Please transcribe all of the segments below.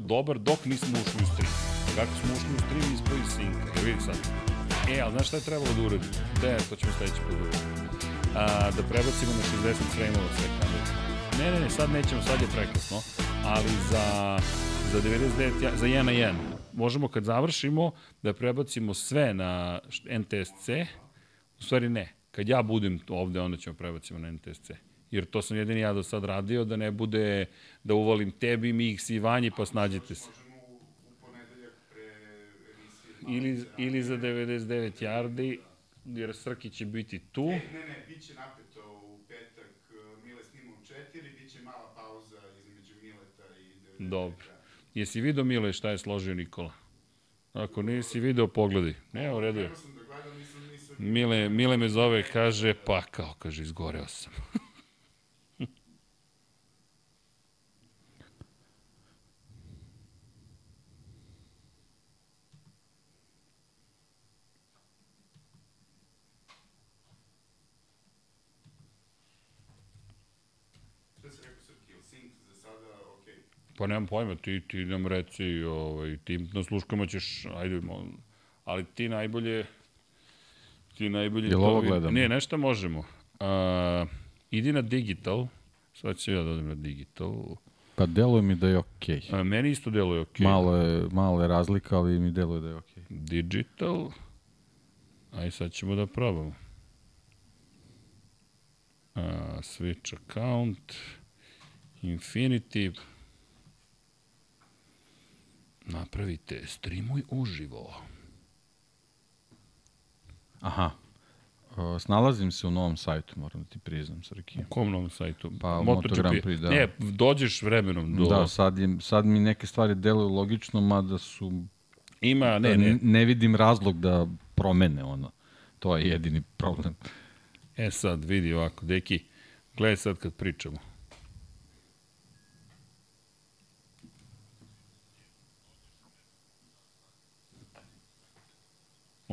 dobar dok nismo ušli u stream. Kako smo ušli u stream ispao iz sinka. Jer vidi sad. E, ali znaš šta je trebalo da uradimo? Da, to ćemo sledeći put da. A, da prebacimo na 60 frame-ova sve kamere. Ne, ne, ne, sad nećemo, sad je prekasno. Ali za, za 99, ja- za 1 na 1. Možemo kad završimo da prebacimo sve na NTSC. U stvari ne. Kad ja budem ovde, onda ćemo prebacimo na NTSC. Jer to sam jedini ja do sad radio, da ne bude da uvalim tebi, Mix i Vanji, pa snađite se. Ili, ili za 99 yardi, jer Srki će biti tu. E, ne, ne, bit će napeto u petak. uh, Mile snima u četiri, bit će mala pauza između Mileta i 99. Dobro. Jesi vidio Mile šta je složio Nikola? Ako nisi video, pogledaj. Ne, u redu je. Da. Mile, Mile me zove, kaže, pa kao, kaže, izgoreo sam. Šta si rekao Srki, ili Sink za sada, okej. Pa nemam pojma, ti, ti nam reci, ovaj, ti na sluškama ćeš, ajde, ali ti najbolje, ti najbolje... Jel ovo gledamo? Ne, nešto možemo. Uh, idi na digital, sad ću ja da odem na digital. Pa deluje mi da je okej. A, meni isto deluje ok. Malo je, malo je razlika, ali mi deluje da je okej. Digital. Aj sad ćemo da probamo. Uh, switch account. Infinity. Napravite streamuj uživo. Aha. O, snalazim se u novom sajtu, moram da ti priznam, Srki. U kom novom sajtu? Pa, Moto Grand Prix, da. Ne, dođeš vremenom do... Da, sad, je, sad mi neke stvari deluju logično, mada su... Ima, ne, ne. Ne vidim razlog da promene ono. To je jedini problem. E sad, vidi ovako, deki, gledaj sad kad pričamo.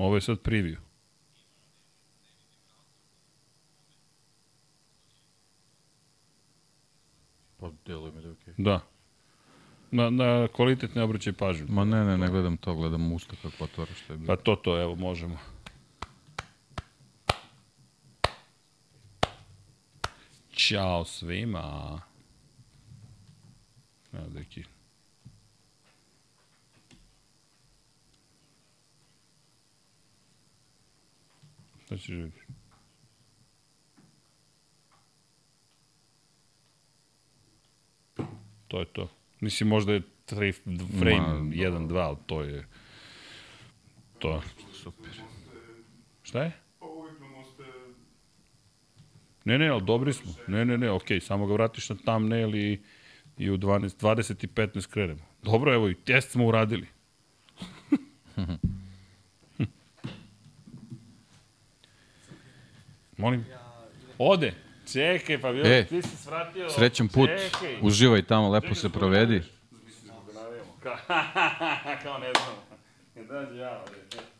Ovo je sad preview. Pa deluje mi da je okej. Da. Na, na kvalitet ne obraćaj pažnju. Ma ne, ne, ne gledam to, gledam usta kako otvara što je bilo. Pa to, to, evo, možemo. Ćao svima. Evo, deki. Šta ćeš vidjeti? To je to. Mislim, možda je tri frame, Ma, jedan, dva, ali to je... To je. Super. Šta je? Pa. Ne, ne, ali dobri smo. Ne, ne, ne, okej, samo ga vratiš na thumbnail i, i u 12, 20 i 15 krenemo. Dobro, evo i test smo uradili. Molim? Ode. Čekaj, pa bio, E, ti si svratio. Srećan put, Čekaj. uživaj tamo, lepo se provedi. Mislim da. Kao, ne znam. Ne dađe ja.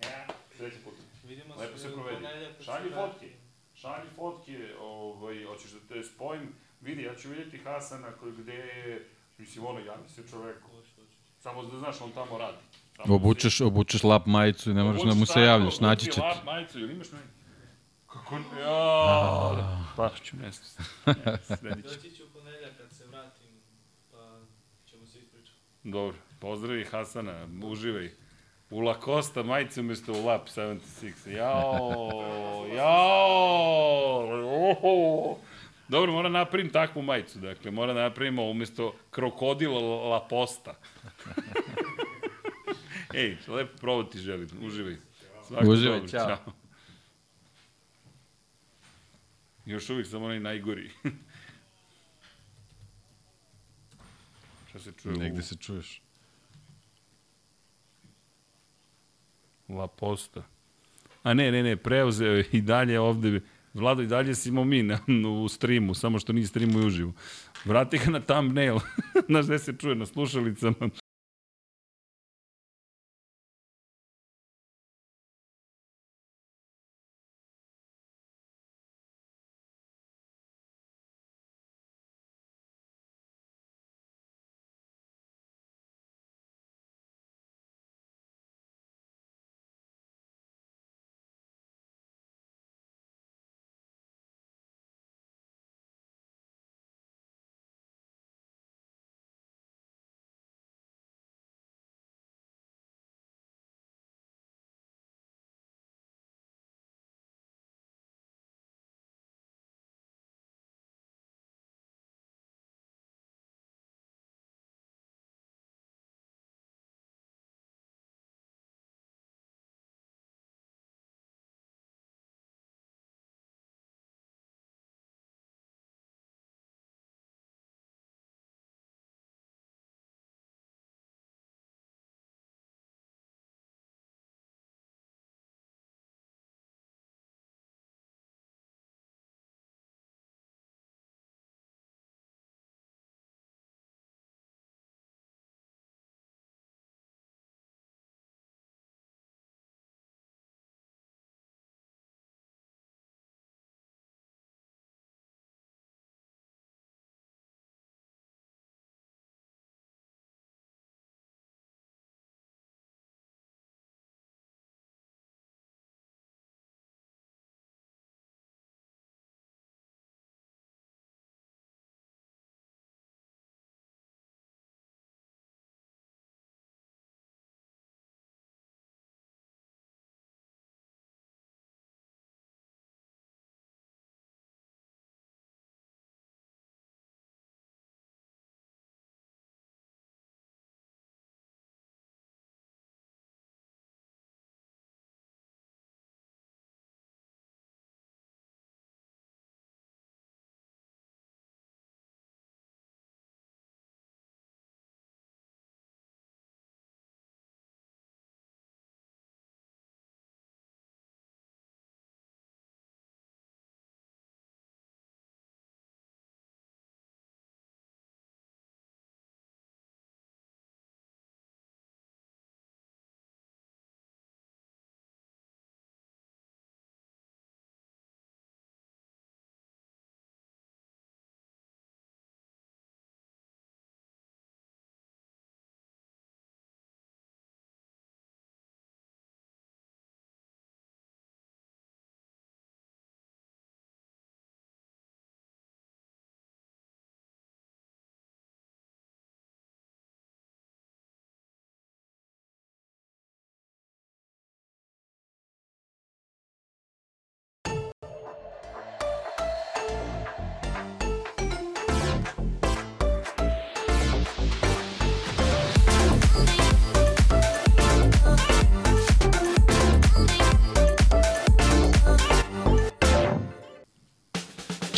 Ja, srećan put. Vidimo Lepo se provedi. Šalji fotke. Šalji fotke, ovaj, hoćeš da te spojim. Vidi, ja ću vidjeti Hasana koji gde je, mislim, ono, javi se čoveku. Samo da znaš, on tamo radi. Samo Obučeš, obučeš lap majicu i ne moraš da mu se javljaš, naći će ti. ti. Majicu, ili imaš meni? Kako ne? Ja, pa ću. Sljedeći. Doći ću u ponedeljak kad se vratim, pa ćemo se ispričati. Dobro, pozdravi Hasana, uživaj. U Lacosta majice umesto u Lap 76. Jao, jao, oho. Dobro, moram napravim takvu majicu, dakle, moram napravimo umesto krokodila Laposta. Ej, lepo provo ti želim, uživaj. Svako Uživaj, dobro, ćao. Još uvijek sam onaj najgori. Šta se čuje? Negde se čuješ. La Posta. A ne, ne, ne, preuzeo je i dalje ovde, Vlado, i dalje smo mi na, u streamu, samo što nije streamu i uživo. Vrati ga na thumbnail, znaš gde se čuje, na slušalicama.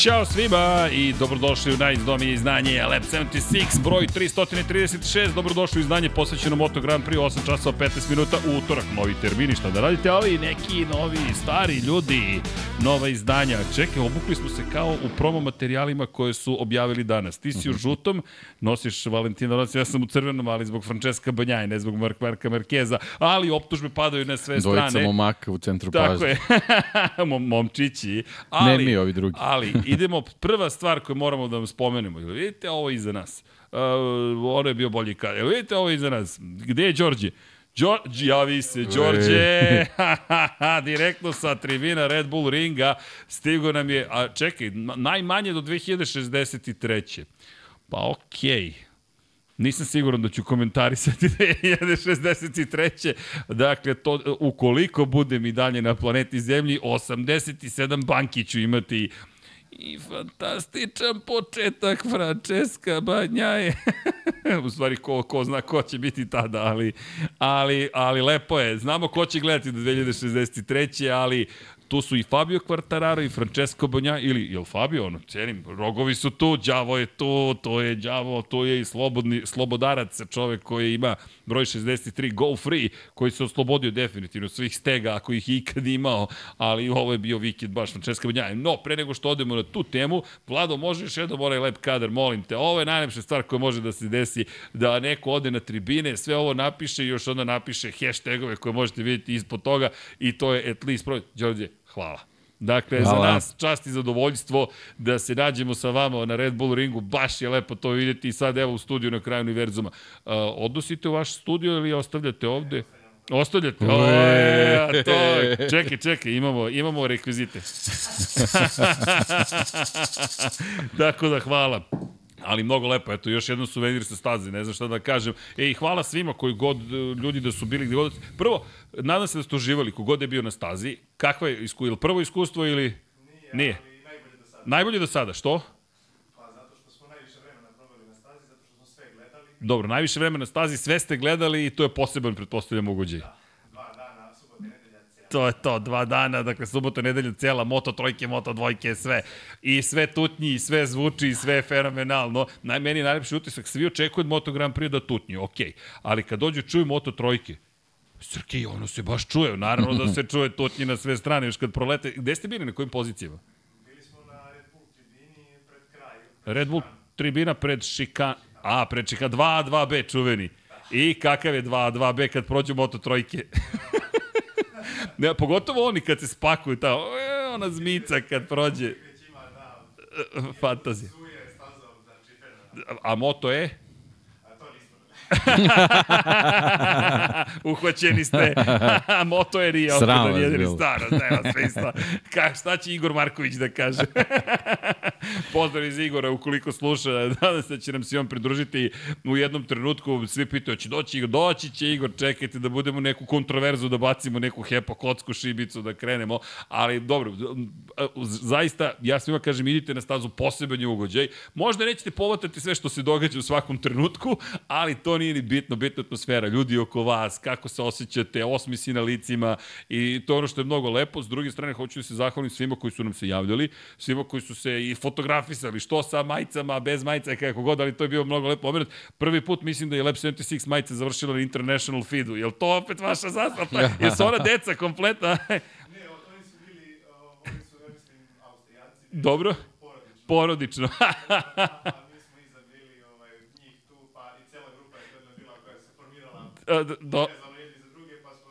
Ćao svima i dobrodošli u najizdomije izdanje Lab 76, broj 336. Dobrodošli u izdanje posvećeno Moto Grand Prix, 8 časova 15 minuta, utorak, novi termini, šta da radite, ali neki novi, stari ljudi, nova izdanja. Čekaj, obukli smo se kao u promo materijalima koje su objavili danas. Ti si u žutom, nosiš Valentina Rossi, ja sam u crvenom, ali zbog Francesca Banjaje, ne zbog Mark Marka Markeza, ali optužbe padaju na sve Dvojica strane. momaka u centru Tako pažnje. je, Mom, momčići. Ali, Ne mi, ovi drugi. Ali, idemo, prva stvar koju moramo da vam spomenemo. Jel vidite ovo iza nas? Uh, ono je bio bolji kad. Jel vidite ovo iza nas? Gde je Đorđe? Đorđe, javi se, Đorđe, direktno sa tribina Red Bull ringa, stigo nam je, a čekaj, na- najmanje do 2063. Pa okej. Okay. Nisam siguran da ću komentarisati 2063. Dakle, to, ukoliko budem i dalje na planeti Zemlji, 87 banki ću imati I fantastičan početak Francesca Banjaje. U stvari, ko, ko zna ko će biti tada, ali, ali, ali lepo je. Znamo ko će gledati do 2063. ali tu su i Fabio Quartararo i Francesco Bonja, ili, je li Fabio, ono, cenim, rogovi su tu, đavo je tu, to je đavo, tu je i slobodni, slobodarac, čovek koji ima broj 63, go free, koji se oslobodio definitivno svih stega, ako ih ikad imao, ali ovo je bio vikend baš Francesca Bonja. No, pre nego što odemo na tu temu, Vlado, može još jednom onaj lep kadar, molim te, ovo je najlepša stvar koja može da se desi, da neko ode na tribine, sve ovo napiše i još onda napiše hashtagove koje možete vidjeti ispod toga i to je at least broj. Đorđe, hvala. Dakle, hvala. Za nas čast i zadovoljstvo da se nađemo sa vama na Red Bull ringu, baš je lepo to vidjeti i sad evo u studiju na kraju univerzuma. Uh, odnosite u vaš studio ili ostavljate ovde? Ostavljate? O, je, to, čekaj, čekaj, imamo, imamo rekvizite. Tako da hvala. Ali mnogo lepo, eto, još jedno suvenir sa staze, ne znam šta da kažem. E, i hvala svima koji god, e, ljudi da su bili gde god. Prvo, nadam se da ste uživali, kogod je bio na stazi. Kakva je iskustvo, ili prvo iskustvo ili... Nije. najbolje do sada. Najbolje do sada, što? Pa zato što smo najviše vremena proveli na stazi, zato što smo sve gledali. Dobro, najviše vremena na stazi, sve ste gledali i to je poseban, pretpostavljam, ugođaj. Dva dana, subota i nedelja, cijela. To je to, dva dana, dakle subota, nedelja, cela, moto trojke, moto dvojke, sve. I sve tutnji, i sve zvuči, i sve je fenomenalno. Naj, meni je najlepši utisak, svi očekuju od Moto Grand Prix da tutnji, okej. Ali kad dođu čuju moto trojke, Srki, ono se baš čuje, naravno da se čuje tutnji na sve strane, još kad prolete. Gde ste bili, na kojim pozicijama? Bili smo na Red Bull tribini pred kraj. Red Bull tribina pred Šika... A, pred Šika 2 2B čuveni. I kakav je 2 2B kad prođu moto trojke? ne, pogotovo oni kad se spakuju tamo. E, ona zmica kad prođe. Fantazija. A moto je? Uhvaćeni ste. Moto je Rio. Sram vas jedini bilo. stara. Smisla. Ka, šta će Igor Marković da kaže? Pozdrav iz Igora ukoliko sluša. Nadam se da će nam se on pridružiti u jednom trenutku. Svi pitaju, će doći Igor? Doći će Igor. Čekajte da budemo neku kontroverzu, da bacimo neku hepo kocku šibicu, da krenemo. Ali dobro, zaista, ja svima kažem, idite na stazu poseban je ugođaj. Možda nećete povatati sve što se događa u svakom trenutku, ali to nije ni bitno, bitna atmosfera, ljudi oko vas, kako se osjećate, osmisi na licima i to ono što je mnogo lepo. S druge strane, hoću da se zahvalim svima koji su nam se javljali, svima koji su se i fotografisali, što sa majicama, bez majica, kako god, ali to je bio mnogo lepo moment. Prvi put mislim da je Lab 76 majica završila na International feedu. Je li to opet vaša zastava? Jesu ona deca kompletna? Ne, oni su bili, oni su, ja mislim, Austrijanci. Dobro. Porodično. Porodično. Je Do,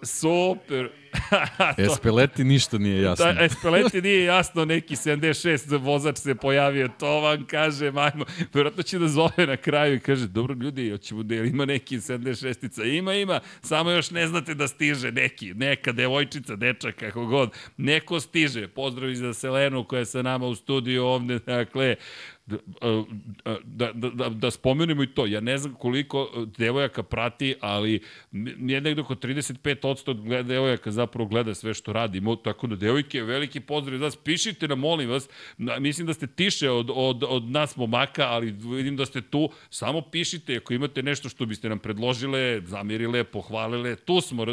super. Espeleti ništa nije jasno. Da, Espeleti nije jasno, neki 76 vozač se pojavio, to vam kaže, majmo, vjerojatno će da zove na kraju i kaže, dobro ljudi, hoćemo da ima neki 76-ica, ima, ima, samo još ne znate da stiže neki, neka devojčica, dečak, kako god, neko stiže, pozdrav i za Selenu koja je sa nama u studiju ovde, dakle, Da, da, da, da, da spomenemo i to. Ja ne znam koliko devojaka prati, ali nije nekdo oko 35% devojaka zapravo gleda sve što radimo, tako da devojke, veliki pozdrav za vas, pišite nam, molim vas, mislim da ste tiše od, od, od nas momaka, ali vidim da ste tu, samo pišite ako imate nešto što biste nam predložile, zamirile, pohvalile, tu smo,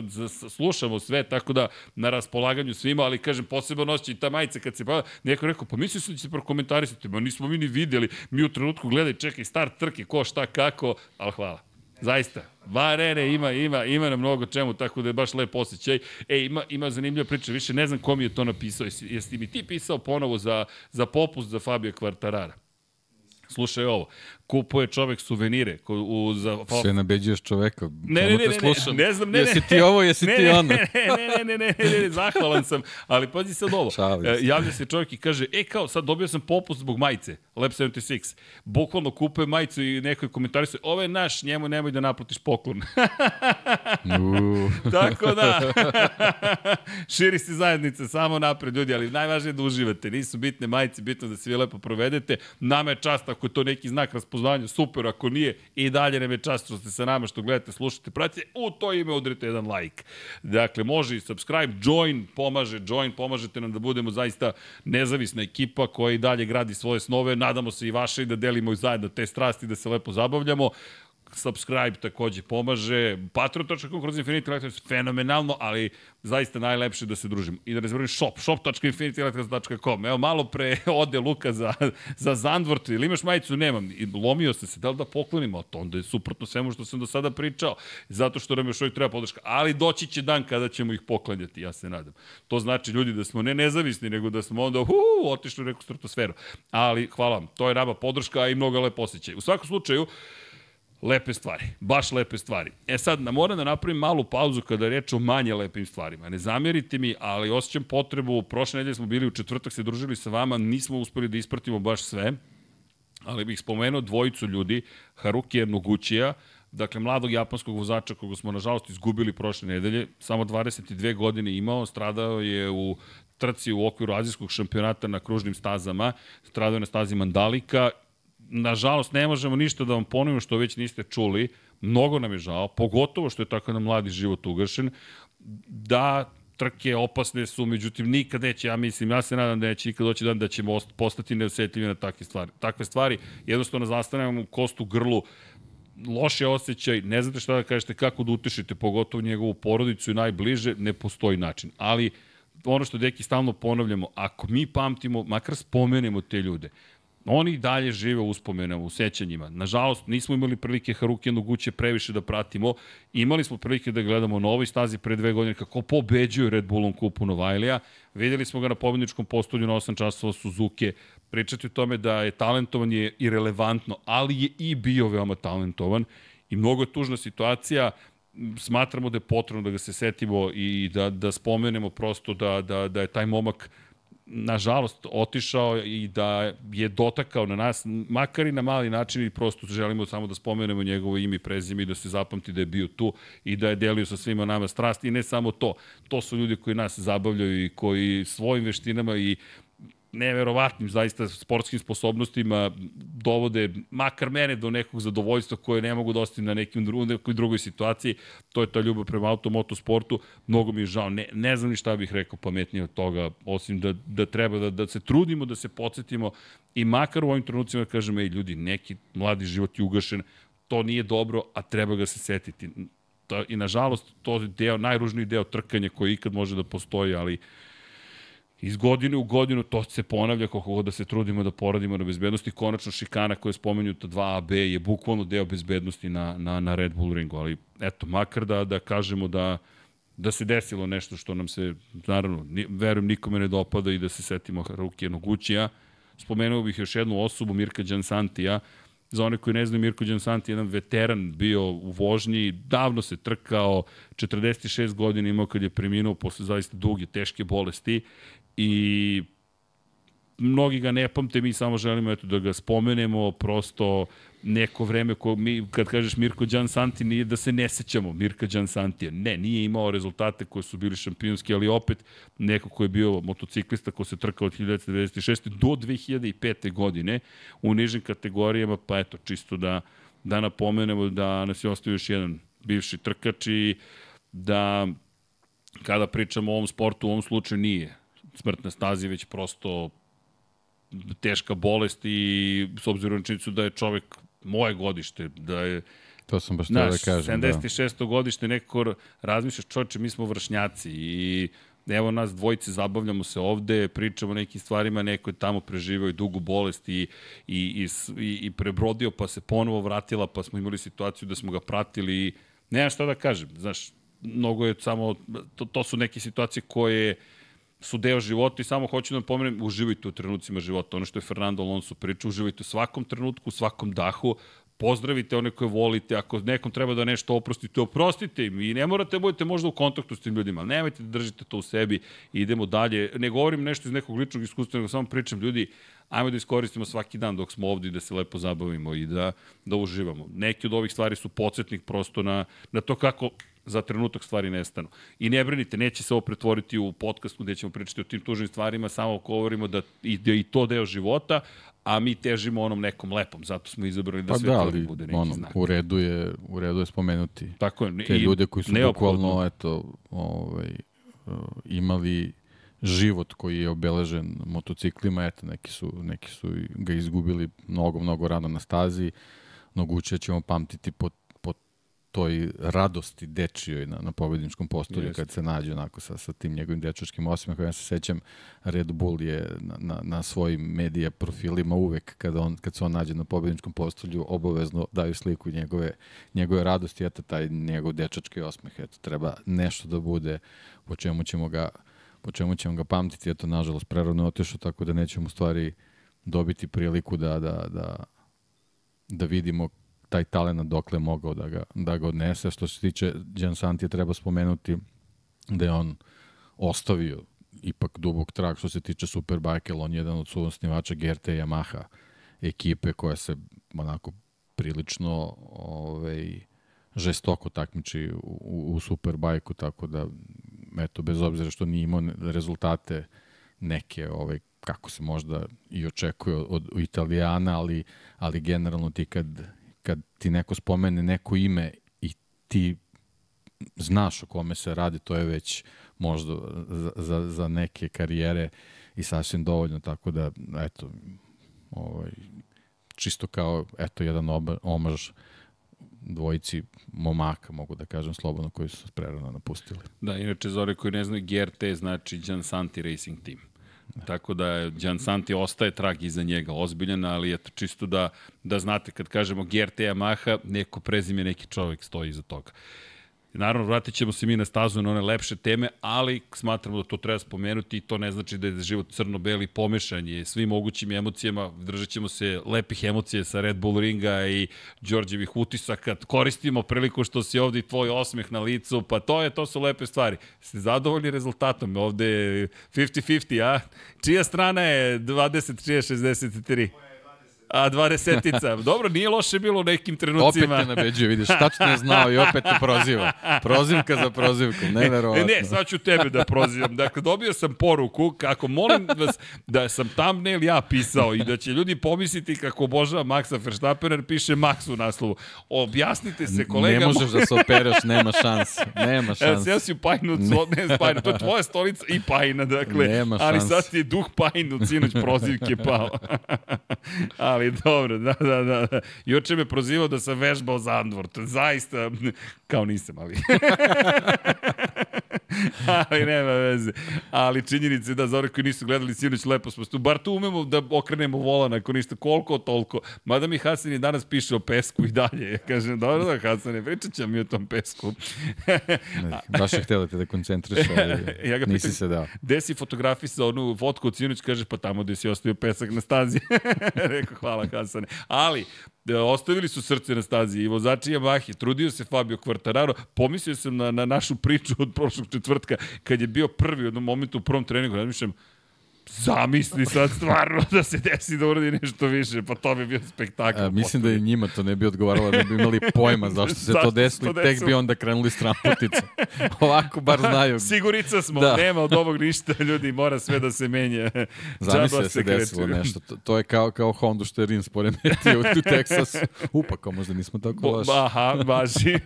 slušamo sve, tako da na raspolaganju svima, ali kažem, posebno noći ta majica kad se pa, neko rekao, pa mislio sam da će se prokomentarisati, ma nismo mi ni videli, mi u trenutku gledaj, čekaj, start trke, ko, šta, kako, ali hvala. Zaista. Varene ima, ima, ima na mnogo čemu, tako da je baš lep osjećaj. E, ima, ima zanimljiva priča, više ne znam ko mi je to napisao. Jesi, jesi mi ti pisao ponovo za, za popust za Fabio Kvartarara? Slušaj ovo, kupuje čovek suvenire ko, u, za... Se nabeđuješ čoveka, ne, ne, ne, ne, ne, ne znam, ne, jesi ti ovo, jesi ne, ti ono. Ne, ne, ne, ne, ne, ne, ne, zahvalan sam, ali pazi sad ovo. E, javlja se čovjek i kaže, e kao, sad dobio sam popust zbog majice, Lab 76. Bukvalno kupuje majicu i neko je komentarisao, ovo je naš, njemu nemoj da naplatiš poklon. Tako da, širi se zajednice, samo napred ljudi, ali najvažnije je da uživate, nisu bitne majice, bitno da se vi lepo provedete. Nama je čast ako je to neki znak raspoznanja, super, ako nije, i dalje nam je čast što ste sa nama, što gledate, slušate, pratite, u to ime udrite jedan like. Dakle, može i subscribe, join, pomaže, join, pomažete nam da budemo zaista nezavisna ekipa koja i dalje gradi svoje snove, nadamo se i vaše i da delimo zajedno te strasti, da se lepo zabavljamo subscribe takođe pomaže, patreon.com kroz Infinity Electronics, fenomenalno, ali zaista najlepše da se družimo. I da zaboravim shop, shop.infinityelectronics.com. Evo, malo pre ode Luka za, za Zandvort, ili imaš majicu? Nemam. I lomio se se, da li da poklonimo? To onda je suprotno svemu što sam do sada pričao, zato što nam još uvijek treba podrška. Ali doći će dan kada ćemo ih poklanjati, ja se nadam. To znači, ljudi, da smo ne nezavisni, nego da smo onda, hu, otišli u neku stratosferu. Ali, hvala vam, to je raba podrška i mnogo lepo osjećaj. U svakom slučaju, lepe stvari, baš lepe stvari. E sad, na moram da napravim malu pauzu kada je reč o manje lepim stvarima. Ne zamerite mi, ali osjećam potrebu, prošle nedelje smo bili u četvrtak, se družili sa vama, nismo uspeli da ispratimo baš sve, ali bih spomenuo dvojicu ljudi, Haruki Noguchija, dakle mladog japanskog vozača koga smo nažalost izgubili prošle nedelje, samo 22 godine imao, stradao je u trci u okviru azijskog šampionata na kružnim stazama, stradao je na stazi Mandalika nažalost, ne možemo ništa da vam ponovimo što već niste čuli. Mnogo nam je žao, pogotovo što je tako na mladi život ugašen. Da, trke opasne su, međutim nikad neće, ja mislim, ja se nadam da neće nikad doći dan da ćemo postati neosetljivi na takve stvari. Takve stvari jednostavno zastanemo kostu grlu, loše osjećaj, ne znate šta da kažete, kako da utešite, pogotovo njegovu porodicu i najbliže, ne postoji način. Ali ono što deki stalno ponavljamo, ako mi pamtimo, makar spomenemo te ljude, Oni dalje žive uspomenama, u sećanjima. Nažalost, nismo imali prilike Haruki Noguće previše da pratimo. Imali smo prilike da gledamo na ovoj stazi pre dve godine kako pobeđuju Red Bullom kupu Novajlija. Videli smo ga na pobedničkom postolju na 8 časova Suzuki. Pričati o tome da je talentovan je i relevantno, ali je i bio veoma talentovan. I mnogo je tužna situacija smatramo da je potrebno da ga se setimo i da, da spomenemo prosto da, da, da je taj momak nažalost, otišao i da je dotakao na nas, makar i na mali način i prosto želimo samo da spomenemo njegovo ime i prezime i da se zapamti da je bio tu i da je delio sa svima nama strast i ne samo to. To su ljudi koji nas zabavljaju i koji svojim veštinama i neverovatnim zaista sportskim sposobnostima dovode makar mene do nekog zadovoljstva koje ne mogu dostati na nekim dru, nekoj drugoj situaciji. To je ta ljubav prema automotosportu. Mnogo mi je žao. Ne, ne znam ni šta bih rekao pametnije od toga, osim da, da treba da, da se trudimo, da se podsjetimo i makar u ovim trenucima da kažemo, ej ljudi, neki mladi život je ugašen, to nije dobro, a treba ga se setiti. I nažalost, to je deo, najružniji deo trkanja koji ikad može da postoji, ali uh, iz godine u godinu to se ponavlja koliko god da se trudimo da poradimo na bezbednosti. Konačno šikana koja je spomenuta 2AB je bukvalno deo bezbednosti na, na, na Red Bull ringu, ali eto, makar da, da kažemo da da se desilo nešto što nam se, naravno, ni, verujem, nikome ne dopada i da se setimo Haruki Nogućija. Spomenuo bih još jednu osobu, Mirka Đansantija, Za one koji ne znaju, Mirko Đansanti je jedan veteran bio u vožnji, davno se trkao, 46 godina imao kad je preminuo posle zaista duge, teške bolesti i mnogi ga ne pamte, mi samo želimo eto, da ga spomenemo, prosto neko vreme ko mi, kad kažeš Mirko Santi, nije da se ne sećamo Mirka Santija. Ne, nije imao rezultate koji su bili šampionski, ali opet neko ko je bio motociklista ko se trkao od 1996. do 2005. godine u nižim kategorijama, pa eto, čisto da, da napomenemo da nas je ostao još jedan bivši trkač i da kada pričamo o ovom sportu, u ovom slučaju nije smrt na stazi, već prosto teška bolest i s obzirom na činjenicu da je čovek moje godište, da je To sam baš da kažem. 76. Da. godište nekako razmišljaš, čoče, mi smo vršnjaci i evo nas dvojice, zabavljamo se ovde, pričamo o nekim stvarima, neko je tamo preživao i dugu bolest i, i, i, i prebrodio, pa se ponovo vratila, pa smo imali situaciju da smo ga pratili i nema šta da kažem, znaš, mnogo je samo, to, to su neke situacije koje su deo života i samo hoću da vam pomenem, uživajte u trenucima života. Ono što je Fernando Alonso pričao, uživajte u svakom trenutku, u svakom dahu, pozdravite one koje volite, ako nekom treba da nešto oprostite, oprostite im i ne morate da budete možda u kontaktu s tim ljudima, ali nemojte da držite to u sebi i idemo dalje. Ne govorim nešto iz nekog ličnog iskustva, nego samo pričam ljudi, ajmo da iskoristimo svaki dan dok smo ovde i da se lepo zabavimo i da, da uživamo. Neki od ovih stvari su podsjetnik prosto na, na to kako za trenutak stvari nestanu. I ne brinite, neće se ovo pretvoriti u podcastu gde ćemo pričati o tim tužnim stvarima, samo govorimo da i, da i to deo života, a mi težimo onom nekom lepom, zato smo izabrali da pa sve da, ali, bude neki ono, znak. U redu je, u redu je spomenuti Tako je, te ljude koji su bukvalno eto, ovaj, uh, imali život koji je obeležen motociklima, eto, neki su, neki su ga izgubili mnogo, mnogo rano na stazi, mnogo ćemo pamtiti po toj radosti dečijoj na, na pobedničkom postolju kad se nađe onako sa, sa tim njegovim dečačkim osmehom. Ja se sećam, Red Bull je na, na, na svojim medija profilima uvek kada, on, kad se on nađe na pobedničkom postolju obavezno daju sliku njegove, njegove radosti. Eto, taj njegov dečački osmeh. Eto, treba nešto da bude po čemu ćemo ga po čemu ćemo ga pamtiti. Eto, nažalost, prerodno otišao, tako da nećemo stvari dobiti priliku da, da, da, da vidimo taj talent dokle mogao da ga, da ga odnese. Što se tiče Jan Santi, treba spomenuti da je on ostavio ipak dubog trag što se tiče Superbike, on je jedan od suvosnivača GRT Yamaha ekipe koja se onako prilično ovaj, žestoko takmiči u, u, u Superbike-u, tako da eto, bez obzira što nije imao rezultate neke ovaj, kako se možda i očekuje od, od Italijana, ali, ali generalno ti kad kad ti neko spomene neko ime i ti znaš o kome se radi, to je već možda za, za, za neke karijere i sasvim dovoljno, tako da, eto, ovaj, čisto kao, eto, jedan omaž dvojici momaka, mogu da kažem slobodno, koji su prerano napustili. Da, inače, Zore koji ne znaju, GRT znači Santi Racing Team. Tako da Jan Santi ostaje trag iza njega ozbiljan, ali eto čisto da, da znate kad kažemo GRT Yamaha, neko prezime, neki čovek stoji iza toga. Naravno, vratit ćemo se mi na stazu na one lepše teme, ali smatramo da to treba spomenuti i to ne znači da je život crno-beli pomešan je svim mogućim emocijama, držat ćemo se lepih emocija sa Red Bull ringa i Đorđevih utisaka, koristimo priliku što si ovde i tvoj osmeh na licu, pa to je, to su lepe stvari. Ste zadovoljni rezultatom, ovde je 50-50, a? Čija strana je 20, čija 63? A, dva desetica. Dobro, nije loše bilo u nekim trenucima. Opet te nabeđuje, vidiš, tačno je znao i opet te proziva. Prozivka za prozivkom, neverovatno. Ne, ne, sad ću tebe da prozivam. Dakle, dobio sam poruku kako molim vas da sam thumbnail ja pisao i da će ljudi pomisliti kako obožava Maxa Verstappen jer piše Max u naslovu. Objasnite se, kolega. Ne možeš da se operaš, nema šans. Nema šans. Ja si u Pajnu, ne, ne Pajnu, to je tvoja stolica i Pajna, dakle. Nema šans. Ali sad ti je duh Pajnu, sinoć prozivke pao. ali dobro, da, da, da. da. Juče me prozivao da sam vežbao za Andvort. Zaista, kao nisam, ali... ali nema veze. Ali činjenice da za one koji nisu gledali sinoć lepo smo tu. Bar tu umemo da okrenemo volan ako ništa koliko toliko. Mada mi Hasan je danas piše o pesku i dalje. Kažem, dobro da Hasan, pričat će mi o tom pesku. ne, baš je htjela te da koncentriš, ali ja ga nisi pitam, se dao. Gde si fotografisao onu fotku od sinoć, kaže, pa tamo gde si ostavio pesak na stazi. Rekao, hvala Hasane. Ali, ostavili su srce na stazi i vozači Yamahe, trudio se Fabio Quartararo, pomislio sam na, na našu priču od prošlog četvrtka, kad je bio prvi u jednom momentu u prvom treningu, razmišljam, Zamisli sad stvarno da se desi da uradi nešto više, pa to bi bio spektakl. A, mislim da i njima to ne bi odgovaralo, da bi imali pojma zašto se to desilo i tek bi onda krenuli stramputice. Ovako bar znaju. Sigurica smo, da. nema od ovog ništa, ljudi, mora sve da se menja. Zamisli da se desilo nešto. To, to je kao, kao Honda što je Rins poremetio u Texasu. Upa, kao možda nismo tako Bo, loši. Aha, važi.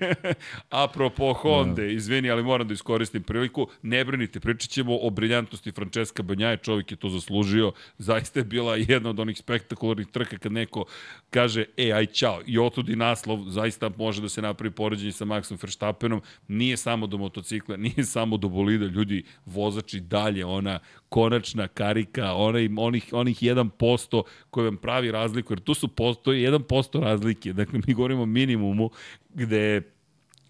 Apropo Honda, da. izvini, ali moram da iskoristim priliku. Ne brinite, pričat ćemo o briljantnosti Francesca Banjaje, čovjek je to zaslužio. Zaista je bila jedna od onih spektakularnih trka kad neko kaže, e, aj čao. I otudi naslov, zaista može da se napravi poređenje sa Maxom Verstappenom. Nije samo do motocikla, nije samo do bolida, ljudi, vozači dalje, ona konačna karika, onaj, onih, onih 1% koji vam pravi razliku, jer tu su postoji 1% razlike. Dakle, mi govorimo o minimumu gde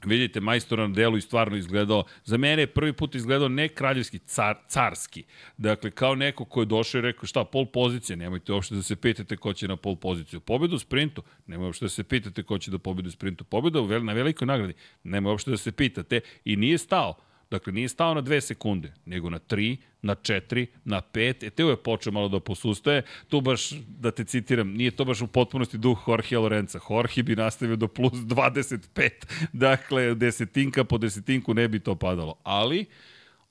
Vidite, majstor na delu i stvarno izgledao, za mene je prvi put izgledao ne kraljevski, car, carski. Dakle, kao neko ko je došao i rekao, šta, pol pozicija, nemojte uopšte da se pitate ko će na pol poziciju. Pobedu u sprintu, nemoj uopšte da se pitate ko će da pobedi u sprintu. Pobeda na velikoj nagradi, nemoj uopšte da se pitate. I nije stao. Dakle, nije stao na dve sekunde, nego na tri, na četiri, na pet. E, teo je počeo malo da posustaje. Tu baš, da te citiram, nije to baš u potpunosti duh Jorge Lorenza. Jorge bi nastavio do plus 25. Dakle, desetinka po desetinku ne bi to padalo. Ali,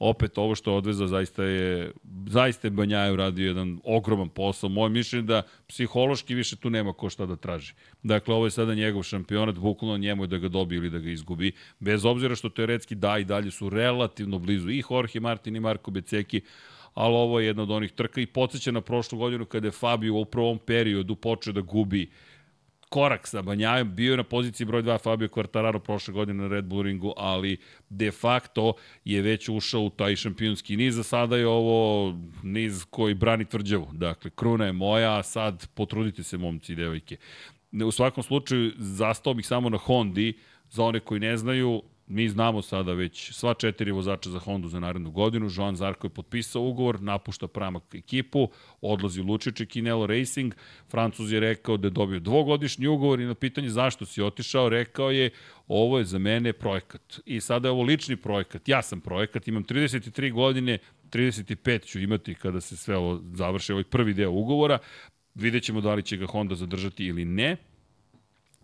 opet ovo što odveza zaista je zaista je Banjaju radio jedan ogroman posao. Moje mišljenje da psihološki više tu nema ko šta da traži. Dakle, ovo je sada njegov šampionat, bukvalno njemu je da ga dobije ili da ga izgubi. Bez obzira što teoretski da i dalje su relativno blizu i Jorge Martin i Marko Beceki, ali ovo je jedna od onih trka i podsjeća na prošlu godinu kada je Fabio u prvom periodu počeo da gubi uh, korak sa Banjajom, bio je na poziciji broj 2 Fabio Quartararo prošle godine na Red Bull ringu, ali de facto je već ušao u taj šampionski niz, a sada je ovo niz koji brani tvrđavu. Dakle, kruna je moja, a sad potrudite se momci i devojke. U svakom slučaju, zastao bih samo na Hondi, za one koji ne znaju, Mi znamo sada već sva četiri vozača za Hondu za narednu godinu. Joan Zarko je potpisao ugovor, napušta Pramak ekipu, odlazi u Lučiće Kinelo Racing. Francuz je rekao da je dobio dvogodišnji ugovor i na pitanje zašto si otišao, rekao je ovo je za mene projekat. I sada je ovo lični projekat. Ja sam projekat, imam 33 godine, 35 ću imati kada se sve ovo završe, ovaj prvi deo ugovora. Vidjet ćemo da li će ga Honda zadržati ili ne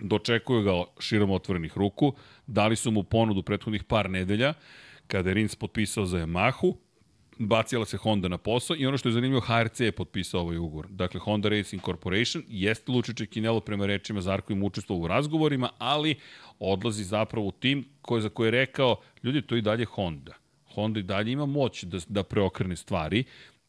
dočekuju ga širom otvorenih ruku, dali su mu ponudu prethodnih par nedelja, kada je Rins potpisao za Yamahu, bacila se Honda na posao i ono što je zanimljivo, HRC je potpisao ovaj ugovor. Dakle, Honda Racing Corporation jeste Lučiće Kinelo prema rečima Zarko im učestvo u razgovorima, ali odlazi zapravo u tim koji, za koje je rekao, ljudi, to i dalje Honda. Honda i dalje ima moć da, da preokrene stvari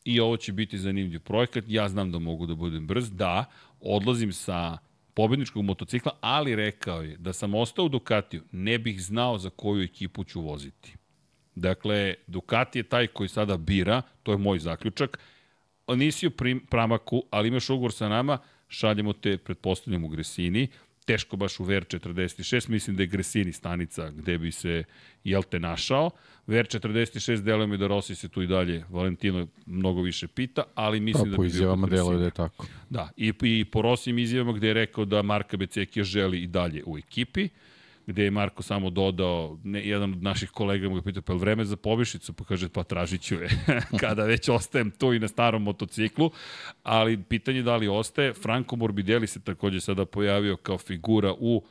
i ovo će biti zanimljiv projekat. Ja znam da mogu da budem brz. Da, odlazim sa pobedničkog motocikla, ali rekao je da sam ostao u Ducatiju, ne bih znao za koju ekipu ću voziti. Dakle, Ducati je taj koji sada bira, to je moj zaključak, nisi u pramaku, ali imaš ugovor sa nama, šaljemo te, pretpostavljamo u Gresini, teško baš u VR46, mislim da je Gresini stanica gde bi se, jel te, našao. VR46 deluje mi da Rossi se tu i dalje, Valentino mnogo više pita, ali mislim pa, da bi... Po izjavama deluje da je tako. Da, i, i po Rossijem izjavama gde je rekao da Marka Becekija želi i dalje u ekipi. Uh, gde je Marko samo dodao, ne, jedan od naših kolega mu ga pitao, pa je vreme za povišicu? Pa kaže, pa tražit ću je, kada već ostajem tu i na starom motociklu, ali pitanje da li ostaje, Franco Morbidelli se takođe sada pojavio kao figura u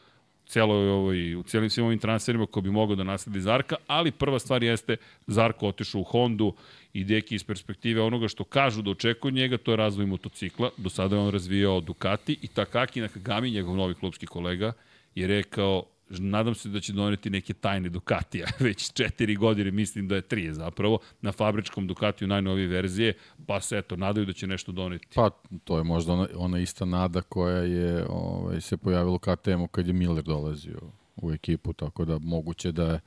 celoj ovoj, u celim svim ovim transferima ko bi mogao da nasledi Zarka, ali prva stvar jeste Zarko otišao u Hondu i deki iz perspektive onoga što kažu da očekuju njega, to je razvoj motocikla. Do sada je on razvijao Ducati i Takaki Nakagami, njegov novi klubski kolega, je rekao nadam se da će doneti neke tajne Ducatija, već četiri godine, mislim da je tri zapravo, na fabričkom Ducatiju najnovije verzije, pa se eto, nadaju da će nešto doneti. Pa, to je možda ona, ona ista nada koja je ovaj, se pojavila u KTM-u kad je Miller dolazio u ekipu, tako da moguće da, je,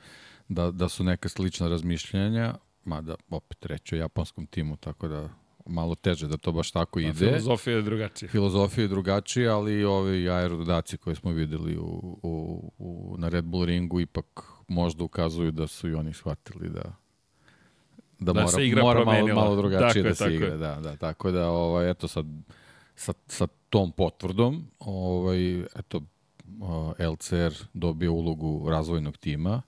da, da su neka slična razmišljanja, mada opet reći o japanskom timu, tako da malo teže da to baš tako da, ide. Filozofija je drugačija. Filozofija je drugačija, ali ovi aerododaci koje smo videli u, u, u, na Red Bull ringu ipak možda ukazuju da su i oni shvatili da da, da mora, se igra mora malo, malo drugačije tako da se tako igra. Je. Da, da, tako da, ovaj, eto sad, sa, sa tom potvrdom, ovaj, eto, LCR dobio ulogu razvojnog tima,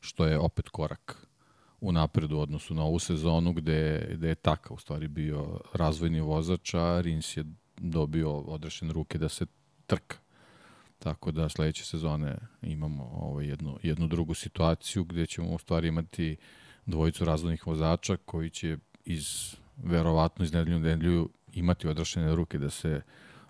što je opet korak u napredu odnosu na ovu sezonu gde, gde je Taka u stvari bio razvojni vozač, a Rins je dobio odrešene ruke da se trka. Tako da sledeće sezone imamo ovaj, jednu, jednu drugu situaciju gde ćemo u stvari imati dvojicu razvojnih vozača koji će iz verovatno iz nedelju nedelju imati odrašene ruke da se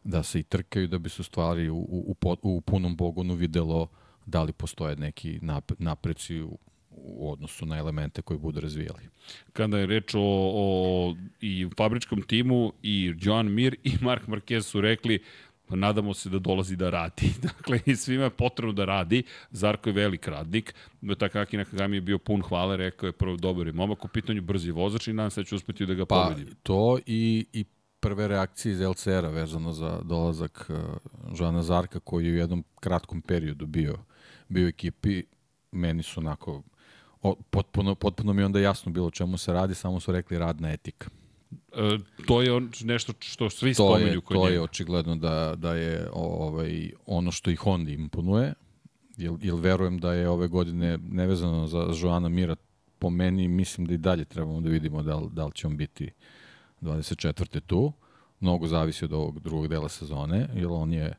da se i trkaju da bi se stvari u, u, u, u punom pogonu videlo da li postoje neki napreci u, u odnosu na elemente koji budu razvijali. Kada je reč o, o i fabričkom timu i Joan Mir i Mark Marquez su rekli Pa nadamo se da dolazi da radi. Dakle, i svima je potrebno da radi. Zarko je velik radnik. Takaki Nakagami je bio pun hvale, rekao je prvo dobar je momak u pitanju brzi vozač i nadam se da će uspeti da ga pa, pobedim. to i, i prve reakcije iz LCR-a vezano za dolazak uh, Žana Zarka koji je u jednom kratkom periodu bio, bio ekipi. Meni su onako o, potpuno, potpuno mi onda jasno bilo čemu se radi, samo su rekli radna etika. E, to je on, nešto što svi to spomenju kod To njega. je očigledno da, da je ovaj, ono što i Honda imponuje, jer, jer verujem da je ove godine nevezano za Joana Mira po meni, mislim da i dalje trebamo da vidimo da li, da li će on biti 24. tu. Mnogo zavisi od ovog drugog dela sezone, jer on je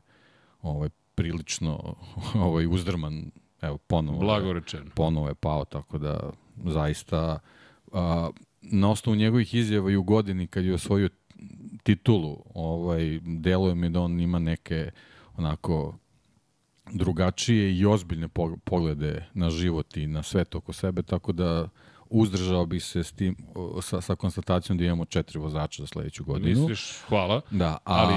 ovaj, prilično ovaj, uzdrman evo ponovo Blago rečeno. ponovo je pao tako da zaista a, na osnovu njegovih izjava i u godini kad je osvojio titulu, ovaj, deluje mi da on ima neke onako drugačije i ozbiljne poglede na život i na sve to oko sebe, tako da uzdržao bi se s tim, sa, sa konstatacijom da imamo četiri vozača za sledeću godinu. Misliš, hvala. Da, a, ali,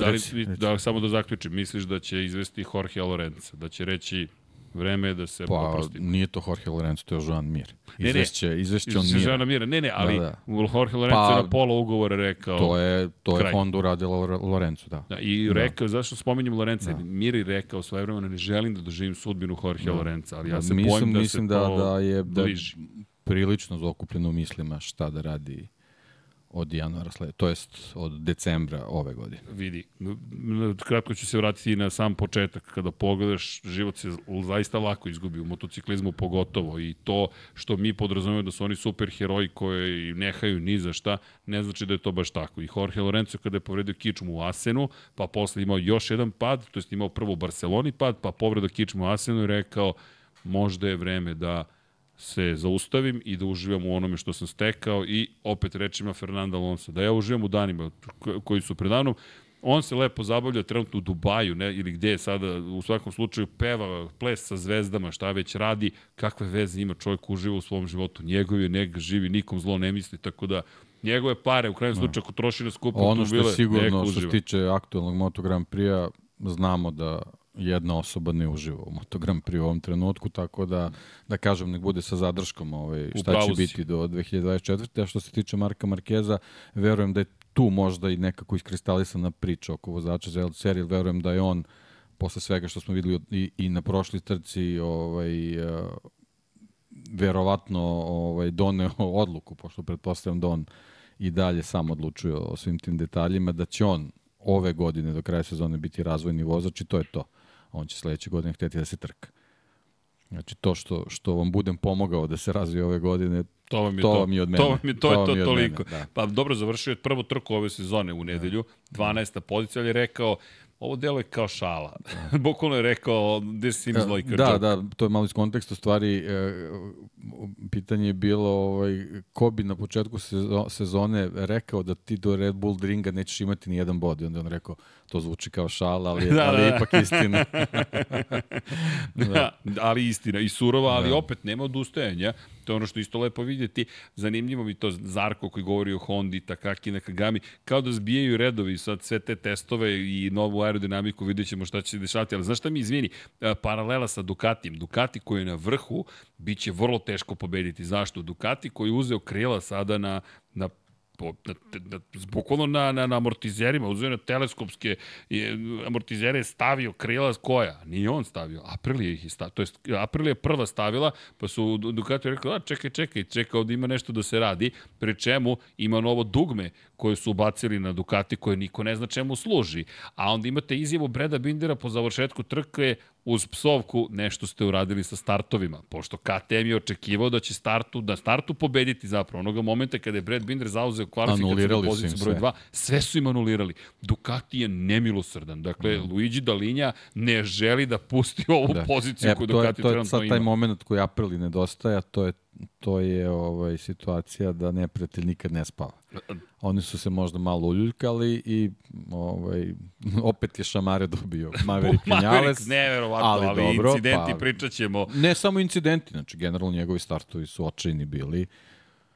da, li, da, samo da zaključim, misliš da će izvesti Jorge Lorenza, da će reći Vreme je da se pa, oprostimo. nije to Jorge Lorenzo, to je Joan Mir. Izvešće, ne, ne, izvešće on Mira. Joana Mira. Ne, ne, ali da, da. Jorge Lorenzo pa, je na pola ugovora rekao To je, to je Honda uradio Lorenzo, da. da I da. rekao, da. zašto spominjem Lorenzo? Da. Mir je rekao svoje vremena, ne želim da doživim sudbinu Jorge da. Lorenzo, ali ja da, se mislim, bojim da mislim se da, to da je, da, bliži. prilično zakupljeno mislima šta da radi od januara slede, to jest od decembra ove godine. Vidi, kratko ću se vratiti na sam početak. Kada pogledaš, život se zaista lako izgubi u motociklizmu pogotovo i to što mi podrazumemo da su oni super heroji koji nehaju ni za šta, ne znači da je to baš tako. I Jorge Lorenzo kada je povredio kičmu u Asenu, pa posle imao još jedan pad, to jest imao prvo u Barceloni pad, pa povredio kičmu u Asenu i rekao možda je vreme da se zaustavim i da uživam u onome što sam stekao i opet rečima Fernanda Alonso, da ja uživam u danima koji su predavnom, on se lepo zabavlja trenutno u Dubaju ne, ili gde je sada, u svakom slučaju peva, ples sa zvezdama, šta već radi, kakve veze ima čovjek uživa u svom životu, njegov je neka živi, nikom zlo ne misli, tako da njegove pare, u krajnjem slučaju, ako troši na skupo ono što je sigurno, što se tiče aktualnog Moto Grand Prix-a, znamo da jedna osoba ne uživa u Moto Grand Prix u ovom trenutku, tako da, da kažem, nek bude sa zadrškom ovaj, šta će biti do 2024. A što se tiče Marka Markeza, verujem da je tu možda i nekako iskristalisana priča oko vozača za LCR, jer verujem da je on posle svega što smo videli i, i na prošli trci ovaj, uh, verovatno ovaj, doneo odluku, pošto pretpostavljam da on i dalje sam odlučuje o svim tim detaljima, da će on ove godine do kraja sezone biti razvojni vozač i to je to on će sledeće godine hteti da se trka. Znači to što, što vam budem pomogao da se razvije ove godine, to vam je, to, to. Vam je od mene. To vam je to, to, to, to toliko. Mene, da. Pa dobro, završio je prvo trku ove sezone u nedelju, 12. pozicija, ali je rekao, ovo delo je kao šala. Da. Bukvalno je rekao, this seems da, like a da, joke. Da, to je malo iz konteksta stvari. E, pitanje je bilo ovaj, ko bi na početku sezone rekao da ti do Red Bull ringa nećeš imati ni jedan bod. I onda on rekao, to zvuči kao šala, ali, da, ali da. ipak istina. da. da, ali istina. I surova, ali da. opet nema odustajanja. To je ono što isto lepo vidjeti. Zanimljivo mi to Zarko koji govori o Hondi, Takaki, Nakagami, kao da zbijaju redovi sad sve te testove i novu aerodinamiku, vidjet ćemo šta će se dešavati. Ali znaš šta mi izvini? E, paralela sa Ducatijem. Ducati koji je na vrhu, bit će vrlo teško pobediti. Zašto? Ducati koji je uzeo krila sada na, na na, na, bukvalno na, na, na amortizerima, uzeo na teleskopske je, amortizere je stavio krila koja? Nije on stavio, Aprilia ih je stavio, to jest Aprilia je prva stavila, pa su Ducati rekli, a čekaj, čekaj, čekaj, ovde ima nešto da se radi, pri čemu ima novo dugme koje su ubacili na Ducati koje niko ne zna čemu služi. A onda imate izjavu Breda Bindera po završetku trke uz psovku nešto ste uradili sa startovima, pošto KTM je očekivao da će startu, da startu pobediti zapravo. Onoga momenta kada je Brad Binder zauzeo kvalifikacijnu poziciju broj 2, sve su im anulirali. Ducati je nemilosrdan. Dakle, mm. Luigi Dalinja ne želi da pusti ovu da. poziciju e, koju Ducati trenutno ima. To je sad taj moment koji Aprili nedostaje, to je to je ovaj situacija da neprijatelj nikad ne spava. Oni su se možda malo uljuljkali i ovaj, opet je Šamare dobio Maverick Vinales. neverovatno, ali, ali dobro, incidenti pa, pričat ćemo. Ne samo incidenti, znači generalno njegovi startovi su očajni bili.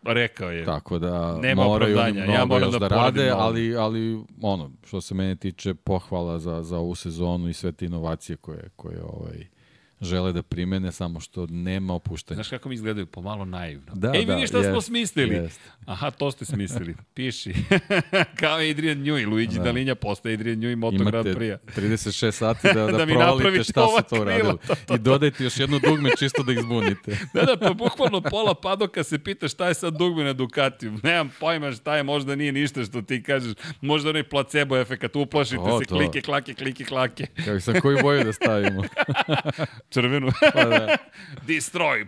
Rekao je. Tako da Nema moraju oni mnogo ja moram da, da rade, ali, ali ono, što se mene tiče, pohvala za, za ovu sezonu i sve te inovacije koje, koje ovaj, žele da primene, samo što nema opuštanja. Znaš kako mi izgledaju? Pomalo naivno. Da, Ej, da, vidi šta jest, smo smislili. Jest. Aha, to ste smislili. Piši. Kao Adrian Njuj, Luigi da. Dalinja postaje Adrian Njuj Moto Grand Prix. 36 sati da, da, da provalite šta su to uradili. I dodajte još jedno dugme čisto da ih zbunite. da, da, pa bukvalno pola padoka se pita šta je sad dugme na Ducatiju. Nemam pojma šta je, možda nije ništa što ti kažeš. Možda onaj placebo efekat, uplašite o, se, to. klike, klake, klike, klake. Kako sam koju boju da stavimo? Crvenu. Pa da. Destroy,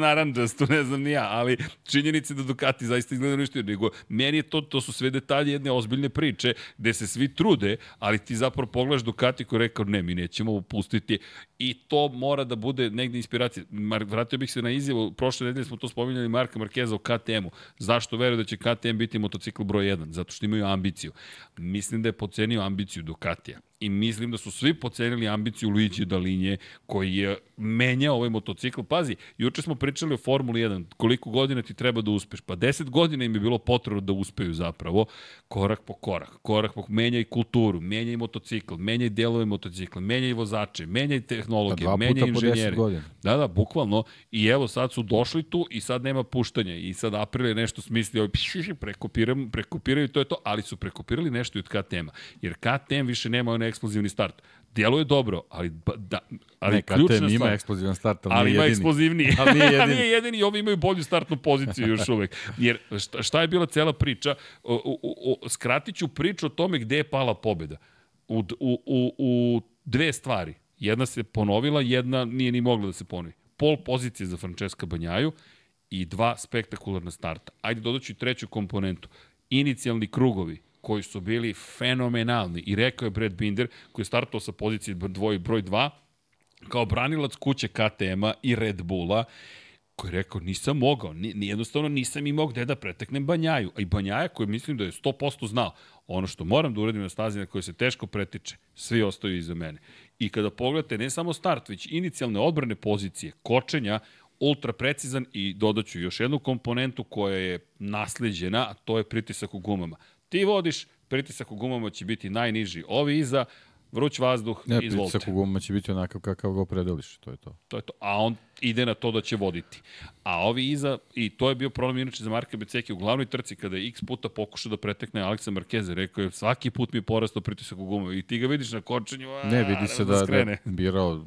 naranđastu, ne znam ni ja, ali činjenice da Ducati zaista izgleda ništa, nego meni je to, to su sve detalje jedne ozbiljne priče, gde se svi trude, ali ti zapravo pogledaš Ducati koji rekao, ne, mi nećemo upustiti i to mora da bude negde inspiracija. Mar, vratio bih se na izjavu, prošle nedelje smo to spominjali Marka Markeza o KTM-u. Zašto veruje da će KTM biti motocikl broj 1? Zato što imaju ambiciju. Mislim da je pocenio ambiciju Ducatija i mislim da su svi pocenili ambiciju Luigi Dalinje koji je menjao ovaj motocikl. Pazi, juče smo pričali o Formuli 1, koliko godina ti treba da uspeš? Pa 10 godina im je bilo potrebno da uspeju zapravo, korak po korak, korak po menjaj kulturu, menjaj motocikl, menjaj delove motocikla, menjaj vozače, menjaj tehnologije, pa menjaj inženjere. Da, da, bukvalno. I evo sad su došli tu i sad nema puštanja i sad April je nešto smislio, prekopiraju, prekopiraju to je to, ali su prekopirali nešto i od KTM-a. Jer KTM više nema eksplozivni start. Djeluje dobro, ali, da, ali ne, ključna stvar... ima eksplozivan start, ali, ali nije ima eksplozivniji. ali nije jedini. nije jedini i ovi imaju bolju startnu poziciju još uvek. Jer šta, šta je bila cela priča? O, o, o, skratit ću priču o tome gde je pala pobeda. U, u, u, u dve stvari. Jedna se ponovila, jedna nije ni mogla da se ponovi. Pol pozicije za Francesca Banjaju i dva spektakularna starta. Ajde dodaću i treću komponentu. Inicijalni krugovi koji su bili fenomenalni. I rekao je Brad Binder, koji je startao sa pozicije dvoj, broj 2, kao branilac kuće KTM-a i Red Bulla, koji je rekao nisam mogao, ni, jednostavno nisam imao gde da preteknem Banjaju. A i Banjaja koji mislim da je 100% znao, ono što moram da uradim na stazi na kojoj se teško pretiče, svi ostaju iza mene. I kada pogledate ne samo start, već inicijalne odbrane pozicije, kočenja, ultra precizan i dodaću još jednu komponentu koja je nasleđena, a to je pritisak u gumama. Ti vodiš, pritisak u gumama će biti najniži. Ovi iza, vruć vazduh, ne, izvolite. Pritisak u gumama će biti onakav kakav ga opredeliš, to je to. To je to. A on ide na to da će voditi. A ovi iza, i to je bio problem inače za Marka Beceki u glavnoj trci, kada je x puta pokušao da pretekne Aleksa Markeze, rekao je svaki put mi je porastao pritisak u gumama i ti ga vidiš na kočenju, a, ne, vidi se da, da, da birao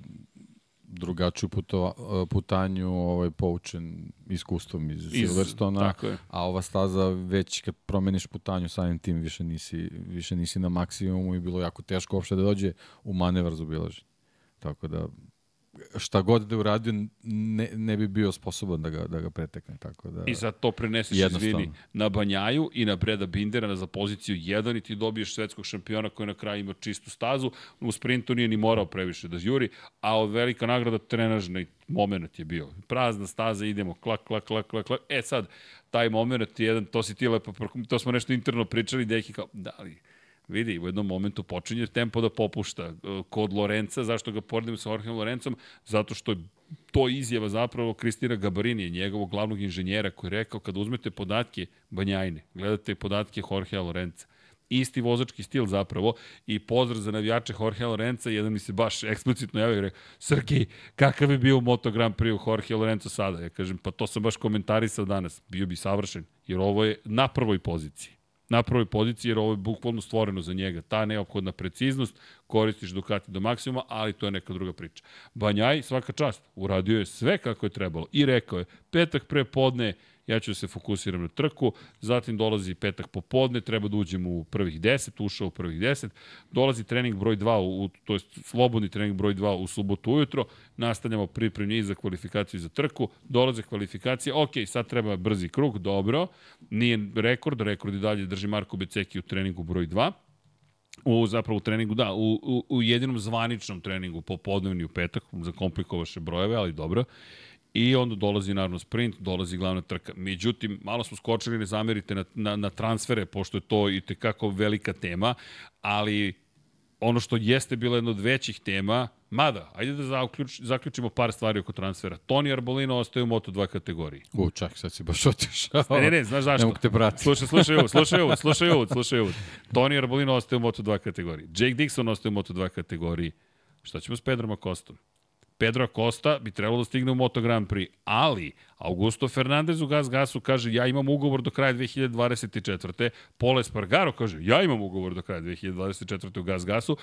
drugačiju putova, putanju ovaj, poučen iskustvom iz, iz Silverstona, a ova staza već kad promeniš putanju samim tim više nisi, više nisi na maksimumu i bilo jako teško uopšte da dođe u manevar za obilaženje. Tako da šta god da je uradio, ne, ne bi bio sposoban da ga, da ga pretekne. Tako da, I sad to preneseš, izvini, na Banjaju i na Breda Bindera za poziciju 1 i ti dobiješ svetskog šampiona koji na kraju ima čistu stazu. U sprintu nije ni morao previše da juri, a od velika nagrada trenažni moment je bio. Prazna staza, idemo, klak, klak, klak, klak, klak. E sad, taj moment je jedan, to si ti lepo, to smo nešto interno pričali, deki kao, da li, vidi, u jednom momentu počinje tempo da popušta. E, kod Lorenca, zašto ga poredim sa Jorgeom Lorencom? Zato što je to izjava zapravo Kristina Gabarini, njegovog glavnog inženjera, koji je rekao kada uzmete podatke Banjajne, gledate podatke Jorgea Lorenca, isti vozački stil zapravo i pozdrav za navijače Jorge Lorenza, jedan mi se baš eksplicitno javio i rekao, Srki, kakav bi bio u Moto Grand Prix Jorge Lorenzo sada? Ja kažem, pa to sam baš komentarisao danas, bio bi savršen, jer ovo je na prvoj poziciji na prvoj poziciji, jer ovo je bukvalno stvoreno za njega. Ta neophodna preciznost, koristiš Ducati do maksimuma, ali to je neka druga priča. Banjaj, svaka čast, uradio je sve kako je trebalo i rekao je, petak pre podne, ja ću se fokusiram na trku, zatim dolazi petak popodne, treba da uđemo u prvih 10, ušao u prvih 10, dolazi trening broj 2, u, to je slobodni trening broj 2 u subotu ujutro, nastavljamo pripremljenje za kvalifikaciju za trku, dolaze kvalifikacije, ok, sad treba brzi krug, dobro, nije rekord, rekord i dalje drži Marko Beceki u treningu broj 2, U, zapravo u treningu, da, u, u, u jedinom zvaničnom treningu, popodnevni u petak, zakomplikovaše brojeve, ali dobro. I onda dolazi naravno sprint, dolazi glavna trka. Međutim, malo smo skočili, ne zamerite na, na, na transfere, pošto je to i tekako velika tema, ali ono što jeste bila jedna od većih tema, mada, ajde da zaključ, zaključimo par stvari oko transfera. Toni Arbolino ostaje u Moto2 kategoriji. U, čak, sad si baš otišao. Ne, ne, ne, znaš zašto? Ne mogu te pratiti. Slušaj, slušaj ovo, slušaj ovo, slušaj ovo, slušaj ovo. Toni Arbolino ostaje u Moto2 kategoriji. Jake Dixon ostaje u Moto2 kategoriji. Šta ćemo s Pedrom Akostom? Pedro Acosta bi trebalo da stigne u Moto Grand Prix, ali Augusto Fernandez u Gas Gasu kaže ja imam ugovor do kraja 2024. Pole Spargaro kaže ja imam ugovor do kraja 2024. u Gas Gasu.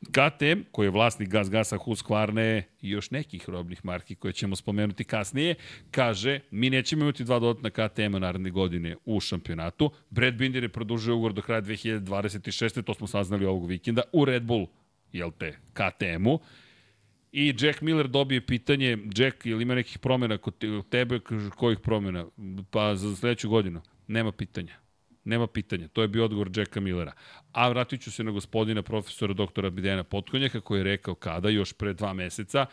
KTM, koji je vlasnik Gas Gasa, Husqvarna i još nekih robnih marki koje ćemo spomenuti kasnije, kaže mi nećemo imati dva dodatna KTM-a naredne godine u šampionatu. Brad Binder je produžio ugovor do kraja 2026. To smo saznali ovog vikenda u Red Bull, jel te, KTM-u. I Jack Miller dobije pitanje, Jack, ili ima nekih promjena kod tebe, kojih promjena? Pa za sledeću godinu. Nema pitanja. Nema pitanja. To je bio odgovor Jacka Millera. A vratit ću se na gospodina profesora doktora Bidena Potkonjaka koji je rekao kada, još pre dva meseca,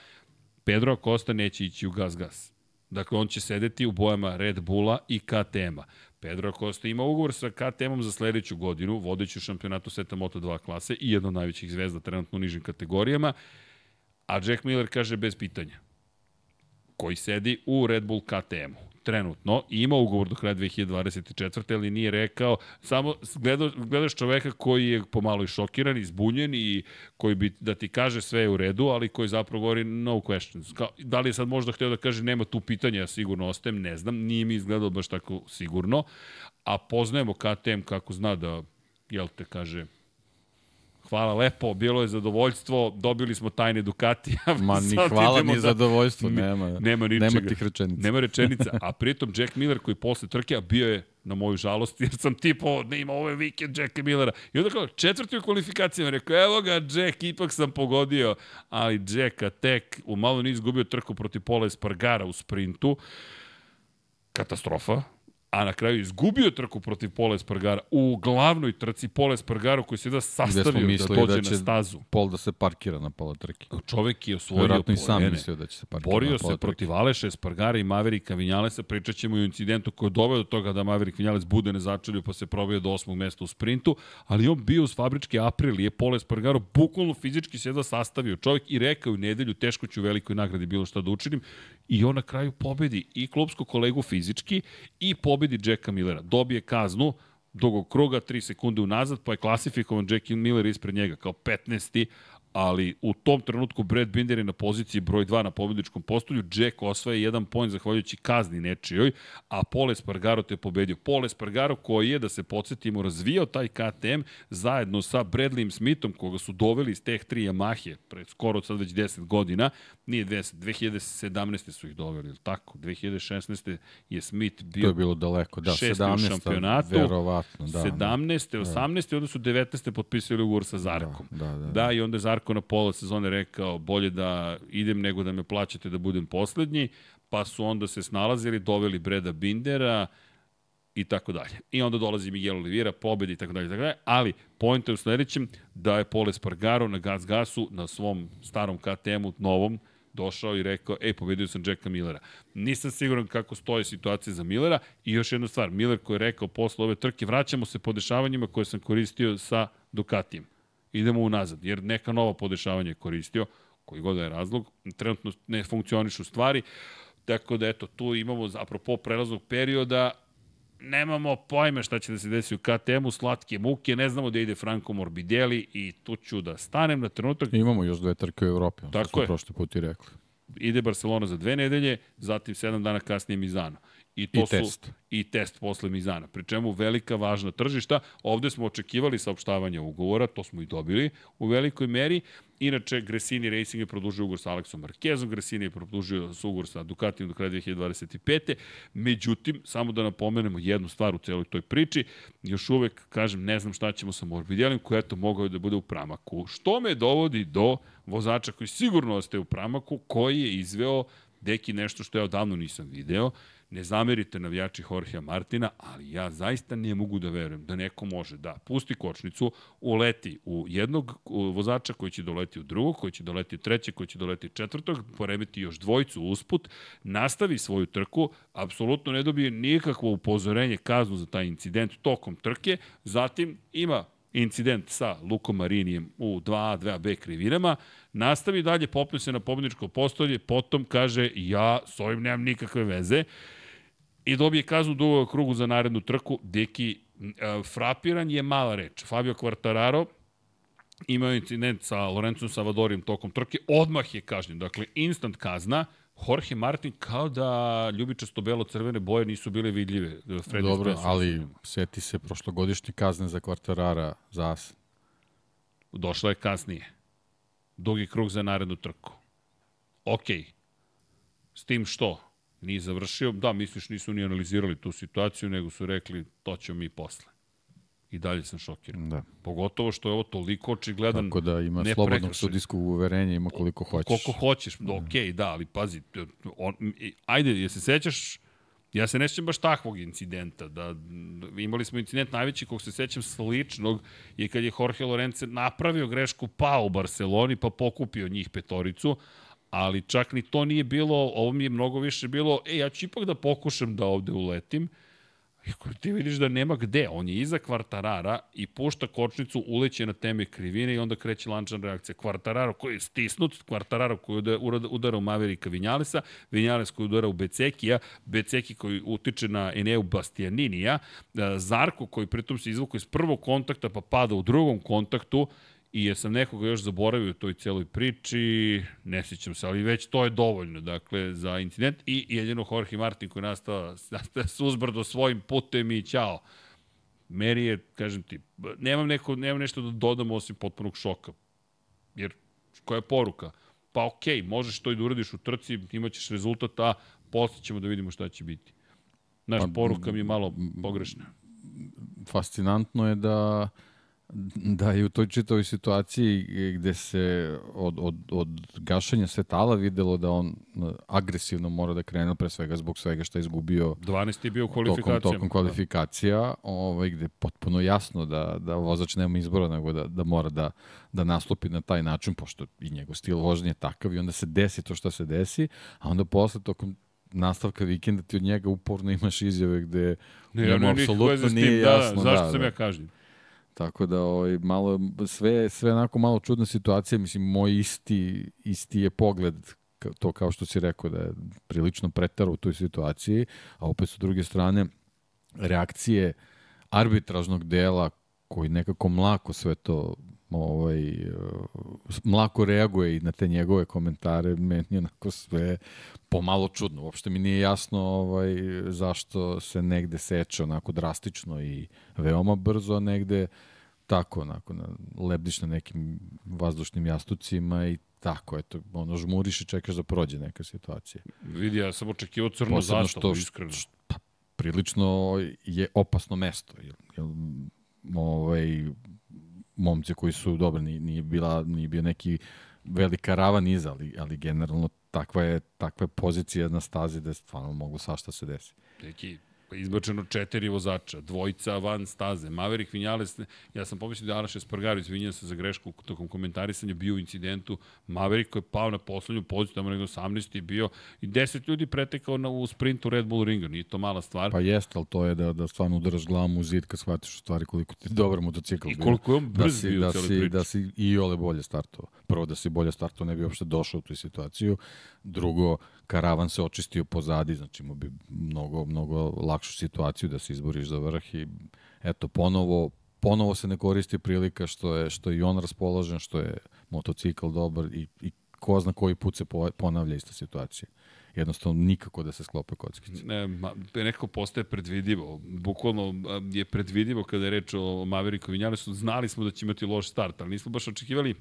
Pedro Acosta neće ići u gas-gas. Dakle, on će sedeti u bojama Red Bulla i KTM-a. Pedro Acosta ima ugovor sa KTM-om za sledeću godinu, vodeću šampionatu sveta Moto2 klase i jedna od najvećih zvezda trenutno u nižim kategorijama. A Jack Miller kaže bez pitanja. Koji sedi u Red Bull KTM-u trenutno ima ugovor do kraja 2024. ali nije rekao, samo gledaš, gledaš čoveka koji je pomalo i šokiran, izbunjen i koji bi da ti kaže sve je u redu, ali koji zapravo govori no questions. Kao, da li je sad možda hteo da kaže nema tu pitanja, ja sigurno ostajem, ne znam, nije mi izgledalo baš tako sigurno, a poznajemo KTM kako zna da, jel te kaže, Hvala lepo, bilo je zadovoljstvo, dobili smo tajne Ducatija. Ma ni hvala ni da... zadovoljstvo, nema, nema, ničega. nema tih rečenica. Nema rečenica, a pritom Jack Miller koji posle trke, a bio je na moju žalost, jer sam tipo, ne ima ovaj vikend Jacka Millera. I onda kao, četvrti u kvalifikacijama, rekao, evo ga Jack, ipak sam pogodio, ali Jacka tek u malo nije izgubio trku protiv Pola Espargara u sprintu. Katastrofa, a na kraju izgubio trku protiv Pola Espargara u glavnoj trci Pola Espargara koji se da sastavio da dođe da na stazu. Pol da se parkira na pola trke. Čovek je osvojio Vjerojatno i sam mislio da će se parkira Borio na pola se protiv Aleša Espargara i Maverika Vinjalesa, pričat ćemo i o incidentu koji je doveo do toga da Maverik Vinjales bude nezačelio pa se probio do osmog mesta u sprintu, ali on bio uz fabričke april je Pola Espargaro bukvalno fizički se da sastavio. Čovek i rekao u nedelju teško ću u velikoj nagradi bilo šta da učinim. I on na kraju pobedi i klubsku kolegu fizički i pobedi Jacka Millera. Dobije kaznu, dugog kruga, 3 sekunde unazad, pa je klasifikovan Jack Miller ispred njega kao 15 ali u tom trenutku Brad Binder je na poziciji broj 2 na pobedničkom postolju, Jack osvaja jedan point zahvaljujući kazni nečijoj, a Pole Espargaro te pobedio. Pole Espargaro koji je, da se podsjetimo, razvijao taj KTM zajedno sa Bradleyem Smithom, koga su doveli iz teh 3 Yamahe, pred skoro sad već 10 godina, nije 10, 2017. su ih doveli, ili tako? 2016. je Smith bio To je bilo daleko, da, 17. u šampionatu, verovatno, da. 17. 18. Da. onda su 19. potpisali ugovor sa Zarkom. Da, da, da. da i onda je Zarko na pola sezone rekao bolje da idem nego da me plaćate da budem poslednji, pa su onda se snalazili, doveli Breda Bindera, i tako dalje. I onda dolazi Miguel Oliveira, pobedi i tako dalje, tako dalje. Ali point je u sledećem da je Pole Spargaro na Gas Gasu na svom starom KTM-u novom došao i rekao, ej, pobedio sam Jacka Millera. Nisam siguran kako stoje situacija za Millera i još jedna stvar, Miller koji je rekao posle ove trke, vraćamo se po dešavanjima koje sam koristio sa Ducatijem. Idemo unazad, jer neka nova podešavanja je koristio, koji god da je razlog, trenutno ne funkcionišu stvari, tako da eto, tu imamo, apropo prelaznog perioda, nemamo pojme šta će da se desi u KTM-u, slatke muke, ne znamo da ide Franco Morbidelli i tu ću da stanem na trenutak. Imamo još dve trke u Evropi, Tako je. prošli put i rekli. Ide Barcelona za dve nedelje, zatim sedam dana kasnije Mizano. I, to I su, test. I test posle Mizana. Pri čemu velika važna tržišta. Ovde smo očekivali saopštavanje ugovora, to smo i dobili u velikoj meri. Inače, Gresini Racing je produžio ugovor sa Aleksom Markezom, Gresini je produžio ugovor sa Ducatijem do kraja 2025. Međutim, samo da napomenemo jednu stvar u celoj toj priči, još uvek, kažem, ne znam šta ćemo sa Morbidelem, koji eto mogao da bude u pramaku. Što me dovodi do vozača koji sigurno ostaje u pramaku, koji je izveo deki nešto što ja odavno nisam video, Ne zamerite navijači Jorgea Martina, ali ja zaista ne mogu da verujem da neko može. Da pusti kočnicu, uleti u jednog vozača koji će doleti u drugog, koji će doleti u trećeg, koji će doleti u četvrtog, poremeti još dvojicu usput, nastavi svoju trku, apsolutno ne dobije nikakvo upozorenje, kaznu za taj incident tokom trke, zatim ima incident sa Lukom Marinijem u 2A, 2B krivinama, nastavi dalje, popne se na pobjedičko postolje, potom kaže ja s ovim nemam nikakve veze i dobije kaznu dugog krugu za narednu trku. Deki, frapiran je mala reč. Fabio Quartararo imao incident sa Lorencom Savadorijem tokom trke, odmah je kažnjen. Dakle, instant kazna, Jorge Martin kao da ljubičasto belo-crvene boje nisu bile vidljive. Freddy Dobro, Spencer. ali seti se prošlogodišnje kazne za Quartarara za As. Došla je kasnije. Dugi krug za narednu trku. Okej. Okay. S tim što? Nije završio. Da, misliš, nisu ni analizirali tu situaciju, nego su rekli, to ćemo mi posle. I dalje sam šokiran. Da. Pogotovo što je ovo toliko očigledan Tako da ima slobodnog sudijskog uverenja, ima koliko hoćeš. Koliko hoćeš, da. ok, da, ali pazi, on, ajde, je se sećaš, ja se ne sećam baš takvog incidenta, da imali smo incident najveći kog se sećam sličnog je kad je Jorge Lorence napravio grešku pa u Barceloni pa pokupio njih petoricu, ali čak ni to nije bilo, ovo mi je mnogo više bilo, e, ja ću ipak da pokušam da ovde uletim, Ako ti vidiš da nema gde, on je iza kvartarara i pušta kočnicu, uleće na teme krivine i onda kreće lančana reakcija. Kvartararo koji je stisnut, kvartararo koji udara u Maverika Vinjalesa, Vinjales koji udara u Becekija, Beceki koji utiče na Eneu Bastianinija, Zarko koji pritom se izvuka iz prvog kontakta pa pada u drugom kontaktu, I jesam nekoga još zaboravio u toj celoj priči, ne sjećam se, ali već to je dovoljno, dakle, za incident. I jedino Jorge Martin koji nastava, nastava suzbrdo svojim putem i ćao. Meri je, kažem ti, nemam, neko, nemam nešto da dodam osim potpunog šoka. Jer, koja je poruka? Pa okej, okay, možeš to i da uradiš u trci, imaćeš rezultat, a posle ćemo da vidimo šta će biti. Znaš, pa, poruka mi je malo pogrešna. Fascinantno je da Da, i u toj čitavoj situaciji gde se od, od, od gašanja svetala videlo da on agresivno mora da krene pre svega zbog svega što je izgubio 12. je bio u kvalifikacijama. Tokom, tokom kvalifikacija, ovaj, gde je potpuno jasno da, da vozač nema izbora nego da, da mora da, da nastupi na taj način, pošto i njegov stil vožnje je takav i onda se desi to što se desi, a onda posle tokom nastavka vikenda ti od njega uporno imaš izjave gde ne, ja, apsolutno nije da, jasno. Da, zašto da, sam da. ja kažnjen? Tako da ovaj, malo, sve, sve onako malo čudna situacija, mislim, moj isti, isti je pogled to kao što si rekao da je prilično pretaro u toj situaciji, a opet su druge strane reakcije arbitražnog dela koji nekako mlako sve to ovaj, mlako reaguje i na te njegove komentare, meni je onako sve pomalo čudno. Uopšte mi nije jasno ovaj, zašto se negde seče onako drastično i veoma brzo, a negde tako, onako, na, lebdiš na nekim vazdušnim jastucima i tako, eto, ono, žmuriš i čekaš da prođe neka situacija. Vidi, ja sam očekivao crnu zastavu, što, iskreno. Što, pa, prilično je opasno mesto, jer, jer ovaj, momci koji su, dobro, nije, nije, bila, nije bio neki velika ravan iza, ali, ali generalno takva je, takva je pozicija na stazi da stvarno moglo svašta se desi. Neki izbačeno četiri vozača, dvojica van staze. Maverick Vinales, ja sam pomislio da Alaš Espargaro, izvinjam se za grešku tokom komentarisanja, bio u incidentu. Maverick koji je pao na poslednju poziciju, tamo nego 18. je bio i 10 ljudi pretekao na, u sprintu Red Bull ringa, nije to mala stvar. Pa jeste, ali to je da, da stvarno udaraš glavom u zid kad shvatiš u stvari koliko ti je dobar motocikl I koliko je on da brz da bio da u si, priči. Da si i ole bolje startovao. Prvo da si bolje startovao, ne bi uopšte došao u tu situaciju. Drugo, karavan se očistio pozadi, znači imao bi mnogo, mnogo lakšu situaciju da se izboriš za vrh i eto, ponovo, ponovo se ne koristi prilika što je, što je i on raspoložen, što je motocikl dobar i, i ko zna koji put se ponavlja ista situacija. jednostavno nikako da se sklope kockice. Ne, ma, nekako postaje predvidivo. Bukvalno je predvidivo kada je reč o Maveriku Vinjalesu. Znali smo da će imati loš start, ali nismo baš očekivali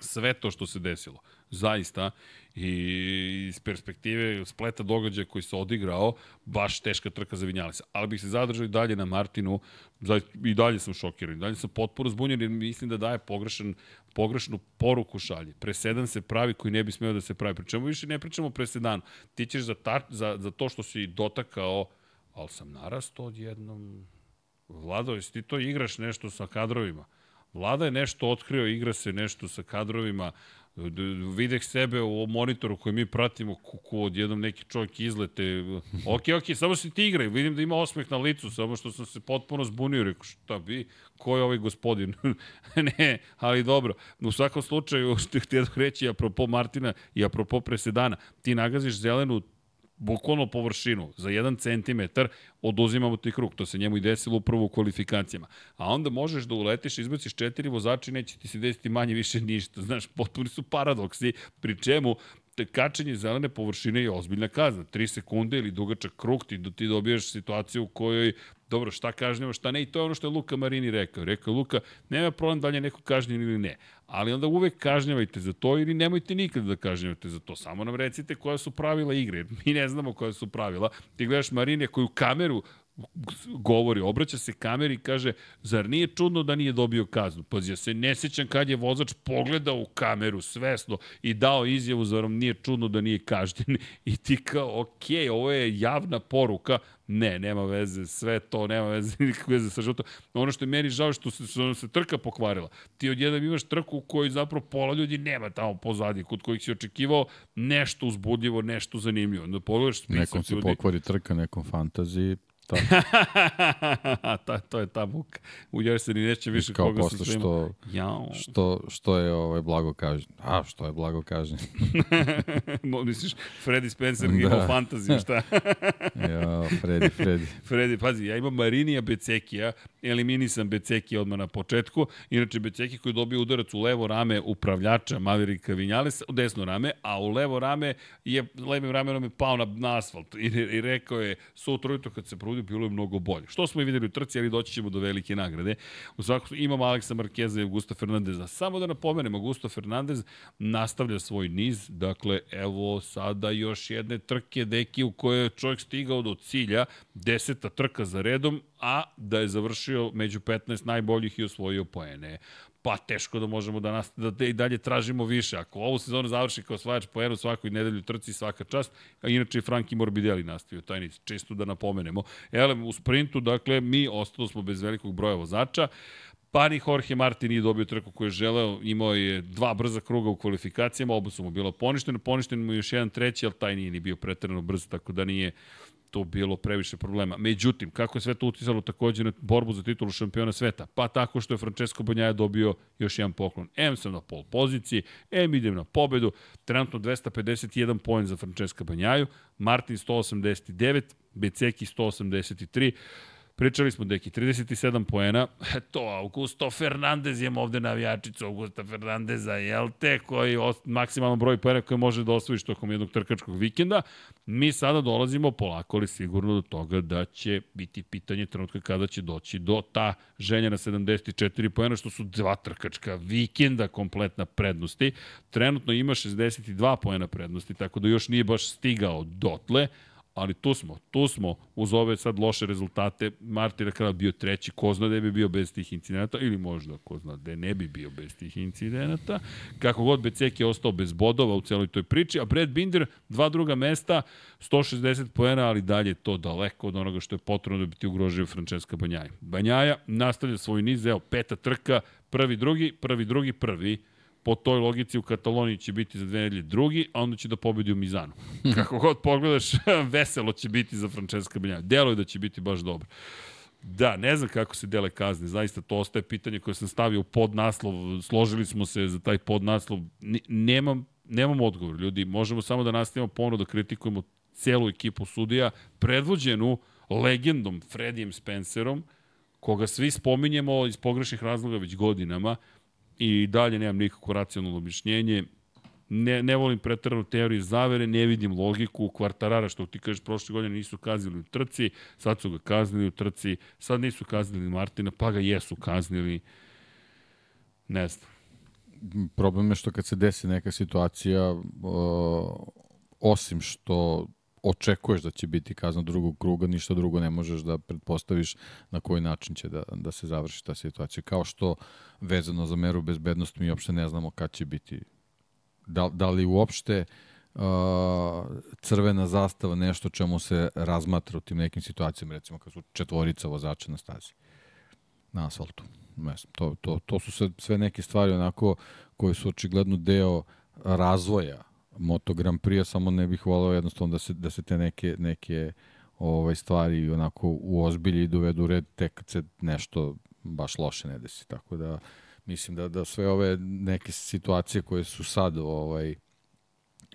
sve to što se desilo. Zaista. I iz perspektive spleta događaja koji se odigrao, baš teška trka za Vinjalesa. Ali bih se zadržao i dalje na Martinu, i dalje sam šokiran, i dalje sam potpuno zbunjen jer mislim da daje pogrešan, pogrešnu poruku šalje. Presedan se pravi koji ne bi smeo da se pravi. Pričemu više ne pričamo o presedanu. Ti ćeš za, ta, za, za to što si dotakao, ali sam narasto odjednom. Vlado, jesi ti to igraš nešto sa kadrovima? Vlada je nešto otkrio, igra se nešto sa kadrovima, videh sebe u monitoru koji mi pratimo kuku odjednom neki čovjek izlete. Ok, ok, samo se ti igraj. Vidim da ima osmeh na licu, samo što sam se potpuno zbunio. Rekao, šta bi? Ko je ovaj gospodin? ne, ali dobro. U svakom slučaju, što htio reći, apropo Martina i apropo presedana, ti nagaziš zelenu bukvalno površinu za 1 cm, oduzimamo ti krug. To se njemu i desilo upravo u kvalifikacijama. A onda možeš da uletiš, izbaciš četiri vozača i neće ti se desiti manje više ništa. Znaš, potpuni su paradoksi, pri čemu te kačenje zelene površine je ozbiljna kazna. 3 sekunde ili dugačak krug ti, ti dobijaš situaciju u kojoj dobro, šta kažnjava, šta ne, i to je ono što je Luka Marini rekao. Rekao Luka, nema problem da li je neko kažnjen ili ne, ali onda uvek kažnjavajte za to ili nemojte nikada da kažnjavate za to. Samo nam recite koja su pravila igre. Mi ne znamo koja su pravila. Ti gledaš Marinija koju kameru govori, obraća se kameri i kaže, zar nije čudno da nije dobio kaznu? Pazi, ja se ne sećam kad je vozač pogledao u kameru svesno i dao izjavu, zar vam nije čudno da nije kažnjen? I ti kao, ok, ovo je javna poruka, ne, nema veze, sve to, nema veze, nikakve veze sa životom. Ono što je meni žao što se, što se trka pokvarila. Ti odjednom imaš trku u kojoj zapravo pola ljudi nema tamo pozadi, kod kojih si očekivao nešto uzbudljivo, nešto zanimljivo. Da pogledaš spisak Nekom se ljudi. pokvari trka, nekom fantaziji, to. ta, to je ta muka. U Jerseni neće više Kao koga posle se što, Jao. što, što je ovaj blago kažnjen. A, što je blago kažnjen. Mo- Misliš, Freddy Spencer da. imao fantaziju, šta? ja, Freddy, Freddy. Freddy, pazi, ja imam Marinija Becekija, eliminisan Becekija odmah na početku, inače Beceki koji dobio udarac u levo rame upravljača Maverika Vinjalesa, u desno rame, a u levo rame je, levim ramenom je pao na, na asfalt i, i rekao je, sutra ujutro kad se probudio, bilo je mnogo bolje. Što smo i videli u trci, ali doći ćemo do velike nagrade. U svakom imamo Aleksa Markeza i Augusta Fernandeza. Samo da napomenem, Augusto Fernandez nastavlja svoj niz, dakle, evo sada još jedne trke deki u kojoj je čovjek stigao do cilja, deseta trka za redom, a da je završio među 15 najboljih i osvojio poene pa teško da možemo da, nas, da i dalje tražimo više. Ako ovu sezonu završi kao osvajač poena u svakoj nedelju trci svaka čast, a inače i Franki Morbidelli nastavio taj niz, čisto da napomenemo. Elem, u sprintu, dakle, mi ostalo smo bez velikog broja vozača, Pa ni Jorge Martin nije dobio trku koju je želeo, imao je dva brza kruga u kvalifikacijama, oba su mu bila poništena, poništen mu još jedan treći, ali taj nije ni bio pretrano brz, tako da nije to bilo previše problema. Međutim, kako je sve to uticalo takođe na borbu za titulu šampiona sveta? Pa tako što je Francesco Banjaja dobio još jedan poklon. M sam na pol poziciji, M idem na pobedu, trenutno 251 poen za Francesca Banjaju, Martin 189, Beceki 183, Pričali smo, deki, 37 poena. To, Augusto Fernandez je ovde navijačicu Augusta Fernandeza, jel te, koji os, maksimalan broj poena koje može da osvojiš tokom jednog trkačkog vikenda. Mi sada dolazimo polako ali sigurno do toga da će biti pitanje trenutka kada će doći do ta ženja na 74 poena, što su dva trkačka vikenda kompletna prednosti. Trenutno ima 62 poena prednosti, tako da još nije baš stigao dotle, ali tu smo, tu smo, uz ove sad loše rezultate, Martin kraju bio treći, ko zna da bi bio bez tih incidenata, ili možda ko zna da ne bi bio bez tih incidenata. Kako god Becek je ostao bez bodova u celoj toj priči, a Brad Binder, dva druga mesta, 160 poena, ali dalje to daleko od onoga što je potrebno da bi ti ugrožio Francesca Banjaja. Banjaja nastavlja svoj niz, evo, peta trka, prvi, drugi, prvi, drugi, prvi, po toj logici u Kataloniji će biti za dve nedelje drugi, a onda će da pobedi u Mizanu. Kako god pogledaš, veselo će biti za Francesca Banjaja. Deluje da će biti baš dobro. Da, ne znam kako se dele kazne, zaista to ostaje pitanje koje sam stavio u podnaslov, složili smo se za taj podnaslov, N nemam, nemam odgovor, ljudi, možemo samo da nastavimo ponovno da kritikujemo celu ekipu sudija, predvođenu legendom Fredijem Spencerom, koga svi spominjemo iz pogrešnih razloga već godinama, i dalje nemam nikako racionalno objašnjenje. Ne, ne volim pretaranu teoriju zavere, ne vidim logiku kvartarara, što ti kažeš, prošle godine nisu kaznili u trci, sad su ga kaznili u trci, sad nisu kaznili Martina, pa ga jesu kaznili. Ne znam. Problem je što kad se desi neka situacija, osim što očekuješ da će biti kazna drugog kruga, ništa drugo ne možeš da pretpostaviš na koji način će da, da se završi ta situacija. Kao što vezano za meru bezbednosti mi uopšte ne znamo kad će biti. Da, da li uopšte uh, crvena zastava nešto čemu se razmatra u tim nekim situacijama, recimo kad su četvorica vozača na stazi, na asfaltu. To, to, to su sve, neke stvari onako koje su očigledno deo razvoja Moto Grand Prix, samo ne bih volao jednostavno da se, da se te neke, neke ovaj, stvari onako u ozbilji dovedu u red tek kad se nešto baš loše ne desi. Tako da mislim da, da sve ove neke situacije koje su sad ovaj,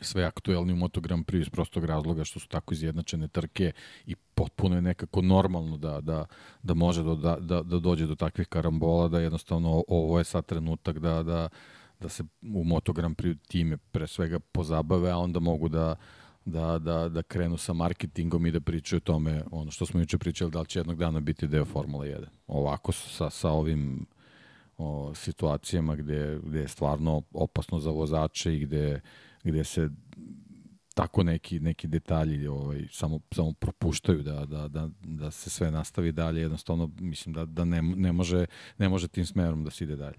sve aktuelni u Moto Grand Prix iz prostog razloga što su tako izjednačene trke i potpuno je nekako normalno da, da, da može do, da, da, da dođe do takvih karambola, da jednostavno ovo je sad trenutak da, da, da se u Moto Grand Prix time pre svega pozabave, a onda mogu da, da, da, da krenu sa marketingom i da pričaju o tome, ono što smo juče pričali, da li će jednog dana biti deo Formula 1. Ovako sa, sa ovim o, situacijama gde, gde je stvarno opasno za vozače i gde, gde se tako neki neki detalji ovaj samo samo propuštaju da da da da se sve nastavi dalje jednostavno mislim da da ne ne može ne može tim smerom da se ide dalje.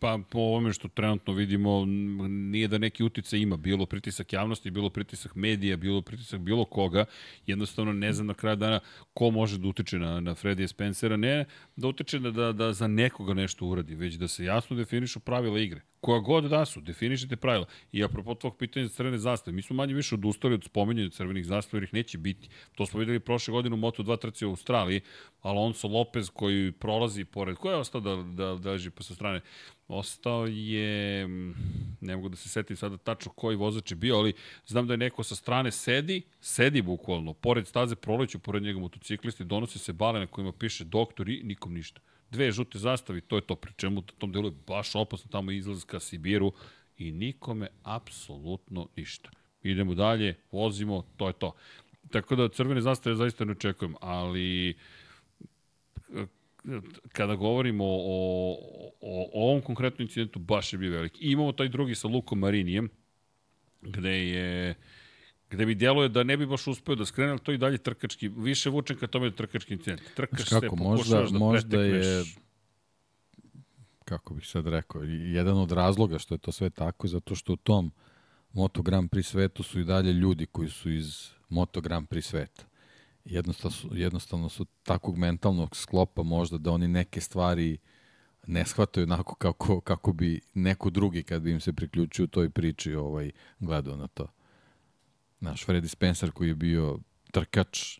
Pa po ovome što trenutno vidimo, nije da neki utice ima, bilo pritisak javnosti, bilo pritisak medija, bilo pritisak bilo koga, jednostavno ne znam na kraju dana ko može da utiče na, na Freddy Spencera, ne da utiče da, da, da za nekoga nešto uradi, već da se jasno definišu pravila igre. Koja god da su, definišite pravila. I apropo tvog pitanja za crvene zastave, mi smo manje više odustali od spomenjanja crvenih zastava jer ih neće biti. To smo videli prošle godine u Moto2 trci u Australiji, Alonso Lopez koji prolazi pored, ko je ostao da, da, da leži pa sa strane? Ostao je, ne mogu da se setim sada tačno koji vozač je bio, ali znam da je neko sa strane sedi, sedi bukvalno, pored staze proleću, pored njega motociklisti, donosi se bale na kojima piše doktor i nikom ništa dve žute zastavi, to je to, pri čemu u tom delu je baš opasno tamo izlaz ka Sibiru i nikome apsolutno ništa. Idemo dalje, vozimo, to je to. Tako da crvene zastave zaista ne očekujem, ali kada govorimo o, o, o ovom konkretnom incidentu, baš je bio velik. I imamo taj drugi sa Lukom Marinijem, gde je gde mi djeluje da ne bi baš uspeo da skrene, ali to i dalje trkački, više vučem ka tome da trkački incident. Trkaš kako, se, možda, da možda je, kako bih sad rekao, jedan od razloga što je to sve tako, zato što u tom Moto Grand Prix svetu su i dalje ljudi koji su iz Moto Grand Prix sveta. Jednostavno su, jednostavno su takvog mentalnog sklopa možda da oni neke stvari ne shvataju onako kako, kako bi neko drugi kad bi im se priključio u toj priči ovaj, gledao na to. Naš Freddy Spencer koji je bio trkač,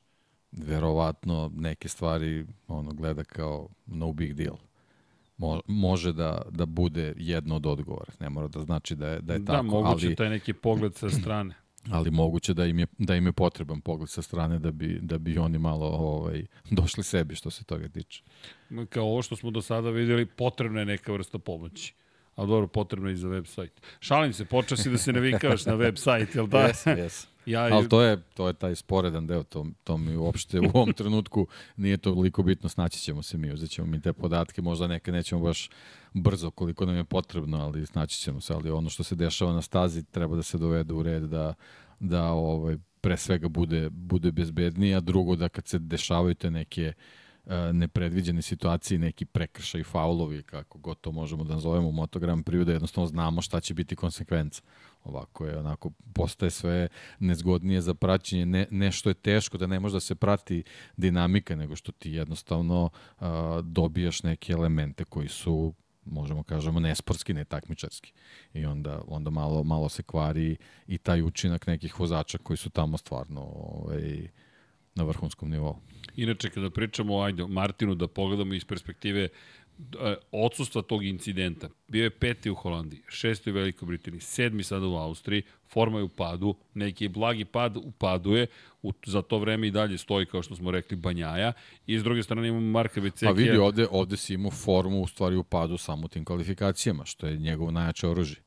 verovatno neke stvari ono gleda kao no big deal. Mo, može da, da bude jedno od odgovora. Ne mora da znači da je, da je da, tako. Da, moguće ali, taj neki pogled sa strane. Ali moguće da im je, da im je potreban pogled sa strane da bi, da bi oni malo ovaj, došli sebi što se toga tiče. Kao ovo što smo do sada videli, potrebna je neka vrsta pomoći. A dobro, potrebno je i za web sajt. Šalim se, počeo si da se navikavaš na web sajt, jel da? Yes, yes. Ja, Ali to je, to je taj sporedan deo, to, to mi uopšte u ovom trenutku nije to toliko bitno, snaći ćemo se mi, uzet ćemo mi te podatke, možda neke nećemo baš brzo koliko nam je potrebno, ali snaći ćemo se, ali ono što se dešava na stazi treba da se dovede u red, da, da ovaj, pre svega bude, bude bezbednije, a drugo da kad se dešavaju te neke uh, nepredviđene situacije, neki prekršaj, faulovi, kako god to možemo da nazovemo u Moto da jednostavno znamo šta će biti konsekvenca. Ovako je, onako, postaje sve nezgodnije za praćenje. Ne, nešto je teško da ne može da se prati dinamika, nego što ti jednostavno uh, dobijaš neke elemente koji su možemo kažemo nesportski, ne takmičarski. I onda onda malo malo se kvari i taj učinak nekih vozača koji su tamo stvarno ovaj na vrhunskom nivou. Inače, kada pričamo ajde, Martinu, da pogledamo iz perspektive e, odsustva tog incidenta. Bio je peti u Holandiji, šesti u Velikoj Britaniji, sedmi sada u Austriji, forma je u padu, neki blagi pad u padu je, u, za to vreme i dalje stoji, kao što smo rekli, Banjaja, i s druge strane imamo Marka Becekija. Pa vidi, ovde, ovde si imao formu u stvari u padu samo u tim kvalifikacijama, što je njegovo najjače oružje.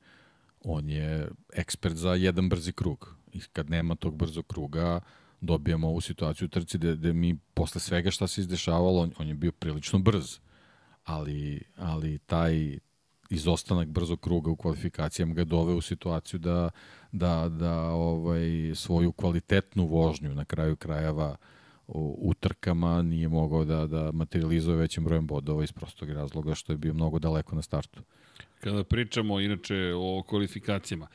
on je ekspert za jedan brzi krug. I kad nema tog brzog kruga, dobijamo ovu situaciju u trci gde, gde mi posle svega šta se izdešavalo, on, on je bio prilično brz. Ali, ali taj izostanak brzog kruga u kvalifikacijama ga dove u situaciju da, da, da ovaj, svoju kvalitetnu vožnju na kraju krajeva u utrkama nije mogao da, da materializuje većim brojem bodova iz prostog razloga što je bio mnogo daleko na startu. Kada pričamo inače o kvalifikacijama,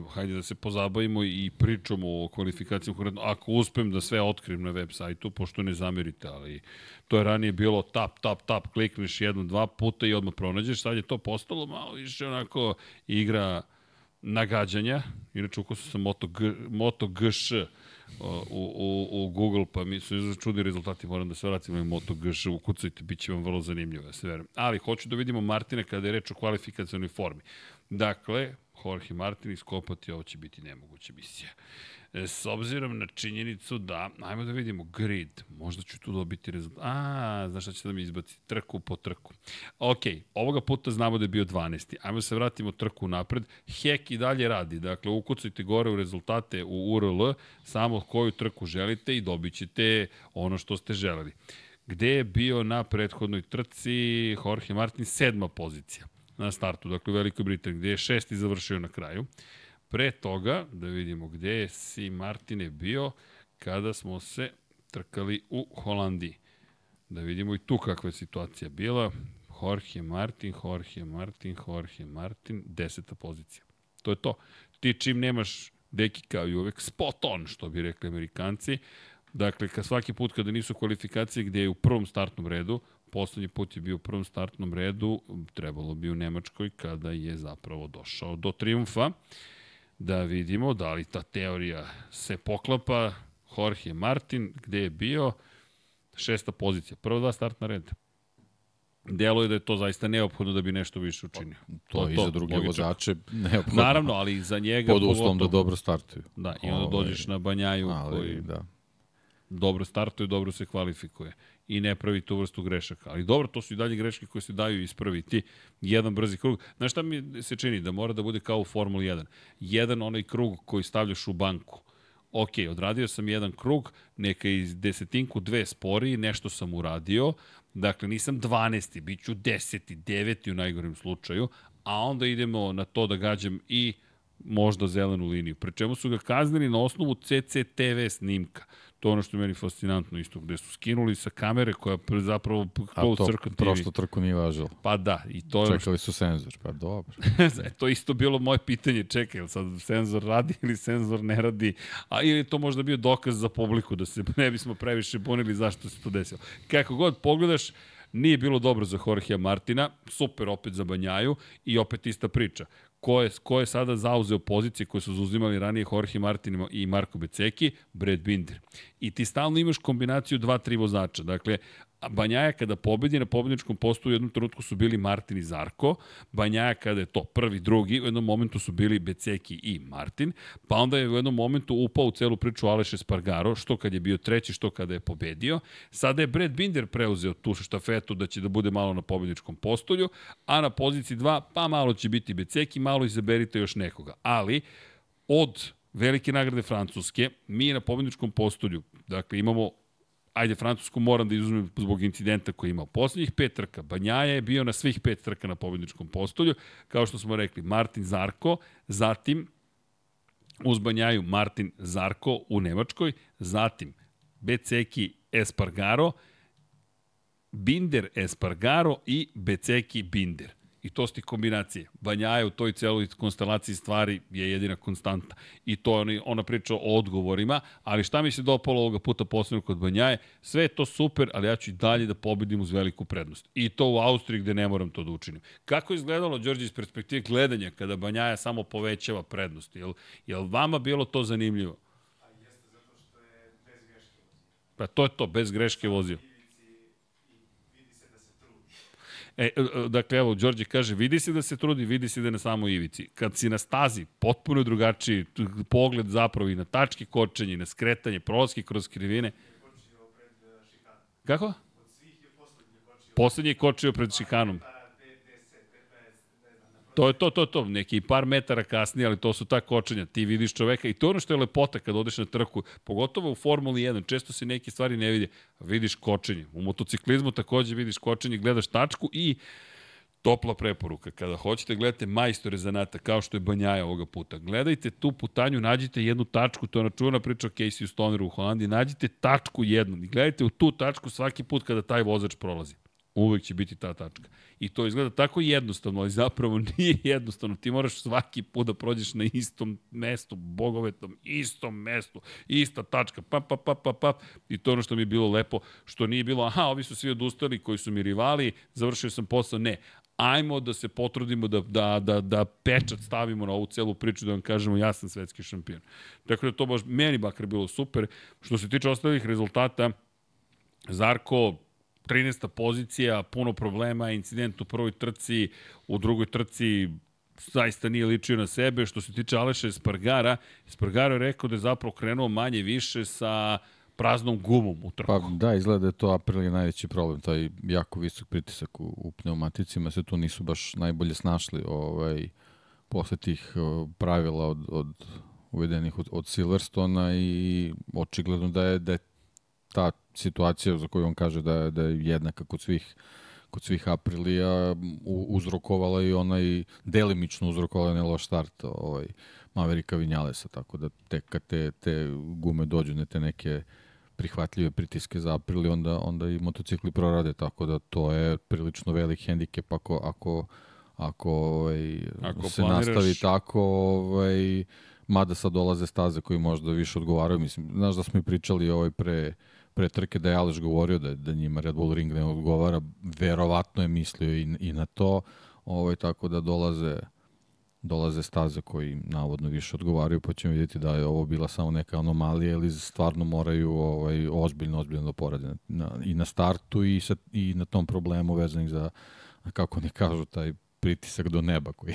hajde da se pozabavimo i pričamo o kvalifikacijama konkretno. Ako uspem da sve otkrijem na web sajtu, pošto ne zamerite, ali to je ranije bilo tap, tap, tap, klikneš jedno, dva puta i odmah pronađeš. Sad je to postalo malo više onako igra nagađanja. Inače, ukusio sam Moto, G, Moto GŠ u, u, u Google, pa mi su čudni rezultati, moram da se vratim na Moto GŠ, ukucajte, bit će vam vrlo zanimljivo, ja se verujem. Ali hoću da vidimo Martina kada je reč o kvalifikacijalnoj formi. Dakle, Jorge Martin iskopati, ovo će biti nemoguća misija. E, s obzirom na činjenicu da, ajmo da vidimo, grid, možda ću tu dobiti rezultat. A, znaš šta će da mi izbaci? Trku po trku. Ok, ovoga puta znamo da je bio 12. Ajmo se vratimo trku napred. Hek i dalje radi, dakle, ukucajte gore u rezultate u URL, samo koju trku želite i dobit ćete ono što ste želeli. Gde je bio na prethodnoj trci Jorge Martin sedma pozicija na startu, dakle u Velikoj Britaniji, gde je šesti završio na kraju. Pre toga, da vidimo gde je si Martine bio kada smo se trkali u Holandiji. Da vidimo i tu kakva je situacija bila. Jorge Martin, Jorge Martin, Jorge Martin, deseta pozicija. To je to. Ti čim nemaš deki kao i uvek spot on, što bi rekli amerikanci, Dakle, ka svaki put kada nisu kvalifikacije gde je u prvom startnom redu, poslednji put je bio u prvom startnom redu, trebalo bi u Nemačkoj kada je zapravo došao do triumfa. Da vidimo da li ta teorija se poklapa. Jorge Martin, gde je bio? Šesta pozicija, prva dva startna reda. Delo je da je to zaista neophodno da bi nešto više učinio. To, to i za druge logičak. vozače neophodno. Naravno, ali za njega... Pod uslovom da dobro startuju. Da, i onda dođeš na Banjaju ali, koji da. dobro startuje, dobro se kvalifikuje i ne pravi tu vrstu grešaka. Ali dobro, to su i dalje greške koje se daju ispraviti. Jedan brzi krug. Znaš šta mi se čini? Da mora da bude kao u Formuli 1. Jedan onaj krug koji stavljaš u banku. Ok, odradio sam jedan krug, neka iz desetinku dve spori, nešto sam uradio, dakle nisam 12. bit ću 10. 9. u najgorem slučaju, a onda idemo na to da gađam i možda zelenu liniju. Pre čemu su ga kaznili na osnovu CCTV snimka. To je ono što je meni fascinantno isto, gde su skinuli sa kamere koja zapravo A to prošlo trku nije važilo. Pa da, i to je... Čekali su senzor, pa dobro. e, to isto bilo moje pitanje, čekaj, ili sad senzor radi ili senzor ne radi, a ili to možda bio dokaz za publiku, da se ne bismo previše bunili zašto se to desilo. Kako god pogledaš, Nije bilo dobro za Jorgea Martina, super opet za Banjaju i opet ista priča ko je, ko je sada zauzeo pozicije koje su zauzimali ranije Jorge Martin i Marko Beceki, Brad Binder. I ti stalno imaš kombinaciju dva, tri vozača. Dakle, Banjaja kada pobedi na pobedničkom postu u jednom trenutku su bili Martin i Zarko, Banjaja kada je to prvi, drugi, u jednom momentu su bili Beceki i Martin, pa onda je u jednom momentu upao u celu priču Aleš Espargaro, što kad je bio treći, što kada je pobedio. Sada je Brad Binder preuzeo tu štafetu da će da bude malo na pobedničkom postolju, a na poziciji 2 pa malo će biti Beceki, malo izaberite još nekoga. Ali od velike nagrade Francuske, mi na pobedničkom postolju, dakle imamo ajde, Francusku moram da izuzmem zbog incidenta koji je imao. Poslednjih pet trka, Banjaja je bio na svih pet trka na pobedničkom postolju, kao što smo rekli, Martin Zarko, zatim uz Banjaju Martin Zarko u Nemačkoj, zatim Beceki Espargaro, Binder Espargaro i Beceki Binder. I to su ti kombinacije. Banjaja u toj celoj konstelaciji stvari je jedina konstanta. I to je ona priča o odgovorima, ali šta mi se dopalo ovoga puta posebno kod Banjaje, sve je to super, ali ja ću i dalje da pobedim uz veliku prednost. I to u Austriji gde ne moram to da učinim. Kako je izgledalo, Đorđe, iz perspektive gledanja, kada Banjaja samo povećava prednost? Jel, jel vama bilo to zanimljivo? A jeste zato što je bez greške vozio. Pa to je to, bez greške vozio. E, e, e, dakle, evo, Đorđe kaže, vidi se da se trudi, vidi se da je na samo ivici. Kad si na stazi, potpuno drugačiji pogled zapravo i na tačke kočenje, na skretanje, prolaske kroz krivine. Kako? Poslednji je kočio pred šikanom. To je to, to, to, neki par metara kasnije, ali to su ta kočenja. Ti vidiš čoveka i to je ono što je lepota kad odeš na trku, pogotovo u Formuli 1, često se neke stvari ne vidi. Vidiš kočenje. U motociklizmu takođe vidiš kočenje, gledaš tačku i topla preporuka. Kada hoćete gledate majstore zanata, kao što je Banjaja ovoga puta, gledajte tu putanju, nađite jednu tačku, to je načuvana priča o Casey Stoneru u Holandiji, nađite tačku jednu i gledajte u tu tačku svaki put kada taj vozač prolazi. Uvek će biti ta tačka. I to izgleda tako jednostavno, ali zapravo nije jednostavno. Ti moraš svaki put da prođeš na istom mestu, bogovetnom, istom mestu, ista tačka, pap, pap, pap, pap, pap. I to ono što mi je bilo lepo, što nije bilo, aha, ovi su svi odustali koji su mi rivali, završio sam posao. Ne, ajmo da se potrudimo da, da, da, da pečat stavimo na ovu celu priču, da vam kažemo ja sam svetski šampion. Tako da to baš meni bakar bilo super. Što se tiče ostalih rezultata, Zarko 13. pozicija, puno problema, incident u prvoj trci, u drugoj trci zaista nije ličio na sebe. Što se tiče Aleša Espargara, Espargara je rekao da je zapravo krenuo manje više sa praznom gumom u trku. Pa da, izgleda da je to Aprilia najveći problem, taj jako visok pritisak u, u pneumaticima, se tu nisu baš najbolje snašli ovaj, posle tih pravila od, od uvedenih od, od Silverstona i očigledno da je, da je ta situacija za koju on kaže da je, da je jednaka kod svih kod svih Aprilija uzrokovala i onaj delimično uzrokovala onaj loš start ovaj, Maverika Vinjalesa, tako da tek kad te, te gume dođu na te neke prihvatljive pritiske za Aprili, onda, onda i motocikli prorade, tako da to je prilično velik hendikep ako, ako, ako, ovaj, ako se planiraš... nastavi tako, ovaj, mada sad dolaze staze koji možda više odgovaraju. Mislim, znaš da smo i pričali ovaj pre, pre trke da je Aleš govorio da, da njima Red Bull Ring ne odgovara, verovatno je mislio i, i na to, ovaj, tako da dolaze dolaze staze koji navodno više odgovaraju, pa ćemo vidjeti da je ovo bila samo neka anomalija ili stvarno moraju ovaj, ozbiljno, ozbiljno da porade na, na, i na startu i, sa, i na tom problemu vezanih za, kako ne kažu, taj pritisak do neba koji,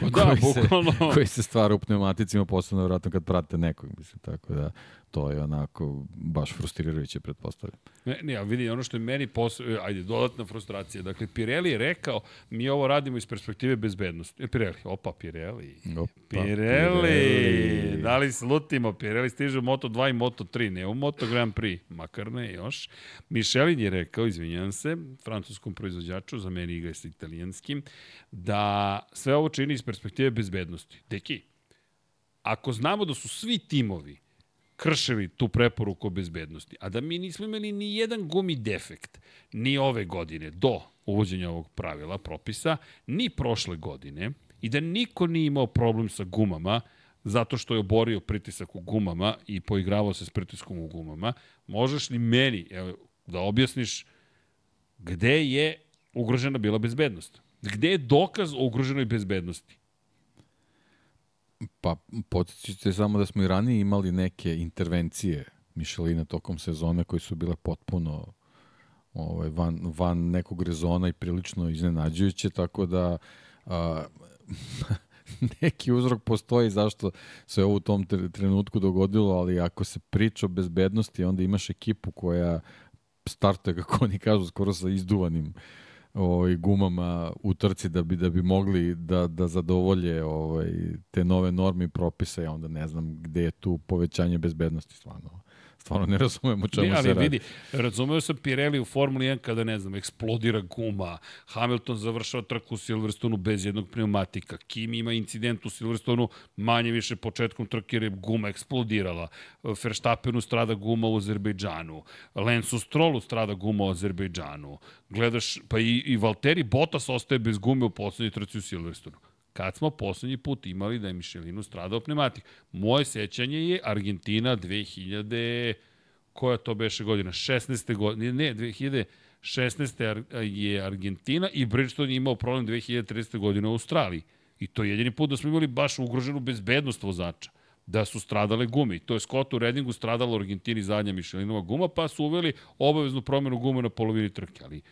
pa da, koji, bukvalno. se, koji se stvara u pneumaticima, posebno vratno kad prate nekog, mislim, tako da to je onako baš frustrirajuće, pretpostavljam. Ne, ne, a vidi, ono što je meni posle, ajde, dodatna frustracija. Dakle, Pirelli je rekao, mi ovo radimo iz perspektive bezbednosti. E, Pirelli, opa, Pirelli. Opa, Pirelli. Pirelli. Da li slutimo? Pirelli stiže u Moto2 i Moto3, ne u Moto Grand Prix, makar ne još. Michelin je rekao, izvinjam se, francuskom proizvođaču, za meni igra s italijanskim, da sve ovo čini iz perspektive bezbednosti. Deki, ako znamo da su svi timovi kršili tu preporuku o bezbednosti, a da mi nismo imali ni jedan gumi defekt, ni ove godine, do uvođenja ovog pravila, propisa, ni prošle godine, i da niko nije imao problem sa gumama, zato što je oborio pritisak u gumama i poigravao se s pritiskom u gumama, možeš li meni evo, da objasniš gde je ugrožena bila bezbednost? Gde je dokaz o ugroženoj bezbednosti? Pa, podsjećate samo da smo i ranije imali neke intervencije Mišelina tokom sezone koje su bile potpuno ovaj, van, van nekog rezona i prilično iznenađujuće, tako da a, neki uzrok postoji zašto se ovo u tom trenutku dogodilo, ali ako se priča o bezbednosti, onda imaš ekipu koja startuje, kako oni kažu, skoro sa izduvanim uh, ovaj, gumama u trci da bi da bi mogli da, da zadovolje ovaj, te nove norme i propise, ja onda ne znam gde je tu povećanje bezbednosti stvarno stvarno ne razumemo čemu ne, ali se radi. vidi, razumeo sam Pirelli u Formuli 1 kada, ne znam, eksplodira guma, Hamilton završava trku u Silverstonu bez jednog pneumatika, Kim ima incident u Silverstonu manje više početkom trke jer je guma eksplodirala, Verstappenu strada guma u Azerbejdžanu, Lensu Strolu strada guma u Azerbejdžanu, gledaš, pa i, i Valtteri Bottas ostaje bez gume u poslednjoj trci u Silverstonu kad smo poslednji put imali da je Michelinu stradao pneumatik. Moje sećanje je Argentina 2000, koja to beše godina? 16. godine, ne, 2016. je Argentina i Bridgestone je imao problem 2030. godine u Australiji. I to je jedini put da smo imali baš ugroženu bezbednost vozača da su stradale gume. To je Scottu Reddingu stradala u Argentini zadnja Michelinova guma, pa su uveli obaveznu promenu gume na polovini trke. Ali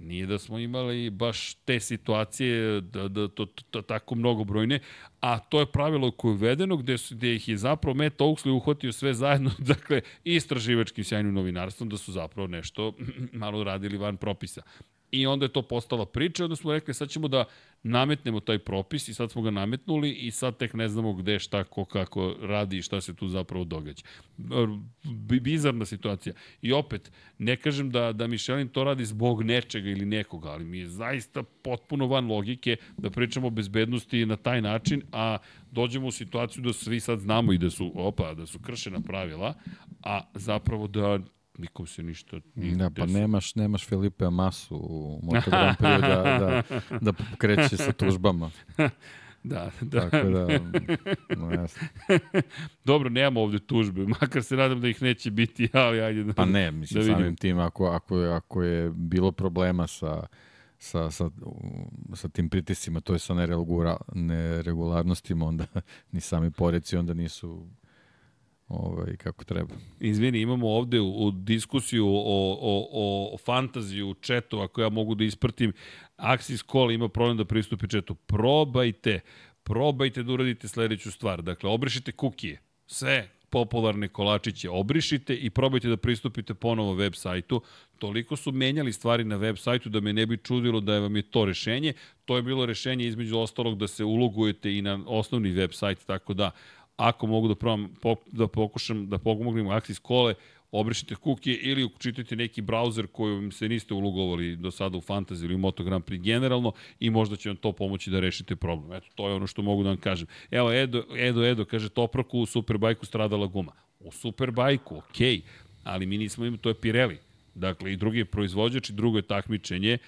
Nije da smo imali baš te situacije da, da to, to, tako mnogobrojne, a to je pravilo koje je uvedeno gde, su, gde ih je zapravo Matt Oaksley uhvatio sve zajedno, dakle, istraživačkim sjajnim novinarstvom da su zapravo nešto malo radili van propisa. I onda je to postala priča, onda smo rekli sad ćemo da nametnemo taj propis i sad smo ga nametnuli i sad tek ne znamo gde, šta, ko, kako radi i šta se tu zapravo događa. Bizarna situacija. I opet, ne kažem da, da Michelin to radi zbog nečega ili nekoga, ali mi je zaista potpuno van logike da pričamo o bezbednosti na taj način, a dođemo u situaciju da svi sad znamo i da su, opa, da su kršena pravila, a zapravo da nikom se ništa nije Da, pa nemaš, nemaš Felipe Masu u Moto Grand Prix da, da, da kreće sa tužbama. Da, da. Tako da, no jasno. Dobro, nemamo ovde tužbe, makar se nadam da ih neće biti, ali ajde da Pa ne, mislim, da samim tim, ako, ako, je, ako je bilo problema sa, sa, sa, sa tim pritisima, to je sa neregularnostima, onda ni sami poreci onda nisu ovaj, kako treba. Izvini, imamo ovde u, u diskusiju o, o, o, fantaziju četu, ako ja mogu da ispratim, Axis Call ima problem da pristupi četu. Probajte, probajte da uradite sledeću stvar. Dakle, obrišite kukije, sve popularne kolačiće obrišite i probajte da pristupite ponovo web sajtu. Toliko su menjali stvari na web sajtu da me ne bi čudilo da je vam je to rešenje. To je bilo rešenje između ostalog da se ulogujete i na osnovni web sajt, tako da ako mogu da probam da pokušam da pomognem Axis kole, obrišite kukije ili učitajte neki brauzer kojim se niste ulogovali do sada u Fantasy ili u Moto Grand Prix generalno i možda će vam to pomoći da rešite problem. Eto, to je ono što mogu da vam kažem. Evo, Edo, Edo, Edo kaže, Topraku u Superbajku stradala guma. U Superbajku, okej, okay, ali mi nismo imali, to je Pirelli. Dakle, i drugi je proizvođač i drugo je takmičenje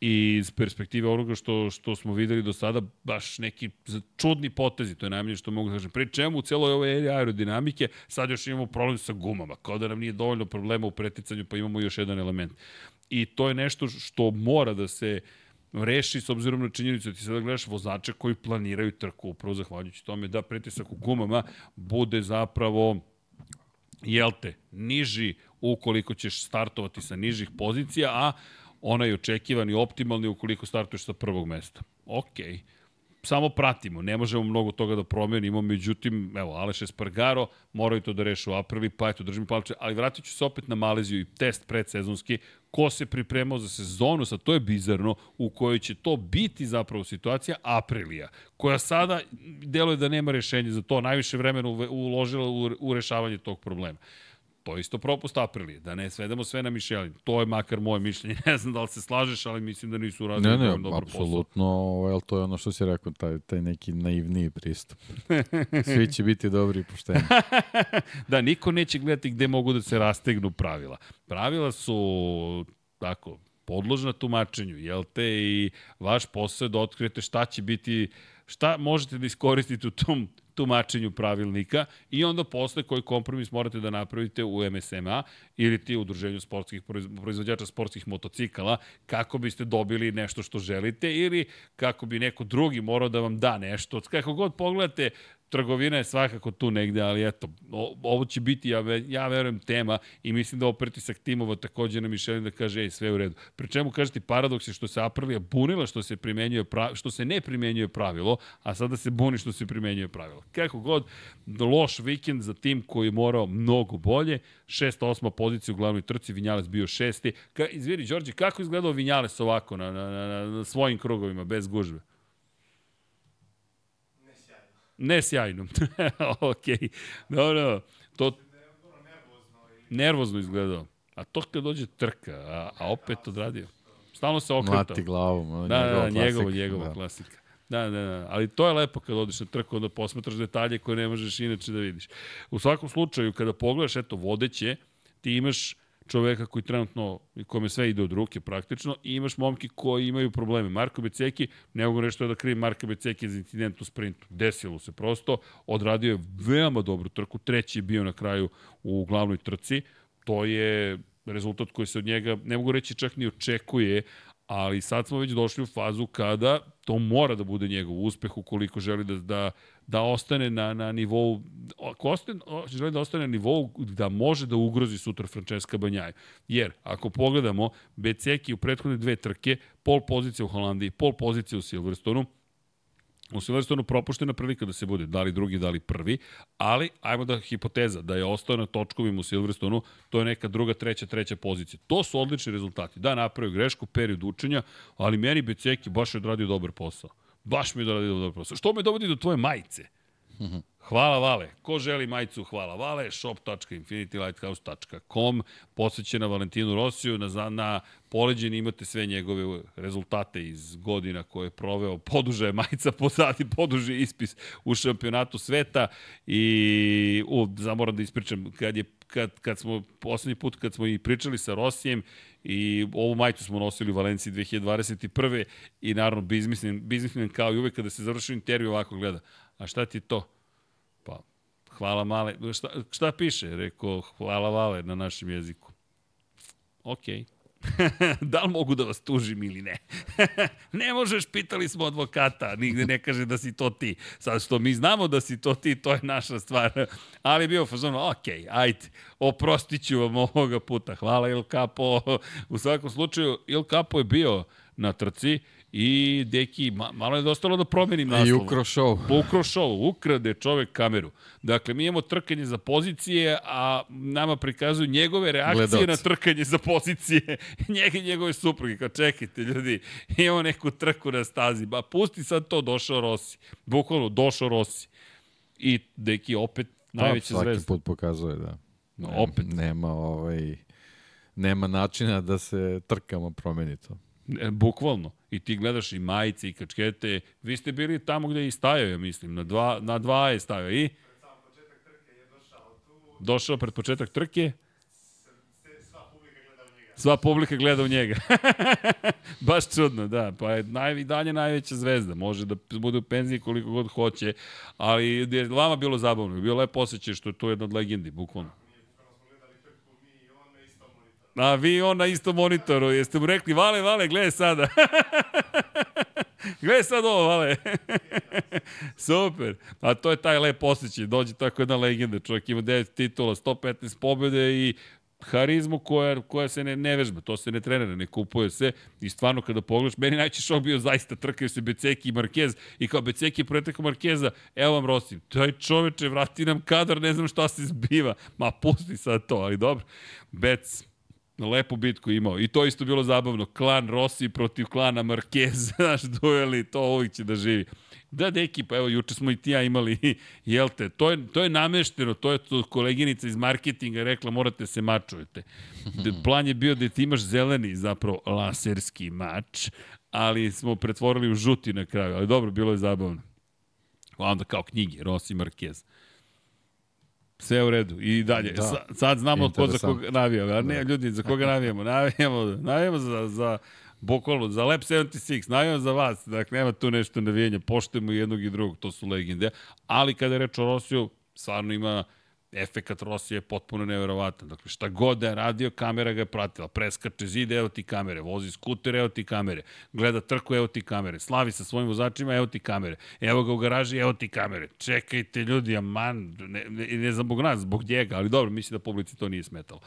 i iz perspektive onoga što, što smo videli do sada, baš neki čudni potezi, to je najmanje što mogu da kažem. Pri čemu u celoj ovoj eri aerodinamike sad još imamo problem sa gumama, kao da nam nije dovoljno problema u preticanju, pa imamo još jedan element. I to je nešto što mora da se reši s obzirom na činjenicu da ti sada gledaš vozače koji planiraju trku, upravo zahvaljujući tome da pritisak u gumama bude zapravo jel te, niži ukoliko ćeš startovati sa nižih pozicija, a onaj očekivani, optimalni ukoliko startuješ sa prvog mesta. Okej. Okay samo pratimo, ne možemo mnogo toga da promenimo, međutim, evo, Aleš Espargaro moraju to da rešu u aprili, pa eto, držim palče, ali vratit ću se opet na Maleziju i test predsezonski, ko se pripremao za sezonu, sad to je bizarno, u kojoj će to biti zapravo situacija Aprilija, koja sada deluje da nema rešenja za to, najviše vremena uložila u, u rešavanje tog problema. To je isto propust Aprilije, da ne svedemo sve na Michelin. To je makar moje mišljenje. Ne znam da li se slažeš, ali mislim da nisu uradili ne, ne, dobro posao. Ne, ne, apsolutno, to je ono što si rekao, taj, taj neki naivniji pristup. Svi će biti dobri i pošteni. da, niko neće gledati gde mogu da se rastegnu pravila. Pravila su, tako, podložna tumačenju, jel te, i vaš posao je da otkrijete šta će biti, šta možete da iskoristite u tom tumačenju pravilnika i onda posle koji kompromis morate da napravite u MSMA ili ti u udruženju sportskih proizvođača sportskih motocikala kako biste dobili nešto što želite ili kako bi neko drugi morao da vam da nešto. Kako god pogledate, trgovina je svakako tu negde, ali eto, ovo će biti, ja, ja verujem, tema i mislim da ovo pritisak timova takođe na Mišelin da kaže, ej, sve u redu. Pri čemu kažete paradoks je što se Aprilia bunila što se primenjuje prav, što se ne primenjuje pravilo, a sada se buni što se primenjuje pravilo. Kako god, loš vikend za tim koji je morao mnogo bolje, šesta, osma pozicija u glavnoj trci, Vinjales bio šesti. Ka, izviri, Đorđe, kako izgledao Vinjales ovako na, na, na, na svojim krugovima, bez gužve? Ne sjajno. ok. Dobro. To... Nervozno izgledao. A to kad dođe trka, a, a opet odradio. Stalno se okretao. Mlati glavom. Da, da, njegova, njegova da. klasika. Da, da, da, ali to je lepo kad odeš na trku, onda posmatraš detalje koje ne možeš inače da vidiš. U svakom slučaju, kada pogledaš, eto, vodeće, ti imaš čoveka koji trenutno, kome sve ide od ruke praktično, i imaš momke koji imaju probleme. Marko Beceki, ne mogu nešto da krivim Marko Beceki za incident u sprintu. Desilo se prosto, odradio je veoma dobru trku, treći je bio na kraju u glavnoj trci. To je rezultat koji se od njega, ne mogu reći čak ni očekuje, ali sad smo već došli u fazu kada to mora da bude njegov uspeh ukoliko želi da, da, da ostane na, na nivou, ako ostane, želi da ostane na nivou da može da ugrozi sutra Francesca Banjaju. Jer, ako pogledamo, Beceki u prethodne dve trke, pol pozicija u Holandiji, pol pozicija u Silverstonu, U Silverstonu propuštena prilika da se bude, da li drugi, da li prvi, ali ajmo da hipoteza, da je ostao na točkovima u Silverstonu, to je neka druga, treća, treća pozicija. To su odlični rezultati. Da, napravio grešku, period učenja, ali meni Beceki baš je odradio dobar posao. Baš mi je odradio dobar posao. Što me dovodi do tvoje majice? Hvala Vale. Ko želi majicu Hvala Vale, shop.infinitylighthouse.com, posvećena Valentinu Rosiju, na, na poleđeni imate sve njegove rezultate iz godina koje je proveo, poduže je majica pozadi, poduže ispis u šampionatu sveta i u, zamoram da ispričam, kad je kad, kad smo, poslednji put kad smo i pričali sa Rosijem i ovu majicu smo nosili u Valenciji 2021. i naravno biznismen, biznismen kao i uvek kada se završi intervju ovako gleda. A šta ti to? Pa, hvala male. Šta, šta piše? Rekao, hvala vale na našem jeziku. Okej. Okay. da li mogu da vas tužim ili ne? ne možeš, pitali smo advokata, nigde ne kaže da si to ti. Sad što mi znamo da si to ti, to je naša stvar. Ali bio fazon, ok, ajde, oprostit ću vam ovoga puta. Hvala Il Capo. U svakom slučaju, Il Capo je bio na trci I, deki, ma, malo je dostalo da promenim naslov. I ukro show. Ukro show, ukrade čovek kameru. Dakle, mi imamo trkanje za pozicije, a nama prikazuju njegove reakcije Gledalci. na trkanje za pozicije. Njega i njegove supruge. Kao, čekajte, ljudi, imamo neku trku na stazi. Ba, pusti sad to, došao Rossi. Bukvalno, došao Rossi. I, deki, opet najveća pa, zvezda. Svaki put pokazuje da. No, opet. Nema, ovaj, nema načina da se trkamo promeni to. E, bukvalno. I ti gledaš i majice i kačkete. Vi ste bili tamo gde je i stajao, ja mislim. Na dva, na dva je stajao. I? Došao pred početak trke. Sva publika gleda u njega. Baš čudno, da. Pa je naj, dalje najveća zvezda. Može da bude u penziji koliko god hoće. Ali je vama bilo zabavno. Bilo je posjećaj što je to jedna od legendi, bukvalno. A vi on na istom monitoru. Jeste mu rekli, vale, vale, gledaj sada. gledaj sad ovo, vale. Super. A to je taj lep osjećaj. Dođe tako jedna legenda. Čovjek ima 9 titula, 115 pobjede i harizmu koja, koja se ne, ne vežba, to se ne trenira, ne kupuje se i stvarno kada pogledaš, meni najčešće šok bio zaista trkaju se Beceki i Marquez i kao Beceki pretekao Markeza, evo vam Rossi, taj čoveče vrati nam kadar, ne znam šta se zbiva, ma pusti sad to, ali dobro, Bec, lepu bitku imao. I to isto bilo zabavno. Klan Rossi protiv klana Marquez, znaš, dueli, to uvijek će da živi. Da, deki, pa evo, juče smo i ti ja imali, jel te, to je, to je namešteno, to je to koleginica iz marketinga rekla, morate se mačujete. Plan je bio da ti imaš zeleni, zapravo, laserski mač, ali smo pretvorili u žuti na kraju, ali dobro, bilo je zabavno. Onda kao knjige, Rossi Marquez. Sve u redu. I dalje. Da. Sa, sad znamo ko za koga navijamo. A ne, da. ljudi, za koga navijamo? Navijamo, navijamo za, za bukvalno, za Lab 76, navijamo za vas. Dakle, nema tu nešto navijenja. Poštujemo jednog i drugog, to su legende. Ali kada je reč o Rosiju, stvarno ima efekat Rosije je potpuno neverovatan. Dakle, šta god da je radio, kamera ga je pratila. Preskače zid, evo ti kamere. Vozi skuter, evo ti kamere. Gleda trku, evo ti kamere. Slavi sa svojim vozačima, evo ti kamere. Evo ga u garaži, evo ti kamere. Čekajte ljudi, aman, ne, ne, ne znam zbog nas, zbog njega, ali dobro, mislim da publici to nije smetalo.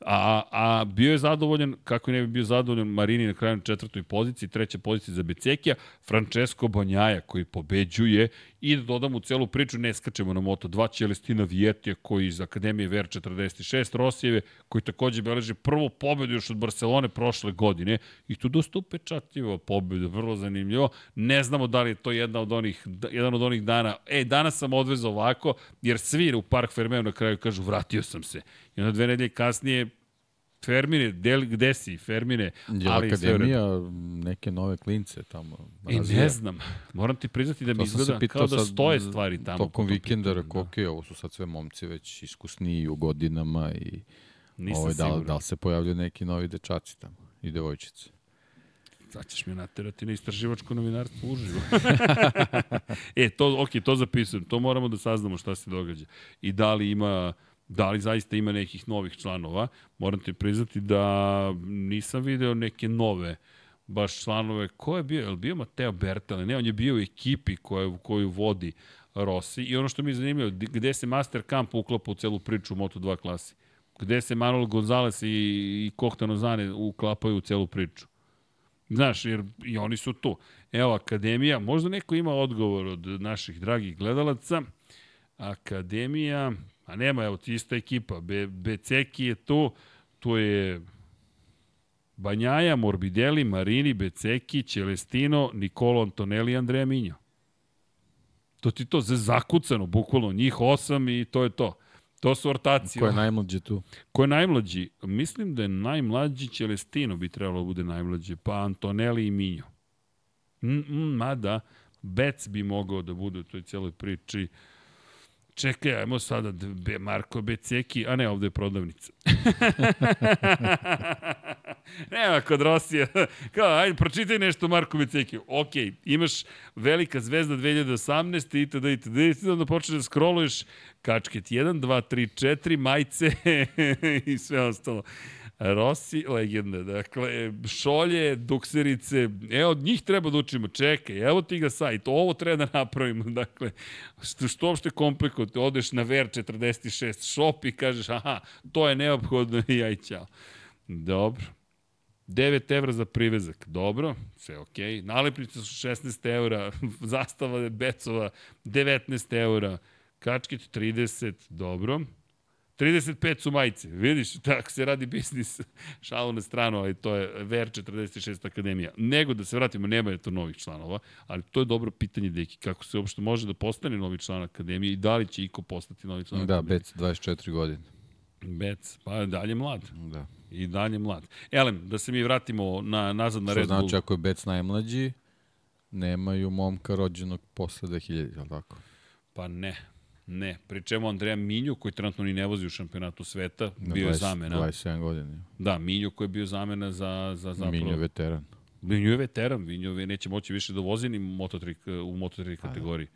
A, a bio je zadovoljan, kako ne bi bio zadovoljan Marini na kraju četvrtoj poziciji, treća pozicija za Becekija, Francesco Bonjaja koji pobeđuje I da dodam u celu priču, ne skačemo na Moto2, Ćelestina Vijetija koji iz Akademije VR46, Rosijeve, koji takođe beleže prvu pobedu još od Barcelone prošle godine. I tu dosta upečatljivo pobeda, vrlo zanimljivo. Ne znamo da li je to jedna od onih, jedan od onih dana. E, danas sam odvezao ovako, jer svi u Park Fermeo na kraju kažu vratio sam se. I onda dve nedelje kasnije Fermine, del, gde si, Fermine? Je ali akademija neke nove klince tamo? I ne znam. Moram ti priznati da mi izgleda kao da stoje stvari tamo. Tokom vikenda rekao, ok, ovo su sad sve momci već iskusniji u godinama i Nisam ovaj, da, da li se pojavljaju neki novi dečaci tamo i devojčice. Sad ćeš me naterati na istraživačko novinarstvo uživo. e, to, ok, to zapisujem. To moramo da saznamo šta se događa. I da li ima Da li zaista ima nekih novih članova? Moram ti priznati da nisam video neke nove baš članove. Ko je bio? Je li bio Mateo Bertale? Ne, on je bio u ekipi koju, koju vodi Rossi. I ono što mi je zanimljivo, gde se Master Camp uklapa u celu priču u Moto2 klasi? Gde se Manuel Gonzalez i, i Kohtano Zane uklapaju u celu priču? Znaš, jer i oni su tu. Evo, Akademija, možda neko ima odgovor od naših dragih gledalaca. Akademija, a nema, evo, ti ista ekipa. Be, Beceki je tu, tu je Banjaja, Morbidelli, Marini, Beceki, Celestino, Nikolo Antonelli, Andreja Minjo. To ti to zakucano, bukvalno, njih osam i to je to. To su ortaci. Ko je najmlađi tu? Ko je najmlađi? Mislim da je najmlađi Celestino bi trebalo da bude najmlađi, pa Antonelli i Minjo. Mada, Bec bi mogao da bude u toj cijeloj priči. Čekaj, ajmo sada Marko Beceki, a ne, ovde je prodavnica. Nema kod Rosija. Kao, ajde, pročitaj nešto Marko Beceki. Ok, imaš velika zvezda 2018. itd. itd. itd. Onda počneš da scrolluješ kačket 1, 2, 3, 4, majice i sve ostalo. Rossi, legenda. Dakle, šolje, dukserice, evo, od njih treba da učimo. Čekaj, evo ti ga sajt, ovo treba da napravimo. Dakle, što, što uopšte komplikovati, odeš na Ver 46 shop i kažeš, aha, to je neophodno i aj ćao. Dobro. 9 evra za privezak, dobro, sve. Okay. Nalepnice su 16 evra, zastava Becova 19 evra, kačket 30, dobro. 35 su majice, vidiš, tako se radi biznis, šalu na stranu, ali to je VR 46 Akademija. Nego da se vratimo, nema je to novih članova, ali to je dobro pitanje, deki, kako se uopšte može da postane novi član Akademije i da li će iko postati novi član da, Akademije. Bec, 24 godine. Bec, pa dalje mlad. Da. I dalje mlad. Elem, da se mi vratimo na, nazad na Što Red Bull. znači ako je Bec najmlađi, nemaju momka rođenog posle 2000, je li tako? Pa ne, ne. Pri čemu Andreja Minju, koji trenutno ni ne vozi u šampionatu sveta, Na bio je 20 zamena. 27 godina. Da, Minju koji je bio zamena za, za zapravo... Minjo je veteran. Minju je veteran, Minju je neće moći više da vozi ni Moto3, u Moto3 kategoriji.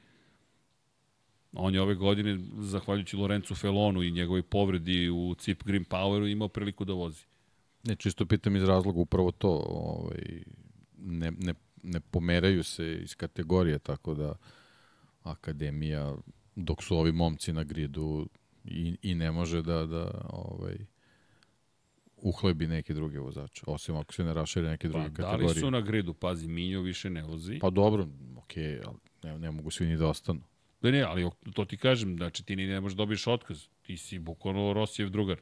On je ove godine, zahvaljujući Lorencu Felonu i njegovoj povredi u Cip Green Poweru, imao priliku da vozi. Ne, čisto pitam iz razloga upravo to. Ovaj, ne, ne, ne pomeraju se iz kategorije, tako da akademija, dok su ovi momci na gridu i, i ne može da, da ovaj, uhlebi neki drugi vozač, osim ako se ne rašire neke Pa, druge da li kategorije. su na gridu? Pazi, Minjo više ne vozi. Pa dobro, okej, okay, ali ne, ne mogu svi ni da ostanu. Da ne, ali to ti kažem, znači ti ni ne možeš da dobiješ otkaz. Ti si bukvalno Rosijev drugar.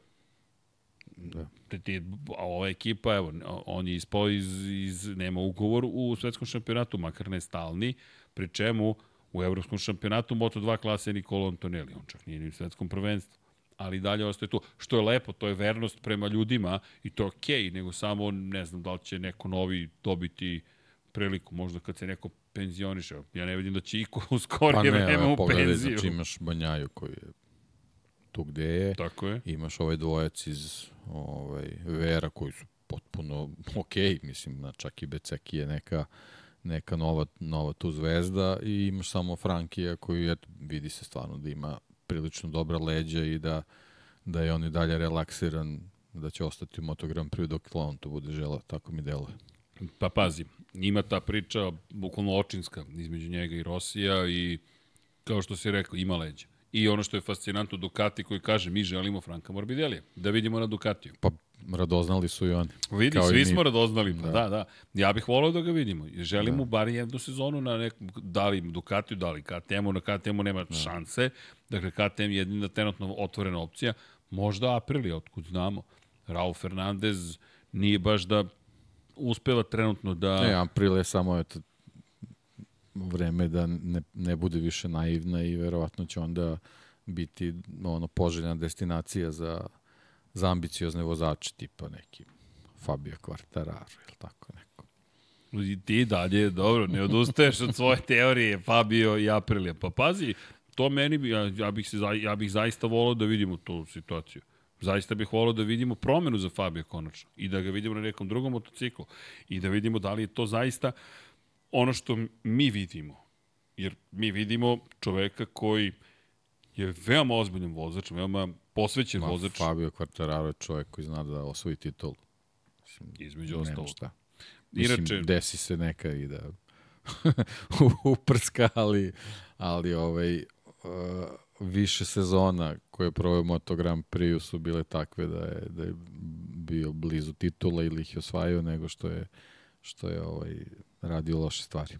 Da. Te ti, a ova ekipa, evo, on je ispao iz, iz, nema ugovor u svetskom šampionatu, makar ne stalni, pri čemu u evropskom šampionatu Moto2 klase je Nikola Antonelli, on čak nije ni u svetskom prvenstvu ali dalje ostaje tu. Što je lepo, to je vernost prema ljudima i to je okej, okay, nego samo ne znam da li će neko novi dobiti priliku, možda kad se neko penzioniše. Ja ne vidim da će iko u skorije Pa ne, vreme u pogledaj, penziju. znači imaš Banjaju koji je tu gde je, Tako je. imaš ovaj dvojac iz ovaj, Vera koji su potpuno okej, mislim, na čak i Beceki je neka neka nova, nova tu zvezda i imaš samo Frankija koji eto, vidi se stvarno da ima prilično dobra leđa i da, da je on i dalje relaksiran da će ostati u Moto Grand Prix dok on to bude želeo, tako mi deluje. Pa pazi, ima ta priča bukvalno očinska između njega i Rosija i kao što si rekao, ima leđa. I ono što je fascinantno Ducati koji kaže mi želimo Franka Morbidelija, da vidimo na Ducatiju. Pa radoznali su i oni. Vidi, Kao svi smo radoznali, pa Da. da. da, Ja bih volao da ga vidimo. Želim mu bar jednu sezonu na nekom, da li Ducatiju, da li KTM-u, na KTM-u nema Da. šanse. Dakle, KTM je jedina trenutno otvorena opcija. Možda Aprilia, otkud znamo. Raul Fernandez nije baš da uspeva trenutno da... Ne, April je samo eto, vreme da ne, ne bude više naivna i verovatno će onda biti ono poželjna destinacija za, za ambiciozne vozače tipa neki Fabio Quartararo ili tako neko. I ti dalje, dobro, ne odustaješ od svoje teorije, Fabio i Aprilia. Pa pazi, to meni, bi, ja, ja, bih se, ja bih zaista volao da vidimo tu situaciju. Zaista bih volao da vidimo promenu za Fabio konačno i da ga vidimo na nekom drugom motociklu i da vidimo da li je to zaista ono što mi vidimo. Jer mi vidimo čoveka koji je veoma ozbiljan vozač, veoma posvećen Ma, vozač, Fabio Quartararo je čovjek koji zna da osvoji titul. Mislim, između nema ostalog. šta. Mislim, Inače, desi se neka i da uprska, ali, ali ovaj, uh, više sezona koje je proveo Moto Grand Prix su bile takve da je, da je bio blizu titula ili ih je osvajao nego što je što je ovaj, radio loše stvari.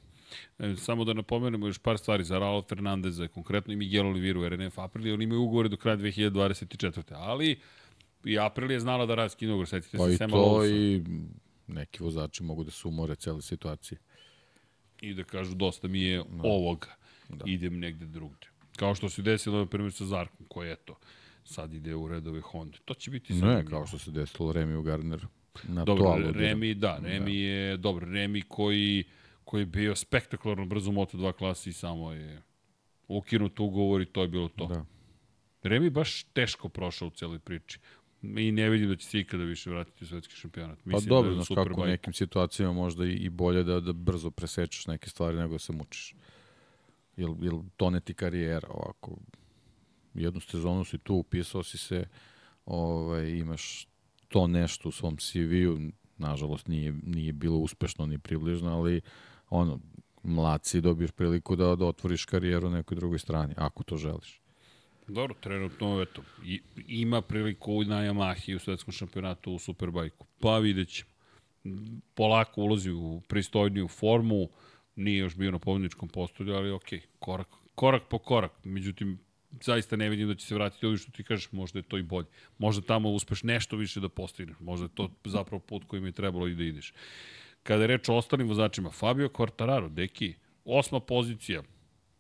E, samo da napomenemo još par stvari za Raul Fernandeza, konkretno i Miguel Oliveira u RNF Aprilia, oni imaju ugovore do kraja 2024. Ali i Aprilia je znala da radi skin ugovor, setite Pa se i Sema to Lowesa. i neki vozači mogu da se umore cele situacije. I da kažu dosta mi je ovoga, Da. idem negde drugde. Kao što se desilo na primjer sa Zarkom, koji eto, sad ide u redove Honda. To će biti Ne, zanimljivo. kao što se desilo Remi u Gardneru. Na to Dobro, aludiram. Remi, da, Remi je, dobro, Remi koji, koji je bio spektakularno brzo u Moto2 klasi i samo je ukinut ugovor i to je bilo to. Da. Remi baš teško prošao u celoj priči. I ne vidim da će se ikada više vratiti u svetski šampionat. Pa Mislim dobro, da znaš kako u bajka. nekim situacijama možda i, i bolje da, da brzo presečeš neke stvari nego da se mučiš. Jel, jel tone ti karijera ovako. Jednu sezonu si tu, upisao si se, ovaj, imaš to nešto u svom CV-u, nažalost nije, nije bilo uspešno ni približno, ali ono, mlad si dobiješ priliku da, da otvoriš karijeru na nekoj drugoj strani, ako to želiš. Dobro, trenutno, eto, ima priliku na Yamahi u svetskom šampionatu u Superbajku. Pa vidjet ćemo. Polako ulazi u pristojniju formu, nije još bio na pobjedničkom postolju, ali okej, korak, korak po korak. Međutim, zaista ne vidim da će se vratiti ovdje što ti kažeš, možda je to i bolje. Možda tamo uspeš nešto više da postigneš. Možda je to zapravo put kojim je trebalo i da ideš. Kada je reč o ostalim vozačima, Fabio Quartararo, deki, osma pozicija,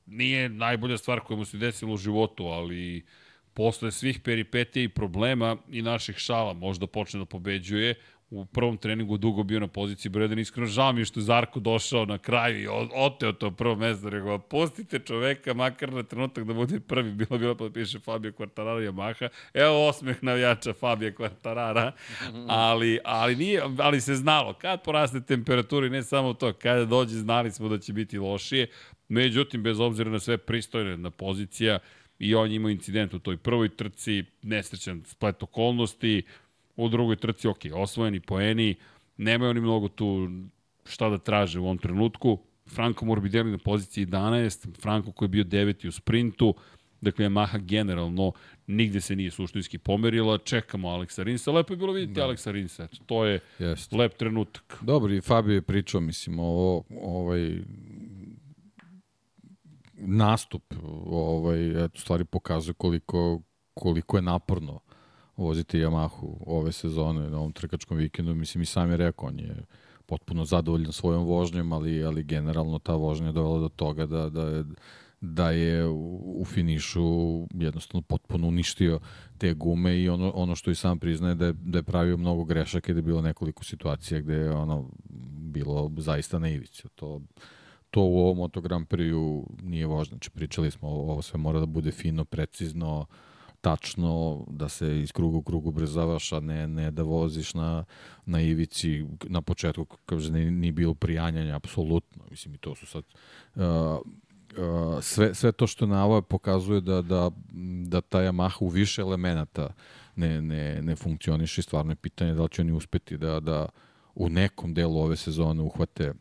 nije najbolja stvar koja mu se desila u životu, ali posle svih peripetija i problema i naših šala možda počne da pobeđuje. U prvom treningu dugo bio na poziciji broj 1. Iskreno žao mi je što je Zarko došao na kraju i oteo to prvo mesto. Rekao, pustite čoveka makar na trenutak da bude prvi. Bilo bilo pa da piše Fabio Quartararo Yamaha. Evo osmeh navijača Fabio Quartarara. Ali, ali, nije, ali se znalo. Kad poraste temperatura i ne samo to, kada dođe znali smo da će biti lošije. Međutim, bez obzira na sve pristojne na pozicija, i on je imao incident u toj prvoj trci, nesrećan splet okolnosti, u drugoj trci, ok, osvojeni poeni, nemaju oni mnogo tu šta da traže u ovom trenutku. Franco Morbidelli na poziciji 11, Franco koji je bio deveti u sprintu, dakle Yamaha generalno nigde se nije suštinski pomerila, čekamo Aleksa Rinsa, lepo je bilo vidjeti da. Aleksa Rinsa, eto, to je Jeste. lep trenutak. Dobro, i Fabio je pričao, mislim, ovo, ovaj, nastup, ovaj, eto, stvari pokazuje koliko, koliko je naporno voziti Yamahu ove sezone na ovom trkačkom vikendu. Mislim, i sam je rekao, on je potpuno zadovoljan svojom vožnjom, ali, ali generalno ta vožnja je dovela do toga da, da je da je u, finišu jednostavno potpuno uništio te gume i ono, ono što i sam priznaje da je, da je pravio mnogo grešaka i da je bilo nekoliko situacija gde je ono bilo zaista na ivici. To, to u ovom Moto Grand Prix nije vožnja. Znači, pričali smo, ovo sve mora da bude fino, precizno, tačno, da se iz kruga u krug ubrzavaš, a ne, ne da voziš na, na ivici. Na početku, kaže, nije, nije bilo prijanjanja, apsolutno. Mislim, i to su sad... Uh, uh, sve, sve to što navoj pokazuje da, da, da ta Yamaha u više elemenata ne, ne, ne funkcioniše i stvarno je pitanje da li će oni uspeti da, da u nekom delu ove sezone uhvate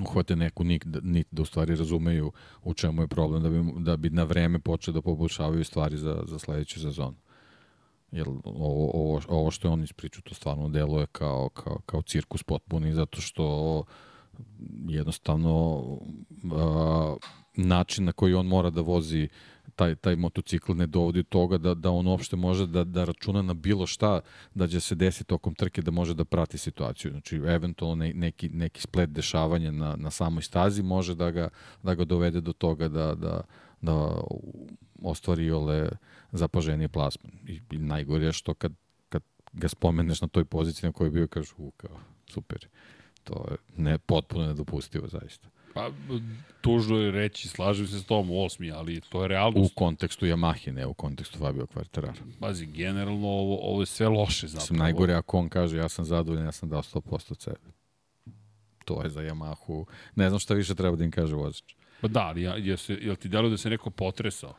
uhvate neku nit, nit da u stvari razumeju u čemu je problem da bi, da bi na vreme počeli da poboljšavaju stvari za, za sledeću sezonu. Jer ovo, ovo, ovo što je on ispričao, to stvarno deluje kao, kao, kao cirkus potpuni, zato što jednostavno a, način na koji on mora da vozi taj, taj motocikl ne dovodi do toga da, da on uopšte može da, da računa na bilo šta da će se desiti tokom trke da može da prati situaciju. Znači, eventualno ne, neki, neki splet dešavanja na, na samoj stazi može da ga, da ga dovede do toga da, da, da ostvari ole zapaženije plasman. I, i najgore je što kad, kad ga spomeneš na toj poziciji na kojoj je bio, kažu, u, kao, super. To je ne, potpuno nedopustivo, zaista. Pa, tužno je reći, slažem se s tom u osmi, ali to je U realnost. kontekstu Yamahe, ne u kontekstu Fabio Quartararo. Pazi, generalno ovo, ovo je sve loše zapravo. Mislim, najgore ako on kaže ja sam zadovoljan, ja sam dao 100% od sebe. To je za Yamahu. Ne znam šta više treba da im kaže vozač. Pa da, ali ja, jel, se, jel ti deluje da se neko potresao?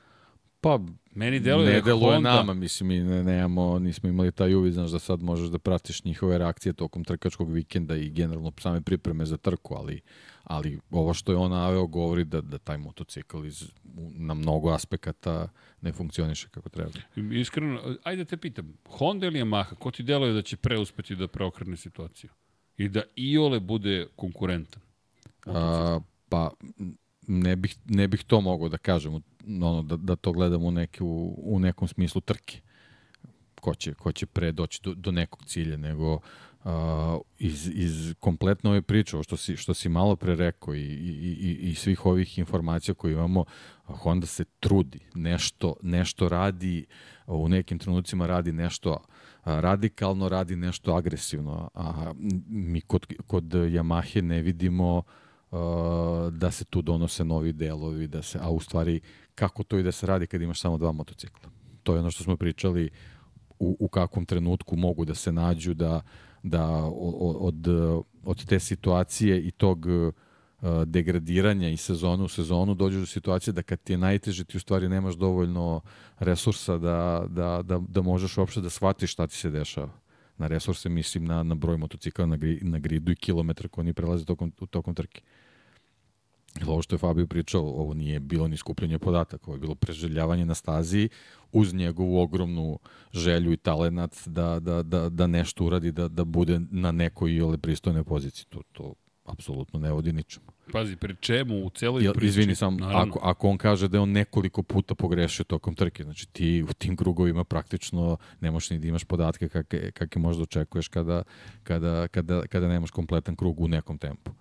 Pa, Meni deluje ne deluje Honda, nama, mislim, mi ne, nemamo, nismo imali taj uvid, znaš da sad možeš da pratiš njihove reakcije tokom trkačkog vikenda i generalno same pripreme za trku, ali, ali ovo što je on naveo govori da, da taj motocikl iz, na mnogo aspekata ne funkcioniše kako treba. Iskreno, ajde da te pitam, Honda ili Yamaha, ko ti deluje da će preuspeti da preokrene situaciju? I da Iole bude konkurentan. A, pa ne bih, ne bih to mogao da kažem, ono, da, da to gledam u, neki, u, u nekom smislu trke. Ko će, ko će pre doći do, do nekog cilja, nego uh, iz, iz kompletno ove priče, što si, što si malo pre rekao i, i, i, i svih ovih informacija koje imamo, Honda se trudi, nešto, nešto radi, u nekim trenucima radi nešto radikalno, radi nešto agresivno, a mi kod, kod Yamahe ne vidimo da se tu donose novi delovi, da se, a u stvari kako to i da se radi kad imaš samo dva motocikla. To je ono što smo pričali u, u kakvom trenutku mogu da se nađu da, da od, od te situacije i tog uh, degradiranja i sezonu u sezonu dođu do situacije da kad ti je najteže ti u stvari nemaš dovoljno resursa da, da, da, da možeš uopšte da shvatiš šta ti se dešava. Na resurse mislim na, na broj motocikla na, gri, na gridu i kilometra koji oni prelaze tokom, tokom trke. Jer ovo što je Fabio pričao, ovo nije bilo ni skupljanje podataka, ovo je bilo preželjavanje na stazi uz njegovu ogromnu želju i talenat da, da, da, da nešto uradi, da, da bude na nekoj ili pristojnoj poziciji. To, to apsolutno ne vodi ničemu. Pazi, pri čemu u celoj Jel, priči? Izvini sam, ako, ako on kaže da je on nekoliko puta pogrešio tokom trke, znači ti u tim krugovima praktično ne možeš ni da imaš podatke kakve, kakve možda očekuješ kada, kada, kada, kada nemaš kompletan krug u nekom tempu.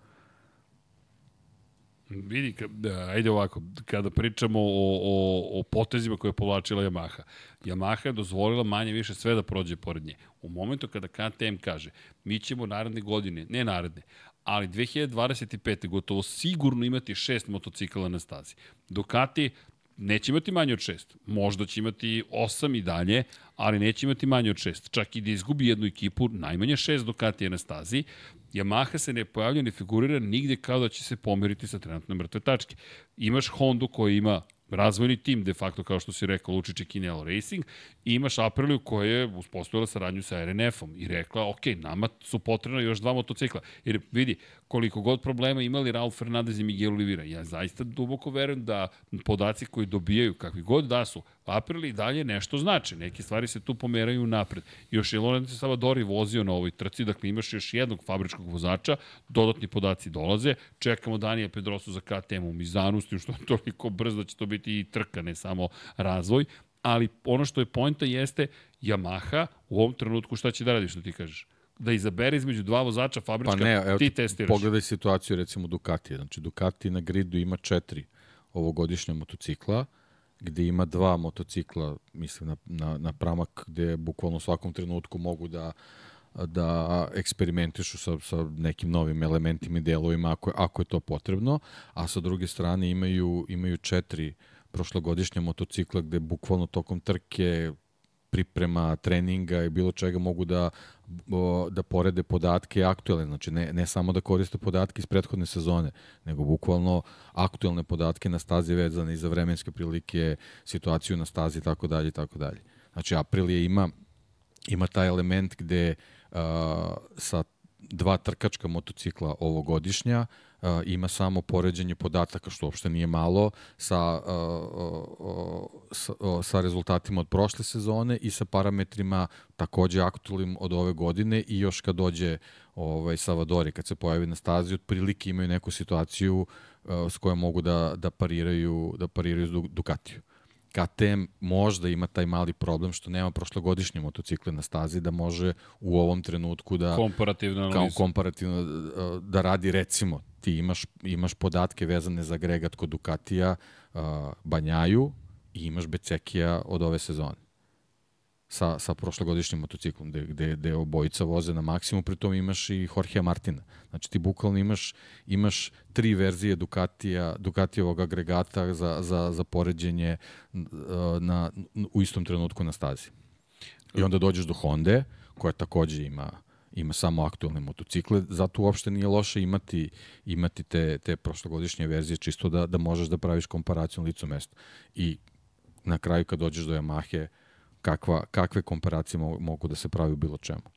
Vidi, da, ajde ovako, kada pričamo o, o, o potezima koje je povlačila Yamaha, Yamaha je dozvolila manje više sve da prođe pored nje. U momentu kada KTM kaže, mi ćemo naredne godine, ne naredne, ali 2025. gotovo sigurno imati šest motocikala na stazi. Ducati neće imati manje od šest. Možda će imati osam i dalje, ali neće imati manje od šest. Čak i da izgubi jednu ekipu, najmanje šest Ducati je na stazi. Yamaha se ne pojavlja, ne figurira nigde kao da će se pomeriti sa trenutne mrtve tačke. Imaš Hondu koja ima razvojni tim, de facto, kao što si rekao, Lučić i Kinelo Racing, i imaš Apriliju koja je uspostavila saradnju sa RNF-om i rekla, ok, nama su potrebna još dva motocikla. Jer vidi, koliko god problema imali Raul Fernandez i Miguel Oliveira, ja zaista duboko verujem da podaci koji dobijaju, kakvi god da su, Aprili dalje nešto znači. Neke stvari se tu pomeraju napred. Još je Lorenzo Savadori vozio na ovoj trci, dakle imaš još jednog fabričkog vozača, dodatni podaci dolaze, čekamo Danija Pedrosu za KTM u Mizanu, s tim što je toliko brzo da će to biti i trka, ne samo razvoj, ali ono što je pojenta jeste Yamaha u ovom trenutku šta će da radi, što ti kažeš? Da izabere između dva vozača fabrička, pa ne, evo, ti testiraš. Pogledaj situaciju recimo Ducati. Znači Ducati na gridu ima četiri ovogodišnja motocikla, gde ima dva motocikla, mislim na, na, na pramak, gde bukvalno u svakom trenutku mogu da da eksperimentišu sa, sa nekim novim elementima i delovima ako, ako je to potrebno, a sa druge strane imaju, imaju četiri prošlogodišnja motocikla gde bukvalno tokom trke priprema, treninga i bilo čega mogu da, da porede podatke aktuelne, znači ne, ne samo da koriste podatke iz prethodne sezone, nego bukvalno aktuelne podatke na stazi vezane i za vremenske prilike, situaciju na stazi i tako dalje i tako dalje. Znači Aprilia ima ima taj element gde uh, sa dva trkačka motocikla ovogodišnja uh, ima samo poređenje podataka, što uopšte nije malo, sa, uh, uh, sa, uh, sa rezultatima od prošle sezone i sa parametrima takođe aktualnim od ove godine i još kad dođe ovaj, Savadori, kad se pojavi na stazi, otprilike imaju neku situaciju uh, s kojom mogu da, da pariraju, da pariraju Ducatiju. KTM možda ima taj mali problem što nema prošlogodišnje motocikle na stazi da može u ovom trenutku da komparativno analizu. kao komparativno da radi recimo ti imaš imaš podatke vezane za agregat kod Ducatija uh, Banjaju i imaš Becekija od ove sezone sa, sa prošlogodišnjim motociklom, gde, gde, gde obojica voze na maksimum, pritom imaš i Jorge Martina. Znači ti bukvalno imaš, imaš tri verzije Ducatija, Ducatijevog agregata za, za, za poređenje na, u istom trenutku na stazi. I onda dođeš do Honda, koja takođe ima ima samo aktualne motocikle, zato uopšte nije loše imati imati te, te prošlogodišnje verzije, čisto da, da možeš da praviš komparaciju na licu mesta. I na kraju kad dođeš do Yamahe, kakva, kakve komparacije mogu, da se pravi u bilo čemu?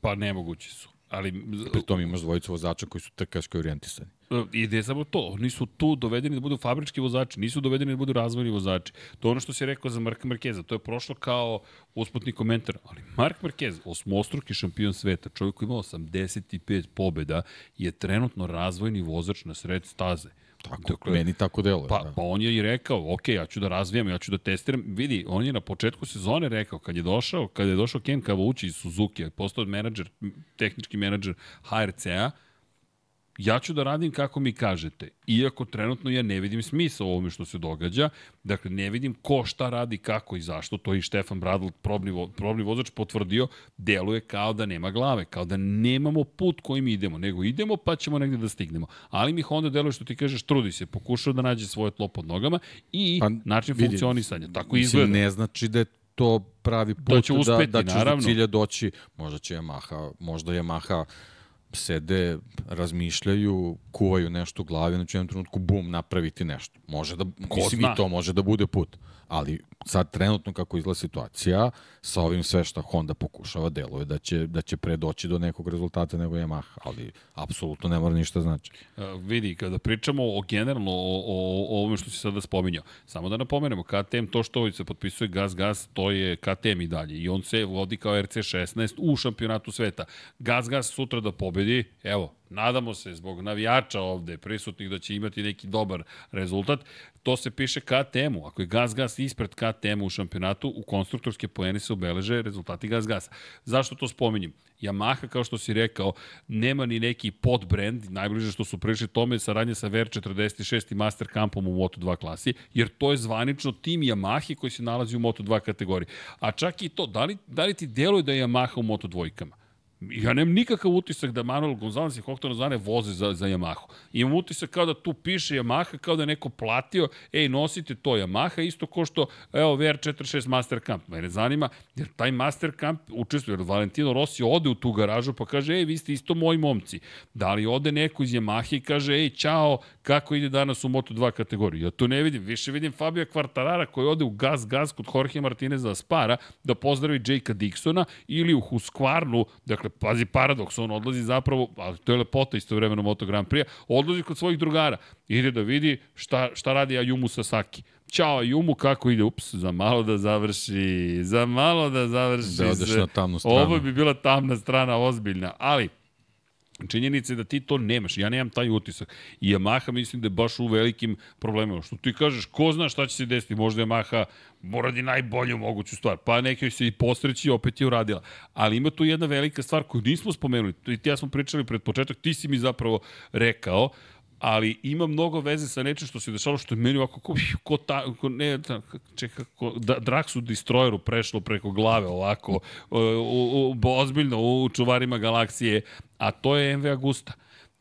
Pa nemogući su. Ali Pri tom imaš dvojicu vozača koji su trkaški orijentisani. I ne samo to, oni su tu dovedeni da budu fabrički vozači, nisu dovedeni da budu razvojni vozači. To je ono što si rekao za Marka Markeza, to je prošlo kao usputni komentar, ali Mark Marquez, osmostruki šampion sveta, čovjek koji ima 85 pobjeda, je trenutno razvojni vozač na sred staze. Tako, dakle, meni tako delo. Pa, da. pa on je i rekao, ok, ja ću da razvijam, ja ću da testiram. Vidi, on je na početku sezone rekao, kad je došao, kad je došao Ken Kavući iz Suzuki, postao menadžer, tehnički menadžer HRC-a, ja ću da radim kako mi kažete. Iako trenutno ja ne vidim smisla u ovome što se događa, dakle ne vidim ko šta radi, kako i zašto, to i Štefan Bradl, probni, vo, probni vozač, potvrdio, deluje kao da nema glave, kao da nemamo put kojim idemo, nego idemo pa ćemo negde da stignemo. Ali mi Honda deluje što ti kažeš, trudi se, pokušao da nađe svoje tlo pod nogama i pa, način vidi, funkcionisanja. Tako mislim, izgleda. Ne znači da je to pravi put da, će uspeti, da, da ćeš naravno. do cilja doći. Možda će Yamaha, možda Yamaha sede, razmišljaju, kuvaju nešto u glavi, znači u jednom trenutku bum, napraviti nešto. Može da, mislim i to može da bude put. Ali sad trenutno kako izgleda situacija, sa ovim sve što Honda pokušava, deluje da će, da će pre doći do nekog rezultata nego Yamaha, ali apsolutno ne mora ništa znači. Uh, vidi, kada pričamo o generalno o, o, o ovome što si sada spominjao, samo da napomenemo, KTM, to što se potpisuje Gas Gas, to je KTM i dalje. I on se vodi kao RC16 u šampionatu sveta. Gas Gas sutra da pobedi, evo, nadamo se zbog navijača ovde prisutnih da će imati neki dobar rezultat. To se piše KTM-u. Ako je Gas Gas ispred KTM-u u šampionatu, u konstruktorske pojene se obeleže rezultati Gas Gasa. Zašto to spominjem? Yamaha, kao što si rekao, nema ni neki podbrand, najbliže što su prišli tome je saradnja sa VR46 i Master Campom u Moto2 klasi, jer to je zvanično tim Yamahi koji se nalazi u Moto2 kategoriji. A čak i to, da li, da li ti deluje da je Yamaha u Moto2-kama? Ja nemam nikakav utisak da Manuel Gonzalez i Hoktor Zane voze za, za Yamahu. Imam utisak kao da tu piše Yamaha, kao da je neko platio, ej, nosite to Yamaha, isto ko što, evo, VR46 Master Camp. Mene zanima, jer taj Master Camp učestvuje, jer Valentino Rossi ode u tu garažu pa kaže, ej, vi ste isto moji momci. Da li ode neko iz Yamaha i kaže, ej, čao, kako ide danas u Moto2 kategoriju? Ja to ne vidim. Više vidim Fabio Quartarara koji ode u Gas Gas kod Jorge Martineza Spara da pozdravi Jakea Dixona ili u Husqvarnu, dakle, pazi paradoks, on odlazi zapravo, ali to je lepota istovremeno Moto Grand Prix, odlazi kod svojih drugara, ide da vidi šta, šta radi Ayumu Sasaki. Ćao Ayumu, kako ide? Ups, za malo da završi, za malo da završi. Da odeš na tamnu stranu. Ovo bi bila tamna strana ozbiljna, ali Činjenica je da ti to nemaš, ja nemam taj utisak. I Yamaha mislim da je baš u velikim problemima. Što ti kažeš, ko zna šta će se desiti, možda Yamaha uradi najbolju moguću stvar. Pa neki se i postreći opet je uradila. Ali ima tu jedna velika stvar koju nismo spomenuli. I ti ja smo pričali pred početak, ti si mi zapravo rekao, ali ima mnogo veze sa nečim što se dešavalo što je meni ovako ko, ko ta, ko, ne, čeka, ko, da, Draxu Destroyeru prešlo preko glave ovako, u, u, u, ozbiljno u čuvarima galaksije, a to je MV Agusta.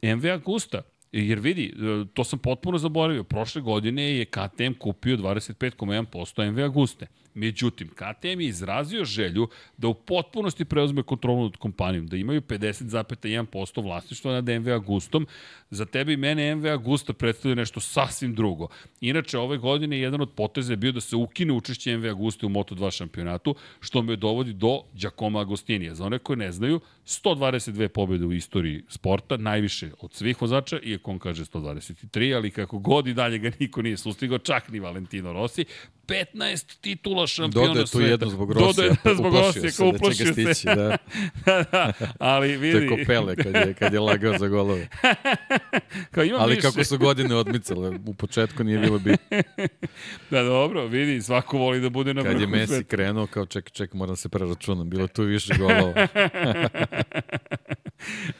MV Agusta, jer vidi, to sam potpuno zaboravio, prošle godine je KTM kupio 25,1% MV Aguste. Međutim, KTM je izrazio želju da u potpunosti preuzme kontrolu nad kompanijom, da imaju 50,1% vlasništva nad MV Agustom. Za tebe i mene MV Agusta predstavlja nešto sasvim drugo. Inače, ove godine jedan od poteza je bio da se ukine učešće MV Aguste u Moto2 šampionatu, što me dovodi do Giacomo Agostinija. Za one koje ne znaju, 122 pobjede u istoriji sporta, najviše od svih vozača, iako on kaže 123, ali kako god i dalje ga niko nije sustigao, čak ni Valentino Rossi, 15 titula šampiona sveta. sveta. Dodaje tu jedno zbog Rosija. Dodaje jedno zbog Rosija, kao da uplašio se. Stići, da. da, ali vidi. To je kopele kad je, kad je lagao za golove. kao imam Ali više. kako su godine odmicale, u početku nije bilo bitno. da, dobro, vidi, svako voli da bude na Kad je vrhu Messi sveta. krenuo, kao ček, ček, moram se preračunam, bilo tu više golova.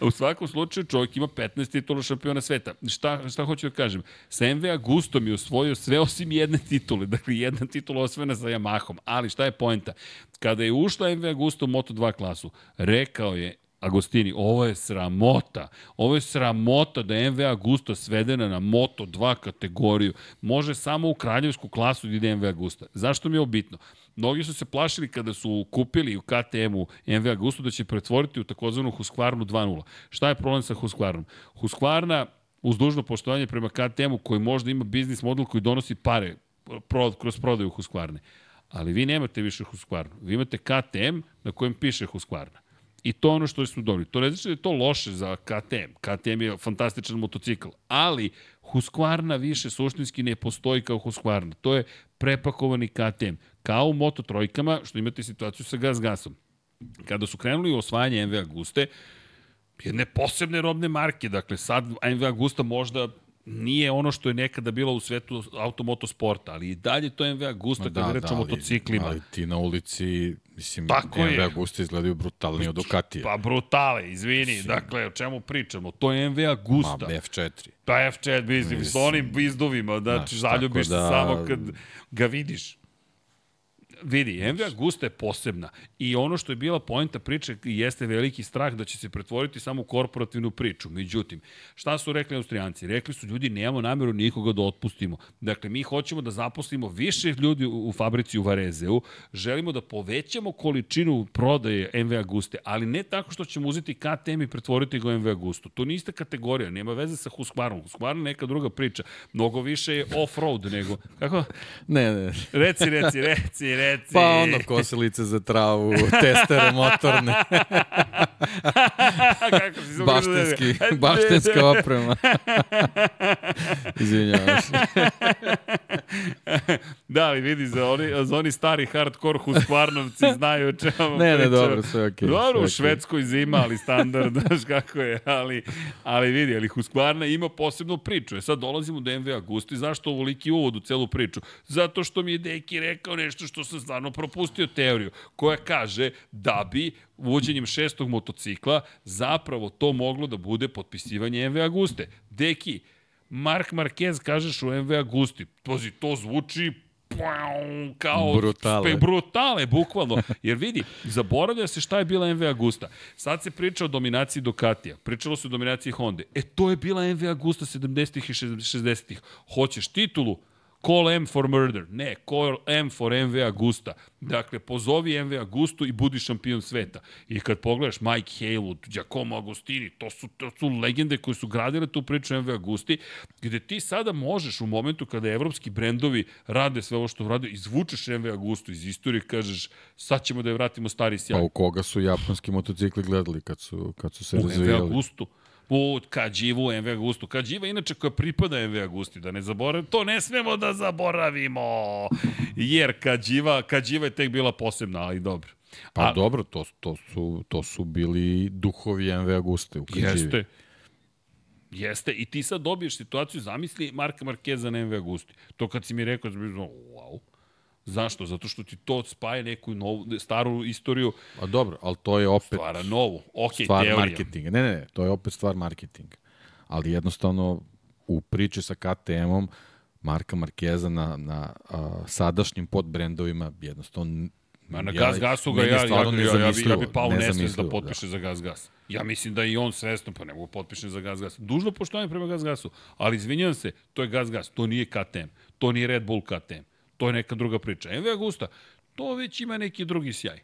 U svakom slučaju čovjek ima 15 titula šampiona sveta. Šta, šta hoću da kažem? Sa MV Agustom je osvojio sve osim jedne titule. Dakle, jedna titula osvojena sa Yamahom. Ali šta je poenta? Kada je ušla MV Agusto u Moto2 klasu, rekao je Agostini, ovo je sramota. Ovo je sramota da je MV Agusta svedena na Moto2 kategoriju. Može samo u kraljevsku klasu da ide MV Agusta. Zašto mi je ovo bitno? Mnogi su se plašili kada su kupili u KTM-u MV Agustu da će pretvoriti u takozvanu Husqvarnu 2.0. Šta je problem sa Husqvarnom? Husqvarna, uz dužno poštovanje prema KTM-u, koji možda ima biznis model koji donosi pare pro, kroz prodaju Husqvarne. Ali vi nemate više Husqvarnu. Vi imate KTM na kojem piše Husqvarna. I to ono što su dobri. To ne znači da je to loše za KTM. KTM je fantastičan motocikl, ali Husqvarna više suštinski ne postoji kao Husqvarna. To je prepakovani KTM. Kao u Moto trojkama, što imate situaciju sa Gas Gasom. Kada su krenuli u osvajanje MV Aguste, jedne posebne robne marke, dakle sad MV Agusta možda nije ono što je nekada bilo u svetu automotosporta, ali i dalje to MV Agusta kada da, reč o motociklima. Ali ti na ulici, mislim, Tako MV je. Agusta izgledaju brutalnije od Ducatija. Pa brutale, izvini, mislim. dakle, o čemu pričamo? To je MV Agusta. Ma, F4. Pa F4, mislim, mislim. s onim bizdovima, znači, zaljubiš da... se samo kad ga vidiš. Vidi, MV Agusta je posebna i ono što je bila poenta priče jeste veliki strah da će se pretvoriti samo u korporativnu priču. Međutim, šta su rekli Austrijanci? Rekli su ljudi, nemamo nameru nikoga da otpustimo. Dakle, mi hoćemo da zaposlimo više ljudi u, fabrici u Varezeu, želimo da povećamo količinu prodaje MV Aguste, ali ne tako što ćemo uzeti KTM i pretvoriti ga u MV Agustu. To niste kategorija, nema veze sa. Husqvarna je neka druga priča. Mnogo više je off-road nego... Kako? Ne, ne. Reci, reci, reci, reci reci. Pa ono, kosilice za travu, testere motorne. Kako si Baštenski, baštenska oprema. Izvinjavam se. da, ali vidi, za oni, za oni stari hardcore Husqvarnovci znaju o čemu Ne, ne, dobro, sve okej. Okay, dobro, u Švedskoj zima, ali standard, znaš kako je, ali, ali vidi, ali Husqvarna ima posebnu priču. E sad dolazimo do MV Agusti, zašto ovoliki uvod u celu priču? Zato što mi je Deki rekao nešto što sam stvarno propustio teoriju, koja kaže da bi uvođenjem šestog motocikla zapravo to moglo da bude potpisivanje MV Aguste. Deki, Mark Marquez kažeš u MV Agusti, Pazi, to zvuči kao brutale. Spe, brutale, bukvalno. Jer vidi, zaboravlja se šta je bila MV Agusta. Sad se priča o dominaciji Ducatija. Pričalo se o dominaciji Honda. E, to je bila MV Agusta 70-ih i 60-ih. Hoćeš titulu? Call M for murder. Ne, call M for MV Agusta. Dakle, pozovi MV Agustu i budi šampion sveta. I kad pogledaš Mike Haywood, Giacomo Agostini, to su, to su legende koje su gradile tu priču MV Agusti, gde ti sada možeš u momentu kada evropski brendovi rade sve ovo što rade, izvučeš MV Agustu iz istorije, kažeš, sad ćemo da je vratimo stari sjaj. Pa u koga su japanski motocikli gledali kad su, kad su se u razvijali? U MV Agustu u Kađivu, MV Agustu. Kađiva inače koja pripada MV Agusti, da ne zaboravimo, to ne smemo da zaboravimo, jer Kađiva, Kađiva je tek bila posebna, ali dobro. Pa A, dobro, to, to, su, to su bili duhovi MV Aguste u Kađivi. Jeste. Jeste, i ti sad dobiješ situaciju, zamisli Marka Markeza na MV Agusti. To kad si mi rekao, da bi wow, Zašto? Zato što ti to spaje neku novu, staru istoriju. A dobro, ali to je opet... Stvara novu. Ok, stvar teorija. marketinga. Ne, ne, ne, to je opet stvar marketinga. Ali jednostavno, u priči sa KTM-om, Marka Markeza na, na a, sadašnjim podbrendovima jednostavno Ma na Gas Gasu ga ja, ja, ja, ja, ja, bi, ja bi pao nesvest da potpiše da. za Gas Gas. Ja mislim da i on svesno, pa ne mogu potpiše za Gas Gas. Dužno poštovanje prema Gas Gasu, ali izvinjam se, to je Gas Gas, to nije KTM, to nije Red Bull KTM to je neka druga priča. MV Agusta, to već ima neki drugi sjaj.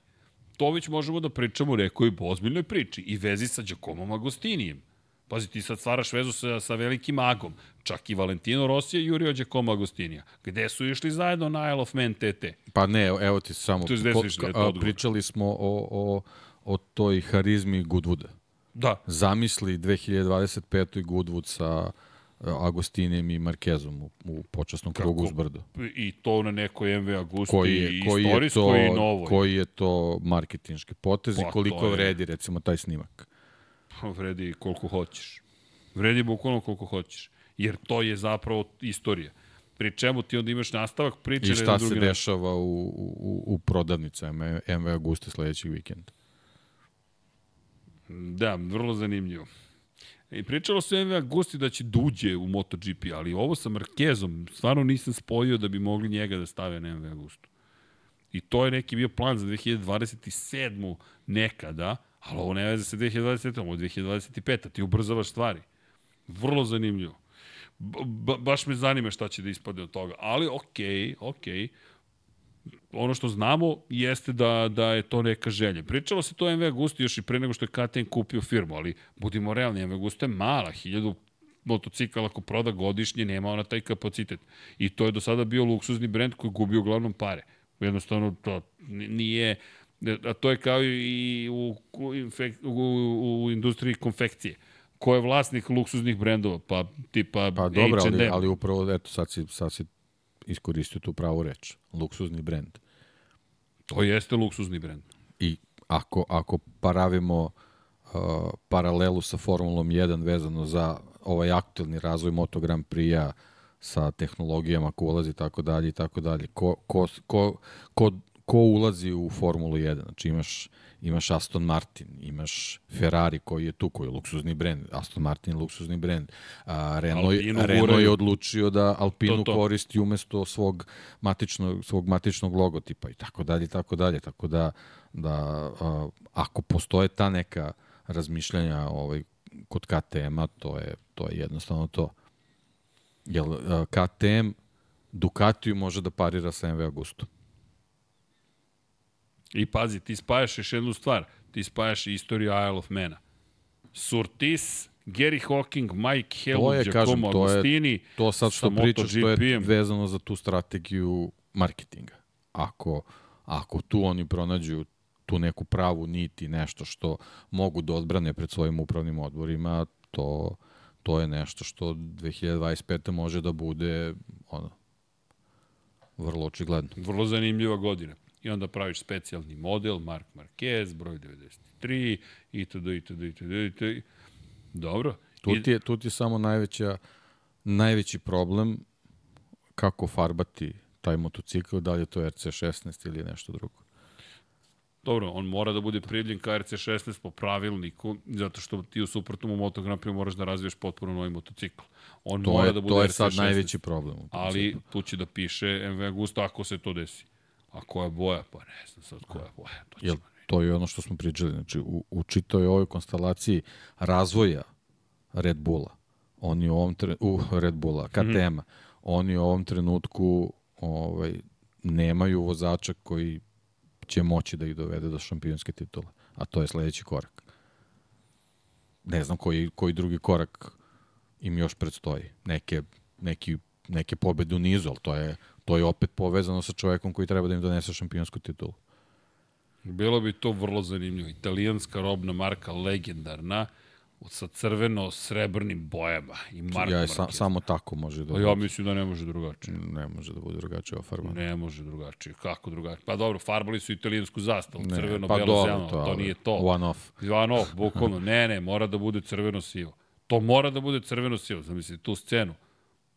To već možemo da pričamo u nekoj ozbiljnoj priči i vezi sa Giacomom Agostinijem. Pazi, ti sad stvaraš vezu sa, sa velikim magom. Čak i Valentino Rossi je jurio Giacomo Agostinija. Gde su išli zajedno na Isle of Man TT? Pa ne, evo ti samo... To je išli, a, pričali smo o, o, o toj harizmi Goodwooda. Da. Zamisli 2025. Goodwood sa Agostinijem i Markezom u, u počasnom Kako? krugu uz brdo. I to na nekoj MV Agusti koji je, koji istorijskoj je to, i novoj. Koji je to marketinški potez pa, i koliko je... vredi recimo taj snimak? Pa, vredi koliko hoćeš. Vredi bukvalno koliko hoćeš. Jer to je zapravo istorija. Pri čemu ti onda imaš nastavak priče. I šta se dešava u, u, u prodavnicama MV Aguste sledećeg vikenda? Da, vrlo zanimljivo. I pričalo se MV Agusti da će duđe u MotoGP, ali ovo sa Markezom stvarno nisam spojio da bi mogli njega da stave na MV Agustu. I to je neki bio plan za 2027. nekada, ali ovo ne veze sa 2027. ovo je 2025. Ti ubrzavaš stvari. Vrlo zanimljivo. Ba, baš me zanima šta će da ispade od toga. Ali okej, okay, okej. Okay ono što znamo jeste da, da je to neka želja. Pričalo se to MV Agusti još i pre nego što je KTM kupio firmu, ali budimo realni, MV Agusti je mala, hiljadu motocikala ako proda godišnje, nema ona taj kapacitet. I to je do sada bio luksuzni brend koji gubi uglavnom pare. Jednostavno, to nije, A to je kao i u, u, u, u industriji konfekcije. Ko je vlasnik luksuznih brendova? Pa tipa Pa dobro, ali, ali upravo, eto, sad si, sad si iskoristio tu pravu reč. Luksuzni brend. To jeste luksuzni brend. I ako, ako paravimo uh, paralelu sa Formulom 1 vezano za ovaj aktuelni razvoj Moto Grand Prix-a sa tehnologijama ko ulazi tako dalje i tako dalje. Ko, ko, ko, ko, ko ulazi u Formulu 1? Znači imaš, imaš Aston Martin, imaš Ferrari koji je tu, koji je luksuzni brend. Aston Martin je luksuzni brend. A, Renault, Alpinu Renault je odlučio da Alpinu To, to. koristi umesto svog matičnog, svog matičnog logotipa i tako dalje tako dalje. Tako da, da a, ako postoje ta neka razmišljanja ovaj, kod KTM-a, to je, to je jednostavno to. Jer a, KTM Ducatiju može da parira sa MV Agustom. I pazi, ti spajaš još jednu stvar. Ti spajaš istoriju Isle of Mana. Surtis, Gary Hawking, Mike kažem, Giacomo to je- Agostini. To sad što sa pričaš, to je vezano za tu strategiju marketinga. Ako, ako tu oni pronađu tu neku pravu nit i nešto što mogu da odbrane pred svojim upravnim odborima, to, to je nešto što 2025. može da bude ono, vrlo očigledno. Vrlo zanimljiva godina. I onda praviš specijalni model, Mark Marquez, broj 93, itd., itd., itd., itd. Dobro. Tu ti je, tu ti je samo najveća, najveći problem kako farbati taj motocikl, da li je to RC16 ili nešto drugo. Dobro, on mora da bude prijavljen ka RC16 po pravilniku, zato što ti u suprotnom u Moto Grand Prix moraš da razviješ potpuno novi motocikl. On To mora je, da bude to je RC16. sad najveći problem. Ali tu će da piše MV Agusta ako se to desi. A koja boja? Pa ne znam sad koja boja. To Jel, to je ono što smo pričali. Znači, u, u čitoj ovoj konstelaciji razvoja Red Bulla, oni u ovom tre, u Red Bulla, KTM-a, oni u ovom trenutku ovaj, nemaju vozača koji će moći da ih dovede do šampionske titule. A to je sledeći korak. Ne znam koji, koji drugi korak im još predstoji. Neke, neki, neke pobede u nizu, ali to je, to je opet povezano sa čovekom koji treba da im donese šampionsku titulu. Bilo bi to vrlo zanimljivo. Italijanska robna marka, legendarna, sa crveno-srebrnim bojama. I Mark ja, sa, samo tako može da Pa ja mislim da ne može drugačije. ne može da bude drugačije ofarbano. Ne može drugačije. Kako drugačije? Pa dobro, farbali su italijansku zastavu, Ne, crveno, pa belo, dobro, zeleno, to, ali nije to. One off. One off, bukvalno. Ne, ne, mora da bude crveno-sivo. To mora da bude crveno-sivo. Zamisli tu scenu.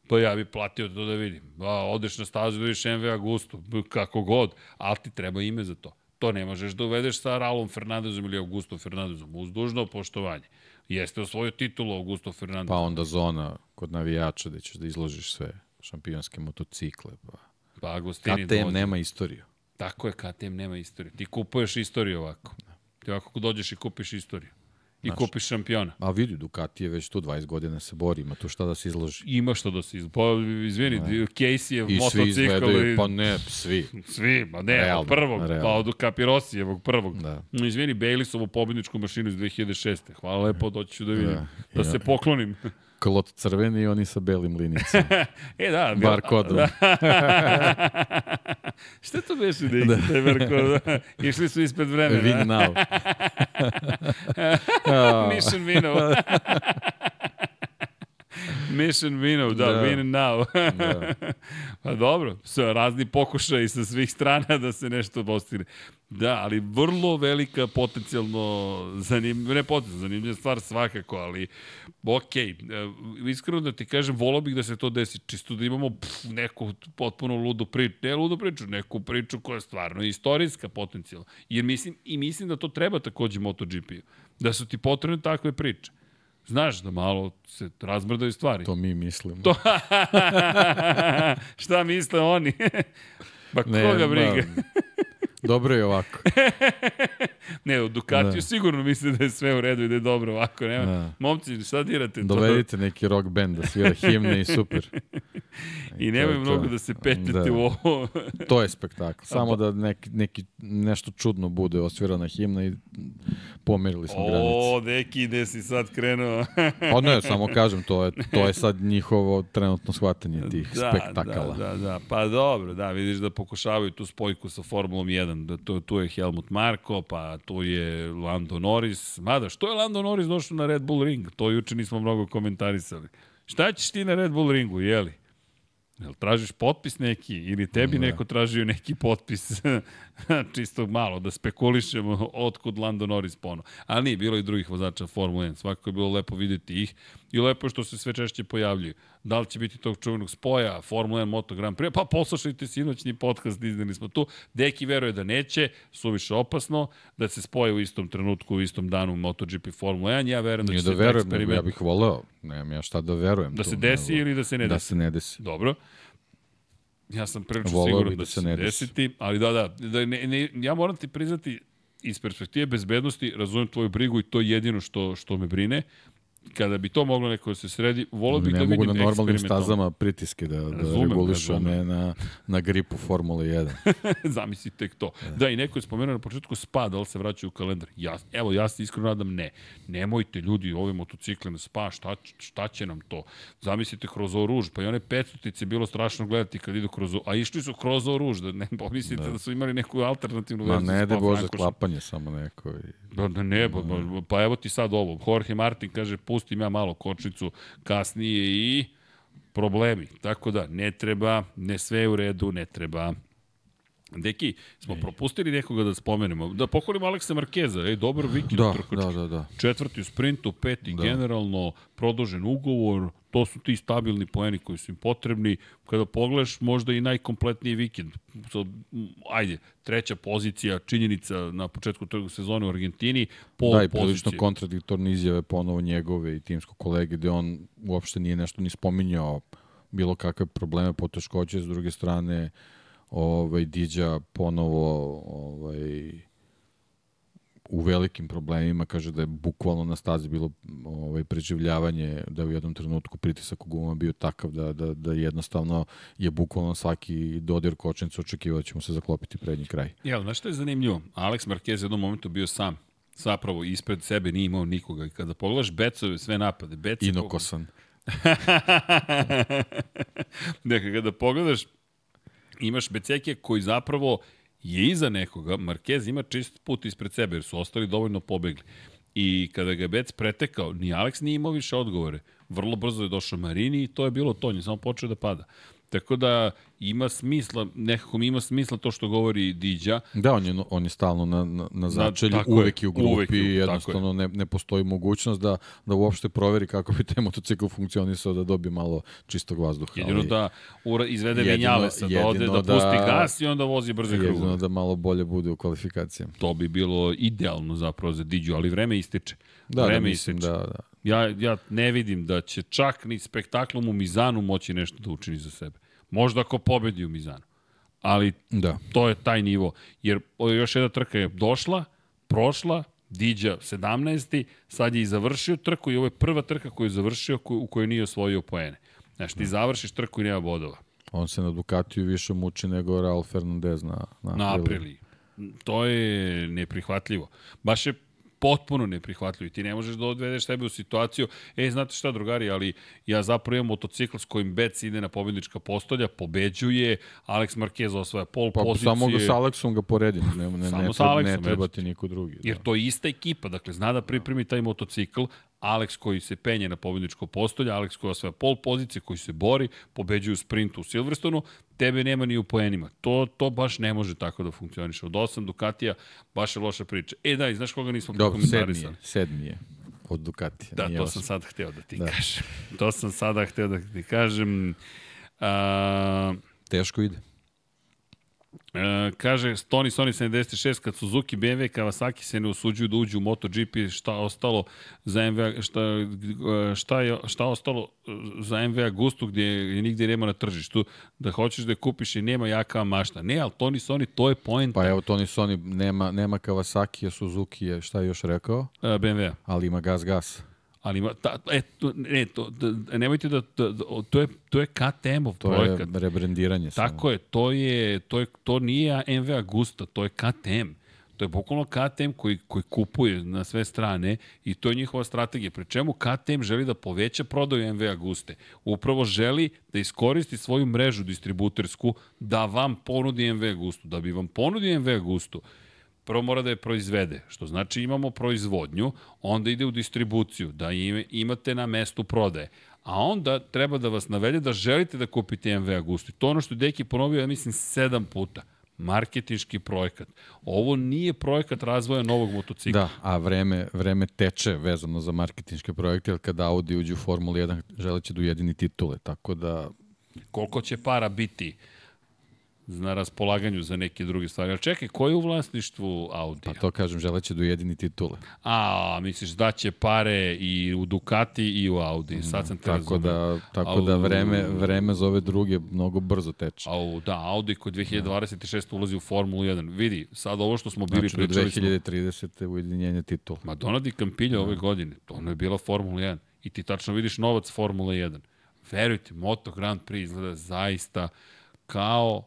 Pa ja bi platio to da vidim. A, odeš na stazu da vidiš MV Augusto, kako god, ali ti treba ime za to. To ne možeš da uvedeš sa Raulom Fernandezom ili Augustom Fernandezom, uz dužno poštovanje. Jeste osvojio titulu Augusto Fernandez. Pa onda zona kod navijača gde ćeš da izložiš sve šampionske motocikle. Pa. Pa Agostini KTM dođe. nema istoriju. Tako je, KTM nema istoriju. Ti kupuješ istoriju ovako. Ti ovako dođeš i kupiš istoriju. I Znaš. kupiš šampiona. A vidi, Ducati je već tu 20 godina se bori, ima tu šta da se izloži. Ima što da se iz... Pa, izvini, Casey je I svi motocikl izgledaju, i... pa ne, svi. Svi, ma ne, Realno, prvog, realno. pa od Kapirosijevog prvog. Da. Izvini, Baylisovu pobedničku mašinu iz 2006. Hvala lepo, doći ću da vidim. Da. Da, se poklonim. Klot crveni i oni sa belim linicama. e, da. Bar kodom. Da. Šta to beše, da. taj bar kod? Išli su ispred vremena. Win now. Mission Winnow. Mission Winnow, da, Da. win now. da. pa dobro, sa razni pokušaji sa svih strana da se nešto postigne. Da, ali vrlo velika potencijalno zanimljiva, ne potencijalno zanimljiva stvar svakako, ali ok, e, iskreno da ti kažem, volao bih da se to desi, čisto da imamo pff, neku potpuno ludu priču, ne ludu priču, neku priču koja je stvarno istorijska potencijalno. Jer mislim, i mislim da to treba takođe MotoGP-u, da su ti potrebne takve priče. Znaš da malo se razmrdaju stvari. To mi mislimo. To- Šta misle oni? pa koga briga? dobro je ovako. Ne, u Ducatiju Da. sigurno misle da je sve u redu i da je dobro ovako. Nema. Da. Momci, šta dirate? to? Dovedite neki rock band da svira himne i super. I to nemoj mnogo to. da se petljate Da. u ovo. To je spektakl. Samo da neki, neki, nešto čudno bude osvirana himna i pomerili smo granice. o, deki, gde si sad krenuo? Pa ne, samo kažem, to je, to je sad njihovo trenutno shvatanje tih da, spektakala. Da, da, da. Pa dobro, da, vidiš da pokušavaju tu spojku sa Formulom 1 znam, da to, tu je Helmut Marko, pa tu je Lando Norris. Mada, što je Lando Norris došao na Red Bull ring? To juče nismo mnogo komentarisali. Šta ćeš ti na Red Bull ringu, jeli? Jel tražiš potpis neki ili tebi Da. neko tražio neki potpis čisto malo da spekulišemo otkud Lando Norris pono. Ali nije, bilo i drugih vozača Formula 1. Svakako je bilo lepo videti ih i lepo je što se sve češće pojavljuju. Da li će biti tog čuvenog spoja Formula 1 Moto Grand Prix? Pa poslušajte sinoćni podcast, izneli smo tu. Deki veruje da neće, suviše opasno, da se spoje u istom trenutku, u istom danu MotoGP Formula 1. Ja verujem da Nije će da verujem, eksperiment ja bih voleo. Nemam ja šta da verujem. da tu, se desi nego- ili da se ne Da desi. se ne desi. Dobro. Ja sam prilično Voleo siguran da, da će se se ne desi. desiti, ali da, da, da ne, ne, ja moram ti priznati iz perspektive bezbednosti, razumem tvoju brigu i to je jedino što, što me brine. Kada bi to moglo neko da se sredi, volao bih ne da mogu vidim na normalnim eksperimentalno. stazama pritiske da, da Razumem, regulišu, razumem. ne na, na gripu Formule 1. Zamisli tek to. Da, i neko je spomenuo na početku spa, da li se vraćaju u kalendar. Ja, evo, ja se iskreno nadam ne. Nemojte ljudi ove motocikle na spa, šta, šta će nam to? Zamislite kroz ovo ruž, pa i one petstotice je bilo strašno gledati kad idu kroz ovo, a išli su kroz ovo ruž, da ne pomislite da, da su imali neku alternativnu Ma verziju. ne da Bože, klapanje samo neko. I... Da, da ne, pa, pa, pa evo ti sad ovo. Jorge Martin kaže, pustim ja malo kočnicu kasnije i problemi. Tako da, ne treba, ne sve je u redu, ne treba. Deki, smo propustili nekoga da spomenemo. Da pohvalimo Aleksa Markeza. Ej, dobar vikend Da, trkački. da, da, da. Četvrti u sprintu, peti da. generalno, produžen ugovor, to su ti stabilni poeni koji su im potrebni. Kada pogledaš, možda i najkompletniji vikend. So, ajde, treća pozicija, činjenica na početku trgu sezone u Argentini, pol Da, i prilično kontradiktorne izjave ponovo njegove i timskog kolege, gde on uopšte nije nešto ni spominjao bilo kakve probleme, poteškoće, s druge strane ovaj, Diđa ponovo ovaj, u velikim problemima, kaže da je bukvalno na stazi bilo ovaj, preživljavanje, da je u jednom trenutku pritisak u gumama bio takav da, da, da jednostavno je bukvalno svaki dodir kočnicu očekivao da će mu se zaklopiti prednji kraj. Jel, znaš što je zanimljivo? Alex Marquez je u jednom momentu bio sam. Zapravo, ispred sebe nije imao nikoga. I kada pogledaš Becove, sve napade, Bece... Inokosan. Dakle, kada pogledaš, imaš Beceke koji zapravo je iza nekoga, Marquez ima čist put ispred sebe, jer su ostali dovoljno pobegli. I kada ga je Bec pretekao, ni Alex nije imao više odgovore. Vrlo brzo je došao Marini i to je bilo to, on je samo počeo da pada. Tako da ima smisla, nekako mi ima smisla to što govori Diđa, Da, on je, on je stalno na, na, na začelju, je, uvek je u grupi, uvek je, jednostavno ne, ne postoji mogućnost da, da uopšte proveri kako bi taj motocikl funkcionisao, da dobije malo čistog vazduha. jedino ali da ura, izvede jedino- Vinjalesa, da ode, da, jedino da- pusti gas i onda vozi brze Jedino krugove. da malo bolje bude u kvalifikacijama. To bi bilo idealno zapravo za Diđu, ali vreme ističe. Da, da, vreme mislim ističe. da, da. Ja, ja ne vidim da će čak ni spektaklom u Mizanu moći nešto da učini za sebe. Možda ako pobedi u Mizanu. Ali Da. to je taj nivo. Jer još jedna trka je došla, prošla, Diđa 17. Sad je i završio trku i ovo je prva trka koju je završio u kojoj nije osvojio poene. Znaš, ti završiš trku i nema bodova. On se na Ducatiju više muči nego Raul Fernandez na, na, Na. Apriliji. To je neprihvatljivo. Baš je potpuno neprihvatljivo i ti ne možeš da odvedeš sebe u situaciju, e, znate šta drugari, ali ja zapravo imam motocikl s kojim Bec ide na pobednička postolja, pobeđuje, Alex Marquez osvaja pol Pa pozicije. samo ga sa Aleksom ga poredim, ne, ne, Samo ne, Aleksom, ne treba ti niko drugi. Jer da. to je ista ekipa, dakle zna da pripremi taj motocikl, Alex koji se penje na pobedničko postolje, Alex koji osvaja pol pozicije, koji se bori, pobeđuje u sprintu u Silverstonu, tebe nema ni u poenima. To, to baš ne može tako da funkcioniše. Od 8 Ducatija baš je loša priča. E da, i znaš koga nismo Dobro, sedmi prokomentarisali? je, sedmi je od Ducatija. Da, to sam sad hteo da ti Da. kažem. To sam sada hteo da ti kažem. A, Teško ide. E, kaže Tony Sony 76 kad Suzuki, BMW, Kawasaki se ne usuđuju da uđu u MotoGP, šta ostalo za MV, šta, e, šta, je, šta ostalo za MV Agustu gdje je nigdje nema na tržištu, da hoćeš da je kupiš i nema jaka mašta. Ne, ali Tony Sony, to je point Pa evo, Tony Sony nema, nema Kawasaki, Suzuki je, šta je još rekao, e, BMW. ali ima gas gas. Ali ima, ta, e, to, ne, to, da, nemojte da, da, da, to je, to je KTM-ov To projekat. je rebrendiranje. samo. Tako je, to je, to je, to nije MV Agusta, to je KTM. To je bukvalno KTM koji, koji kupuje na sve strane i to je njihova strategija. Pri čemu KTM želi da poveća prodaju MV Aguste. Upravo želi da iskoristi svoju mrežu distributersku da vam ponudi MV Agustu. Da bi vam ponudi MV Agustu, prvo mora da je proizvede, što znači imamo proizvodnju, onda ide u distribuciju, da imate na mestu prodaje. A onda treba da vas navede da želite da kupite MV Agusti. To ono što je Deki ponovio, ja mislim, sedam puta marketinški projekat. Ovo nije projekat razvoja novog motocikla. Da, a vreme, vreme teče vezano za marketinške projekte, jer kada Audi uđe u Formulu 1 želeće da ujedini titule, tako da... Koliko će para biti na raspolaganju za neke druge stvari. Ali čekaj, ko je u vlasništvu Audi? Pa to kažem, želeće da ujedini titule. A, misliš da će pare i u Ducati i u Audi. Sad sam te tako da, tako Au, da vreme, vreme za ove druge mnogo brzo teče. Au, da, Audi koji 2026. ulazi u Formulu 1. Vidi, sad ovo što smo bili znači, pričali... Znači, 2030. Smo... ujedinjenje titula. Ma Donadi Campilja ove godine, to ono je bila Formula 1. I ti tačno vidiš novac Formula 1. Verujte, Moto Grand Prix izgleda zaista kao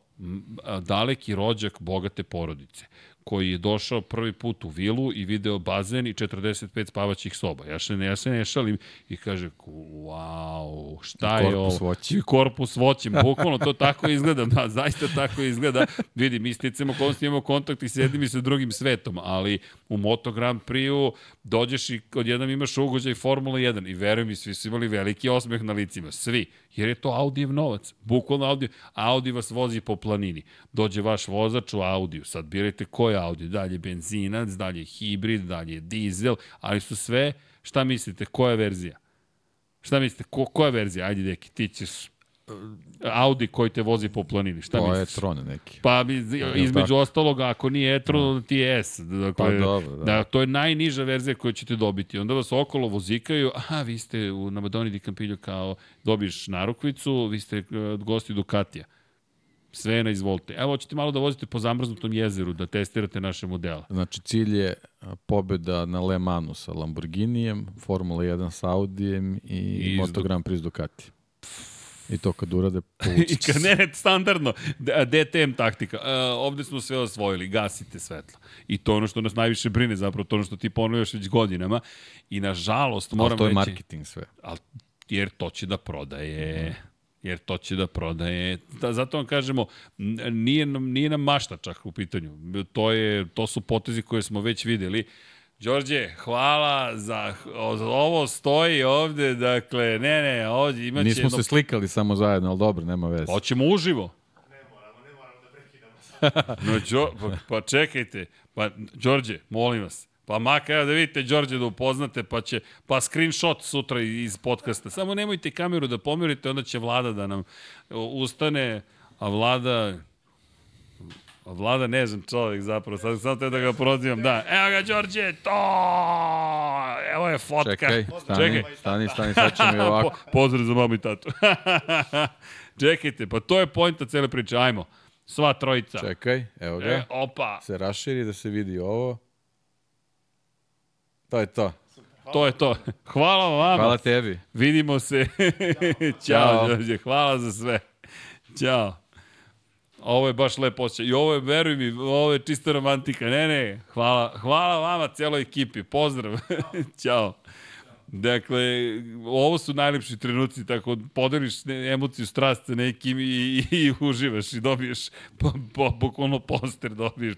daleki rođak bogate porodice koji je došao prvi put u vilu i video bazen i 45 spavaćih soba. Ja se ne, ja se ne šalim i kaže, wow, šta je ovo? Voći. Korpus voćem. Bukvalno to tako izgleda. Da, zaista tako izgleda. Vidi, mi sticamo konstantno imamo kontakt i sedim i sa drugim svetom, ali u Moto Grand Prix-u dođeš i odjednom imaš ugođaj Formula 1 i veruj mi, svi su imali veliki osmeh na licima. Svi jer je to Audijev novac. Bukvalno Audi, Audi vas vozi po planini. Dođe vaš vozač u Audiju, sad birajte ko je Audi, dalje benzinac, dalje hibrid, dalje dizel, ali su sve, šta mislite, koja verzija? Šta mislite, ko, koja verzija? Ajde, deki, ti ćeš Audi koji te vozi po planini. Šta to misliš? je Tron neki. Pa između ja, ostaloga, ako nije e-tron, da. ti je S. Dakle, pa dobro, da. da. To je najniža verzija koju ćete dobiti. Onda vas okolo vozikaju, aha, vi ste u, na Madoni di Campillo kao dobiješ narukvicu, vi ste uh, gosti Ducatija. Sve na izvolite. Evo, hoćete malo da vozite po zamrznutom jezeru, da testirate naše modele. Znači, cilj je pobeda na Le Manu sa Lamborghinijem, Formula 1 sa Audijem i, I Moto Grand Prix Ducati. I to kad urade, I kad ne, standardno, DTM taktika. Uh, ovde smo sve osvojili, gasite svetla. I to ono što nas najviše brine, zapravo to ono što ti ponavljaš već godinama. I nažalost, moram reći... Ali to je reći, marketing sve. Al, jer to će da prodaje... jer to će da prodaje. Da, zato vam kažemo, nije, nije nam mašta čak u pitanju. To, je, to su potezi koje smo već videli. Đorđe, hvala za, za ovo stoji ovde, dakle, ne, ne, ovdje imaće... Nismo jedno... se slikali samo zajedno, ali dobro, nema veze. Hoćemo uživo. Ne moramo, ne moramo da prekidamo. no, Đo, pa, pa čekajte, pa, Đorđe, molim vas, Pa maka, evo da vidite Đorđe da upoznate, pa će, pa screenshot sutra iz podcasta. Samo nemojte kameru da pomerite, onda će vlada da nam ustane, a vlada, Vlada ne znam čovjek zapravo, sad sam te da ga prozivam, da. Evo ga Đorđe, to! Evo je fotka. Čekaj, stani, Čekaj. stani, stani, sad ćemo i ovako. Po, pozdrav za mamu i tatu. Čekajte, pa to je pojenta cele priče, ajmo. Sva trojica. Čekaj, evo ga. E, opa. Se raširi da se vidi ovo. To je to. To je to. Hvala vam. Hvala tebi. Vidimo se. Ćao, Đorđe. Hvala za sve. Ćao. Ovo je baš lepo osjećaj. I ovo je, veruj mi, ovo je čista romantika. Ne, ne, hvala, hvala vama, cijeloj ekipi. Pozdrav. Ćao. Dakle, ovo su najlepši trenuci, tako podeliš emociju, strast sa nekim i, i, i uživaš i dobiješ po, po, bukvalno poster, dobiješ,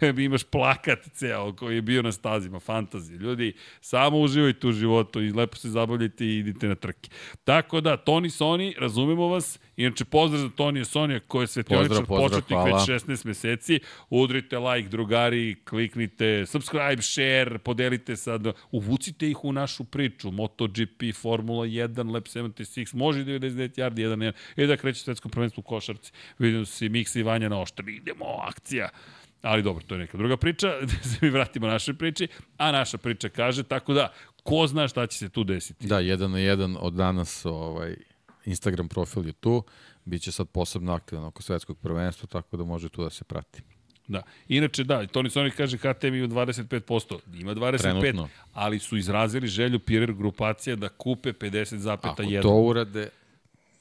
imaš plakat ceo koji je bio na stazima, fantazije. Ljudi, samo uživajte u životu i lepo se zabavljajte i idite na trke. Tako da, Toni Soni, razumemo vas, Inače, pozdrav za Tonija Sonija koji je svetioničar početnik već 16 meseci. Udrite like, drugari, kliknite subscribe, share, podelite sad, uvucite ih u našu priču. MotoGP, Formula 1, Lab 76, može 99 yardi, 1 1 I da kreće svetsko prvenstvo u košarci. Vidim se Miksa i Vanja na oštri. Idemo, akcija. Ali dobro, to je neka druga priča, da se mi vratimo našoj priči, a naša priča kaže, tako da, ko zna šta će se tu desiti. Da, jedan na jedan od danas ovaj, Instagram profil je tu, bit će sad posebno aktivan oko svetskog prvenstva, tako da može tu da se prati. Da. Inače, da, Toni Sonic kaže HTM ima 25%. Ima 25%, Trenutno. ali su izrazili želju Pirer grupacija da kupe 50,1. Ako to urade,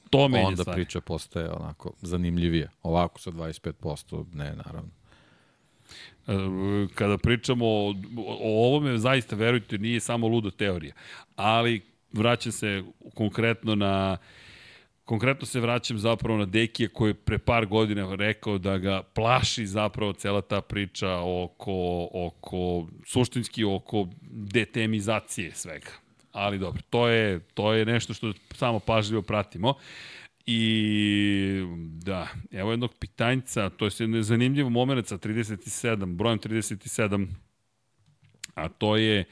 to onda stvari. priča postaje onako zanimljivije. Ovako sa 25%, ne, naravno. Kada pričamo o, o ovome, zaista, verujte, nije samo ludo teorija. Ali vraćam se konkretno na Konkretno se vraćam zapravo na Dekija koji je pre par godina rekao da ga plaši zapravo cela ta priča oko, oko suštinski oko detemizacije svega. Ali dobro, to je, to je nešto što samo pažljivo pratimo. I da, evo jednog pitanjca, to je zanimljiv moment sa 37, brojem 37, a to je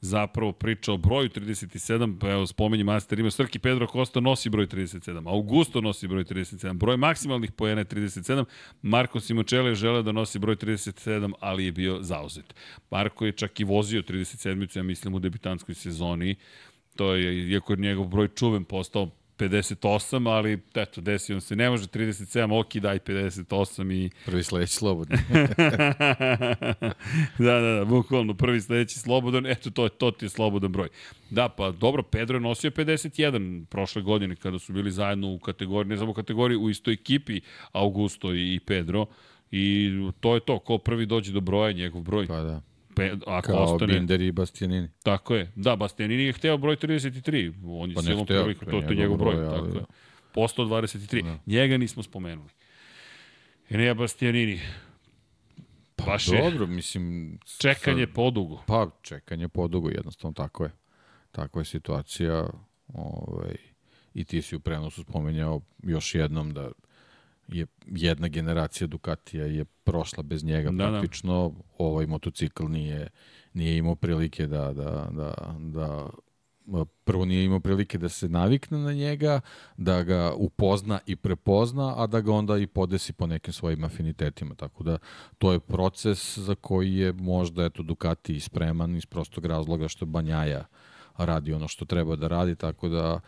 zapravo priča o broju 37, pa evo spomenji Master ima Srki Pedro Costa nosi broj 37, Augusto nosi broj 37, broj maksimalnih pojena je 37, Marko Simoncelli žele da nosi broj 37, ali je bio zauzet. Marko je čak i vozio 37, ja mislim u debitanskoj sezoni, to je, iako je njegov broj čuven postao 58, ali eto, desio se, ne može 37, ok, daj 58 i... Prvi sledeći slobodan. da, da, da, bukvalno, prvi sledeći slobodan, eto, to, je, to ti je slobodan broj. Da, pa dobro, Pedro je nosio 51 prošle godine kada su bili zajedno u kategoriji, ne samo u kategoriji, u istoj ekipi Augusto i Pedro. I to je to, ko prvi dođe do broja, njegov broj. Pa da pe, ako Kao ostane... Binder i Bastianini. Tako je. Da, Bastianini je hteo broj 33. On je Pa silom prvih, to je to, je njegov broj. broj, ali tako je. da. Po 123. Da. Njega nismo spomenuli. Enea Bastianini. Pa Baš je dobro, mislim... čekanje sad- podugo. Pa, čekanje podugo, jednostavno tako je. Takva je situacija. Ovaj, I ti si u prenosu spomenjao još jednom da je jedna generacija Ducatija je prošla bez njega Da, da. praktično. Ovaj motocikl nije, nije imao prilike da, da, da, da prvo nije imao prilike da se navikne na njega, da ga upozna i prepozna, a da ga onda i podesi po nekim svojim afinitetima. Tako da to je proces za koji je možda eto Ducati i spreman iz prostog razloga što Banjaja radi ono što treba da radi, tako da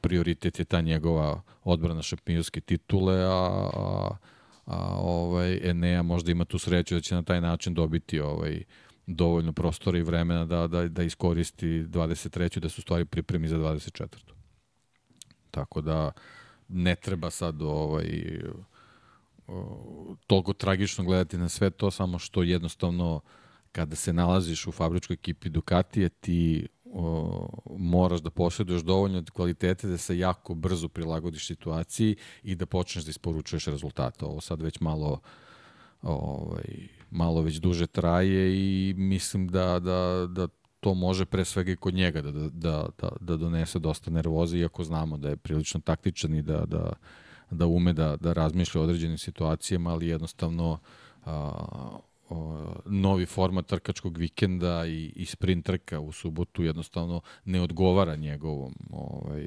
prioritet je ta njegova odbrana šampionske titule, a, a, a ovaj Enea možda ima tu sreću da će na taj način dobiti ovaj dovoljno prostora i vremena da, da, da iskoristi 23. da se u stvari pripremi za 24. Tako da ne treba sad ovaj, toliko tragično gledati na sve to, samo što jednostavno kada se nalaziš u fabričkoj ekipi Ducatije, ti o, moraš da posjeduješ dovoljno kvalitete da se jako brzo prilagodiš situaciji i da počneš da isporučuješ rezultate. Ovo sad već malo ovaj, malo već duže traje i mislim da, da, da to može pre svega i kod njega da, da, da, da donese dosta nervoze, iako znamo da je prilično taktičan i da, da, da ume da, da razmišlja o određenim situacijama, ali jednostavno a, o, novi format trkačkog vikenda i, i sprint trka u subotu jednostavno ne odgovara njegovom ovaj,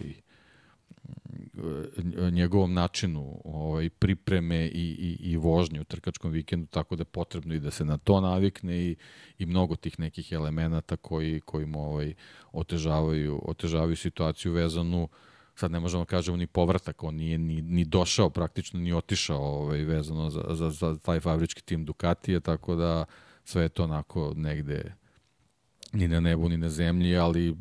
njegovom načinu ovaj, pripreme i, i, i vožnje u trkačkom vikendu, tako da je potrebno i da se na to navikne i, i mnogo tih nekih elemenata koji, koji mu ovaj, otežavaju, otežavaju situaciju vezanu sad ne možemo kažemo ni povratak, on nije ni, ni došao praktično, ni otišao ovaj, vezano za, za, za taj fabrički tim Ducatije, tako da sve je to onako negde ni na nebu, ni na zemlji, ali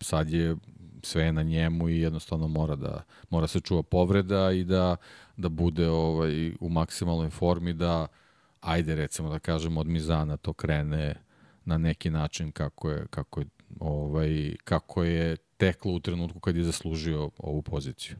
sad je sve na njemu i jednostavno mora da mora se čuva povreda i da da bude ovaj u maksimalnoj formi da ajde recimo da kažemo od Mizana to krene na neki način kako je kako je ovaj kako je teklo u trenutku kad je zaslužio ovu poziciju.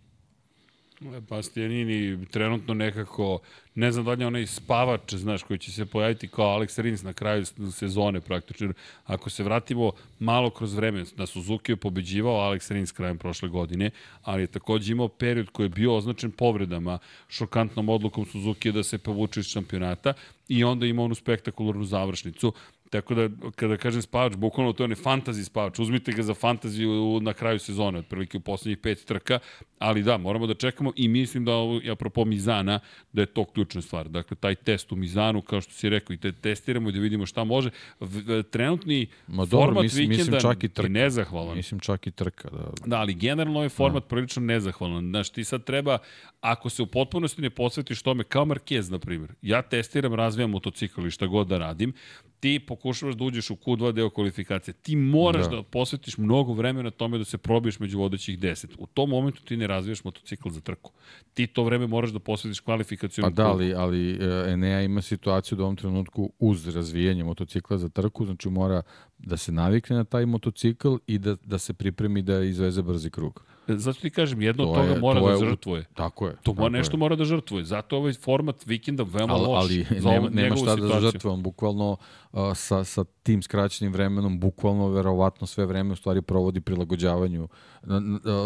Bastianini trenutno nekako, ne znam da li je onaj spavač, znaš, koji će se pojaviti kao Alex Rins na kraju sezone praktično. Ako se vratimo malo kroz vreme, da Suzuki je pobeđivao Alex Rins krajem prošle godine, ali je takođe imao period koji je bio označen povredama, šokantnom odlukom Suzuki da se povuče iz šampionata i onda ima onu spektakularnu završnicu. Tako da, kada kažem spavač, bukvalno to je ne fantasy spavač. Uzmite ga za fantaziju na kraju sezone, otprilike u poslednjih pet trka, ali da, moramo da čekamo i mislim da, ovo, apropo Mizana, da je to ključna stvar. Dakle, taj test u Mizanu, kao što si rekao, i te testiramo i da vidimo šta može. V, trenutni Ma dobro, format mislim, vikenda mislim čak i je trka. nezahvalan. Mislim čak i trka. Da, Da, ali generalno je format no. prilično nezahvalan. Znaš, ti sad treba, ako se u potpunosti ne posvetiš tome, kao Marquez, na primjer, ja testiram, razvijam motocikl i šta god da radim, ti pokušavaš da uđeš u Q2 deo kvalifikacije. Ti moraš da, Da. da posvetiš mnogo vremena tome da se probiješ među vodećih 10. U tom momentu ti ne razvijaš motocikl za trku. Ti to vreme moraš da posvetiš Pa kvalifikacijom da, ali, ali e, Enea ima situaciju da u ovom trenutku uz razvijanje motocikla za trku, znači mora da se navikne na taj motocikl i da, da se pripremi da izveze brzi krug. Zato ti kažem, jedno To od toga je- mora to da je žrtvuje. Tako je. To mora, nešto je. mora da žrtvuje. Zato ovaj format vikenda veoma ali, loš. ali za nema, nema šta da situaciju. žrtve, on bukvalno uh, sa, sa tim skraćenim vremenom, bukvalno verovatno sve vreme u stvari provodi prilagođavanju, na,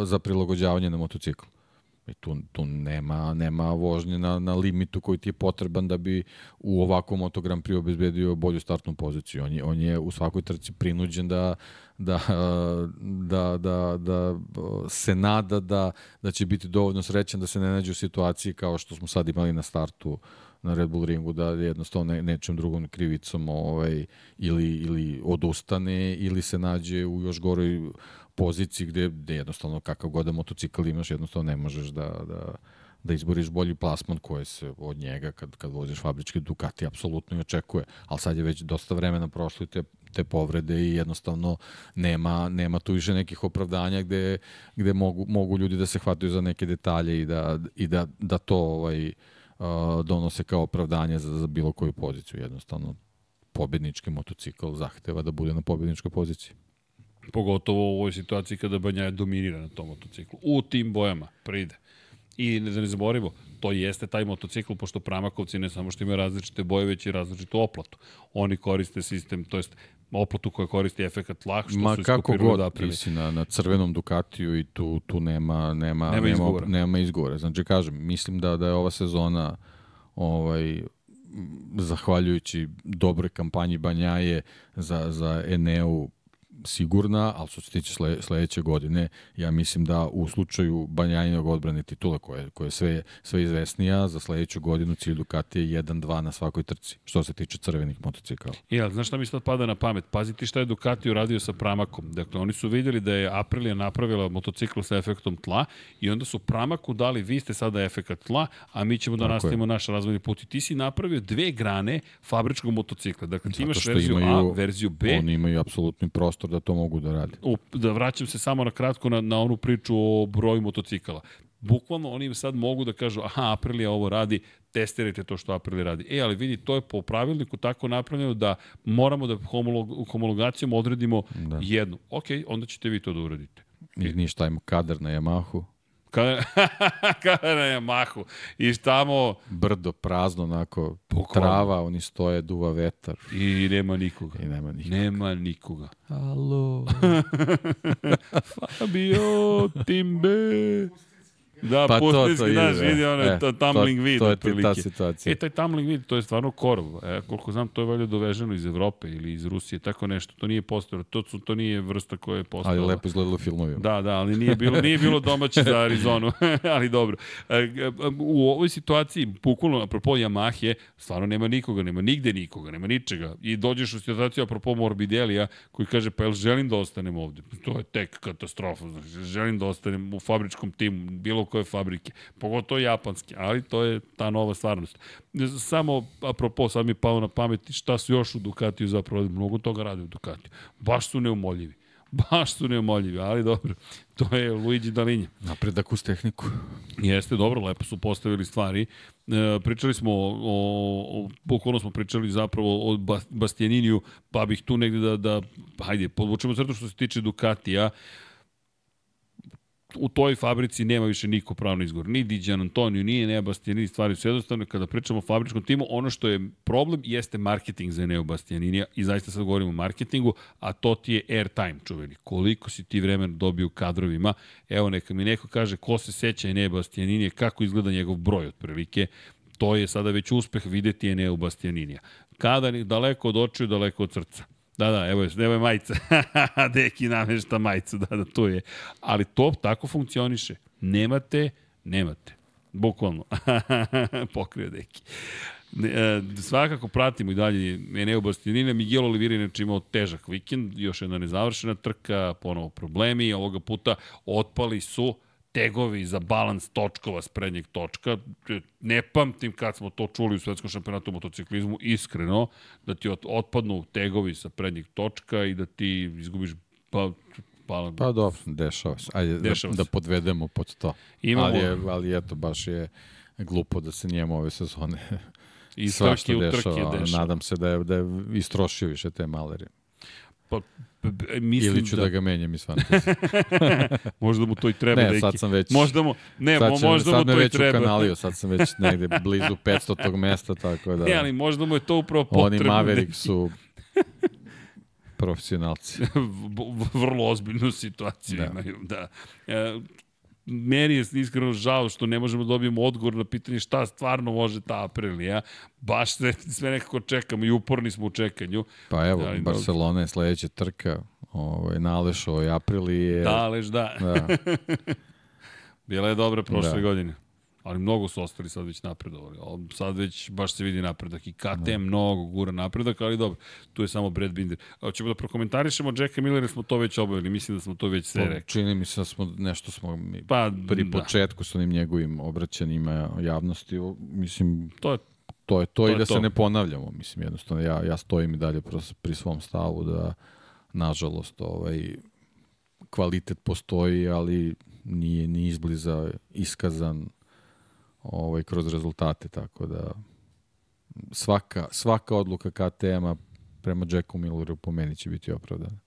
za prilagođavanje na motociklu. I tu, tu nema, nema vožnje na, na limitu koji ti je potreban da bi u ovakvom Moto Grand Prix obezbedio bolju startnu poziciju. On je, on je u svakoj trci prinuđen da, da, da, da, da se nada da, da će biti dovoljno srećan da se ne nađe u situaciji kao što smo sad imali na startu na Red Bull ringu da jednostavno ne, nečem drugom krivicom ovaj, ili, ili odustane ili se nađe u još goroj poziciji gde, gde jednostavno kakav god da motocikl imaš jednostavno ne možeš da, da, da izboriš bolji plasman koji se od njega kad, kad voziš fabrički Ducati apsolutno i očekuje, ali sad je već dosta vremena prošlo i te, te povrede i jednostavno nema, nema tu više nekih opravdanja gde, gde mogu, mogu ljudi da se hvataju za neke detalje i da, i da, da to ovaj, uh, donose kao opravdanje za, za bilo koju poziciju. Jednostavno, pobednički motocikl zahteva da bude na pobedničkoj poziciji. Pogotovo u ovoj situaciji kada Banjaja dominira na tom motociklu. U tim bojama pride. I da ne zaboravimo, to jeste taj motocikl, pošto Pramakovci ne samo što imaju različite boje, već i različitu oplatu. Oni koriste sistem, to jest oplatu koja koristi efekat tlah, što Ma su kako god, Aprilije. ti si na, na crvenom Ducatiju i tu, tu nema, nema, Nema nema, izgovora. nema izgovora. Znači, kažem, mislim da, da je ova sezona ovaj, zahvaljujući dobroj kampanji Banjaje za, za Eneu sigurna, ali što se tiče sle, sledeće godine, ja mislim da u slučaju Banjajinog odbrane titula, koja, koja je sve, sve izvesnija, za sledeću godinu cilj Ducati je 1-2 na svakoj trci, što se tiče crvenih motocikala. Ja, znaš šta mi sad pada na pamet? Pazi ti šta je Ducati uradio sa Pramakom. Dakle, oni su vidjeli da je Aprilia napravila motocikl sa efektom tla i onda su Pramaku dali, vi ste sada efekat tla, a mi ćemo da Tako je. nastavimo naš razvojni put. I ti si napravio dve grane fabričkog motocikla. Dakle, ti imaš verziju imaju- A, verziju B, Oni imaju apsolutni prostor da to mogu da rade. u, da vraćam se samo na kratko na, na onu priču o broju motocikala. Bukvalno oni im sad mogu da kažu, aha, Aprilia ovo radi, testirajte to što Aprilia radi. E, ali vidi, to je po pravilniku tako napravljeno da moramo da homolog, homologacijom odredimo da. jednu. Ok, onda ćete vi to da uradite. I ništa, ima kadar na Yamahu, Kada, kada na Yamahu. I tamo brdo prazno, onako, Bukvalno. trava, oni stoje, duva vetar i nema nikoga. i nema nikog. Nema nikoga. Halo. Fabio Timbe. Da, Pa to, pustinski, to ide, znaš, e. vidi ono E, to, tumbling to- vid. to je ta situacija. E, taj tumbling vid, to je stvarno korov. E, koliko znam, to je valjda doveženo iz Evrope ili iz Rusije, tako nešto. To nije postojalo. To, su, to nije vrsta koja je postojala. Ali lepo izgledalo u filmovima. Da, da, ali nije bilo, nije bilo domaće za Arizonu, ali dobro. E, e, U ovoj situaciji, bukvalno, apropo Yamahe, stvarno nema nikoga, nema nigde nikoga, nema ničega. I dođeš u situaciju, apropo Morbidelija, koji kaže, pa jel želim da ostanem ovde? To je tek katastrofa, znači, želim da ostanem u fabričkom timu, bilo koje fabrike, pogotovo japanske, ali to je ta nova stvarnost. Samo, apropo, sad mi je palo na pameti šta su još u Ducatiju zapravo, mnogo toga rade u Ducatiju. Baš su neumoljivi. Baš su neumoljivi, ali dobro. To je Luigi Dalinja. Napredak uz tehniku. Jeste, dobro, lepo su postavili stvari. E, pričali smo o, o, bukvalno smo pričali zapravo o Ba- Bastianiniju, pa bih tu negde da, da hajde, podvučemo crtu što se tiče Ducatija. U toj fabrici nema više niko pravno izgovor. Ni Diđan Antonio, nije Nea Bastianini, stvari su jednostavne. Kada pričamo o fabričkom timu, ono što je problem jeste marketing za Neo Bastianinija i zaista sad govorimo o marketingu, a to ti je airtime čuveni. Koliko si ti vremena dobio kadrovima, evo neka mi neko kaže ko se seća Bastianinija, kako izgleda njegov broj otprilike, to je sada već uspeh videti Eneu Bastianinija. Kada ni daleko od očiju, daleko od srca. Da, da, evo je, evo je majica. Deki namešta majicu, da, da, tu je. Ali to tako funkcioniše. Nemate, nemate. Bukvalno. Pokrio Deki. E, svakako pratimo i dalje Eneo Bastianina. Miguel Oliveira inače imao težak vikend, još jedna nezavršena trka, ponovo problemi. Ovoga puta otpali su tegovi za balans točkova s prednjeg točka. Ne pamtim kad smo to čuli u svetskom šampionatu u motociklizmu, iskreno, da ti ot, otpadnu tegovi sa prednjeg točka i da ti izgubiš pa, Hvala. Pa dobro, dešava se. Ajde, Dešava da, da se. podvedemo pod to. Imamo Ali, je, ali eto, baš je glupo da se njemu ove sezone i svašta trke dešava. dešava. Nadam se da je, da je istrošio više te malere. Pa, mislim Ili ću da, da, ga menjam iz fantasy. možda mu to i treba. ne, deki. sad sam već... Možda mu, ne, sad, će, možda mu sad me to i već treba. ukanalio, sad sam već negde blizu 500 tog mesta, tako da... Ne, ali možda mu je to upravo Oni potrebno. Maverick su profesionalci. Vrlo ozbiljnu situaciju Da. da. imaju. Da. E, meni je iskreno žao što ne možemo da dobijemo odgovor na pitanje šta stvarno može ta Aprilija. Baš sve, sve nekako čekamo i uporni smo u čekanju. Pa evo, Ali, Barcelona je sledeća trka, ovaj, Nalešo i Aprilije. Da, leš da. da. Bila je dobra prošle Da. da. godine. Ali mnogo su ostali sad već napredovali. Ali Sad već baš se vidi napredak. I KTM Da. mnogo gura napredak, ali dobro. Tu je samo Brad Binder. Hoćemo da prokomentarišemo Jacka Millera, smo to već obavili. Mislim da smo to već sve Pa, rekli. Čini mi se da smo nešto smo mi Pa, pri da. početku sa onim njegovim obraćanjima javnosti, mislim, To je to je to, i je da to. se ne ponavljamo, mislim, jednostavno, ja, ja stojim i dalje pri svom stavu da, nažalost, ovaj, kvalitet postoji, ali nije ni izbliza iskazan ovaj, kroz rezultate, tako da svaka, svaka odluka KTM-a prema Jacku Milleru po meni će biti opravdana.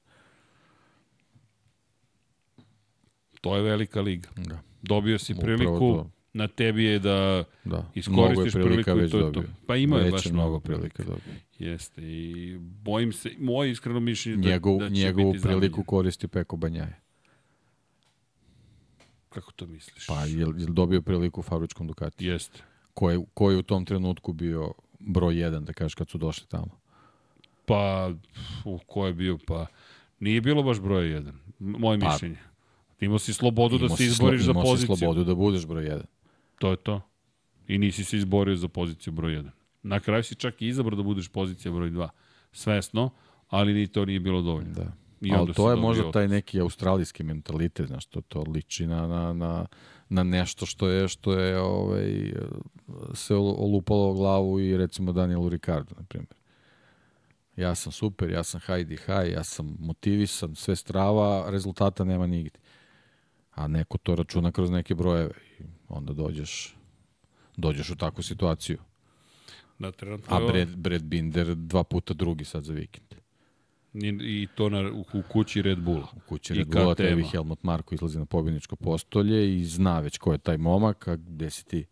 To je velika liga. Da, Dobio si priliku, na tebi je da da. Mnogo je iskoristiš prilika priliku već to je to. dobio. Pa ima je Već baš je mnogo mnogo prilika dobio. Jeste i bojim se, moje iskreno mišljenje da, Njegov, da će njegovu priliku zamenjen. koristi Peko Banjaje. Kako to misliš? Pa je, je dobio priliku u fabričkom Ducati? Jeste. Ko je, ko je u tom trenutku bio broj jedan, da kažeš, kad su došli tamo? Pa, u, ko je bio? Pa, nije bilo baš broj jedan. M- Moje Pa, mišljenje. Imao si slobodu da Imao se si izboriš slo- za imao si poziciju. slobodu da budeš broj jedan. To je to. I nisi se izborio za poziciju broj 1. Na kraju si čak i izabrao da budeš pozicija broj 2. Svesno, ali ni to nije bilo dovoljno. Da. I onda Ali to je možda taj neki australijski mentalitet, znaš, to, to liči na, na, na, na nešto što je, što je ovaj, se olu- olupalo o glavu i recimo Danielu Ricardo, na primjer. Ja sam super, ja sam high high, ja sam motivisan, sve strava, rezultata nema nigde. A neko to računa kroz neke brojeve i onda dođeš, dođeš u takvu situaciju. Da, trenutno A Brad, Brad Binder dva puta drugi sad za vikend. I, i to na, u, u kući Red Bulla. U kući Red Bulla, tebi Helmut Marko izlazi na pobjedničko postolje i zna već ko je taj momak, a gde si ti?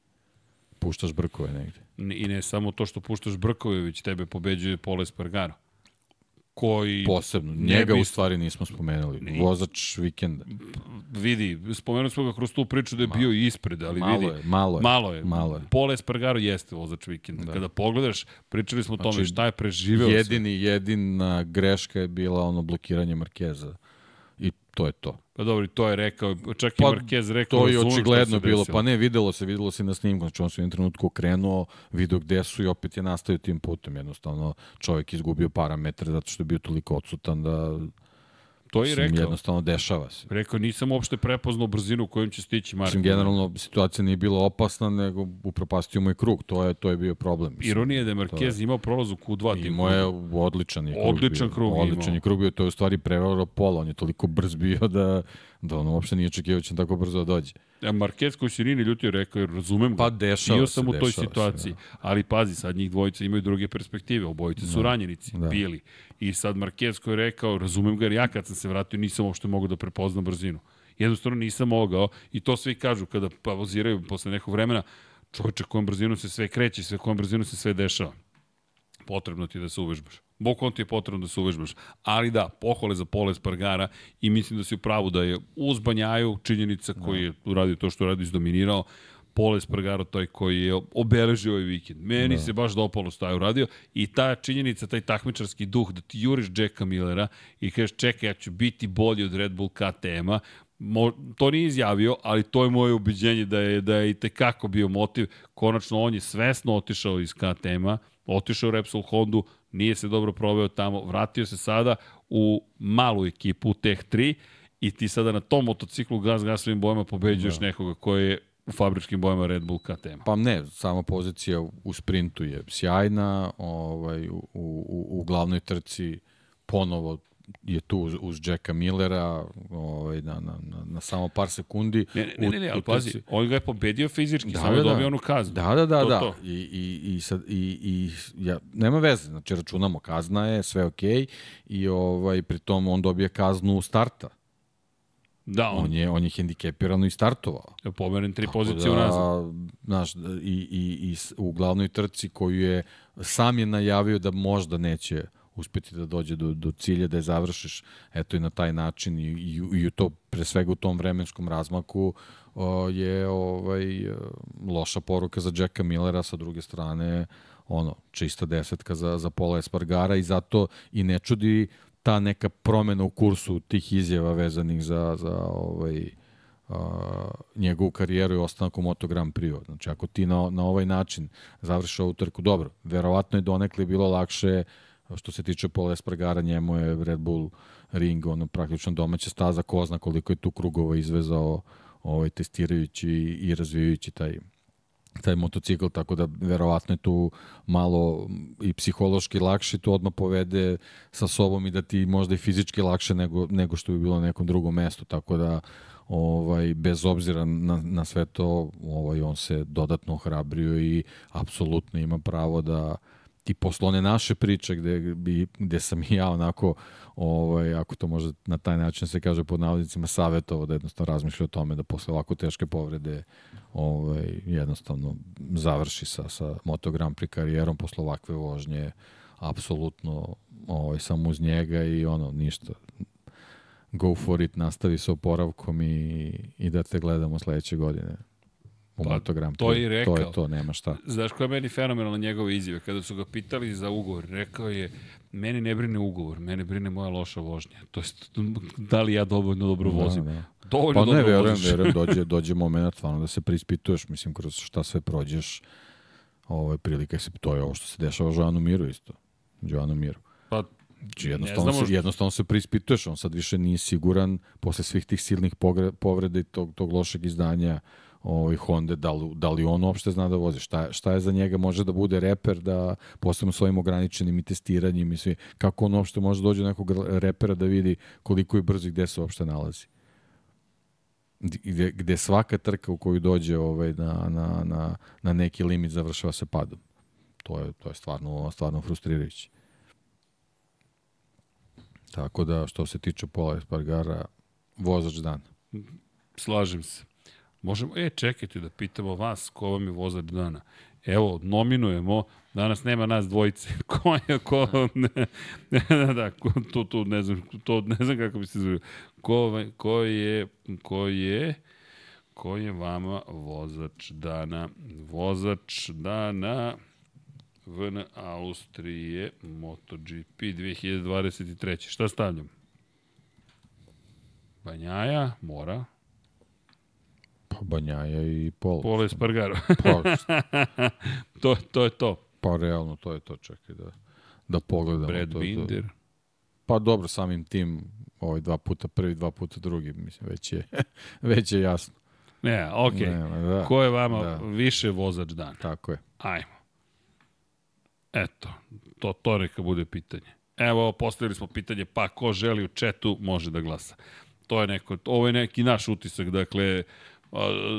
Puštaš brkove negde. I ne samo to što puštaš brkove, već tebe pobeđuje Pole Spargaro. Koji Posebno. Njega bi- u stvari nismo spomenuli. Ni- Vozač vikenda. vidi, spomenuli smo ga kroz tu priču da je bio ispred, ali Malo vidi, je, malo je. malo je. Malo je. Pole Spargaro jeste vozač vikenda. Da. Kada pogledaš, pričali smo o tome Znači, šta je preživeo. sve. Jedini, jedina greška je bila ono blokiranje Markeza. To je to. Pa dobro, to je rekao, čak Pa, i Marquez rekao. To je očigledno bilo. desilo. Pa ne, videlo se, videlo se na snimku. Znači on se u jednom trenutku okrenuo, video gde su i opet je nastavio tim putem. Jednostavno čovjek izgubio parametre zato što je bio toliko odsutan da To i rekao. jednostavno dešava se. Rekao, nisam uopšte prepoznao brzinu kojom će stići Marko. Mislim, generalno situacija nije bila opasna, nego upropastio mu je krug. To je, to je bio problem. Mislim. Ironija je da je Marquez imao prolaz u Q2. tim Imao je odličan je krug Odličan bio. krug Odličan je krug bio, to je u stvari prevaro pola. On je toliko brz bio da, da on uopšte nije očekivao da će tako brzo da dođe. A Marquez koji se nije ni ljutio rekao, jer razumem ga. Pa dešava Bio se, sam u toj dešava se, situaciji. Ali pazi, sad njih dvojica imaju druge perspektive. Obojice su ranjenici, Da. bili. I sad Marquez koji je rekao, razumem ga, jer ja kad sam se vratio nisam uopšte mogao da prepoznam brzinu. Jednostavno nisam mogao i to svi kažu kada pauziraju posle nekog vremena, čovječe kojom brzinom se sve kreće, sve kojom brzinom se sve dešava. Potrebno ti je da se uvežbaš. Bokon ti je potrebno da se uvežbaš. Ali da, pohvale za Pole Spargara i mislim da si u pravu da je uz Banjaju činjenica koji je uradio to što je radio izdominirao, Pole Spargaro taj koji je obeležio ovaj vikend. Meni se baš dopalo što je uradio i ta činjenica, taj takmičarski duh da ti juriš Jacka Millera i kažeš čekaj, ja ću biti bolji od Red Bull KTM-a, Mo, to nije izjavio, ali to je moje ubeđenje da je, da je i tekako bio motiv. Konačno on je svesno otišao iz KTM-a, otišao u Repsol Hondu, nije se dobro proveo tamo, vratio se sada u malu ekipu, u Tech 3, i ti sada na tom motociklu gas gasovim bojama pobeđuješ da. nekoga koji je u fabričkim bojama Red Bull KTM. Pa ne, sama pozicija u sprintu je sjajna, ovaj, u, u, u glavnoj trci ponovo je tu uz, uz Jacka Millera ovaj, na, na, na, na samo par sekundi. Ne, ne, ne, ne, ali pazi, on ga je pobedio fizički, Da, samo da, da. dobio onu kaznu. Da, da, da, To, da. to. I, i, i, sad, i, i ja, nema veze, znači računamo kazna je, sve okej i ovaj, pritom on dobije kaznu starta. Da, on, On je, on je hendikepirano i startovao. je pomeren tri Tako pozicije u nazad. Znaš, i, i, i u glavnoj trci koju je sam je najavio da možda neće uspeti da dođe do, do cilja, da je završiš eto i na taj način i, i, i u to, pre svega u tom vremenskom razmaku o, je ovaj, loša poruka za Jacka Millera, sa druge strane ono, čista desetka za, za Pola Espargara i zato i ne čudi ta neka promena u kursu tih izjava vezanih za, za ovaj, a, njegovu karijeru i ostanak u Moto Grand Prix. Znači, ako ti na, na ovaj način završiš ovu trku, dobro, verovatno je donekle bilo lakše što se tiče Pola Espargara, njemu je Red Bull ring, ono, praktično domaća staza, ko zna koliko je tu krugova izvezao ovaj, testirajući i razvijajući taj taj motocikl, tako da verovatno je tu malo i psihološki lakše to odmah povede sa sobom i da ti možda i fizički lakše nego, nego što bi bilo na nekom drugom mestu, tako da ovaj bez obzira na, na sve to ovaj on se dodatno ohrabrio i apsolutno ima pravo da i posle one naše priče gde, bi, gde sam i ja onako ovaj, ako to može na taj način se kaže pod navodnicima savjetovo da jednostavno razmišlja o tome da posle ovako teške povrede ovaj, jednostavno završi sa, sa Moto Grand Prix karijerom posle ovakve vožnje apsolutno ovaj, samo uz njega i ono, ništa. Go for it, nastavi sa oporavkom i, i da te gledamo sledeće godine u Pa, Moto Grand Prix. to je i rekao. To je to, nema šta. Znaš koja je meni fenomenalna njegove izjave? Kada su ga pitali za ugovor, rekao je, meni ne brine ugovor, mene brine moja loša vožnja. To jest, da li ja dovoljno dobro vozim. Da, da. Dovoljno Pa dobro ne, verujem, voziš. verujem, dođe, dođe moment stvarno da se preispituješ, mislim, kroz šta sve prođeš, ovaj, prilika se, to je ovo što se dešava Joanu Miru isto. Joanu Miru. Pa, Znači, jednostavno, se, jednostavno se preispituješ, on sad više nije siguran posle svih tih silnih povreda i tog, tog lošeg izdanja ovaj, Honda, da li, da li on uopšte zna da vozi, šta, šta je za njega, može da bude reper, da posebno s ovim ograničenim i testiranjem i svi, kako on uopšte može dođe do nekog repera da vidi koliko je brzo i gde se uopšte nalazi gde, gde svaka trka u koju dođe ovaj, na, na, na, na neki limit završava se padom. To je, to je stvarno, stvarno frustrirajuće. Tako da, što se tiče Pola Espargara, vozač dana. slažem se. Možemo, e, čekajte da pitamo vas ko vam je vozač dana. Evo, nominujemo, danas nema nas dvojice. Ko je, ko, ne, ne, da, ko, to, to, ne znam, to ne znam kako bi se zove. Ko, ko je, ko je, ko je vama vozač dana? Vozač dana VN Austrije MotoGP 2023. Šta stavljam? Banjaja, mora, Pa Banjaja i Pol. Pole Spargaro. Pa, to, to je to. pa realno, to je to, čekaj da, da pogledamo. Brad to, to. Binder. Pa dobro, samim tim, ovaj dva puta prvi, dva puta drugi, mislim, već je, već je jasno. Ne, okej. Okay. Da, Ko je vama Da. više vozač dan? tako je. Ajmo. Eto, to, to neka bude pitanje. Evo, postavili smo pitanje, pa ko želi u četu može da glasa. To je neko, ovo je neki naš utisak, dakle,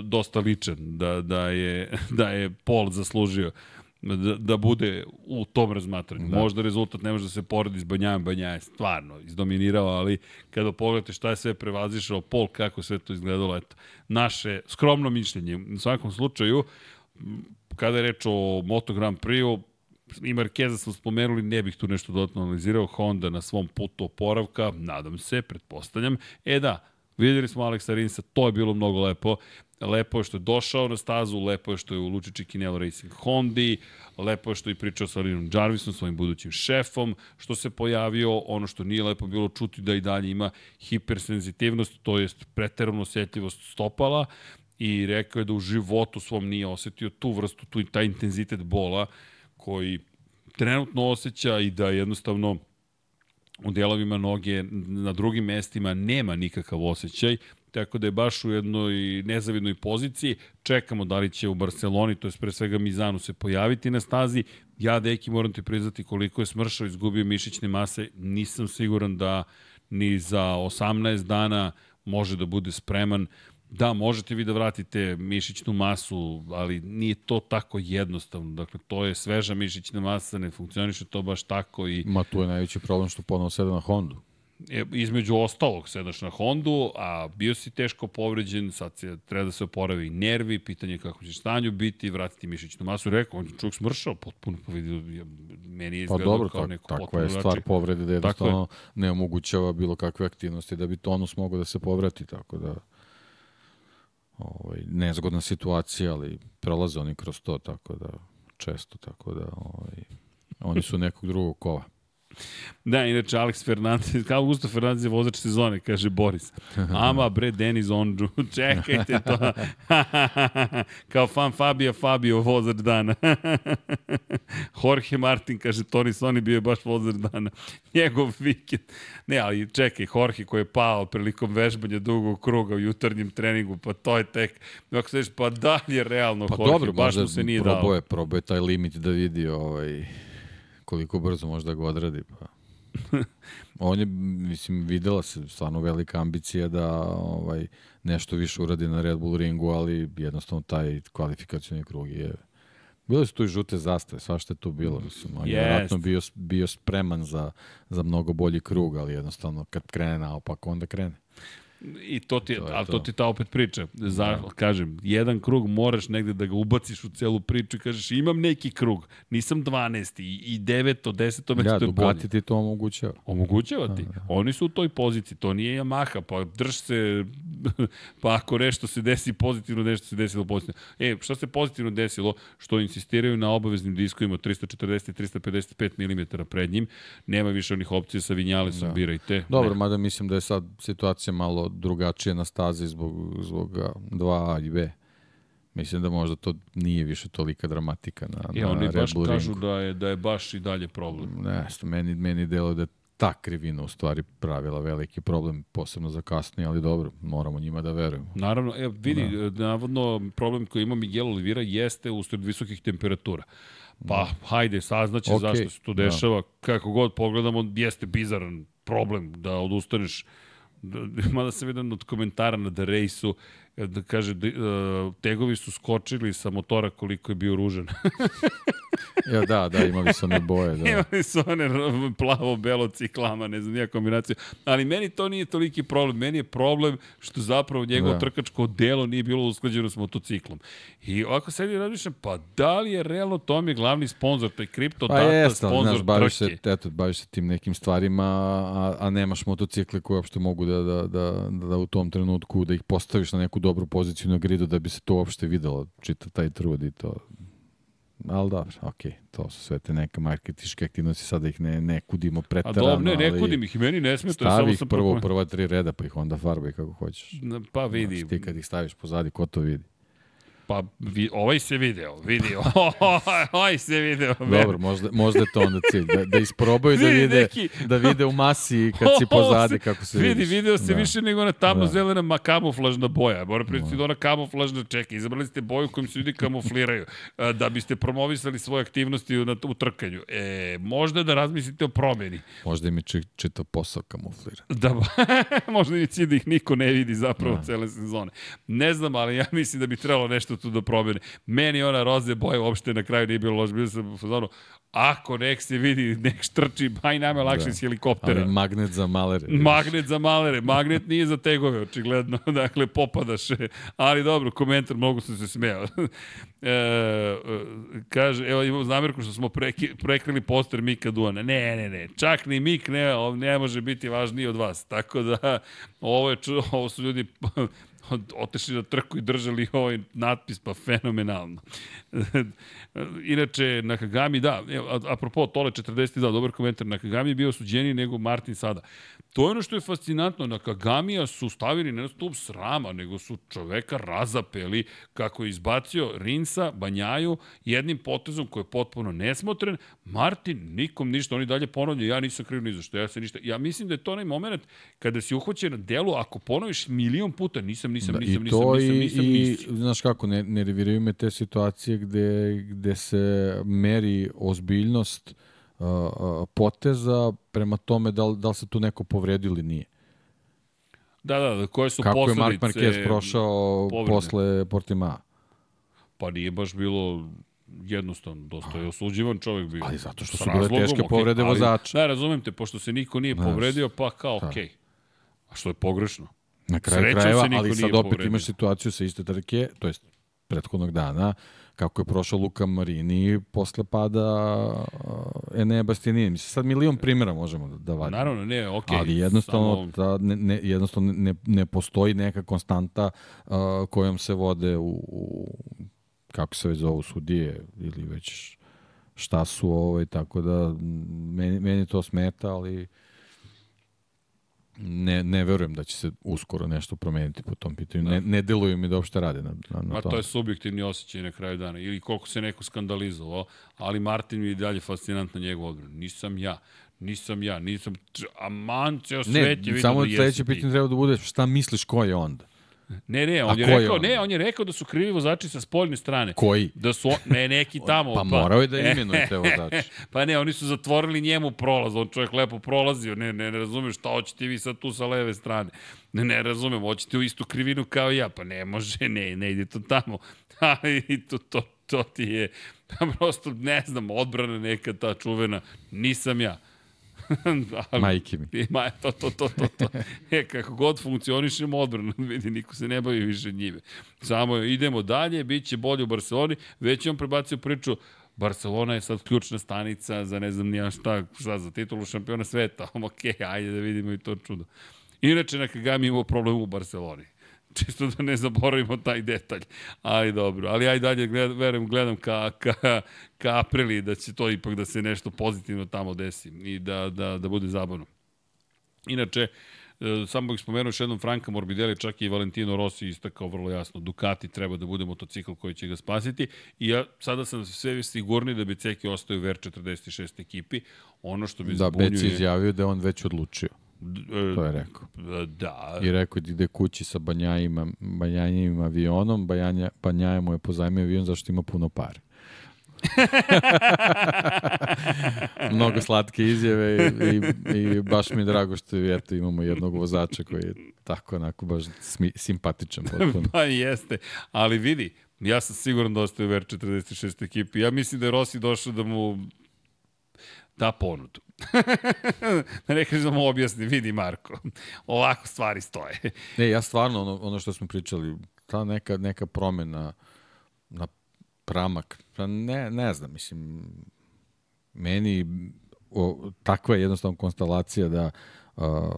dosta ličan, da, da, je, da je Pol zaslužio da, da bude u tom razmatranju. Da. Da. Možda rezultat ne može da se poredi s Banjajem, Banja je stvarno izdominirao, ali kada pogledate šta je sve prevazišao Pol, kako sve to izgledalo, eto, naše skromno mišljenje. U svakom slučaju, kada je reč o Moto Grand Prix-u, i Markeza smo spomenuli, ne bih tu nešto dodatno analizirao, Honda na svom putu oporavka, nadam se, pretpostavljam. E da, videli smo Aleksa Rinsa, to je bilo mnogo lepo. Lepo je što je došao na stazu, lepo je što je u Lučići Kinelo Racing Hondi, lepo je što je pričao sa Linom Jarvisom, svojim budućim šefom, što se pojavio, ono što nije lepo bilo čuti da i dalje ima hipersenzitivnost, to jest preteravnu osjetljivost stopala, i rekao je da u životu svom nije osetio tu vrstu, tu, taj intenzitet bola koji trenutno osjeća i da jednostavno u delovima noge na drugim mestima nema nikakav osjećaj, tako da je baš u jednoj nezavidnoj poziciji. Čekamo da li će u Barceloni, to je pre svega Mizanu, se pojaviti na stazi. Ja, deki, moram ti priznati koliko je smršao, izgubio mišićne mase, nisam siguran da ni za 18 dana može da bude spreman. Da, možete vi da vratite mišićnu masu, ali nije to tako jednostavno. Dakle, to je sveža mišićna masa, ne funkcioniše to baš tako i... Ma tu je najveći problem što ponovo sede na Hondu. E, između ostalog sedaš na Hondu, a bio si teško povređen, sad se, treba da se oporavi nervi, pitanje kako će stanju biti, vratiti mišićnu masu. Rekao, on je čovjek smršao, potpuno povidio, meni je Pa izgledao dobro, kao tak, neko potpuno je stvar drugačije. povrede da Tako je. jednostavno ne omogućava bilo kakve aktivnosti da bi tonus mogao da se povrati, tako da ovaj, nezgodna situacija, ali prolaze oni kroz to, tako da često, tako da ovaj, oni su nekog drugog kova. Da, inače Alex Fernandez, kao Augusto Fernandez je vozač sezone, kaže Boris. Ama bre, Denis Ondžu, čekajte to. kao fan Fabija Fabio, vozač dana. Jorge Martin, kaže Toni Soni bio je baš vozač dana. Njegov vikend. Ne, ali čekaj, Jorge koji je pao prilikom vežbanja dugog kruga u jutarnjem treningu, pa to je tek, ako se pa da li je realno Pa Jorge, dobro, baš mu se nije probao dao. je, probao je taj limit da vidi ovaj, koliko brzo može da ga odradi. Pa. On je, mislim, videla se stvarno velika ambicija da ovaj, nešto više uradi na Red Bull ringu, ali jednostavno taj kvalifikacioni krug je Bile su tu i žute zastave, svašta je tu bilo. Mislim, on je Jest. vjerojatno bio, bio spreman za, za mnogo bolji krug, ali jednostavno kad krene naopak, onda krene. I to ti, To je ali to to. ti ta opet priča. Za, Kažem, jedan krug moraš negde da ga ubaciš u celu priču i kažeš imam neki krug, nisam 12. i, i 9. 10. mesto Ja, je bolje. Ducati ti to omogućava. Omogućava ti. Oni su u toj poziciji, to nije Yamaha, pa drž se, pa ako nešto se desi pozitivno, nešto se desilo pozitivno. E, šta se pozitivno desilo? Što insistiraju na obaveznim diskovima 340 i 355 mm pred njim, nema više onih opcija sa vinjalesom, da. birajte. Dobro, Ne. mada mislim da je sad situacija malo drugačija na stazi zbog, zbog a, 2A i B. Mislim da možda to nije više tolika dramatika na, I na oni Red baš Bull kažu ringu. da je, da je baš i dalje problem. Ne, sto, meni, meni delo da je ta krivina u stvari pravila veliki problem, posebno za kasnije, ali dobro, moramo njima da verujemo. Naravno, e, vidi, da. navodno problem koji ima Miguel Oliveira jeste usled visokih temperatura. Pa, hajde, saznaće okay. Zašto se to da. dešava. Kako god pogledamo, jeste bizaran problem da odustaneš da, mada sam jedan od komentara na The Race-u da kaže da, uh, tegovi su skočili sa motora koliko je bio ružan. Ja, da, da, imali su one boje. Da. Imali su one plavo-belo ciklama, ne znam, nije kombinacija. Ali meni to nije toliki problem. Meni je problem što zapravo njegovo da. Da. trkačko delo nije bilo usklađeno s motociklom. I ovako sad i razmišljam, pa da li je realno Tom je glavni sponsor, taj Crypto Pa Data jeste, sponsor znaš, baviš trke? se, eto, baviš se tim nekim stvarima, a, a nemaš motocikle koje uopšte mogu da, da, da, da u tom trenutku da ih postaviš na neku dobru poziciju na gridu da bi se to uopšte videlo, čita taj trud i to. Ali dobro, okej, to su sve te neke marketiške aktivnosti, sada ih ne, ne kudimo A pretarano, dobro, ne, ne kudim ih, meni ne smeta, stavi ih prvo prvo... prva tri reda, pa ih onda farbaj kako hoćeš. Pa vidi, Znaš, ti kad ih staviš pozadi, ko to vidi? Pa vi, ovaj se video, vidio, ovaj se video. Dobro, možda, možda je to onda cilj, da, da isprobaju da Vidi vide, neki- da vide u masi kad si pozadi kako se vidi, vidiš. video se Da. više nego ona tamno Da. zelena ma kamuflažna boja. Moram priznati da ona kamuflažna čeka. Izabrali ste boju kojom se ljudi kamufliraju da biste promovisali svoje aktivnosti u, na, u trkanju. E, možda da razmislite o promeni. Možda im je či, čitav posao kamufliran. Da, možda i cilj da ih niko ne vidi zapravo cele sezone. Ne znam, ali ja mislim da bi trebalo nešto tu da promene. Meni ona roze boje uopšte na kraju nije bilo loše. Bilo sam u fazonu, ako nek se vidi, nek štrči, ba i nama je lakše Da. iz helikoptera. Ali magnet za malere. Magnet za malere, magnet nije za tegove, očigledno, dakle popadaš. Ali dobro, komentar, mnogo sam se smejao. E, e, kaže, evo imam zamerku što smo preki, prekrili poster Mika Duana. Ne, ne, ne, čak ni Mik ne, ne može biti važniji od vas. Tako da, ovo, je, ovo su ljudi otešli na trku i držali ovaj natpis, pa fenomenalno. Inače, Nakagami, da, apropo Tole 42, dobar komentar, Nakagami je bio suđeniji nego Martin sada. To je ono što je fascinantno, na Kagamija su stavili ne na stup srama, nego su čoveka razapeli kako je izbacio Rinsa, Banjaju, jednim potezom koji je potpuno nesmotren. Martin, nikom ništa, oni dalje ponavljaju, ja nisam kriv ni za što, ja se ništa. Ja mislim da je to onaj moment kada si uhoćen na delu, ako ponoviš milion puta, nisam, nisam, da, nisam, nisam, nisam, nisam, nisam, i, nisam. I, znaš kako, ne, ne reviraju me te situacije gde, gde se meri ozbiljnost poteza prema tome da li, da li se tu neko povredio ili nije. Da, da, da koje su Kako posledice... Kako je Mark Marquez prošao povrede. posle Portima? Pa nije baš bilo jednostavno, dosta je osuđivan čovjek bio. Ali zato što su bile teške okay, povrede ali, vozača. Da, razumem te, pošto se niko nije povredio, pa kao, da. okej. Okay. A što je pogrešno? Na kraju Srećan krajeva, ali sad opet povredio. imaš situaciju sa iste trke, to jest prethodnog dana, kako je prošao Luka Marini posle pada uh, Enea Bastianini. Mislim, sad milion primjera možemo da, da vadimo. Naravno, ne, okej. Okay, Ali jednostavno, samo... da, ne, ne, jednostavno ne, ne postoji neka konstanta uh, kojom se vode u, u kako se već zovu sudije ili već šta su ovaj, tako da meni, meni to smeta, ali ne, ne verujem da će se uskoro nešto promeniti po tom pitanju. Da. Ne, ne deluju mi da uopšte rade na, na, na Ma to je subjektivni osjećaj na kraju dana. Ili koliko se neko skandalizovao, ali Martin mi je dalje fascinantna njegov odbran. Nisam ja. Nisam ja, nisam... Aman, ceo svet je vidio samo da sledeće pitanje treba da bude šta misliš ko je onda? Ne, ne, on A je rekao, je ne, on je rekao da su krivi vozači sa spoljne strane. Koji? Da su ne neki tamo. pa, pa morao je da imenuje te vozače. pa ne, oni su zatvorili njemu prolaz, on čovjek lepo prolazio, ne, ne, ne razumem šta hoćete vi sad tu sa leve strane. Ne, ne razumem, hoćete u istu krivinu kao ja, pa ne može, ne, ne ide to tamo. Ali to, to, to ti je, prosto, ne znam, odbrana neka ta čuvena, nisam ja. Ali, Majke mi. Ma, to, to, to, to, to. E, kako god funkcionišemo odbrano, vidi, niko se ne bavi više njime. Samo idemo dalje, bit će bolje u Barceloni, već je on prebacio priču, Barcelona je sad ključna stanica za ne znam nija šta, šta za titulu šampiona sveta. ok, ajde da vidimo i to čudo. Inače, na Kagami imao problem u Barceloni čisto da ne zaboravimo taj detalj. Ali dobro, ali aj dalje gledam, verujem, gledam ka, ka, ka aprili da će to ipak da se nešto pozitivno tamo desi i da, da, da bude zabavno. Inače, e, samo bih spomenuo još jednom Franka Morbidelli, čak i Valentino Rossi istakao vrlo jasno, Ducati treba da bude motocikl koji će ga spasiti i ja sada sam sve sigurni da Beceki ostaje u VR46 ekipi. Ono što bi da, zbunjuje... Da, Beci izjavio da on već odlučio. To je rekao. Da. I rekao da ide kući sa banjajima, banjajim avionom, banja, banjaja mu je pozajmio avion zašto ima puno pare. Mnogo slatke izjave i, i, i baš mi je drago što eto, imamo jednog vozača koji je tako onako baš smi, simpatičan. Potpuno. pa jeste, ali vidi, ja sam siguran da ostaje u VR46 ekipi. Ja mislim da je Rossi došao da mu da ponudu. da ne kažem da mu objasni, vidi Marko, ovako stvari stoje. ne, ja stvarno, ono, ono što smo pričali, ta neka, neka promena na pramak, pa ne, ne znam, mislim, meni o, takva je jednostavno konstalacija da a,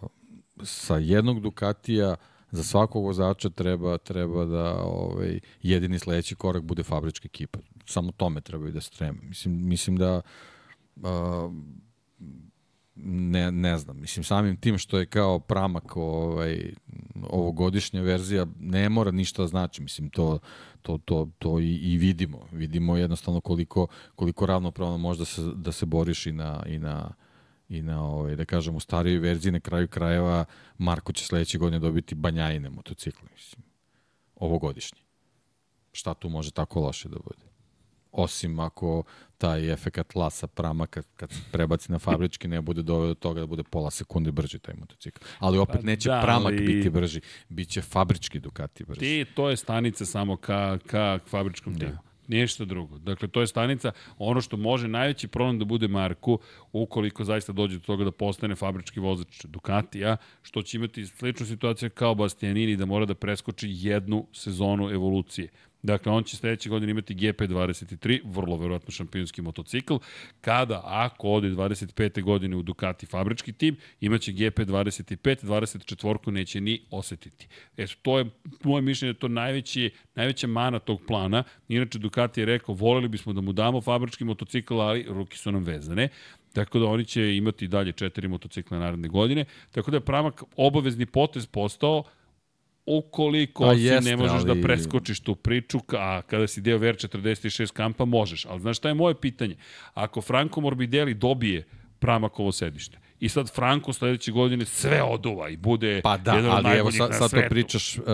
sa jednog Ducatija za svakog vozača treba treba da ovaj jedini sledeći korak bude fabrička ekipa. Samo tome trebaju da streme. Mislim mislim da uh, ne, ne znam, mislim samim tim što je kao pramak ovaj, ovogodišnja verzija ne mora ništa da znači, mislim to, to, to, to i, i vidimo, vidimo jednostavno koliko, koliko ravnopravno može da se, da se boriš i na, i na, i na ovaj, da kažem u starijoj verziji na kraju krajeva Marko će sledeće godine dobiti banjajine motocikle, mislim, ovogodišnji. Šta tu može tako loše da bude? osim ako taj efekat lasa prama kad, kad se prebaci na fabrički ne bude doveo do toga da bude pola sekunde brži taj motocikl. Ali opet pa, neće da, pramak ali... biti brži, bit će fabrički Ducati brži. Ti, to je stanica samo ka, ka fabričkom da. timu. Ništa drugo. Dakle, to je stanica, ono što može najveći problem da bude Marku, ukoliko zaista dođe do toga da postane fabrički vozač Ducatija, što će imati sličnu situaciju kao Bastianini da mora da preskoči jednu sezonu evolucije Dakle, on će sledeće godine imati GP23, vrlo verovatno šampionski motocikl, kada, ako ode 25. godine u Ducati fabrički tim, imaće GP25, 24. neće ni osetiti. Eto, to je moje mišljenje, to najveći, najveća mana tog plana. Inače, Ducati je rekao, voleli bismo da mu damo fabrički motocikl, ali ruki su nam vezane. Tako da oni će imati dalje četiri motocikla naredne godine. Tako da je pramak obavezni potez postao ukoliko Pa si jeste, ne možeš ali- da preskočiš tu priču, a kada si deo VR46 kampa možeš. Ali znaš šta je moje pitanje? Ako Franco Morbidelli dobije Pramakovo sedište i sad Franco sledeće godine sve oduva i bude Pa da, jedan od ali evo sad, sad to pričaš, uh,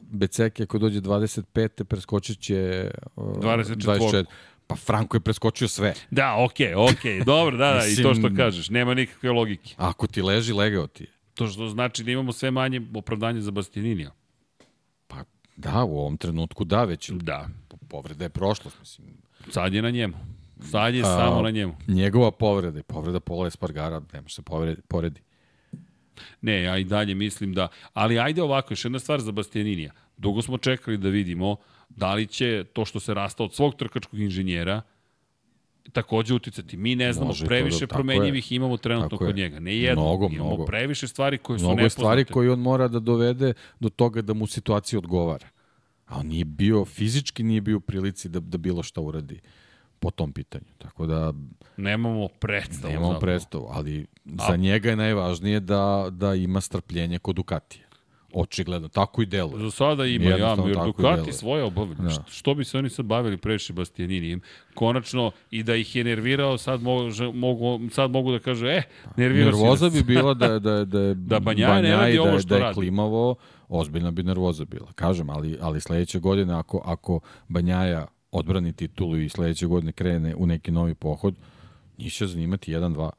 Beceki ako dođe 25. preskočit će uh, 24.. Pa Franko je preskočio sve. Da, okej, okay, okej, okay, dobro, da, da, i to što Mislim- kažeš, nema nikakve logike. Ako ti leži, legao ti je. To što znači da imamo sve manje opravdanje za Bastianinija. Pa da, u ovom trenutku da, već Da, povreda je prošlost. Mislim. sad je na njemu. Sad je A, samo na njemu. Njegova povreda je povreda Pola Espargara, ne može se povredi, poredi. Ne, ja i dalje mislim da... Ali ajde ovako, još jedna stvar za Bastianinija. Dugo smo čekali da vidimo da li će to što se rasta od svog trkačkog inženjera takođe uticati. Mi ne znamo, Može to previše da- tako promenjivih imamo trenutno kod je. njega. Ne jedno, Mnogo, imamo mnogo. previše stvari koje su Mnogo je nepoznate. stvari koje on mora da dovede do toga da mu situacija odgovara. A on nije bio, fizički nije bio u prilici da, da bilo šta uradi po tom pitanju. Tako da Nemamo predstavu. nemamo zapravo. predstavu, ali A- za njega je najvažnije da, da ima strpljenje kod Ducatija. Očigledno, tako i deluje. Za sada ima, ja, jer Ducati svoje obavljaju. Da. Da. Što bi se oni sad bavili previše Bastianinijem? Konačno, i da ih je nervirao, sad mogu, mogu, sad mogu da kažu, e, nervirao si Nervoza bi bila da, da, da je Da Banjaja ne radi da, ovo što da je radi. klimavo, ozbiljna bi nervoza bila. Kažem, ali, ali sledeće godine ako, ako Banjaja odbrani titulu i sledeće godine krene u neki novi pohod, njih će zanimati 1-2.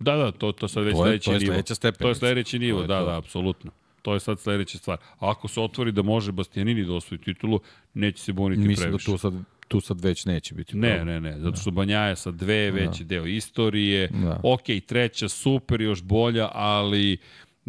Da, da, to, to sad već To je- sledeći to je nivo. sledeća To je stepenica. sledeći nivo, To je da, to. da, apsolutno. To je sad sledeća stvar. A ako se otvori da može Bastianini da osvoji titulu, neće se buniti Mislim da previše. tu sad, tu sad već neće biti. Ne, problem. ne, ne, zato što Banjaja sa dve već je deo istorije. Da. Ok, treća, super, još bolja, ali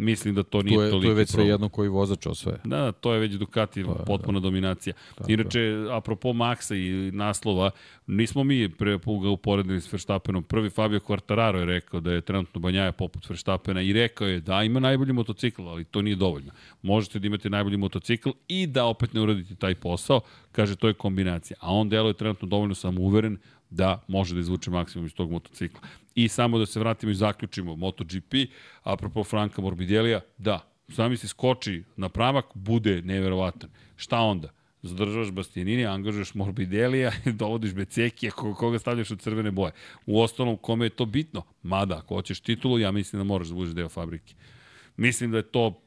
mislim da to nije Tu je, tu toliki je već sve jedno koji vozač osvaja. Da, da, to je već Ducati potpuna dominacija. Inače, apropo Maxa i naslova, nismo mi pre ga uporedili s Verstappenom. Prvi Fabio Quartararo je rekao da je trenutno Banjaja poput Verstappena i rekao je da ima najbolji motocikl, ali to nije dovoljno. Možete da imate najbolji motocikl i da opet ne uradite taj posao. Kaže, to je kombinacija. A on deluje trenutno dovoljno samouveren da može da izvuče maksimum iz tog motocikla. I samo da se vratimo i zaključimo MotoGP, apropo Franka Morbidelija, da, sami se skoči na pramak, bude neverovatan. Šta onda? Zadržavaš Bastianini, angažuješ Morbidelija i dovodiš Becekija koga, koga stavljaš u crvene boje. U ostalom, kome je to bitno? Mada, ako hoćeš titulu, ja mislim da moraš da budeš deo fabrike. Mislim da je to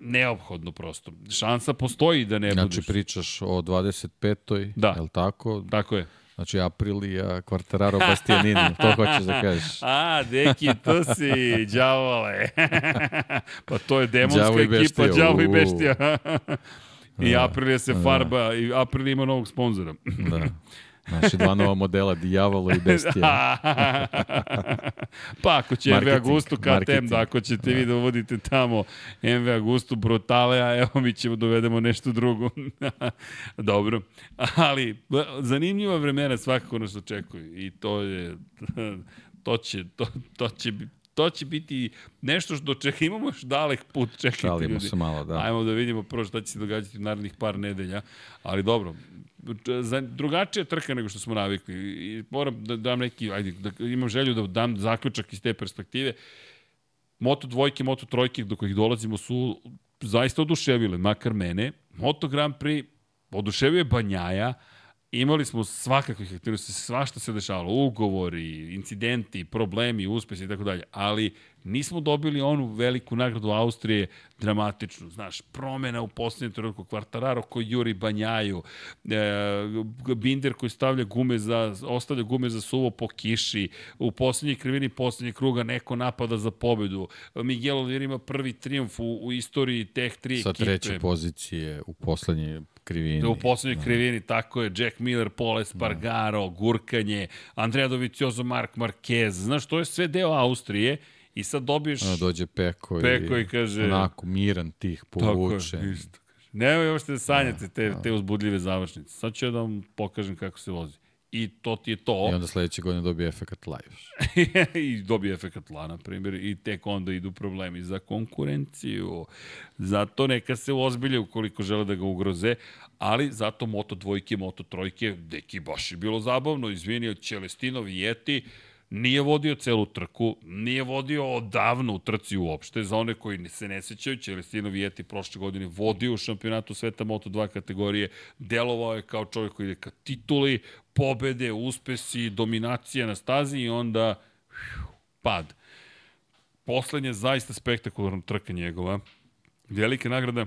neophodno prosto. Šansa postoji da ne Znači budeš. pričaš o 25. Da. je li tako? Tako je. Znači Aprilija, Quartararo, Bastianini, to hoćeš da kažeš. A, deki, to si, đavole. pa to je demonska ekipa, đavo i beštija. I Aprilija se farba, i Aprilija ima novog sponzora. Da. Naši dva nova modela, Dijavolo i Bestija. pa ako će MV Marketing, Agustu, KTM, marketing. da ako ćete vi da uvodite tamo MV Agustu Brutalea, evo mi ćemo dovedemo nešto drugo. Dobro, ali zanimljiva vremena svakako nas očekuju i to je, to će, to, to će to će biti nešto što čeka, imamo još dalek put, čekajte Šalimo ljudi. se malo, da. Ajmo da vidimo prvo šta će se događati u narednih par nedelja, ali dobro, za drugačija trka nego što smo navikli i moram da dam neki, ajde, da imam želju da dam zaključak iz te perspektive. Moto dvojke, moto trojke do kojih dolazimo su zaista oduševile, makar mene. Moto Grand Prix oduševio je Banjaja, imali smo svakakvih aktivnosti, svašta se dešavalo, ugovori, incidenti, problemi, uspesi i tako dalje, ali nismo dobili onu veliku nagradu Austrije dramatičnu, znaš, promena u poslednjem trenutku, Kvartararo koji juri Banjaju, e, Binder koji stavlja gume za, ostavlja gume za suvo po kiši, u poslednjoj krivini poslednjeg kruga neko napada za pobedu, Miguel Oliveira ima prvi triumf u, u istoriji teh tri Sa ekipe. treće pozicije u poslednje krivini. U poslednjoj krivini, tako je, Jack Miller, Paul Espargaro, Gurkanje, Andrea Dovizioso, Mark Marquez, znaš, to je sve deo Austrije i sad dobiješ... A, dođe Peko, Peko i kaže- Onako, miran, tih, Tako je, povučen. isto. Nemoj uopšte da sanjate te, te uzbudljive završnice. Sad ću ja da vam pokažem kako se vozi. I to ti je to. I onda sledeće godine dobije efekt live. I dobije efekt la, na primjer, i tek onda idu problemi za konkurenciju. Zato neka se ozbilje ukoliko žele da ga ugroze, ali zato Moto dvojke, Moto trojke, deki, baš je bilo zabavno, izvinio Čelestino, Vijeti, nije vodio celu trku, nije vodio odavno u trci uopšte, za one koji se ne sećaju, Čelestino Vijeti prošle godine vodio u šampionatu sveta Moto2 kategorije, delovao je kao čovjek koji ide ka tituli, pobede, uspesi, dominacija na stazi i onda pad. Poslednja zaista spektakularna trka njegova. Velika nagrada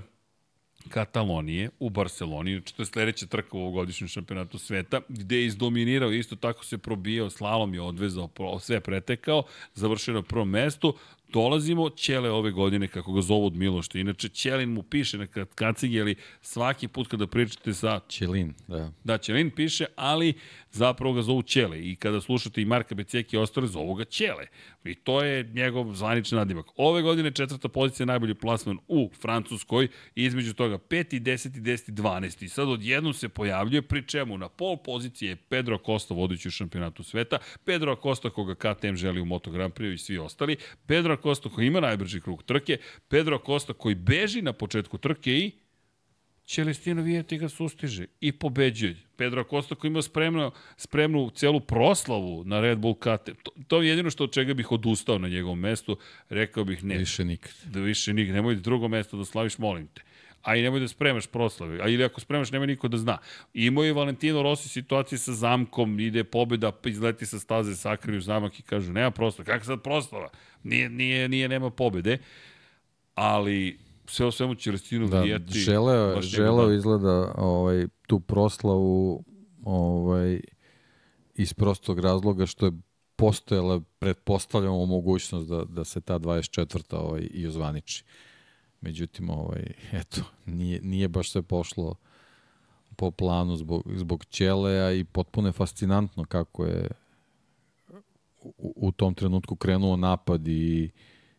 Katalonije u Barceloni, to je sledeća trka u ovogodišnjem šampionatu sveta, gde je izdominirao, isto tako se probijao, slalom je odvezao, sve pretekao, završio na prvom mestu, dolazimo, Ćele ove godine, kako ga zovu od Milošta, inače Ćelin mu piše na kacigi, ali svaki put kada pričate sa... Ćelin, da. Da, Ćelin piše, ali zapravo ga zovu Ćele i kada slušate i Marka Beceki i ostale, zovu ga Ćele. I to je njegov zvanični nadimak. Ove godine četvrta pozicija najbolji plasman u Francuskoj i između toga 5. 10. 10. 12. I sad odjednom se pojavljuje, pri čemu na pol pozicije je Pedro Acosta vodeći u šampionatu sveta, Pedro Acosta koga KTM želi u Moto Grand Prix i svi ostali, Pedro Acosta koji ima najbrži krug trke, Pedro Acosta koji beži na početku trke i Celestino Vijeti ga sustiže i pobeđuje. Pedro Acosta koji ima spremno, spremnu celu proslavu na Red Bull KT. To, to je jedino što od čega bih odustao na njegovom mestu. Rekao bih ne. Više nikad. Da više nikad. Nemoj drugo mesto da slaviš, molim te a i nemoj da spremaš proslave, a ili ako spremaš nema niko da zna. Imao je Valentino Rossi situacije sa zamkom, ide pobeda, izleti sa staze, sakriju zamak i kažu nema proslave. Kako sad proslava? Nije, nije, nije, nema pobede. Ali sve o svemu Čelestinu da, Vijeti... Želeo, želeo izgleda ovaj, tu proslavu ovaj, iz prostog razloga što je postojala, pretpostavljamo, mogućnost da, da se ta 24. Ovaj, i ozvaniči. Međutim, ovaj, eto, nije, nije baš sve pošlo po planu zbog, zbog Ćelea i potpuno je fascinantno kako je u, u tom trenutku krenuo napad i,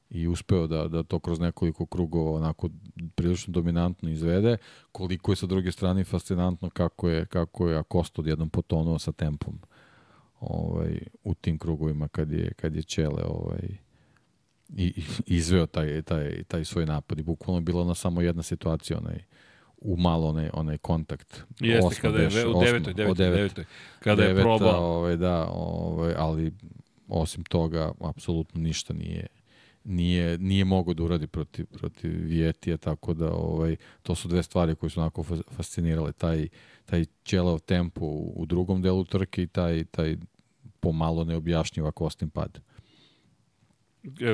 i uspeo da, da to kroz nekoliko krugova onako prilično dominantno izvede, koliko je sa druge strane fascinantno kako je, kako je Akosto odjednom potonuo sa tempom ovaj, u tim krugovima kad je, kad je Ćele ovaj, i, izveo taj, taj, taj svoj napad i bukvalno bilo na samo jedna situacija onaj, u malo onaj, onaj kontakt. Jeste, osma, kada je u devetoj, devetoj, devetoj, devetoj, kada deveta, je probao. Ovaj, da, ovaj, ali osim toga, apsolutno ništa nije nije, nije mogo da uradi protiv, protiv Vijetija, tako da ovaj, to su dve stvari koje su onako fascinirale. Taj, taj ćelav tempo u, u drugom delu trke i taj, taj pomalo neobjašnjiva kostim pad.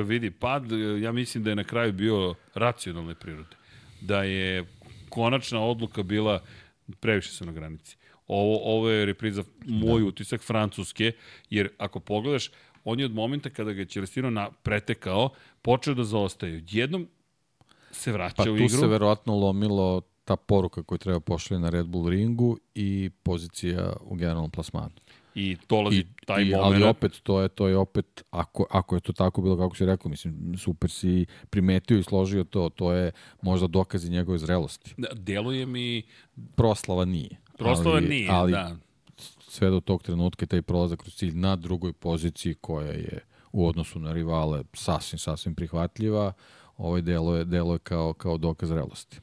Vidi, pad, e, ja mislim da je na kraju bio racionalne prirode. Da je konačna odluka bila previše su na granici. Ovo, ovo je repriza moj da. utisak Francuske, jer ako pogledaš, on je od momenta kada ga je Celestino na, pretekao, počeo da zaostaje. Jednom se vraća pa, u igru. Pa tu se verovatno lomilo ta poruka koju treba pošli na Red Bull ringu i pozicija u generalnom plasmanu i dolazi I, taj i, moment. Ali opet, to je, to je opet, ako, ako je to tako bilo kako si rekao, mislim, super si primetio i složio to, to je možda dokazi njegove zrelosti. Da, deluje mi... Proslava nije. Proslava ali, nije, ali, da. sve do tog trenutka taj prolazak kroz cilj na drugoj poziciji koja je u odnosu na rivale sasvim, sasvim prihvatljiva, ovaj delo je, delo je kao, kao dokaz zrelosti.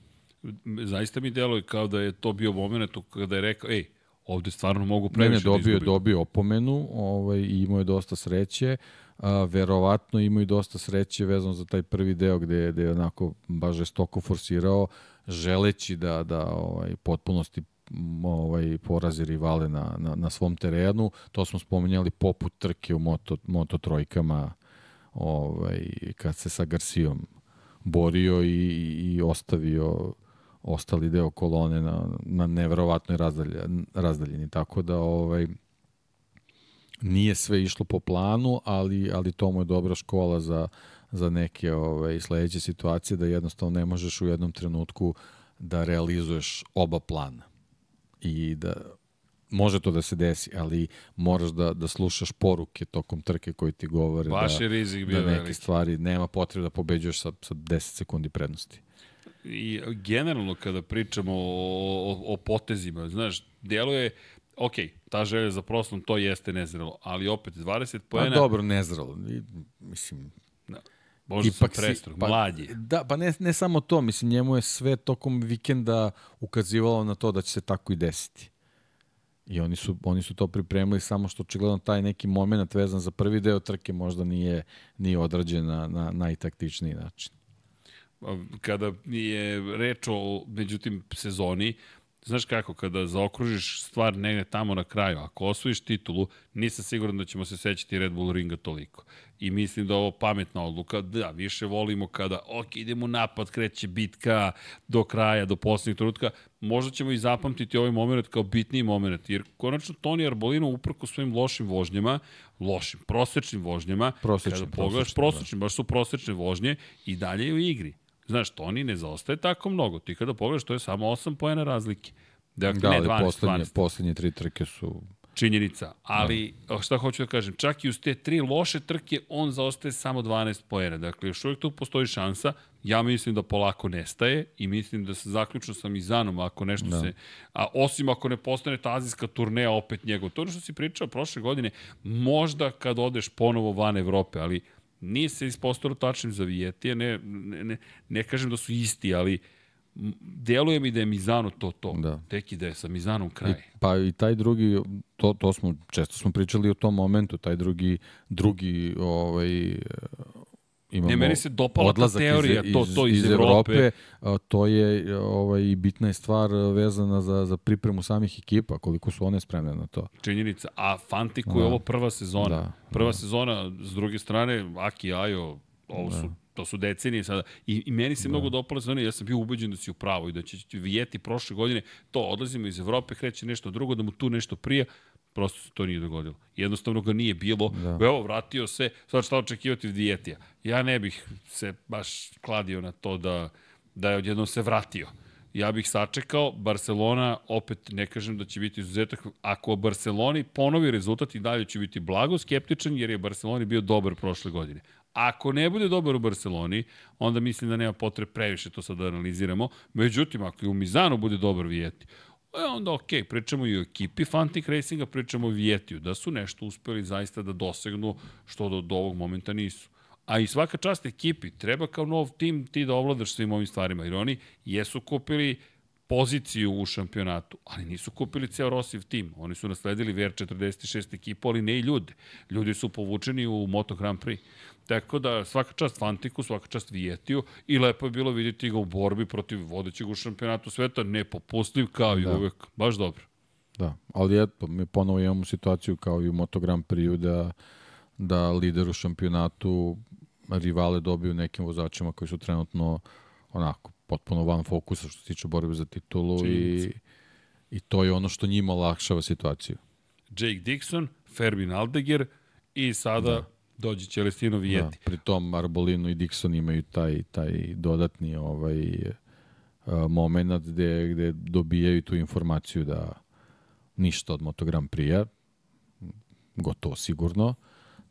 Zaista mi deluje kao da je to bio moment kada je rekao, ej, ovde stvarno mogu previše ne, ne, dobio, da dobio opomenu ovaj, i imao je dosta sreće. A, verovatno imao i dosta sreće vezano za taj prvi deo gde, gde je onako baš žestoko forsirao, želeći da, da ovaj, potpunosti ovaj, porazi rivale na, na, na svom terenu. To smo spominjali poput trke u moto, moto trojkama ovaj, kad se sa Garcijom borio i, i ostavio ostali deo kolone na, na neverovatnoj razdaljeni. Tako da ovaj, nije sve išlo po planu, ali, ali to mu je dobra škola za, za neke ovaj, sledeće situacije, da jednostavno ne možeš u jednom trenutku da realizuješ oba plana. I da može to da se desi, ali moraš da, da slušaš poruke tokom trke koji ti govore Baš da, rizik bio da neke veliki. stvari nema potrebe da pobeđuješ sa, sa 10 sekundi prednosti. I generalno kada pričamo o, o, o potezima, znaš, djeluje, ok, ta želja za proslom, to jeste nezrelo, ali opet 20 Pa poena, dobro, nezrelo. Mislim, možda sam ipak prestrog, pa- mlad je. Da, pa ne, ne samo to, mislim, njemu je sve tokom vikenda ukazivalo na to da će se tako i desiti. I oni su, oni su to pripremili, samo što očigledno taj neki moment vezan za prvi deo trke možda nije, nije odrađen na, na najtaktičniji način. Kada je reč o, međutim, sezoni, znaš kako, kada zaokružiš stvar negde tamo na kraju, ako osvojiš titulu, nisam siguran da ćemo se sećati Red Bull ringa toliko. I mislim da je ovo pametna odluka, da, više volimo kada, ok, idemo napad, kreće bitka do kraja, do poslednjeg trenutka, možda ćemo i zapamtiti ovaj moment kao bitniji moment, jer konačno Toni Arbolino uprko svojim lošim vožnjama, lošim, prosečnim vožnjama, Prosečnim, kada pogledaš, prosečnim, da. prosečnim, baš su prosečne vožnje i dalje je u igri. Znaš, Toni ne zaostaje tako mnogo. Ti kada pogledaš, to je samo 8 poena razlike. Dakle, Da, ne ali 12, poslednje, 12 poslednje tri trke su... činjenica. Ali, da. šta hoću da kažem, čak i uz te tri loše trke, on zaostaje samo 12 poena. Dakle, još uvijek tu postoji šansa. Ja mislim da polako nestaje i mislim da se zaključno sa Mizanom, ako nešto da. se... A osim ako ne postane ta azijska turneja opet njegov. To je ono što si pričao prošle godine, možda kad odeš ponovo van Evrope, ali nije se ispostavilo tačnim za Vijetija, ne, ne, ne, ne kažem da su isti, ali deluje mi da je Mizano to to. Da. Tek i da je sa Mizanom kraj. I, pa i taj drugi, to, to smo, često smo pričali o tom momentu, taj drugi, drugi ovaj, imamo Ne, meni se dopala ta teorija, to- to iz Evrope. a, to je ovaj, bitna je stvar vezana za, za pripremu samih ekipa, koliko su one spremne na to. činjenica. A Fantiku Da. je ovo prva sezona. Da, prva sezona, s druge strane, Aki Ajo, ovo su, to su decenije sada. I, i meni se mnogo dopala sezona, ja sam bio ubeđen da si u pravu i da će Vijeti prošle godine, to odlazimo iz Evrope, kreće nešto drugo, da mu tu nešto prija, prosto se to nije dogodilo. Jednostavno ga nije bilo. Da. Evo, vratio se, sad šta očekivati od Vijetija? Ja ne bih se baš kladio na to da, da je odjednom se vratio. Ja bih sačekao, Barcelona, opet ne kažem da će biti izuzetak, ako Barceloni ponovi rezultat i dalje će biti blago skeptičan, jer je Barceloni bio dobar prošle godine. Ako ne bude dobar u Barceloni, onda mislim da nema potrebe previše to sad da analiziramo. Međutim, ako i u Mizanu bude dobar Vijeti, E, onda ok, pričamo i o ekipi Fantic Racinga, pričamo o Vijetiju, da su nešto uspeli zaista da dosegnu što do, do ovog momenta nisu. A i svaka čast ekipi, treba kao nov tim ti da ovladaš svim ovim stvarima, jer oni jesu kupili poziciju u šampionatu, ali nisu kupili ceo Rosiv tim. Oni su nasledili VR46 ekipu, ali ne i ljude. Ljudi su povučeni u Moto Grand Prix. Tako da svaka čast Fantiku, svaka čast Vijetiju i lepo je bilo vidjeti ga u borbi protiv vodećeg u šampionatu sveta, nepopustljiv kao i Da. uvek. Baš dobro. Da, ali eto, mi ponovo imamo situaciju kao i u Moto Grand Prix da, da lider u šampionatu rivale dobiju nekim vozačima koji su trenutno onako potpuno van fokusa što se tiče borbe za titulu i, i to je ono što njima olakšava situaciju. Jake Dixon, Ferbin Aldeger i sada da. Dođe Celestino Da, Vijeti. pri tom Arbolino i Dixon imaju taj, taj dodatni ovaj, uh, moment gde, gde dobijaju tu informaciju da ništa od Moto Grand Prix-a, gotovo sigurno,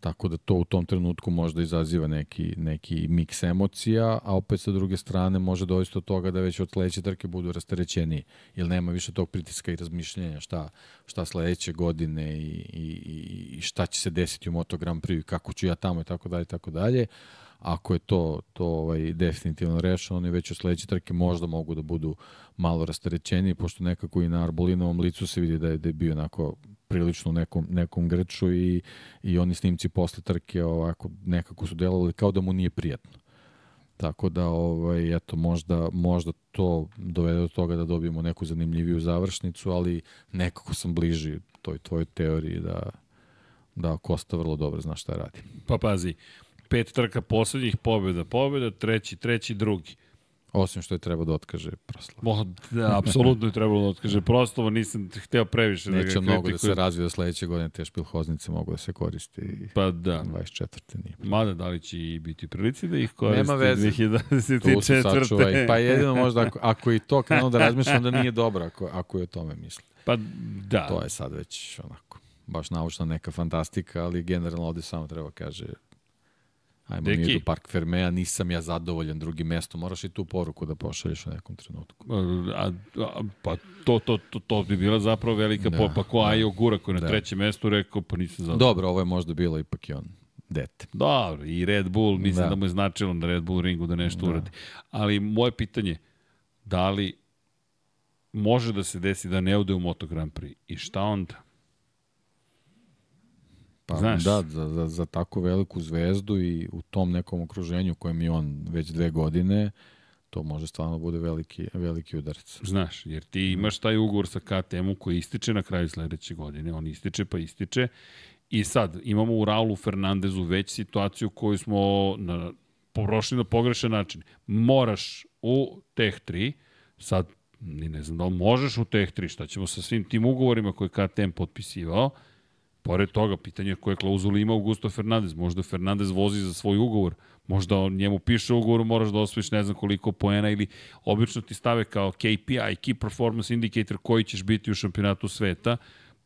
tako da to u tom trenutku možda izaziva neki, neki miks emocija, a opet sa druge strane može dovesti do toga da već od sledeće trke budu rasterećeni, jer nema više tog pritiska i razmišljenja šta, šta sledeće godine i, i- i šta će se desiti u Moto Grand Prix, kako ću ja tamo i tako dalje, i tako dalje. Ako je to, to ovaj, definitivno rešeno, oni već od sledeće trke možda mogu da budu malo rasterećeni, pošto nekako i na Arbolinovom licu se vidi da je, da je bio onako prilično u nekom, nekom grču i, i oni snimci posle trke ovako nekako su delovali kao da mu nije prijatno. Tako da, ovaj, eto, možda, možda to dovede do toga da dobijemo neku zanimljiviju završnicu, ali nekako sam bliži toj tvojoj teoriji da, da Kosta vrlo dobro zna šta radi. Pa pazi, pet trka poslednjih pobjeda, pobjeda, treći, treći, drugi. Osim što je treba da otkaže proslav. Mo, da, apsolutno je trebalo da otkaže proslavo, nisam hteo previše da ga Neće mnogo da se kritikujem. razvije da sledeće godine te špilhoznice mogu da se koristi Pa da. 24. nije. Mada, da li će i biti prilici da ih koriste Nema veze. 2024. Tu se sačuvaj. Pa jedino možda ako, ako i to krenu da razmišljam da nije dobro ako, ako je o tome misli. Pa da. To je sad već onako baš naučna neka fantastika, ali generalno ovde samo treba kaže Ajmo Deki. mi do Park Fermea, nisam ja zadovoljan drugim mestom. Moraš i tu poruku da pošalješ u nekom trenutku. A, a, pa to, to, to, to bi bila zapravo velika Da, da, pa ko da. Ajo Gura koji na Da. trećem mestu rekao pa nisam zadovoljan. Dobro, ovo je možda bilo ipak i on dete. Dobro, i Red Bull, mislim da, Da. da mu je značilo na Red Bull ringu da nešto Da. uradi. Ali moje pitanje, da li može da se desi da ne ode u Moto Grand Prix i šta onda? Pa Znaš. da, za, za, za tako veliku zvezdu i u tom nekom okruženju kojem je on već dve godine, to može stvarno bude veliki, veliki udarac. Znaš, jer ti imaš taj ugovor sa KTM-om koji ističe na kraju sledeće godine, on ističe pa ističe i sad imamo u Raulu Fernandezu već situaciju koju smo na, prošli na pogrešan način. Moraš u Tech 3, sad ni ne znam da li možeš u Tech 3, šta ćemo sa svim tim ugovorima koje je KTM potpisivao, Pored toga, pitanje je koje klauzule ima Augusto Fernandez. Možda Fernandez vozi za svoj ugovor, možda on njemu piše ugovor, moraš da osvojiš ne znam koliko poena ili obično ti stave kao KPI, Key Performance Indicator, koji ćeš biti u šampionatu sveta,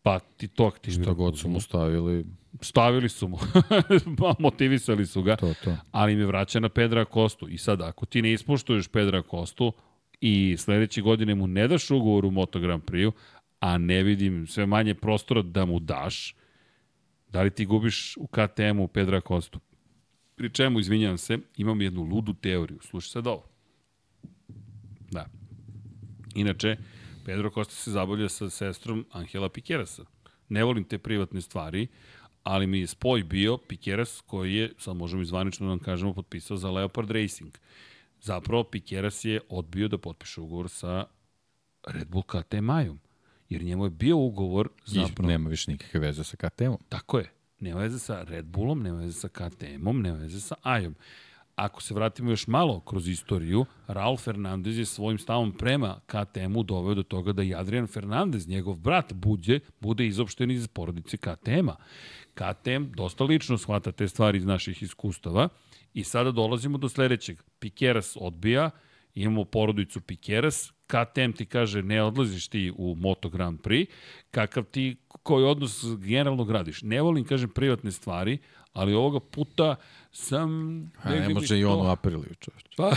pa ti to aktivira. Šta god su mu stavili, Stavili su mu, Pa, motivisali su ga, to, to. ali me vraća na Pedra Kostu. I sad, ako ti ne ispoštuješ Pedra Kostu i sledeće godine mu ne daš ugovor u Moto Grand Prix-u, a ne vidim sve manje prostora da mu daš, da li ti gubiš u KTM-u Pedra Kostu? Pri čemu, izvinjavam se, imam jednu ludu teoriju. Slušaj sad ovo. Da. Inače, Pedro Costa se zabavlja sa sestrom Angela Piquerasa. Ne volim te privatne stvari, ali mi je spoj bio Piqueras koji je, sad možemo izvanično da vam kažemo, potpisao za Leopard Racing. Zapravo, Piqueras je odbio da potpiše ugovor sa Red Bull KTM-ajom. Jer njemu je bio ugovor I zapravo... nema više nikakve veze sa KTM-om. Tako je. Nema veze sa Red Bullom, nema veze sa KTM-om, nema veze sa Ajom. Ako se vratimo još malo kroz istoriju, Raul Fernandez je svojim stavom prema KTM-u doveo do toga da i Adrian Fernandez, njegov brat, buđe, bude izopšten iz porodice KTM-a. KTM dosta lično shvata te stvari iz naših iskustava i sada dolazimo do sledećeg. Pikeras odbija, imamo porodicu Pikeras, KTM ti kaže ne odlaziš ti u Moto Grand Prix, kakav ti, koji odnos generalno gradiš. Ne volim, kažem, privatne stvari, ali ovoga puta sam... A ne može i on u apriliju, čovječ. Pa,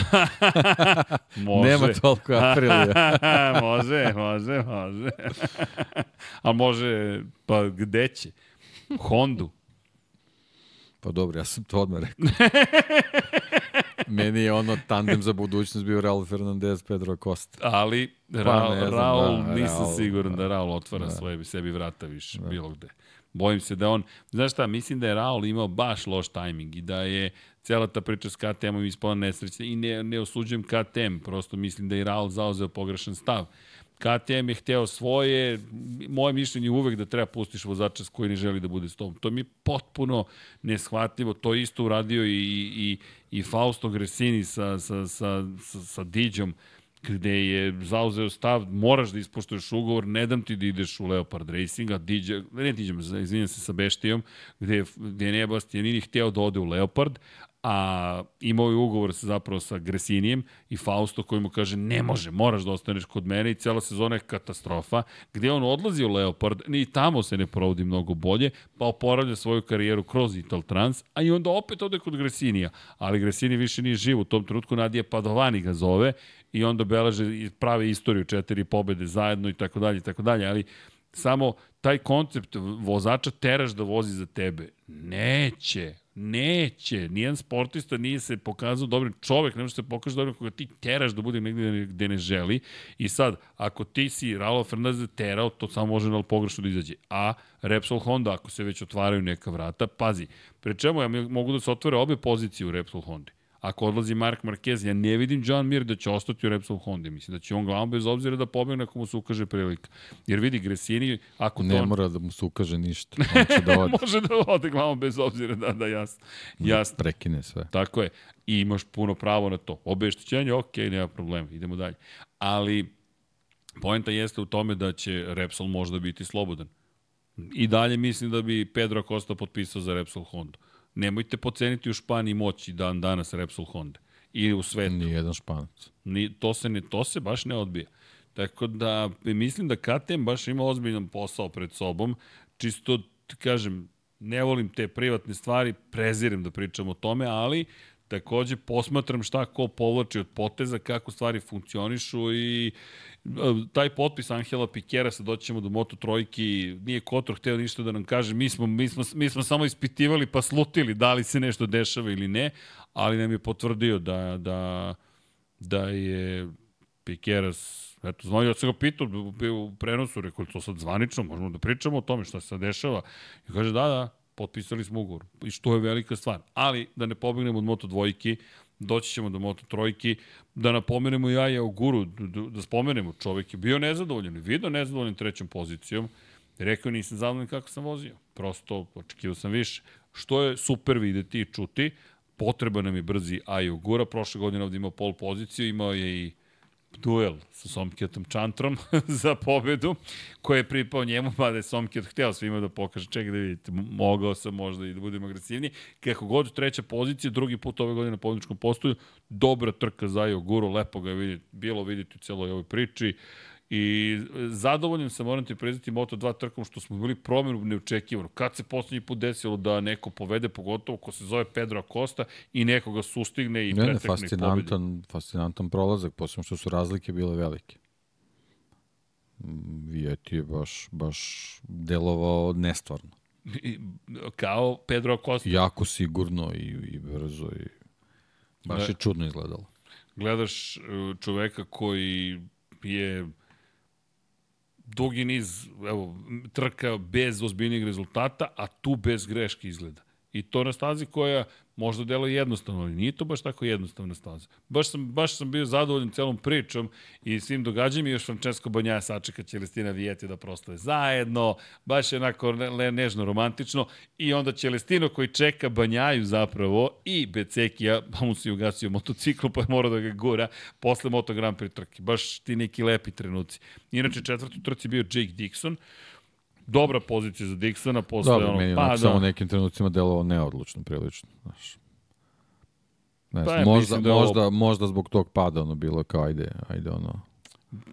može. Nema toliko aprilija. može, može, može. A može, pa gde će? Hondu. Pa dobro, ja sam to odmah rekao. Meni je ono tandem za budućnost bio Raul Fernandez, Pedro Costa. Ali Ra Pa, znam, Raul, da, nisam Raul, siguran da da. Raul otvara Da. svoje sebi vrata više, bilo gde. Bojim se da on, znaš šta, mislim da je Raul imao baš loš tajming i da je cela ta priča s KTM-om ispala nesrećna i ne, ne osuđujem KTM, prosto mislim da je Raul zauzeo pogrešan stav. KTM je hteo svoje, moje mišljenje je uvek da treba pustiš vozača s koji ne želi da bude s tom. To mi je potpuno neshvatljivo. To isto uradio i, i, i Fausto Gresini sa, sa, sa, sa, sa Diđom gde je zauzeo stav, moraš da ispoštuješ ugovor, ne dam ti da ideš u Leopard Racing, a Diđa, ne Diđem, izvinjam se sa Beštijom, gde, je- gde je Nebastianini hteo da ode u Leopard, a imao je ugovor sa, zapravo sa Gresinijem i Fausto koji mu kaže ne može, moraš da ostaneš kod mene i cela sezona je katastrofa, gde on odlazi u Leopard, ni tamo se ne provodi mnogo bolje, pa oporavlja svoju karijeru kroz Ital Trans, a i onda opet ode kod Gresinija, ali Gresini više nije živ u tom trenutku, Nadija Padovani ga zove i onda beleže prave istoriju četiri pobede zajedno i tako dalje i tako dalje, ali samo taj koncept vozača teraš da vozi za tebe. Neće, neće. Nijedan sportista nije se pokazao dobrim čovek, ne može se pokaže dobrim koga ti teraš da bude negde gde ne želi. I sad, ako ti si Raul Fernandez terao, to samo može na pogrešno da izađe. A Repsol Honda, ako se već otvaraju neka vrata, pazi, pre čemu ja mogu da se otvore obe pozicije u Repsol Hondi. Ako odlazi Mark Marquez, ja ne vidim John Mir da će ostati u Repsol Honda. Mislim da će on glavom bez obzira da pobegne ako mu se ukaže prilika. Jer vidi, Gresini, ako to... Ne mora da mu se ukaže ništa. On će da ode. Može da ode glavom bez obzira, da, da, jasno. Jasno, Prekine sve. tako je. I imaš puno pravo na to. Obeštećenje, ok, nema problema, idemo dalje. Ali, poenta jeste u tome da će Repsol možda biti slobodan. I dalje mislim da bi Pedro Costa potpisao za Repsol Honda. Nemojte poceniti u Španiji moći dan danas Repsol Honda. I u svetu. Nijedan španac. Ni, to, se ne, to se baš ne odbija. Tako da mislim da KTM baš ima ozbiljan posao pred sobom. Čisto, kažem, Ne volim te privatne stvari, prezirem da pričam o tome, ali takođe posmatram šta ko povlači od poteza, kako stvari funkcionišu i taj potpis Angela Pikera, sad doćemo do Moto Trojki, nije Kotor hteo ništa da nam kaže, mi smo, mi smo, mi smo samo ispitivali pa slutili da li se nešto dešava ili ne, ali nam je potvrdio da, da, da je Pikeras Eto, znao, ja sam ga pitao u prenosu, rekao, to sad zvanično, možemo da pričamo o tome šta se sad dešava. I kaže, da, da, potpisali smo ugovor. I što je velika stvar. Ali, da ne pobegnemo od Moto dvojki, doći ćemo do Moto trojki, da napomenemo i Aja Oguru, da, da spomenemo, čovek je bio nezadovoljan, video nezadovoljan trećom pozicijom, rekao nisam zadovoljan kako sam vozio. Prosto, očekivao sam više. Što je super videti i čuti, potreba nam je brzi Aja Ogura, prošle godine ovde imao pol poziciju, imao je i duel sa Somkjetom Čantrom za pobedu, koji je pripao njemu, pa da je Somkjet hteo svima da pokaže, čekaj da vidite, mogao sam možda i da budem agresivniji. Kako god, treća pozicija, drugi put ove godine na pobedničkom postoju, dobra trka za Joguru, lepo ga je vidjeti, bilo vidjeti u celoj ovoj priči. I zadovoljan sam, moram ti priznati, Moto2 trkom što smo bili promjenu neočekivano. Kad se poslednji put desilo da neko povede, pogotovo ko se zove Pedro Acosta i nekoga sustigne i ne, pretekne ne, fascinantan, pobedi. fascinantan prolazak, posebno što su razlike bile velike. Vijeti je baš, baš delovao nestvarno. I, kao Pedro Acosta. Jako sigurno i, i brzo i baš je čudno izgledalo. Gledaš uh, čoveka koji je dugi niz evo, trka bez ozbiljnijeg rezultata, a tu bez greške izgleda. I to na stazi koja možda delo jednostavno, ali nije to baš tako jednostavna staza. Baš sam, baš sam bio zadovoljan celom pričom i svim događajima i još Francesco Banjaja sačeka Celestina Vijeti da proslave zajedno, baš je onako ne, nežno romantično i onda Celestino koji čeka Banjaju zapravo i Becekija, pa mu se ugasio motociklu pa je morao da ga gura posle Moto Grand Prix trke. Baš ti neki lepi trenuci. Inače četvrtu trci bio Jake Dixon, dobra pozicija za Dixona posle Dobro, onog pada. samo nekim trenucima delovao neodlučno prilično, znaš. Ne pa, možda, da možda, ovo... možda zbog tog pada ono bilo kao ajde, ajde ono.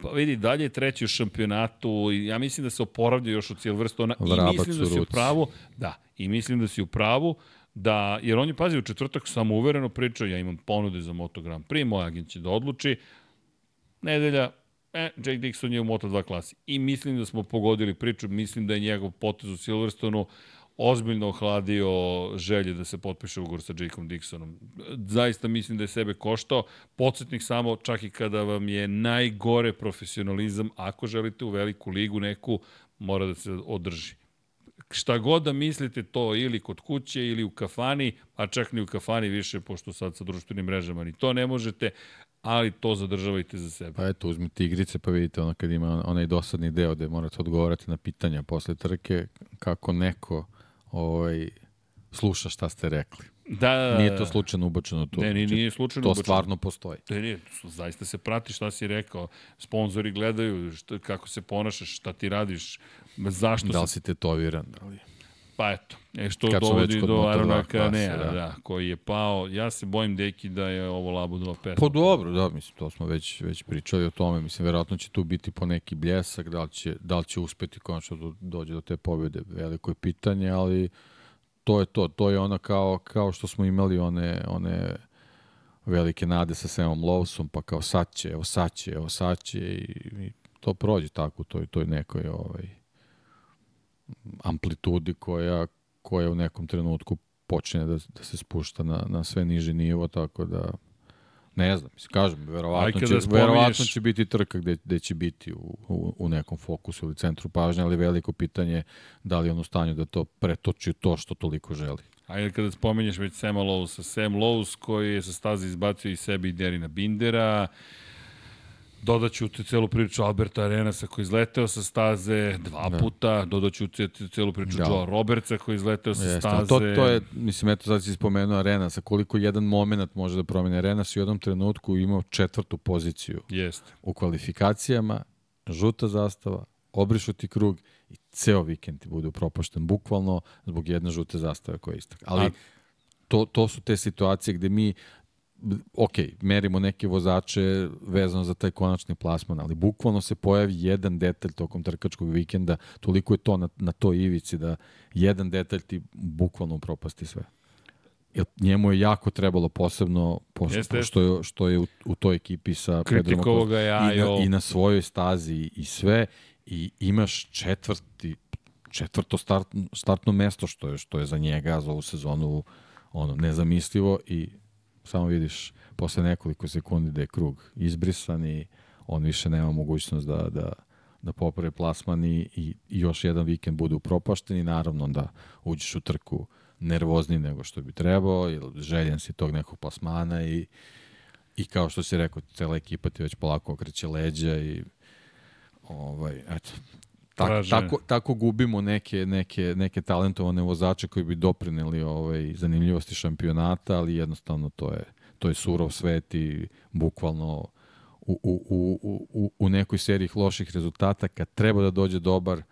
Pa vidi, dalje je treći u šampionatu i ja mislim da se oporavlja još od Silverstona i mislim da si u pravu, da, i mislim da si u pravu, da, jer on je, pazi, u četvrtak samo uvereno pričao, ja imam ponude za Moto Grand Prix, moj agent će da odluči, nedelja, E, Jake Dixon je u Moto2 klasi. I mislim da smo pogodili priču, mislim da je njegov potez u Silverstonu ozbiljno ohladio želje da se potpiše ugovor sa Jakeom Dixonom. Zaista mislim da je sebe koštao. Podsjetnik samo, čak i kada vam je najgore profesionalizam, ako želite u veliku ligu neku, mora da se održi. Šta god da mislite to ili kod kuće ili u kafani, a čak ni u kafani više, pošto sad sa društvenim mrežama ni to ne možete, ali to zadržavajte za sebe. Pa eto, uzmite igrice pa vidite ono kad ima onaj dosadni deo gde morate odgovarati na pitanja posle trke, kako neko ovaj, sluša šta ste rekli. Da, da, da. Nije to slučajno ubačeno tu. Ne, nije, nije slučajno to ubačeno. To stvarno postoji. Ne, nije, zaista se prati šta si rekao. Sponzori gledaju šta, kako se ponašaš, šta ti radiš, zašto da li si tetoviran, da li... Pa eto, e što Kad dovodi do Arona Kanea, da. da, koji je pao. Ja se bojim, deki, da je ovo Labudova pesma. Pa dobro, da, mislim, to smo već, već pričali o tome. Mislim, verovatno će tu biti po neki bljesak, da li će, da li će uspeti konačno do, dođe do te pobjede. Veliko je pitanje, ali to je to. To je ona kao, kao što smo imali one, one velike nade sa Samom Lawsom, pa kao sad će, evo sad će, evo sad će i, i to prođe tako u toj, toj nekoj ovaj, amplitudi koja, koja u nekom trenutku počne da, da se spušta na, na sve niži nivo, tako da ne znam, mislim, kažem, verovatno, će, spomeniš... verovatno će biti trka gde, gde će biti u, u, u nekom fokusu ili centru pažnje, ali veliko pitanje da li on u stanju da to pretoči to što toliko želi. Ajde kada spomenješ već Sema Lowsa, Sam Lows koji je sa staze izbacio i sebi i Derina Bindera, Dodaću te celu priču Alberta Arenasa koji izleteo sa staze dva da. puta, dodaću te celu priču da. Joe Robertsa koji izleteo sa Jeste, staze. To, to je, mislim, eto sad si spomenuo Arenasa, koliko jedan moment može da promene. Arenas u jednom trenutku imao četvrtu poziciju Jeste. u kvalifikacijama, žuta zastava, obrišuti krug i ceo vikend ti bude upropašten bukvalno zbog jedne žute zastave koja je istak. Ali A... to, to su te situacije gde mi ok, merimo neke vozače vezano za taj konačni plasman, ali bukvalno se pojavi jedan detalj tokom trkačkog vikenda, toliko je to na, na toj ivici da jedan detalj ti bukvalno propasti sve. Jer njemu je jako trebalo posebno, pošto, Jeste. što, je, što je u, u toj ekipi sa Pedrom ja, i, na, i na svojoj stazi i sve i imaš četvrti četvrto start, startno mesto što je što je za njega za ovu sezonu ono nezamislivo i samo vidiš posle nekoliko sekundi da je krug izbrisan i on više nema mogućnost da, da, da poprave plasman i, i, još jedan vikend bude upropašten i naravno da uđeš u trku nervozni nego što bi trebao ili željen si tog nekog plasmana i, i kao što si rekao, cela ekipa ti već polako okreće leđa i ovaj, eto, Tak, tako, tako gubimo neke, neke, neke talentovane vozače koji bi doprineli ovaj, zanimljivosti šampionata, ali jednostavno to je, to je surov svet i bukvalno u, u, u, u, u nekoj seriji loših rezultata, kad treba da dođe dobar,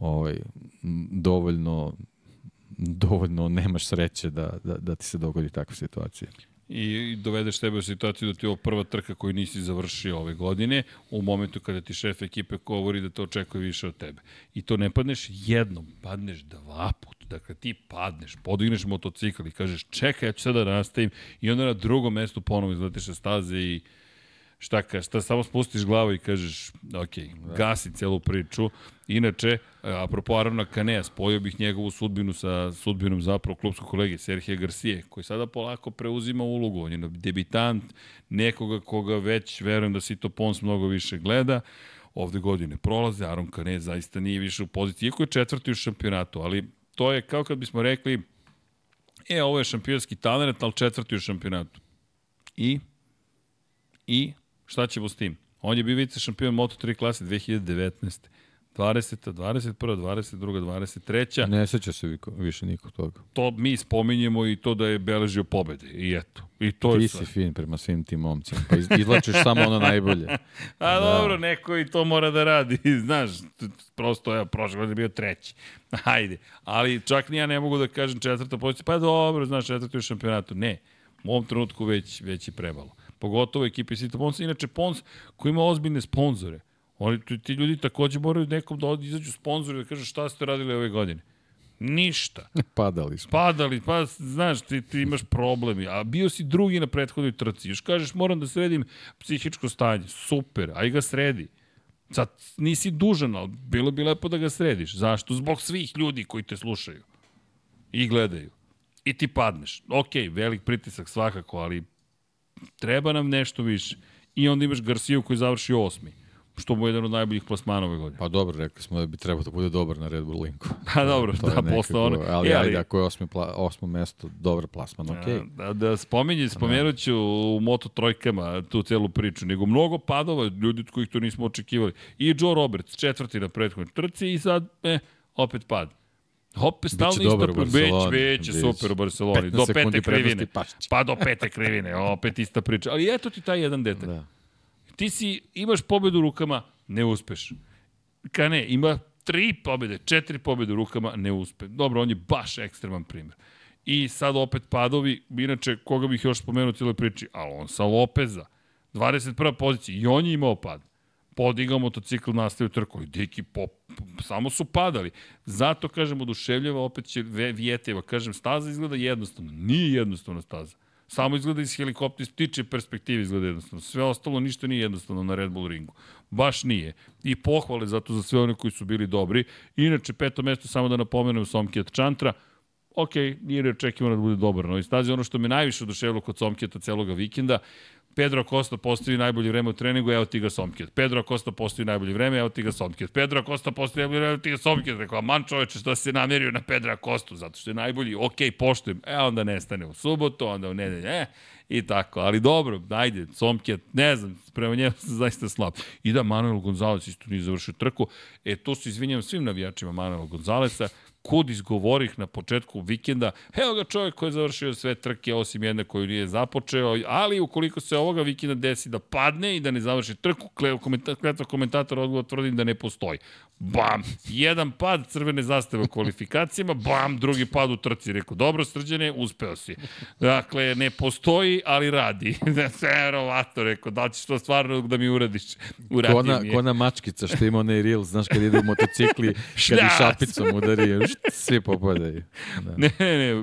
ovaj, dovoljno dovoljno nemaš sreće da, da, da ti se dogodi takva situacija. I dovedeš sebe u situaciju da ti je ovo prva trka koju nisi završio ove godine, u momentu kada ti šef ekipe govori da to očekuje više od tebe. I to ne padneš jednom, padneš dva puta. Dakle, ti padneš, podigneš motocikl i kažeš čekaj, ja ću sada da nastavim i onda na drugom mestu ponovo izletiš sa staze i šta ka, šta samo spustiš glavu i kažeš, ok, gasi celu priču. Inače, apropo Arona Kanea, spojio bih njegovu sudbinu sa sudbinom zapravo klubskog kolege Serhije Garcije, koji sada polako preuzima ulogu. On je debitant nekoga koga već, verujem da Sito Pons mnogo više gleda. Ovde godine prolaze, Aron Kane zaista nije više u poziciji, iako je četvrti u šampionatu, ali to je kao kad bismo rekli, e, ovo je šampionski talent, ali četvrti u šampionatu. I I šta ćemo s tim? On je bio vice šampion Moto3 klase 2019. 20. 21. 22. 23. Ne seća se viko- više niko toga. To mi spominjemo i to da je beležio pobede. I eto. I to Ti je si sve. fin prema svim tim momcima, pa iz, izlačiš samo ono najbolje. A dobro, neko i to mora da radi. Znaš, prosto ja prošle godine bio treći. Hajde. Ali čak ni ja ne mogu da kažem četvrta pozicija. Pa dobro, znaš, četvrti u šampionatu. Ne. U ovom trenutku već, već je prebalo. Pogotovo ekipi Sito Pons. Inače, Pons koji ima ozbiljne sponzore. Oni, ti, ljudi takođe moraju nekom da izađu sponzori da kažu šta ste radili ove godine. Ništa. Padali smo. Padali, pa znaš, ti, ti imaš problemi, a bio si drugi na prethodnoj trci. Još kažeš, moram da sredim psihičko stanje. Super, aj ga sredi. Sad nisi dužan, ali bilo bi lepo da ga središ. Zašto? Zbog svih ljudi koji te slušaju i gledaju. I ti padneš. Ok, velik pritisak svakako, ali treba nam nešto više. I onda imaš Garciju koji završi osmi, što mu je jedan od najboljih plasmana ove godine. Pa dobro, rekli smo da bi trebao da bude dobar na Red Bull Linku. Pa dobro, To da, nekako- posle ono... Ali, E, ajde, ako je osmi, pla, osmo mesto, dobar plasman, okej. Da, da spominje, spomenut ću u Moto trojkama tu celu priču, nego mnogo padova, ljudi od kojih to nismo očekivali. I Joe Roberts, četvrti na prethodnoj trci i sad, e, opet pad. Opet stalno Barceloni, Već, već je super u Barceloni. 15 Do pete krivine. Pa do pete krivine, opet ista priča. Ali eto ti taj jedan detalj. Da. Ti si, imaš pobedu u rukama, ne uspeš. Kane ima tri pobede, četiri pobede u rukama, ne uspe. Dobro, on je baš ekstreman primjer. I sad opet padovi, inače, koga bih još spomenuo u cijeloj priči, Alonso Lopeza, 21. pozicija, i on je imao pad. Podigao motocikl, nastavio trku, i deki, pop, samo su padali. Zato, kažem, oduševljava, opet će Vjeteva, kažem, staza izgleda jednostavno. Nije jednostavna staza. Samo izgleda iz helikoptera, iz ptiče perspektive izgleda jednostavno. Sve ostalo ništa nije jednostavno na Red Bull ringu. Baš nije. I pohvale zato za sve one koji su bili dobri. Inače, peto mesto, samo da napomenem, Somkijat Čantra, ok, nije neočekivano da bude dobar na ovoj stazi. Ono što me najviše oduševilo kod Somkijata celoga vikenda, Pedro Acosta postavi najbolje vreme u treningu, evo ti ga Somkijat. Pedro Acosta postavi najbolje vreme, evo ti ga Somkijat. Pedro Acosta postavi najbolje vreme, evo ti ga Somkijat. Rekao, man čoveče, što se namjerio na Pedro Acostu, zato što je najbolji, ok, poštujem. E, onda nestane u subotu, onda u nedelju, e, i tako. Ali dobro, ajde, Somkijat, ne znam, prema njemu sam zaista slab. I da, Manuel Gonzalez isto nije završio trku. E, to se izvinjam svim navijačima Manuela Gonzalesa, kud izgovorih na početku vikenda, evo ga čovjek koji je završio sve trke osim jedne koju nije započeo, ali ukoliko se ovoga vikenda desi da padne i da ne završi trku, kletva komentator odgovor tvrdim da ne postoji. Bam! Jedan pad crvene zastave u kvalifikacijama, bam! Drugi pad u trci. Rekao, dobro srđane, uspeo si. Dakle, ne postoji, ali radi. Verovatno, rekao, da ćeš to stvarno da mi uradiš. Uradio kona, mi je. Kona mačkica što ima onaj reel, znaš kad ide u motocikli, kad i šapicom udari, svi popadaju. Da. Ne, ne,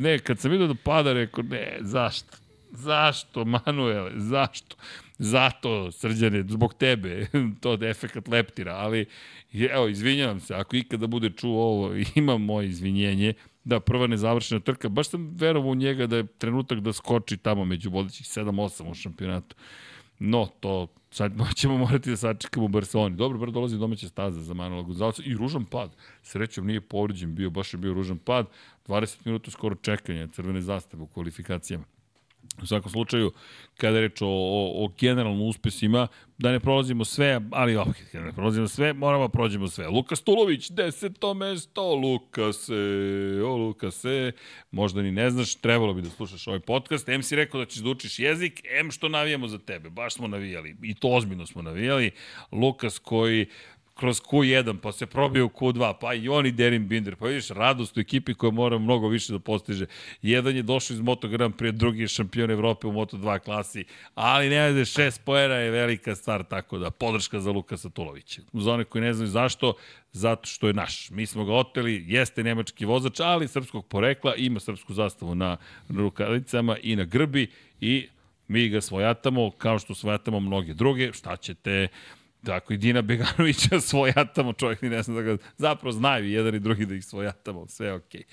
ne, kad sam vidio da pada, rekao, ne, zašto? Zašto, Manuele, zašto? Zato, srđane, zbog tebe, to je efekt leptira, ali evo, izvinjavam se, ako ikada bude čuo ovo, imam moje izvinjenje, da prva nezavršena trka, baš sam verovao u njega da je trenutak da skoči tamo među vodećih 7-8 u šampionatu. No, to sad ćemo morati da sačekamo u Barceloni. Dobro, bar dolazi domaća staza za Manuela Gonzalesa i ružan pad. Srećom nije povređen bio, baš je bio ružan pad. 20 minuta skoro čekanja crvene zastave u kvalifikacijama. U svakom slučaju, kada reč o, o, o generalno uspesima, da ne prolazimo sve, ali ok, kada ne prolazimo sve, moramo da prođemo sve. Luka Stulović, deseto mesto, Lukase, o Lukase, možda ni ne znaš, trebalo bi da slušaš ovaj podcast. M si rekao da ćeš da učiš jezik, M što navijamo za tebe, baš smo navijali, i to ozbiljno smo navijali. Lukas koji kroz Q1, pa se probio u Q2, pa i oni Derin Binder, pa vidiš radost u ekipi koja mora mnogo više da postiže. Jedan je došao iz Moto Grand Prix, drugi je šampion Evrope u Moto 2 klasi, ali ne da šest poena je velika stvar, tako da podrška za Lukasa Tulovića. Za one koji ne znaju zašto, zato što je naš. Mi smo ga oteli, jeste nemački vozač, ali srpskog porekla, ima srpsku zastavu na rukavicama i na grbi i mi ga svojatamo kao što svojatamo mnoge druge. Šta ćete, Tako i Dina Beganovića svojatamo, čovjek ni ne zna da ga zapravo znaju jedan i drugi da ih svojatamo, sve je okej. Okay.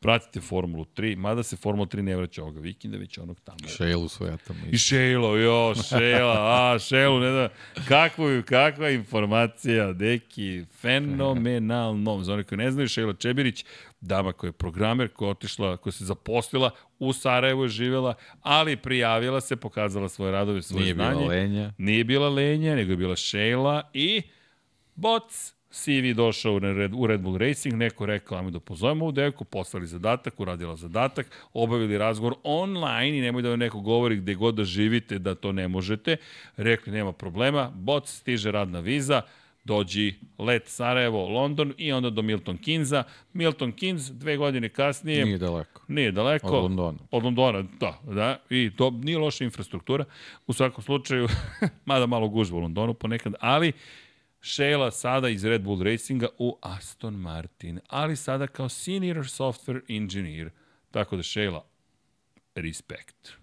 Pratite Formulu 3, mada se Formula 3 ne vraća ovoga vikenda, već onog tamo. Šejlu svojatamo. I Šejlo, jo, Šejla, a, Šejlu, ne da, kakva, kakva informacija, deki, fenomenalno. Za one koji ne znaju, Šejla Čebirić, dama koja je programer, koja je otišla, koja se zaposlila, u Sarajevu je živela, ali prijavila se, pokazala svoje radove, svoje Nije znanje. Nije bila lenja. Nije bila lenja, nego je bila Šejla i Boc, CV došao u Red, u Red Bull Racing, neko rekao, ajmo da pozovemo u devku, poslali zadatak, uradila zadatak, obavili razgovor online i nemoj da vam neko govori gde god da živite da to ne možete. Rekli, nema problema, bot stiže radna viza, dođi let Sarajevo, London i onda do Milton Kinza. Milton Keynes dve godine kasnije... Nije daleko. Nije daleko. Od Londona. Od Londona, da. da I to nije loša infrastruktura. U svakom slučaju, mada malo gužba u Londonu ponekad, ali Sheila sada iz Red Bull Racinga u Aston Martin, ali sada kao senior software engineer. Tako da Sheila, respect.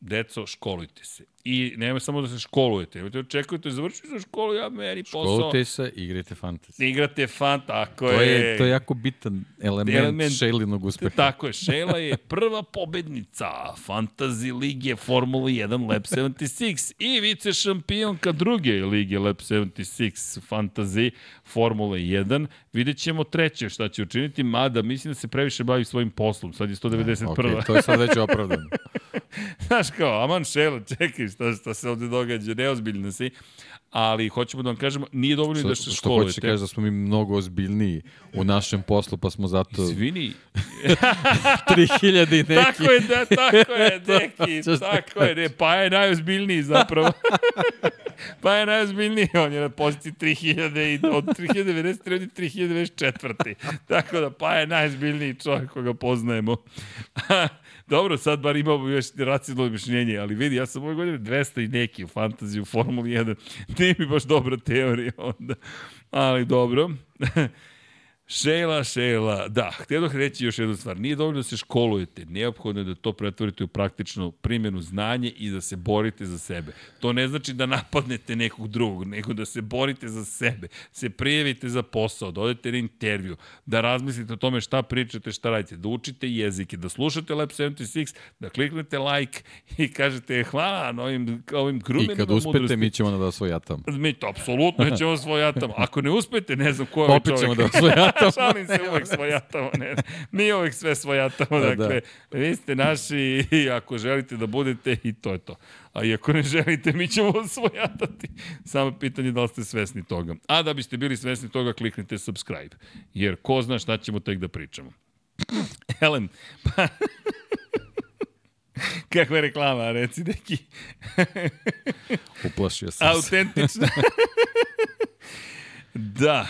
Deco, školujte se. I nema samo da se školujete. Nemojte da očekujete, završite se školu, ja meni posao. Školujte se, igrajte fantasy. Igrate fan, tako to je. je. To je jako bitan element, element Šejlinog uspeha. Tako je, Šejla je prva pobednica Fantasy Lige Formula 1 Lab 76 i vice šampionka druge lige Lab 76 Fantasy Formula 1. Vidjet ćemo treće šta će učiniti, mada mislim da se previše bavi svojim poslom. Sad je 191. Ok, to je sad već opravdano. Znaš kao, aman Šejla, čekaj, šta, šta se ovde događa, neozbiljno si ali hoćemo da vam kažemo, nije dovoljno da se školujete. Što hoće kaže da smo mi mnogo ozbiljniji u našem poslu, pa smo zato... Izvini. 3000 i neki. Tako je, da, tako je, neki, tako je, ne, pa je najozbiljniji zapravo. pa je najozbiljniji, on je na poziciji 3000 i od 3093 do 3024. tako da, pa je najozbiljniji čovjek koga poznajemo. Dobro, sad bar imamo još racionalno mišljenje, ali vidi, ja sam ove godine 200 i neki u fantaziju, u Formuli 1. Nije mi baš dobra teorija onda. Ali dobro. Šela, šela, da, htio bih reći još jednu stvar. Nije dovoljno da se školujete, neophodno je da to pretvorite u praktičnu primjenu znanje i da se borite za sebe. To ne znači da napadnete nekog drugog, nego da se borite za sebe, se prijavite za posao, da odete na intervju, da razmislite o tome šta pričate, šta radite, da učite jezike, da slušate Lab 76, da kliknete like i kažete hvala na ovim, ovim grumenima I kad uspete, mudrosti. mi ćemo da osvojatamo. Mi to apsolutno ćemo osvojatamo. Ako ne uspete, ne znam ko je čovjek. ćemo da osvojatamo. Svojatamo. Šalim se, uvek svojatamo. Ne, mi uvek sve svojatamo. Da, Dakle, vi ste naši i ako želite da budete i to je to. A i ako ne želite, mi ćemo svojatati. Samo pitanje da li ste svesni toga. A da biste bili svesni toga, kliknite subscribe. Jer ko zna šta ćemo tek da pričamo. Helen, pa... Kakva je reklama, reci neki. Uplašio sam se. Autentično. da,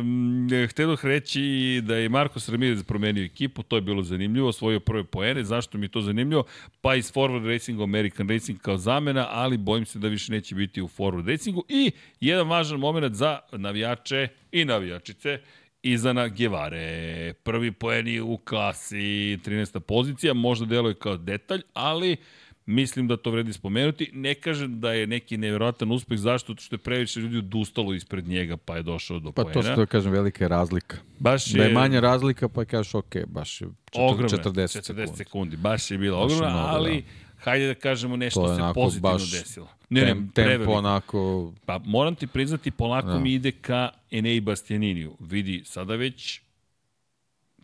um, htedoh reći da je Marcos Ramirez promenio ekipu, to je bilo zanimljivo, osvojio prve poene, zašto mi je to zanimljivo? Pa iz Forward Racinga, American Racing kao zamena, ali bojim se da više neće biti u Forward Racingu. I jedan važan moment za navijače i navijačice, Izana Gevare. Prvi poeni u klasi, 13. pozicija, možda deluje kao detalj, ali mislim da to vredi spomenuti. Ne kažem da je neki nevjerojatan uspeh, zašto? Što je previše ljudi odustalo ispred njega, pa je došao do Pa poena. to što kažem, velika je razlika. Baš Da je manja razlika, pa kažeš, ok, baš je 40, ogromna, 40 40 sekundi. sekundi. Baš je bila je ogromna, mnogo, ali da. hajde da kažemo To nešto je se onako pozitivno baš desilo. Ne, Tem, ne, tempo preveliko. onako, Pa moram ti priznati, polako Da. mi ide ka Enei Bastianiniju. Vidi, sada već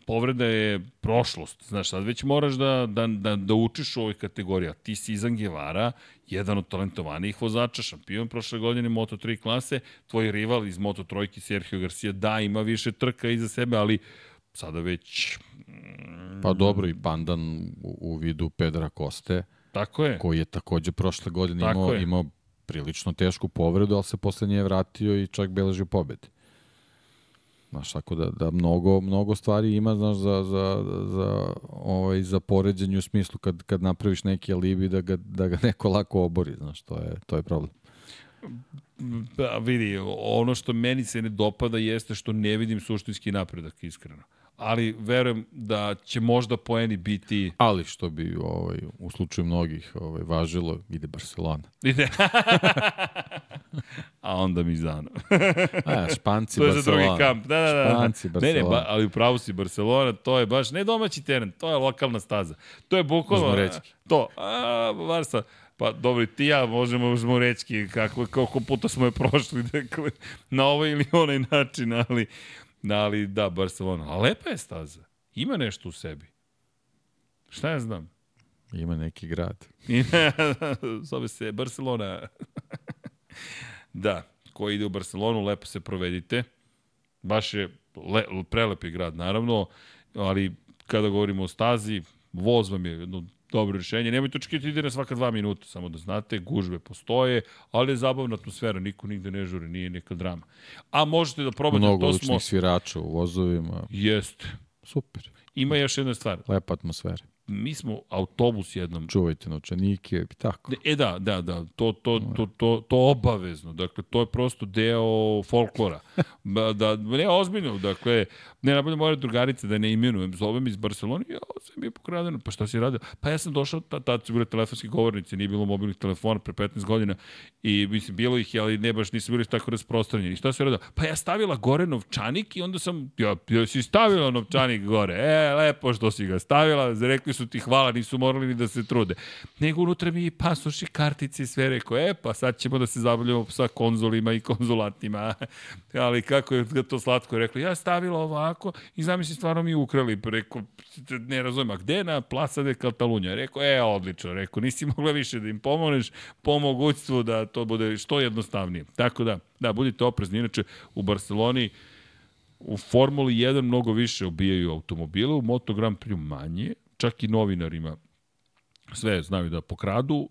povreda je prošlost. Znaš, sad već moraš da, da, da, da učiš u ovoj kategoriji. A ti si Izan Gevara, jedan od talentovanijih vozača, šampion prošle godine Moto3 klase, tvoj rival iz Moto3 Sergio Garcia, da, ima više trka iza sebe, ali sada već... mm, pa dobro i pandan u, u vidu Pedra Koste, Tako je. koji je takođe prošle godine Tako imao, je. imao prilično tešku povredu, ali se posle nje vratio i čak beležio pobede. Znaš, tako da, da mnogo, mnogo stvari ima, znaš, za, za, za, ovaj, za poređenje u smislu kad, kad napraviš neki alibi da ga, da ga neko lako obori, znaš, to je, to je problem. Pa vidi, ono što meni se ne dopada jeste što ne vidim suštinski napredak, iskreno. Ali verujem da će možda poeni biti... Ali što bi ovaj, u slučaju mnogih ovaj, važilo, ide Barcelona. Ide. A onda mi zano. A, Španci, to je za Barcelona. drugi kamp. Da, da, da. Španci, Ne, Barcelona. ne, ba, ali u pravu si Barcelona, to je baš ne domaći teren, to je lokalna staza. To je bukvalno... To, a, Barsa, pa dobro, i ti ja možemo žmurečki, kako, koliko puta smo je prošli, dakle, na ovaj ili onaj način, ali, ali da, Barcelona. A lepa je staza. Ima nešto u sebi. Šta ja znam? Ima neki grad. Zove se Barcelona. da, ko ide u Barcelonu, lepo se provedite. Baš je le, prelepi grad, naravno, ali kada govorimo o stazi, voz vam je jedno dobro rješenje. Nemojte očekivati da ide na svaka dva minuta, samo da znate, gužve postoje, ali je zabavna atmosfera, niko nigde ne žuri, nije neka drama. A možete da probate, Mnogo to smo... svirača u vozovima. Jeste. Super. Ima još jedna stvar. Lepa atmosfera. Mi smo autobus jednom Čuvajte novčanike i tako. E da, da, da, to, to, to, to, to obavezno, dakle, to je prosto deo folklora. Da, ne, ozbiljno, dakle, ne, najbolje moja drugarica da ne imenujem, zovem iz Barcelona, ja, sve mi je pokradeno, pa šta si radio? Pa ja sam došao, ta, tad su bile telefonske govornice, nije bilo mobilnih telefona pre 15 godina i mislim, bilo ih je, ali ne baš nisu bili tako rasprostranjeni. Šta si radio? Pa ja stavila gore novčanik i onda sam, ja, ja si stavila novčanik gore, e, lepo što si ga stavila, rekli su ti hvala, nisu morali ni da se trude. Nego unutra mi i pasoši, kartice i sve rekao, e, pa sad ćemo da se zabavljamo sa konzolima i konzulatima. ali kako je to slatko rekao, ja stavila ovako i zamisli stvarno mi ukrali. Rekao, ne razumijem, a gde na Plaza de Catalunja? Rekao, e, odlično, rekao, nisi mogla više da im pomogneš po mogućstvu da to bude što jednostavnije. Tako da, da, budite oprezni. Inače, u Barceloni u Formuli 1 mnogo više obijaju automobile, u Moto Grand Prix manje, čak i novinarima sve znaju da pokradu,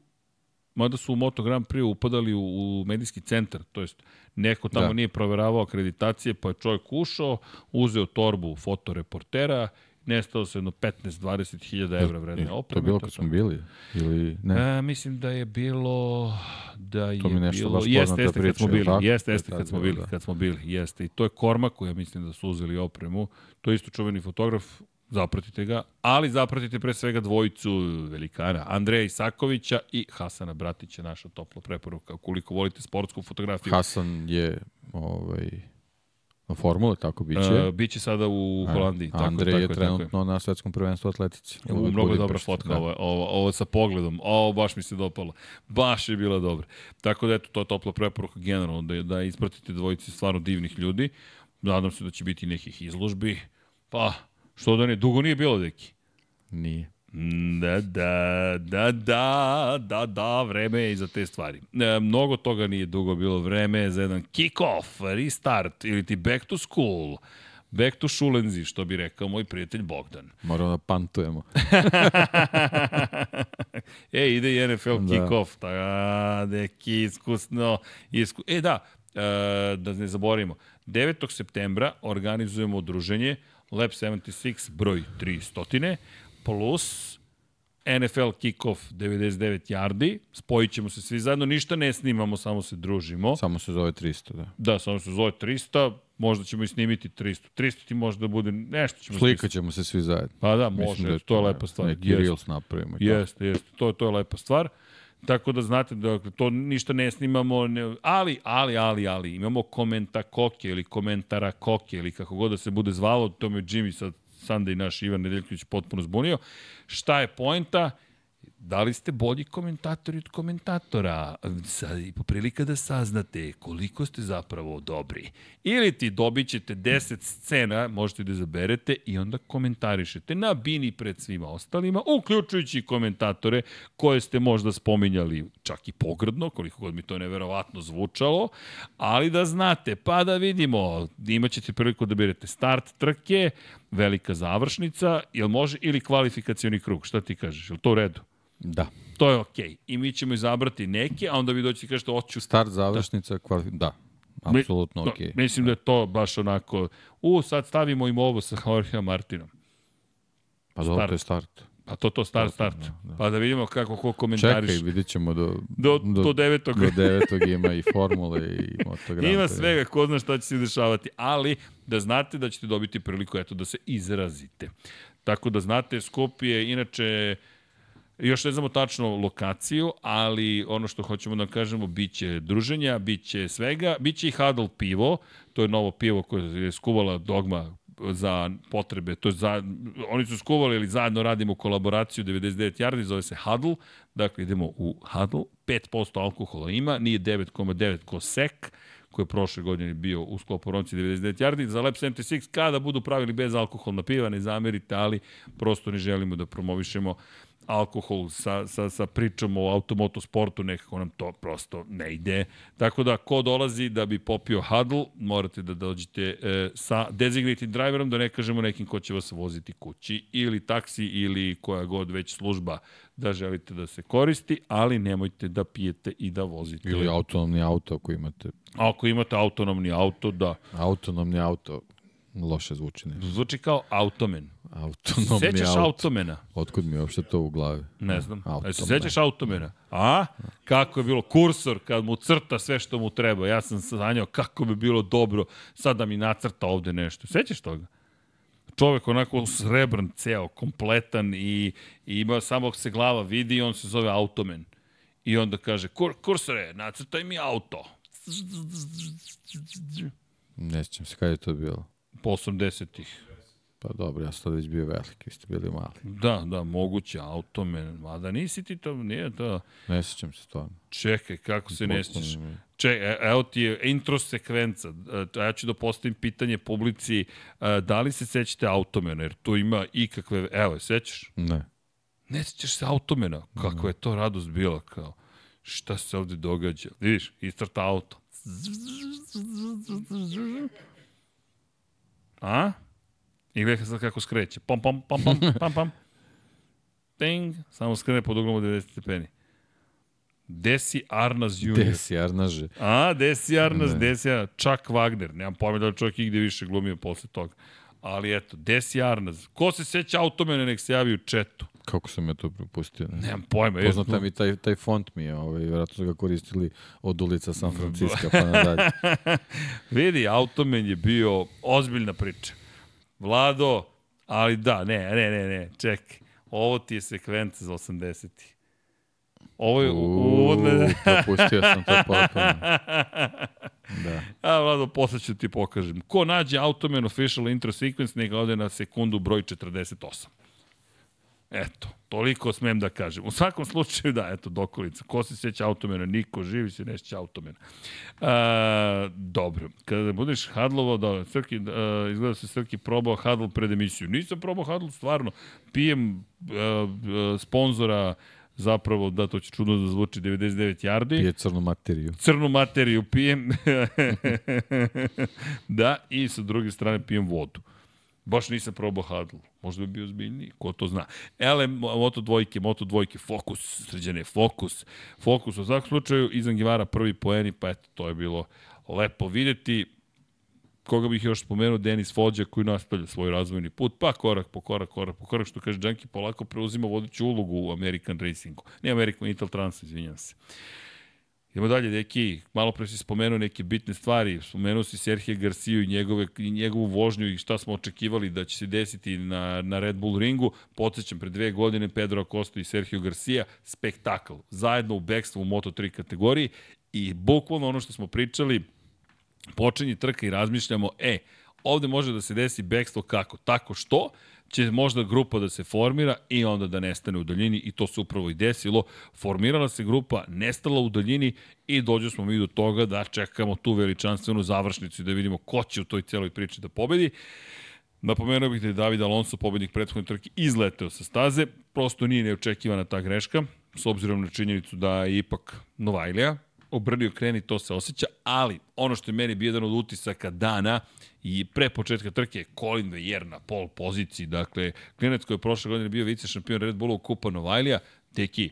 mada su u Moto Grand Prix upadali u, u medijski centar, to jest neko tamo Da. da. nije proveravao akreditacije, pa je čovjek ušao, uzeo torbu fotoreportera, nestao se jedno 15-20 hiljada evra I vredne To opreme. je bilo to kad smo bili? Ili ne? E, mislim da je bilo da je To mi nešto bilo baš jeste jeste kad priča, smo je bili tako? jeste To je jeste kad smo bili da. kad smo bili jeste i to je Kormaku ja mislim da su uzeli opremu to je isto čuveni fotograf zapratite ga ali zapratite pre svega dvojicu velikana Andreja Isakovića i Hasana Bratića naša topla preporuka ukoliko volite sportsku fotografiju Hasan je ovaj, na formule, tako biće. Uh, biće sada u Holandiji. Tako, Andrej tako je tako trenutno na svetskom prvenstvu atletici. U, u mnogo je dobra fotka, da. ovo, ovo, ovo sa pogledom. Ovo baš mi se dopalo. Baš je bila dobra. Tako da eto, to je topla preporuka generalno, da, da ispratite dvojici stvarno divnih ljudi. nadam se da će biti nekih izložbi, pa što da ne, dugo nije bilo, deki. Nije. Da, da, da, da, da, da, vreme je i za te stvari. E, mnogo toga nije dugo bilo vreme za jedan kick-off, restart ili ti back to school. Back to šulenzi, što bi rekao moj prijatelj Bogdan. Moramo da pantujemo. e, ide i NFL Da. kick-off. Da, neki iskusno. Isku... E, da, e, da ne zaboravimo. 9. septembra organizujemo udruženje Lab 76 broj 300 plus NFL kick-off 99 yardi. Spojit ćemo se svi zajedno. Ništa ne snimamo, samo se družimo. Samo se zove 300, da. Da, samo se zove 300. Možda ćemo i snimiti 300. 300 ti možda bude nešto ćemo Slikat ćemo se svi zajedno. Pa da, Mislim može, da je to je lepa stvar. Neki reels napravimo. to. Jeste, jeste. To, to je lepa stvar. Tako da znate da to ništa ne snimamo, ne, ali, ali, ali, ali, imamo komenta koke ili komentara koke ili kako god da se bude zvalo, to me Jimmy sad Sunday naš Ivan Nedeljković potpuno zbunio. Šta je poenta? Da li ste bolji komentatori od komentatora? Sad je prilika da saznate koliko ste zapravo dobri. Ili ti dobit ćete 10 scena, možete da izaberete i onda komentarišete na bini pred svima ostalima, uključujući i komentatore koje ste možda spominjali čak i pogrdno, koliko god mi to neverovatno zvučalo, ali da znate, pa da vidimo, imaćete priliku da birate start trke, velika završnica, jel može, ili kvalifikacioni krug, šta ti kažeš, jel to u redu? Da. To je okej. Okay. I mi ćemo izabrati neke, a onda vi doćete i kažete, hoću Start, završnica, kvali... da. Apsolutno okej. to- Mislim da je to baš onako, u, sad stavimo im ovo sa Jorge Martinom. Pa dobro, to je start. Pa to, to, start, start. Da, da. Pa da vidimo kako ko komentariš. Čekaj, vidjet ćemo do, do, do, devetog. do devetog ima i formule i motogram. Ima svega, ko zna šta će se dešavati, ali da znate da ćete dobiti priliku eto da se izrazite. Tako da znate, skup je inače još ne znamo tačno lokaciju, ali ono što hoćemo da kažemo, bit će druženja, bit će svega, bit će i Huddle pivo, to je novo pivo koje je skuvala Dogma za potrebe, to je za, oni su skuvali ili zajedno radimo kolaboraciju 99 yardi, zove se Huddle, dakle idemo u Huddle, 5% alkohola ima, nije 9,9 ko sek, koji je prošle godine bio u sklopu Ronci 99 yardi. Za Lab 76, kada budu pravili bez alkoholna piva, ne zamerite, ali prosto ne želimo da promovišemo alkohol sa, sa, sa pričom o automotosportu, nekako nam to prosto ne ide. Tako da, ko dolazi da bi popio huddle, morate da dođete e, sa designated driverom, da ne kažemo nekim ko će vas voziti kući, ili taksi, ili koja god već služba da želite da se koristi, ali nemojte da pijete i da vozite. Ili autonomni auto ako imate. Ako imate autonomni auto, da. Autonomni auto, loše zvuči nešto. Zvuči kao automen. Autonomni Sećaš auto. automena? Otkud mi je uopšte to u glavi? Ne znam. Automen. se sećaš automena? A? Kako je bilo kursor kad mu crta sve što mu treba. Ja sam sanjao kako bi bilo dobro sad da mi nacrta ovde nešto. Sećaš toga? Čovek onako srebran ceo, kompletan i, i ima samo se glava vidi i on se zove automen. I onda kaže, Kur, kursore, nacrtaj mi auto. Ne sjećam se kada je to bilo. Po 80-ih. Pa dobro, ja sam tad već bio veliki, vi ste bili mali. Da, da, moguće, automen. Mada nisi ti to, nije to... Ne sjećam se stvarno. Čekaj, kako se ne mi- Čekaj, e- evo ti je intro sekvenca. E, Ja ću da postavim pitanje publici. e, Da li se sećate Automena? Jer tu ima ikakve... Evo, je, sećaš? Ne. Ne sećaš se Automena? Kakva je to radost bila? Kao, šta se ovde događa? Vidiš, istrta auto. A? I gledaj sad kako skreće. Pam, pam, pam, pam, pam, pam. Ting, samo skrene pod uglom od 90 stepeni. Desi Arnaz Junior. Desi, Arnaže. A, Desi Arnaz, Ne. Desi Arnaz, Chuck Wagner, nemam pojma da li čovjek igde više glumio posle toga. Ali eto, Desi Arnaz. Ko se seća automene, nek se javi u četu. Kako sam ja to propustio? Ne. Nemam pojma. Poznat jesmo- mi taj, taj font mi je, ovaj, vjerojatno su ga koristili od ulica San Francisco pa nadalje. Vidi, automen je bio ozbiljna priča. Vlado, ali da, ne, ne, ne, ne, čekaj. Ovo ti je sekvenca za 80-ih. Ovo je uvodne... Propustio sam to potpuno. Da. A, Vlado, posle ću ti pokažem. Ko nađe Automan Official Intro Sequence, neka ode na sekundu broj 48. Eto, toliko smem da kažem. U svakom slučaju, da, eto, dokolica. Ko se seća automena? Niko živi se ne seća automena. A, dobro, kada budeš hadlovao, da, Srki, a, izgleda se Srki probao hadl pred emisiju. Nisam probao hadl, stvarno. Pijem a, a, sponzora zapravo, da, to će čudno da zvuči, 99 yardi. Pije crnu materiju. Crnu materiju pijem. da, i sa druge strane pijem vodu. Baš nisam probao hadl. Možda bi bio zbiljniji, ko to zna. Ele, moto dvojke, moto dvojke, fokus, sređene, fokus. Fokus, u svakom slučaju, izan Givara prvi poeni, pa eto, to je bilo lepo videti. Koga bih još spomenuo, Denis Fođa koji nastavlja svoj razvojni put, pa korak po korak, korak po korak, što kaže Džanki, polako preuzima vodeću ulogu u American Racingu. Ne American, Intel Trans, izvinjam se. Idemo dalje, deki, malo pre si spomenuo neke bitne stvari, spomenuo si Serhije Garciju i, njegove, i njegovu vožnju i šta smo očekivali da će se desiti na, na Red Bull ringu. Podsećam, pre dve godine Pedro Acosta i Sergio Garcia, spektakl, zajedno u bekstvu u Moto3 kategoriji i bukvalno ono što smo pričali, počinje trka i razmišljamo, e, ovde može da se desi bekstvo kako? Tako što? Će možda grupa da se formira i onda da nestane u daljini i to se upravo i desilo. Formirala se grupa, nestala u daljini i dođu smo mi do toga da čekamo tu veličanstvenu završnicu i da vidimo ko će u toj celoj priči da pobedi. Napomenuo bih da je David Alonso, pobednik prethodne trke, izleteo sa staze. Prosto nije neočekivana ta greška, s obzirom na činjenicu da je ipak Novajlija, obrnio kreni, to se osjeća, ali ono što je meni bio jedan od utisaka dana i pre početka trke Colin Vejer na pol poziciji, dakle, klinac koji je prošle godine bio vice šampion Red Bulla u Kupa Novajlija, teki,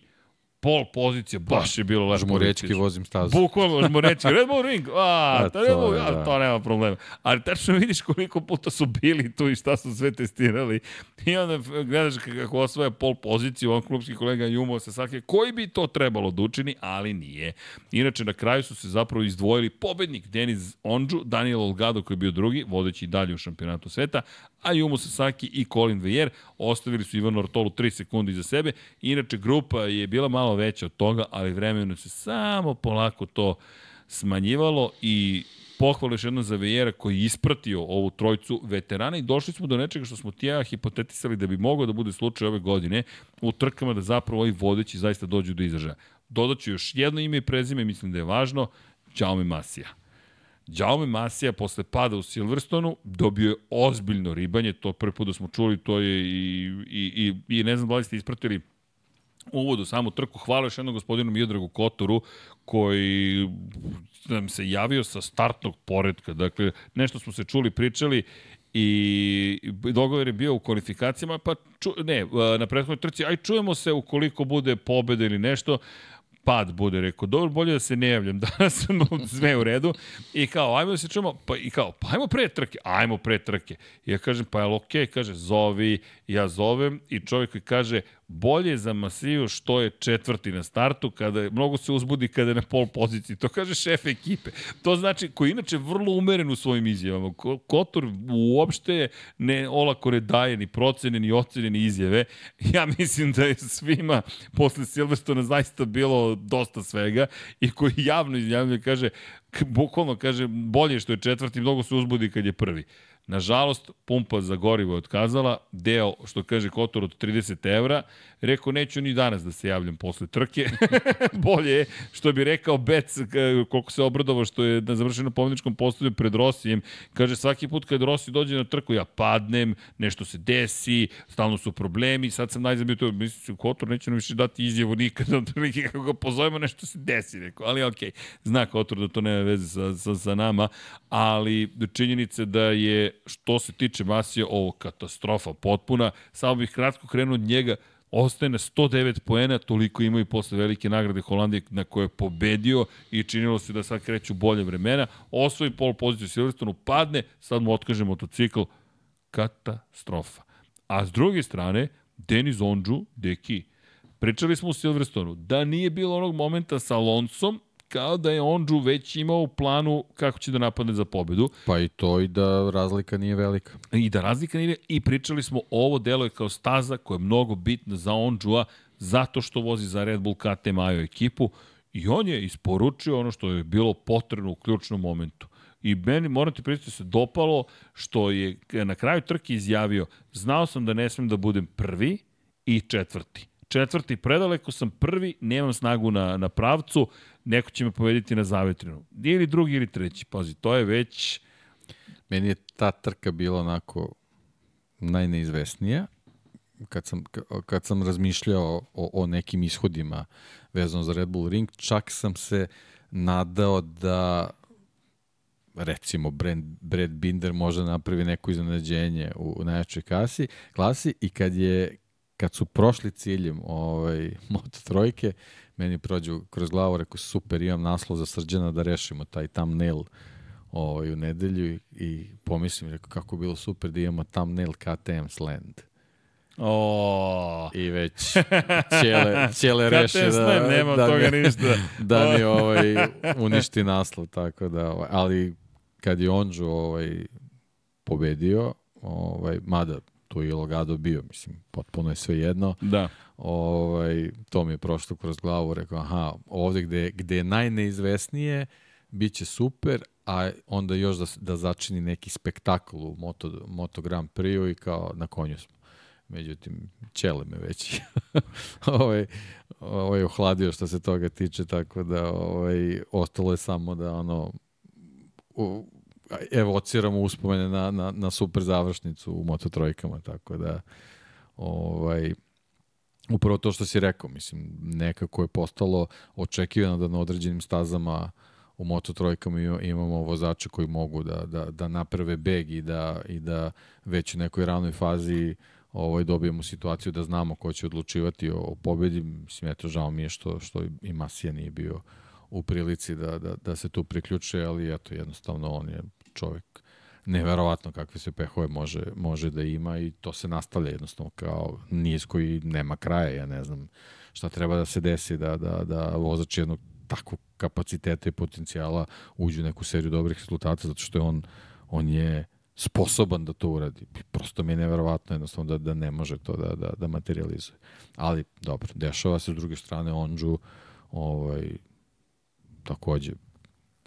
pol pozicija, baš je bilo lepo. Žmurečki vozim stazu. Bukvalno žmurečki. Red Bull Ring, a, a to, Red Bull, a, da. to nema problema. Ali tačno vidiš koliko puta su bili tu i šta su sve testirali. I onda gledaš kako osvaja pol poziciju, on klubski kolega Jumo sa Sake, koji bi to trebalo da učini, ali nije. Inače, na kraju su se zapravo izdvojili pobednik Denis Ondžu, Daniel Olgado koji je bio drugi, vodeći dalje u šampionatu sveta, a Jumo Sasaki i Colin Vejer ostavili su Ivanu Ortolu 3 sekunde iza sebe. Inače, grupa je bila malo veća od toga, ali vremenu se samo polako to smanjivalo i pohvala još jedno za Vejera koji je ispratio ovu trojcu veterana i došli smo do nečega što smo tija hipotetisali da bi moglo da bude slučaj ove godine u trkama da zapravo ovi vodeći zaista dođu do izražaja. Dodaću još jedno ime i prezime, mislim da je važno, Jaume Masija. Jaume Masija posle pada u Silverstonu dobio je ozbiljno ribanje, to prvi put da smo čuli, to je i, i, i, i ne znam da li ste ispratili uvodu samu trku. Hvala još jednom gospodinu Miodragu Kotoru koji nam se javio sa startnog poredka. Dakle, nešto smo se čuli, pričali i dogovor je bio u kvalifikacijama, pa ču, ne, na prethodnoj trci, aj čujemo se ukoliko bude pobeda ili nešto pad bude, rekao, dobro, bolje da se ne javljam, danas sve u redu, i kao, ajmo da se čujemo, pa, i kao, pa ajmo pre trke, ajmo pre trke. I ja kažem, pa je okej, okay? kaže, zovi, ja zovem, i čovjek koji kaže, bolje za Masiju što je četvrti na startu, kada je, mnogo se uzbudi kada je na pol poziciji. To kaže šef ekipe. To znači, koji inače vrlo umeren u svojim izjavama. Kotor uopšte ne olako ne daje ni procene, ni ocene, ni izjave. Ja mislim da je svima posle Silverstona zaista bilo dosta svega i koji javno izjavljuje, kaže, bukvalno kaže, bolje što je četvrti, mnogo se uzbudi kad je prvi. Nažalost, pumpa za gorivo je otkazala, deo, što kaže Kotor, od 30 evra. Rekao, neću ni danas da se javljam posle trke. Bolje je, što bi rekao Bec, koliko se obradovao što je na završenom pobedničkom postavlju pred Rosijem. Kaže, svaki put kad Rossi dođe na trku, ja padnem, nešto se desi, stalno su problemi, sad sam najzabio to, mislim, Kotor neće nam više dati izjavu nikada, kako ga pozovemo, nešto se desi, rekao, ali okej, okay. zna Kotor da to nema veze sa, sa, sa nama, ali činjenice da je što se tiče Masija, ovo katastrofa potpuna. Samo bih kratko krenuo od njega, ostaje na 109 poena, toliko ima i posle velike nagrade Holandije na koje je pobedio i činilo se da sad kreću bolje vremena. Osvoji pol poziciju Silverstonu, padne, sad mu otkaže motocikl. Katastrofa. A s druge strane, Denis Ondžu, deki, pričali smo u Silverstonu, da nije bilo onog momenta sa Alonsom, kao da je Ondžu već imao u planu kako će da napadne za pobedu. Pa i to i da razlika nije velika. I da razlika nije i pričali smo ovo delo je kao staza koja je mnogo bitna za Ondžua zato što vozi za Red Bull KT Majo ekipu i on je isporučio ono što je bilo potrebno u ključnom momentu. I meni, moram ti pričati, se dopalo što je na kraju trke izjavio, znao sam da ne smem da budem prvi i četvrti. Četvrti, predaleko sam prvi, nemam snagu na, na pravcu, neko će me povediti na zavetrinu. Ili drugi ili treći, pazi, to je već... Meni je ta trka bila onako najneizvesnija, kad sam, kad sam razmišljao o, o nekim ishodima vezano za Red Bull Ring, čak sam se nadao da recimo Brad, Brad Binder može da napravi neko iznenađenje u najjačoj kasi, klasi i kad je kad su prošli ciljem ovaj, Moto trojke, meni prođu kroz glavu, rekao super, imam naslov za srđana da rešimo taj thumbnail ovaj, u nedelju i, pomislim, rekao kako bilo super da imamo thumbnail KTM Land. O. I već ćele, ćele reše da, nema da, toga mi, ništa. da mi ovaj, uništi naslov, tako da, ovaj, ali kad je Onđu ovaj, pobedio, ovaj, mada tu je Logado bio, mislim, potpuno je sve jedno. Da. Ovaj, to mi je prošlo kroz glavu, rekao, aha, ovde gde, gde je najneizvesnije, bit će super, a onda još da, da začini neki spektakl u Moto, Moto Grand Prix i kao na konju smo. Međutim, ćele me već ovaj, ovaj ohladio što se toga tiče, tako da ovaj, ostalo je samo da ono u, evociramo uspomene na, na, na super završnicu u Moto trojkama, tako da ovaj, upravo to što si rekao, mislim, nekako je postalo očekivano da na određenim stazama u Moto trojkama imamo vozače koji mogu da, da, da naprave beg i da, i da već u nekoj ranoj fazi ovaj, dobijemo situaciju da znamo ko će odlučivati o, o pobedi. Mislim, eto, žao mi je što, što i Masija nije bio u prilici da, da, da se tu priključe, ali eto, jednostavno on je čovek neverovatno kakve se pehove može, može da ima i to se nastavlja jednostavno kao niz koji nema kraja, ja ne znam šta treba da se desi da, da, da vozač jednog takvog kapaciteta i potencijala uđe u neku seriju dobrih rezultata, zato što je on, on je sposoban da to uradi. Prosto mi je neverovatno jednostavno da, da ne može to da, da, da materializuje. Ali, dobro, dešava se s druge strane Onđu, ovaj, takođe,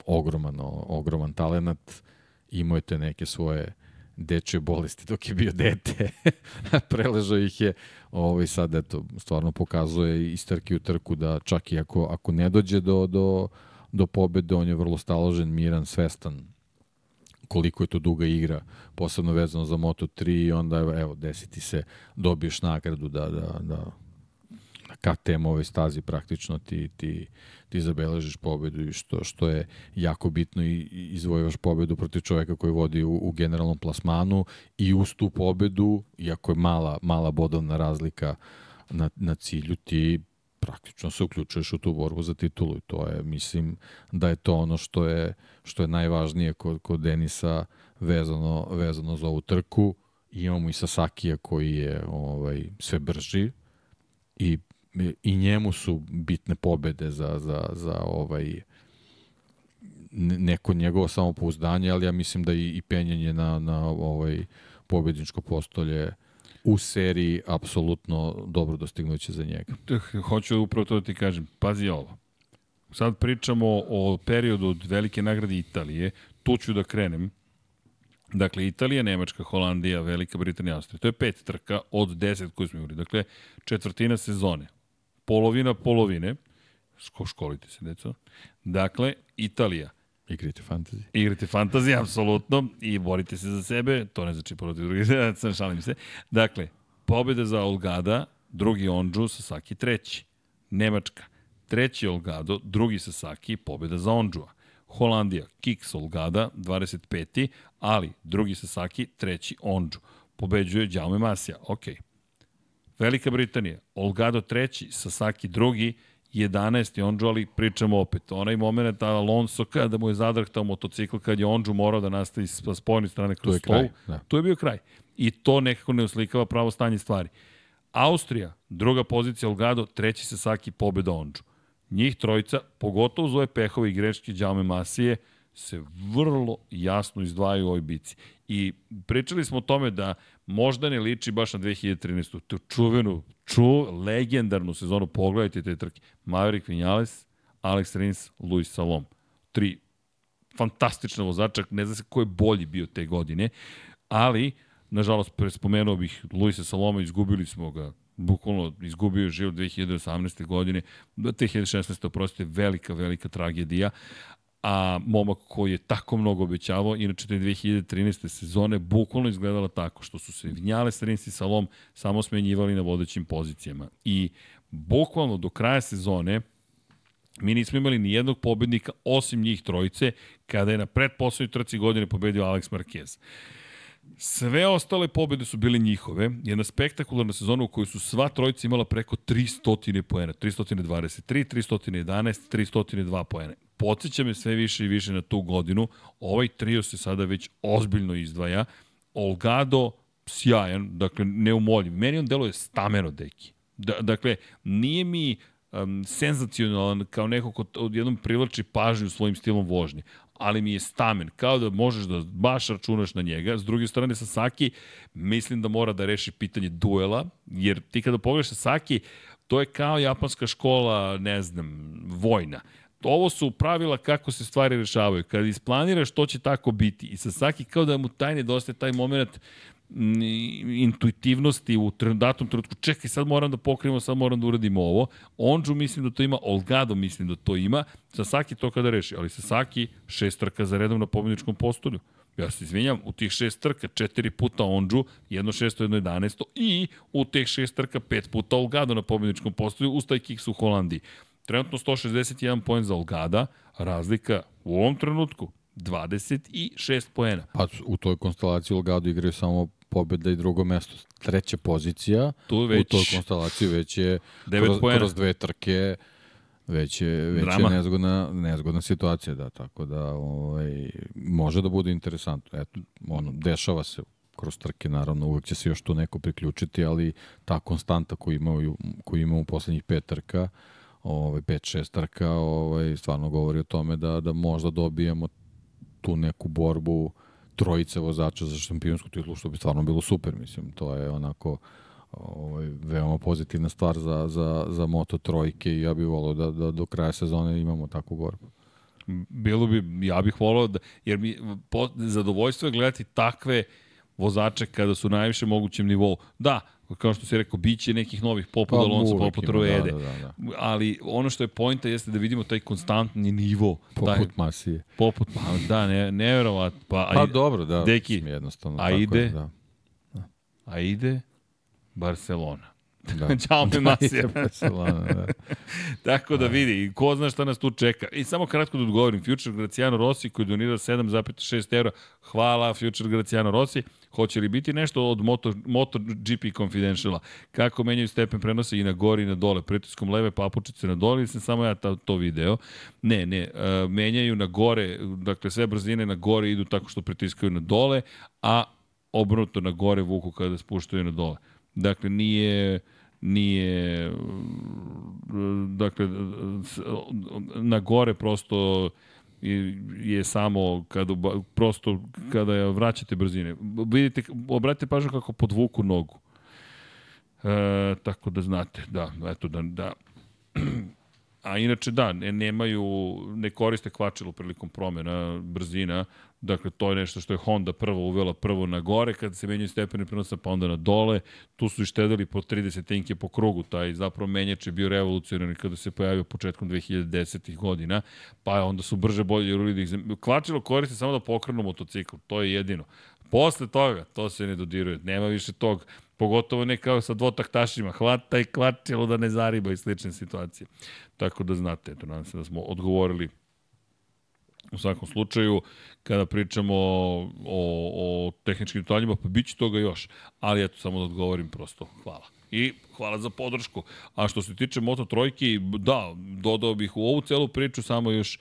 ogroman, ogroman talenat, imao je te neke svoje dečje bolesti dok je bio dete. Preležao ih je. Ovaj sad eto stvarno pokazuje iz trke u trku da čak i ako ako ne dođe do do do pobede, on je vrlo staložen, miran, svestan koliko je to duga igra, posebno vezano za Moto3 i onda evo desiti se dobiješ nagradu da da da KTM ovoj stazi praktično ti, ti, ti zabeležiš pobedu i što, što je jako bitno i, i izvojevaš pobedu protiv čoveka koji vodi u, u generalnom plasmanu i uz tu pobedu, iako je mala, mala bodovna razlika na, na cilju, ti praktično se uključuješ u tu borbu za titulu i to je, mislim, da je to ono što je, što je najvažnije kod, kod Denisa vezano, vezano za ovu trku. Imamo i Sasakija koji je ovaj, sve brži i i njemu su bitne pobede za, za, za ovaj neko njegovo samopouzdanje, ali ja mislim da i, i penjanje na, na ovaj pobedničko postolje u seriji apsolutno dobro dostignuće za njega. Hoću upravo to da ti kažem. Pazi ovo. Sad pričamo o periodu od velike nagrade Italije. Tu ću da krenem. Dakle, Italija, Nemačka, Holandija, Velika Britanija, Austrija. To je pet trka od deset koje smo imali. Dakle, četvrtina sezone polovina polovine, Sko školite se, deco. Dakle, Italija. Igrate fantasy. Igrate fantasy, apsolutno, i borite se za sebe, to ne znači protiv drugih, sam šalim se. Dakle, pobjeda za Olgada, drugi Onđu, Sasaki treći. Nemačka, treći Olgado, drugi Sasaki, pobjeda za Onđua. Holandija, Kiks Olgada, 25. ali drugi Sasaki, treći Onđu. Pobeđuje Đaume Masija, okej. Okay. Velika Britanija, Olgado treći, Sasaki drugi, 11. Onđu, ali pričamo opet. Onaj moment Alonso kada mu je zadrhtao motocikl, kad je Onđu morao da nastavi sa spojne strane kroz je kraj, da. to je bio kraj. I to nekako ne uslikava pravo stanje stvari. Austrija, druga pozicija Olgado, treći Sasaki, pobjeda Onđu. Njih trojica, pogotovo uz ove pehove i greške Đaume Masije, se vrlo jasno izdvajaju u ovoj bici. I pričali smo o tome da možda ne liči baš na 2013. Tu čuvenu, ču, legendarnu sezonu, pogledajte te trke. Maverick Vinales, Alex Rins, Luis Salom. Tri fantastična vozača, ne zna se ko je bolji bio te godine, ali, nažalost, prespomenuo bih Luisa Saloma, izgubili smo ga bukvalno izgubio je život 2018. godine, 2016. oprostite, velika, velika tragedija, a momak koji je tako mnogo obećavao, inače te 2013. sezone bukvalno izgledala tako što su se Vinjale, Strins i Salom samo smenjivali na vodećim pozicijama. I bukvalno do kraja sezone mi nismo imali ni jednog pobednika osim njih trojice kada je na predposlednjoj trci godine pobedio Alex Marquez. Sve ostale pobede su bile njihove. Jedna spektakularna sezona u kojoj su sva trojica imala preko 300 poena. 323, 311, 302 poena. Podseća me sve više i više na tu godinu. Ovaj trio se sada već ozbiljno izdvaja. Olgado, sjajan, dakle, neumoljiv. Meni on deluje stameno, deki. Da, dakle, nije mi um, senzacionalan kao neko ko odjednom privlači pažnju svojim stilom vožnje ali mi je stamen, kao da možeš da baš računaš na njega. S druge strane, Sasaki, mislim da mora da reši pitanje duela, jer ti kada pogledaš Sasaki, to je kao japanska škola, ne znam, vojna. Ovo su pravila kako se stvari rešavaju. Kada isplaniraš, to će tako biti. I Sasaki kao da mu taj nedostaje taj moment intuitivnosti u datom trenutku, čekaj, sad moram da pokrijemo, sad moram da uradimo ovo. Onđu mislim da to ima, Olgado mislim da to ima, Sasaki to kada reši, ali Sasaki šest trka za redom na pobjedničkom postolju. Ja se izvinjam, u tih šest trka četiri puta Onđu, jedno šesto, jedno jedanesto i u teh šest trka pet puta Olgado na pobjedničkom postolju u Stajkiks u Holandiji. Trenutno 161 poen za Olgada, razlika u ovom trenutku 26 poena. Pa u toj konstelaciji Olgado igraju samo pobjeda i drugo mesto. Treća pozicija tu već, u toj konstelaciji već je kroz, kroz dve trke već je, već Drama. je nezgodna, nezgodna situacija, da, tako da ovaj, može da bude interesantno. Eto, ono, dešava se kroz trke, naravno, uvek će se još tu neko priključiti, ali ta konstanta koju imaju, koju imamo u poslednjih pet trka, ovaj, pet, šest trka, ovaj, stvarno govori o tome da, da možda dobijemo tu neku borbu uh, trojice vozača za šampionsku titulu, što bi stvarno bilo super, mislim, to je onako ovaj, veoma pozitivna stvar za, za, za Moto trojke i ja bih volao da, da do kraja sezone imamo takvu borbu. Bilo bi, ja bih volao da, jer mi po, zadovoljstvo je gledati takve vozače kada su na najviše mogućem nivou. Da, kao što si rekao, bit će nekih novih poput pa, Alonso, poput Ruede. Da, da, da, da. Ali ono što je pojnta jeste da vidimo taj konstantni nivo. Poput taj, Masije. Poput, pa da, ne, nevjerovat. Pa, pa dobro, da. Deki, jednostavno. A ide, je, da. a ide Barcelona. Da. Ćao mi Masija. Barcelona, da. Tako da, da vidi, ko zna šta nas tu čeka. I samo kratko da odgovorim, Future Graciano Rossi koji donira 7,6 eura, hvala Future Graciano Rossi. Hoće li biti nešto od Moto, Moto GP Confidentiala? Kako menjaju stepen prenosa i na gori i na dole? Pritiskom leve papučice na dole sam samo ja ta, to video? Ne, ne. Uh, menjaju na gore, dakle sve brzine na gore idu tako što pritiskaju na dole, a obrnuto na gore vuku kada spuštaju na dole. Dakle, nije nije dakle na gore prosto je samo kada prosto kada vraćate brzine. Vidite, obratite pažnju kako podvuku nogu. E, tako da znate, da, eto da, da A inače da, ne, nemaju, ne koriste kvačilo prilikom promjena brzina, dakle to je nešto što je Honda prvo uvela prvo na gore, kada se menjaju stepeni prenosa pa onda na dole, tu su ištedali po 30 tenke po krugu, taj zapravo menjač je bio revolucionarni kada se pojavio početkom 2010. godina, pa onda su brže bolje ruli da ih... Kvačilo koriste samo da pokrenu motocikl, to je jedino. Posle toga, to se ne dodiruje, nema više tog Pogotovo ne kao sa dvotaktašima, hvata i kvačilo da ne zariba i slične situacije. Tako da znate, eto, nadam se da smo odgovorili u svakom slučaju, kada pričamo o, o tehničkim detaljima, pa bit će toga još. Ali eto, samo da odgovorim prosto. Hvala. I hvala za podršku. A što se tiče Moto Trojki, da, dodao bih u ovu celu priču samo još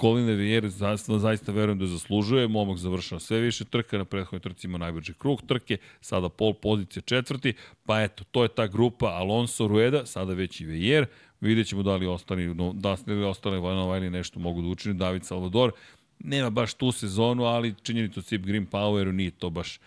Colin Riviere zaista, zaista verujem da zaslužuje, momak završava sve više trka, na prethodnoj trci ima najbrži krug trke, sada pol pozicija četvrti, pa eto, to je ta grupa Alonso Rueda, sada već i Vejer, vidjet ćemo da li ostali, da li ostale Vajna nešto mogu da učine, David Salvador, nema baš tu sezonu, ali činjenicu Cip Green Power nije to baš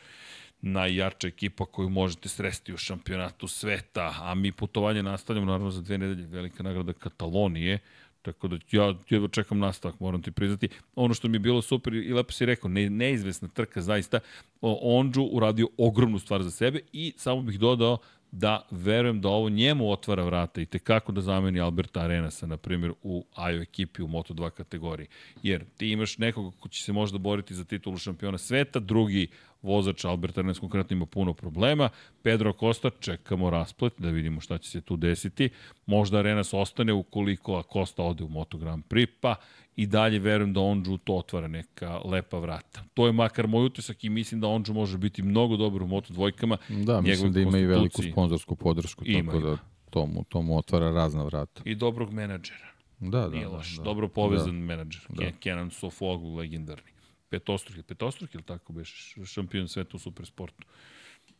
najjača ekipa koju možete sresti u šampionatu sveta, a mi putovanje nastavljamo naravno za dve nedelje, velika nagrada Katalonije, Tako da ja jedva čekam nastavak, moram ti priznati. Ono što mi je bilo super i lepo si rekao, ne, neizvesna trka zaista, Ondžu uradio ogromnu stvar za sebe i samo bih dodao da verujem da ovo njemu otvara vrata i tekako da zameni Alberta Arenasa, na primjer, u AJO ekipi u Moto2 kategoriji. Jer ti imaš nekoga ko će se možda boriti za titulu šampiona sveta, drugi vozač Albert Arenas konkretno ima puno problema. Pedro Costa, čekamo rasplet da vidimo šta će se tu desiti. Možda Arenas ostane ukoliko Costa ode u Moto Grand Prix, pa i dalje verujem da Onđu to otvara neka lepa vrata. To je makar moj utisak i mislim da Onđu može biti mnogo dobar u Moto dvojkama. Da, mislim da ima i veliku sponzorsku podršku, ima, tako da to mu, to mu otvara razna vrata. I dobrog menadžera. Da, da. Nije loš. Da, da. Dobro povezan da. menadžer. Da. Kenan Sofoglu, legendarni. Petostruki, petostruki ili tako beš šampion sveta u supersportu.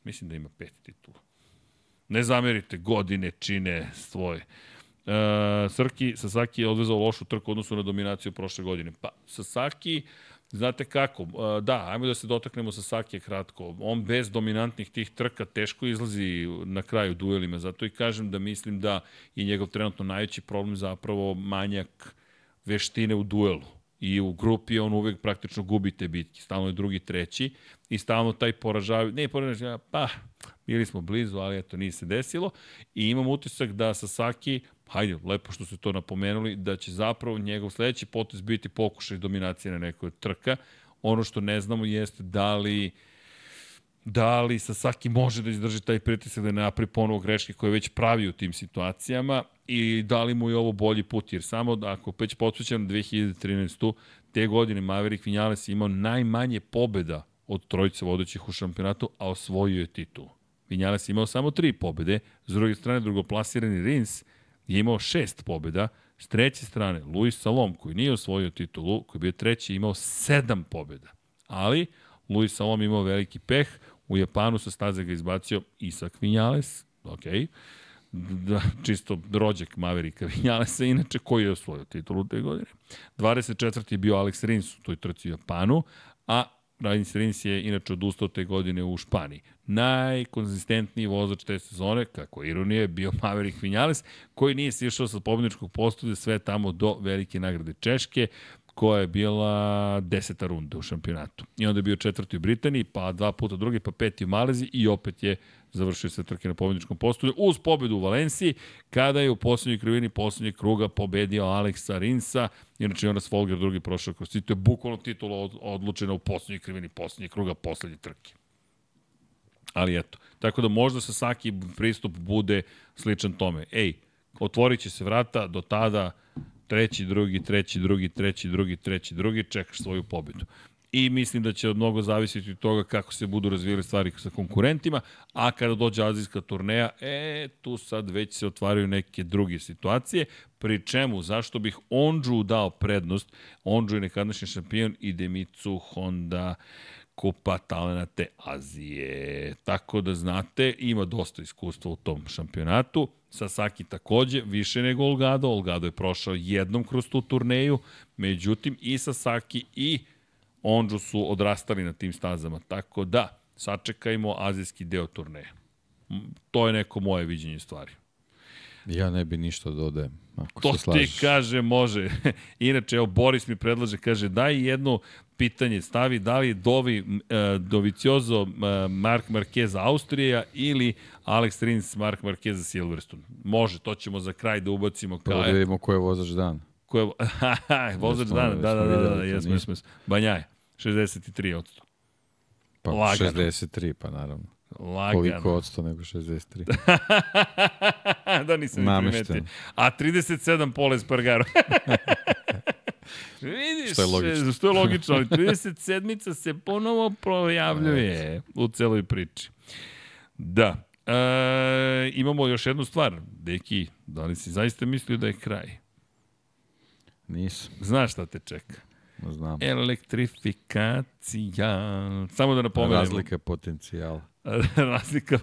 Mislim da ima pet titula. Ne zamerite, godine čine svoje. Uh, Srki, Sasaki je odvezao lošu trku odnosu na dominaciju prošle godine. Pa, Sasaki, znate kako, uh, da, ajmo da se dotaknemo Sasaki kratko. On bez dominantnih tih trka teško izlazi na kraju duelima, zato i kažem da mislim da je njegov trenutno najveći problem zapravo manjak veštine u duelu i u grupi on uvek praktično gubi te bitke. Stalno je drugi, treći i stalno taj poražavaju, ne poražavaju, pa bili smo blizu, ali eto nije se desilo i imam utisak da Sasaki, hajde, lepo što ste to napomenuli, da će zapravo njegov sledeći potez biti pokušaj dominacije na nekoj trka. Ono što ne znamo jeste da li da li Sasaki može da izdrži taj pritisak da ne napravi ponovo greške koje već pravi u tim situacijama i da li mu je ovo bolji put, jer samo da ako već podsjećam 2013. te godine Maverick Vinales imao najmanje pobeda od trojice vodećih u šampionatu, a osvojio je titulu. Vinales imao samo tri pobede, s druge strane drugoplasirani Rins je imao šest pobeda, s treće strane Luis Salom koji nije osvojio titulu, koji je bio treći, imao sedam pobeda. Ali Luis Salom imao veliki peh, u Japanu sa staze ga izbacio Isak Vinales, okej, da, čisto rođak Maverika Vinjalesa, inače koji je osvojio titulu te godine. 24. je bio Alex Rins u toj trci u Japanu, a Alex Rins je inače odustao te godine u Španiji. Najkonzistentniji vozač te sezone, kako ironije, je bio Maverick Vinales, koji nije sišao sa pobjedničkog postude sve tamo do velike nagrade Češke, koja je bila deseta runda u šampionatu. I onda je bio četvrti u Britaniji, pa dva puta drugi, pa peti u Malezi i opet je završio se trke na pobedničkom postolju uz pobedu u Valenciji, kada je u poslednjoj krivini poslednjeg kruga pobedio Aleksa Rinsa, inače Jonas Folger drugi prošao kroz titul, je bukvalno titula od, odlučena u poslednjoj krivini poslednjeg kruga poslednje trke. Ali eto, tako da možda sa svaki pristup bude sličan tome. Ej, otvorit će se vrata, do tada treći, drugi, treći, drugi, treći, drugi, treći, drugi, čekaš svoju pobedu i mislim da će mnogo zavisiti od toga kako se budu razvijali stvari sa konkurentima, a kada dođe azijska turneja, e, tu sad već se otvaraju neke druge situacije, pri čemu, zašto bih Onđu dao prednost, Onđu je nekadašnji šampion i Demicu Honda, Kupa talenate Azije. Tako da znate, ima dosta iskustva u tom šampionatu. Sasaki takođe, više nego Olgado. Olgado je prošao jednom kroz tu turneju, međutim i Sasaki i Onđu su odrastali na tim stazama. Tako da, sačekajmo azijski deo turneja. To je neko moje viđenje stvari. Ja ne bi ništa dodajem. Ako to se slažeš. ti kaže, može. Inače, evo, Boris mi predlaže, kaže, daj jedno pitanje, stavi da li Dovi uh, Doviciozo uh, Mark Marquez Austrija ili Alex Rins Mark Marquez Silverstone. Može, to ćemo za kraj da ubacimo. Prvo da vidimo ko je vozač dan. Ko je, vozač dana, da, da, da, da, da, jesmo, jesmo, jesmo. Banjaje. 63 odsto. Pa Lagano. 63, pa naravno. Lagano. Koliko odsto nego 63. da nisam ni primetio. A 37 Pole Spargaro. Vidiš, što je logično. Što je logično, ali 37-ica se ponovo projavljuje u celoj priči. Da. E, imamo još jednu stvar. Deki, da li si zaista mislio da je kraj? Nisam. Znaš šta te čeka? Znam. Elektrifikacija. Samo da napomenem. Razlika potencijala. Razlika.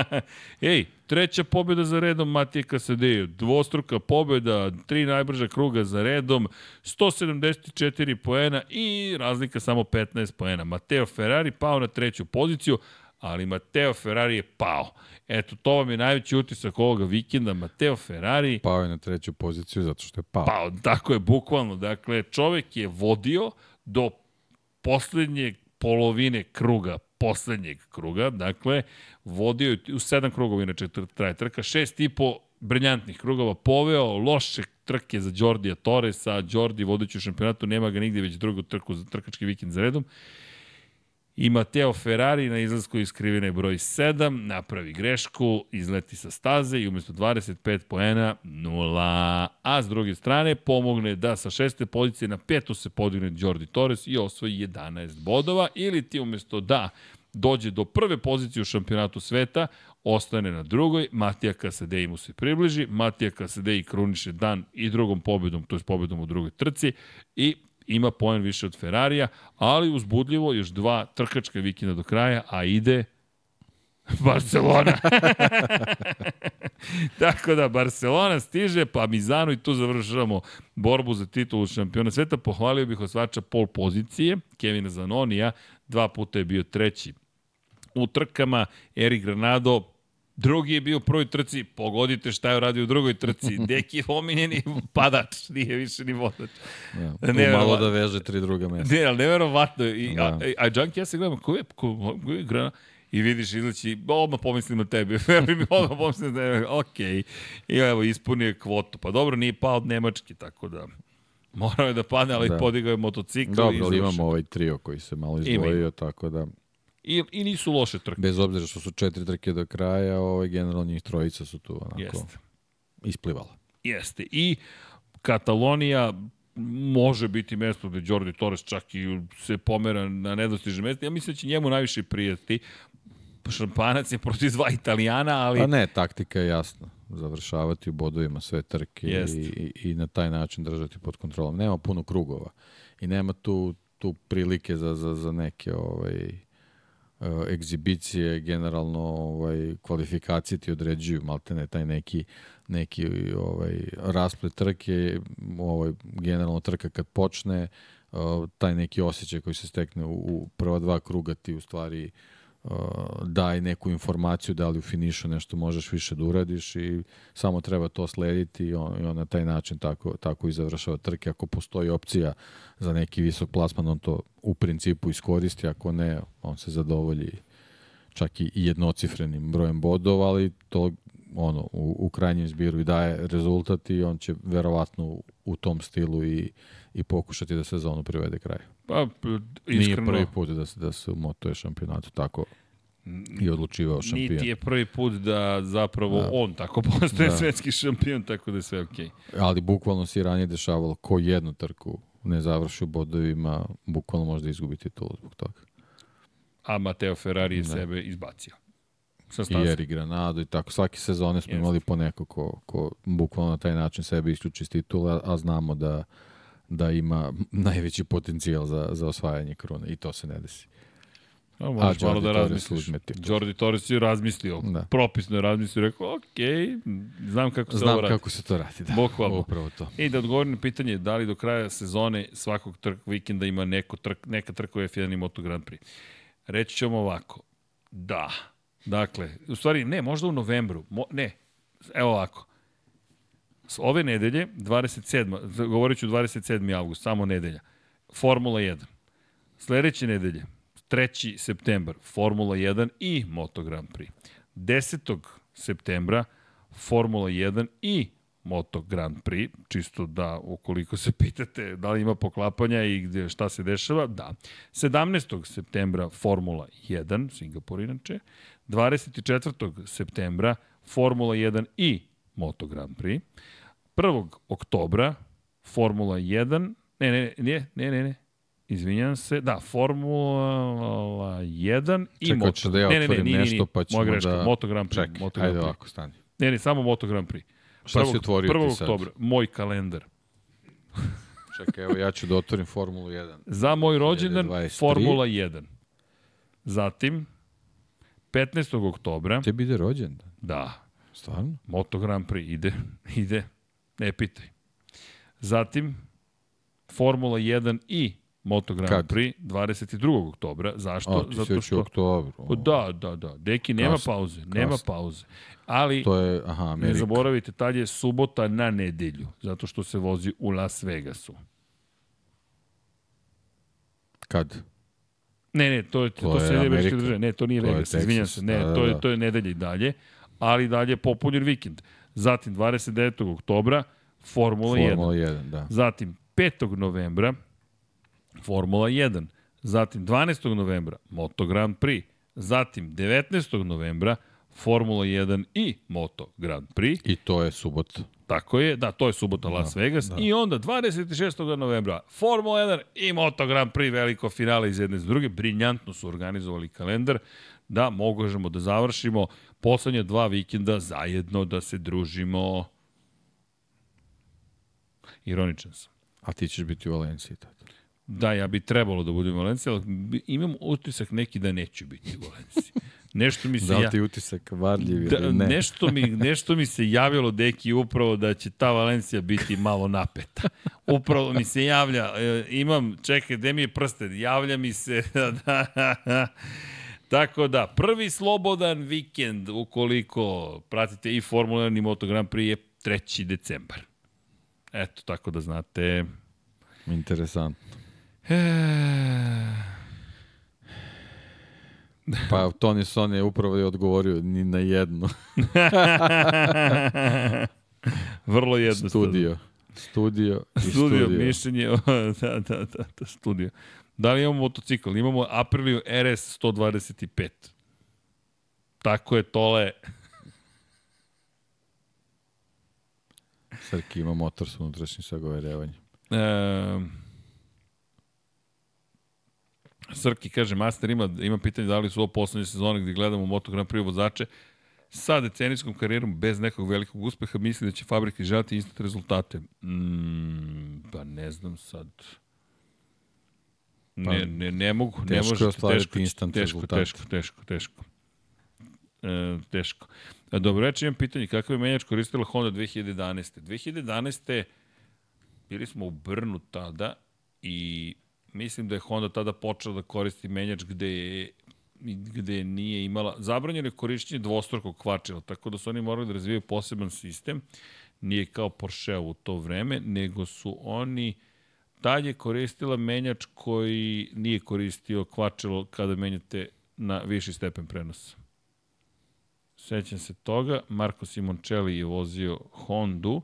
Ej, treća pobjeda za redom Matije Kasadeju. Dvostruka pobjeda, tri najbrža kruga za redom, 174 poena i razlika samo 15 poena. Mateo Ferrari pao na treću poziciju, ali Mateo Ferrari je pao. Eto, to vam je najveći utisak ovoga vikenda. Mateo Ferrari... Pao je na treću poziciju zato što je pao. Pao, tako je, bukvalno. Dakle, čovek je vodio do poslednje polovine kruga poslednjeg kruga, dakle, vodio je u sedam krugova, inače traje trka, šest i po briljantnih krugova, poveo loše trke za Đordija Torresa, Đordi vodeći u šampionatu, nema ga nigde već drugu trku za trkački vikend za redom. I Mateo Ferrari na izlasku iz krivine broj 7 napravi grešku, izleti sa staze i umesto 25 poena 0. A s druge strane pomogne da sa šeste pozicije na petu se podigne Jordi Torres i osvoji 11 bodova ili ti umesto da dođe do prve pozicije u šampionatu sveta, ostane na drugoj, Matija Kasadej mu se približi, Matija Kasadej kruniše dan i drugom pobedom, to je pobedom u drugoj trci i ima poen više od Ferrarija, ali uzbudljivo još dva trkačka vikenda do kraja, a ide Barcelona. Tako da, Barcelona stiže, pa Mizano i tu završavamo borbu za titulu šampiona sveta. Pohvalio bih osvača pol pozicije, Kevina Zanonija, dva puta je bio treći u trkama, Erik Granado Drugi je bio u prvoj trci, pogodite šta je uradio u drugoj trci. Deki je omiljeni padač, nije više ni vozač. Ja, ne, malo da veže tri druga mesta. Ne, ali neverovatno. I, da. A, a, a Junkie, ja se gledam, ko je, ko, ko je grana? I vidiš, izleći, odmah pomislim na tebe. Veruj mi, odmah pomislim na tebe. Ok. I evo, ispunio kvotu. Pa dobro, nije pao od Nemački, tako da... Morao je da padne, ali da. podigao je motocikl. Dobro, ali imamo ovaj trio koji se malo izdvojio, tako da... I, I nisu loše trke. Bez obzira što su četiri trke do kraja, ovaj, generalno njih trojica su tu onako Jeste. isplivala. Jeste. I Katalonija može biti mesto gde Jordi Torres čak i se pomera na nedostižne mesto. Ja mislim da će njemu najviše prijeti. Šampanac je protiv dva Italijana, ali... Pa ne, taktika je jasna. Završavati u bodovima sve trke i, i, i na taj način držati pod kontrolom. Nema puno krugova i nema tu, tu prilike za, za, za neke ovaj, egzibicije, generalno ovaj, kvalifikacije ti određuju maltene taj neki neki ovaj rasplet trke, ovaj generalno trka kad počne, uh, taj neki osjećaj koji se stekne u, u prva dva kruga ti u stvari uh, daj neku informaciju da li u finišu nešto možeš više da uradiš i samo treba to slediti i on, i on na taj način tako, tako i završava trke. Ako postoji opcija za neki visok plasman, on to u principu iskoristi, ako ne, on se zadovolji čak i jednocifrenim brojem bodova, ali to ono, u, u krajnjem zbiru i daje rezultat i on će verovatno u tom stilu i, i pokušati da sezonu privede kraju. Pa, iskreno... Nije prvi put da se, da se u moto šampionatu tako i odlučivao šampion. Niti je prvi put da zapravo da. on tako postaje da. svetski šampion, tako da je sve okej. Okay. Ali bukvalno se i ranije dešavalo ko jednu trku ne završi u bodovima, bukvalno može da izgubi titulu zbog toga. A Mateo Ferrari je da. sebe izbacio. Sa I Eri Granado i tako. Svake sezone smo Jeste. imali po neko ko, ko bukvalno na taj način sebe isključi iz titula, a znamo da da ima najveći potencijal za, za osvajanje krune i to se ne desi. A, možeš A, malo da razmisliš. Jordi Torres je razmislio, da. propisno je razmislio, rekao, ok, znam kako se znam ovo radi. Znam kako se to radi, da. Bukvalno. Upravo to. I da odgovorim na pitanje, da li do kraja sezone svakog trk, vikenda ima neko trk, neka trka u F1 i Moto Grand Prix. Reći ćemo ovako, da. Dakle, u stvari, ne, možda u novembru, mo, ne, evo ovako, ove nedelje, 27. govorit ću 27. avgust, samo nedelja, Formula 1. Sledeće nedelje, 3. septembar, Formula 1 i Moto Grand Prix. 10. septembra, Formula 1 i Moto Grand Prix, čisto da, ukoliko se pitate da li ima poklapanja i gde, šta se dešava, da. 17. septembra Formula 1, Singapur inače, 24. septembra Formula 1 i Moto Grand Prix. 1. oktobra Formula 1, ne, ne, ne, ne, ne, ne, izvinjam se, da, Formula 1 i Čekaj, Moto. Čekaj, da ja ne, ne, ne, ne, nešto pa ćemo greška, da... Moto Grand Prix. Čekaj, Moto Grand Prix. ovako, stani. Ne, ne, samo Moto Grand Prix. Šta si otvorio 1. ti sad? oktobra, moj kalendar. Čekaj, evo ja ću da otvorim Formulu 1. Za moj rođendan, 2023. Formula 1. Zatim, 15. oktobra. Tebi ide rođendan? Da. Stvarno? Moto Grand Prix ide, ide, ne pitaj. Zatim, Formula 1 i Moto Grand Kad? Prix 22. oktobra. Zašto? A, ti Zato što... oktobru. O, da, da, da. Deki, nema kasno, pauze. Kasno. Nema pauze. Ali, to je, aha, Amerika. ne zaboravite, tad je subota na nedelju. Zato što se vozi u Las Vegasu. Kad? Ne, ne, to je to, To to je se Amerika. države. Ne, to nije To Vegas, izvinjam se. Ne, da, da, to je da. to je nedelja i dalje, ali dalje popunjen vikend. Zatim 29. oktobra Formula, 1. Formula 1, da. Zatim 5. novembra Formula 1. Zatim 12. novembra Moto Grand Prix. Zatim 19. novembra Formula 1 i Moto Grand Prix. I to je subota. Tako je, da, to je subota Las Vegas. Da. I onda 26. novembra Formula 1 i Moto Grand Prix, veliko finale iz jedne iz druge. Briljantno su organizovali kalendar da možemo da završimo poslednje dva vikenda zajedno da se družimo. Ironičan sam. A ti ćeš biti u Valenciji tada. Da, ja bi trebalo da budem u Valenciji, ali imam utisak neki da neću biti u Valenciji. Nešto mi se Da li ja... ti utisak varljiv Da, ili ne? nešto, mi, nešto mi se javilo, deki, upravo da će ta Valencija biti malo napeta. Upravo mi se javlja, e, imam, čekaj, gde mi je prsten? Javlja mi se, da, Tako da, prvi slobodan vikend, ukoliko pratite i Formula 1 i Moto Grand Prix, je 3. decembar. Eto, tako da znate. Interesantno. E, Pa Tony Son je upravo i odgovorio ni na jedno. Vrlo jednostavno. Studio. Studio i Studio, studio. mišljenje, da, da, da, da, studio. Da li imamo motocikl? Imamo Apriliju RS 125. Tako je, tole. Srki ima motor sa unutrašnjim sagoverevanjem. E, Srki kaže, Master ima, ima pitanje da li su ovo poslednje sezone gde gledamo Moto Grand Prix vozače sa decenijskom karijerom bez nekog velikog uspeha misli da će fabrike želati instant rezultate. Mm, pa ne znam sad. Ne, Pa, ne, ne mogu, ne teško je možete, ostvariti teško, instant teško, rezultate. teško, teško, teško. E, teško. E, dobro reći, imam pitanje, kakav je menjač koristila Honda 2011. 2011. bili smo u Brnu tada i mislim da je Honda tada počela da koristi menjač gde je gde nije imala, zabranjeno je korišćenje dvostrukog kvačila, tako da su oni morali da razvijaju poseban sistem, nije kao Porsche u to vreme, nego su oni je koristila menjač koji nije koristio kvačilo kada menjate na viši stepen prenosa. Sećam se toga, Marko Simoncelli je vozio Hondu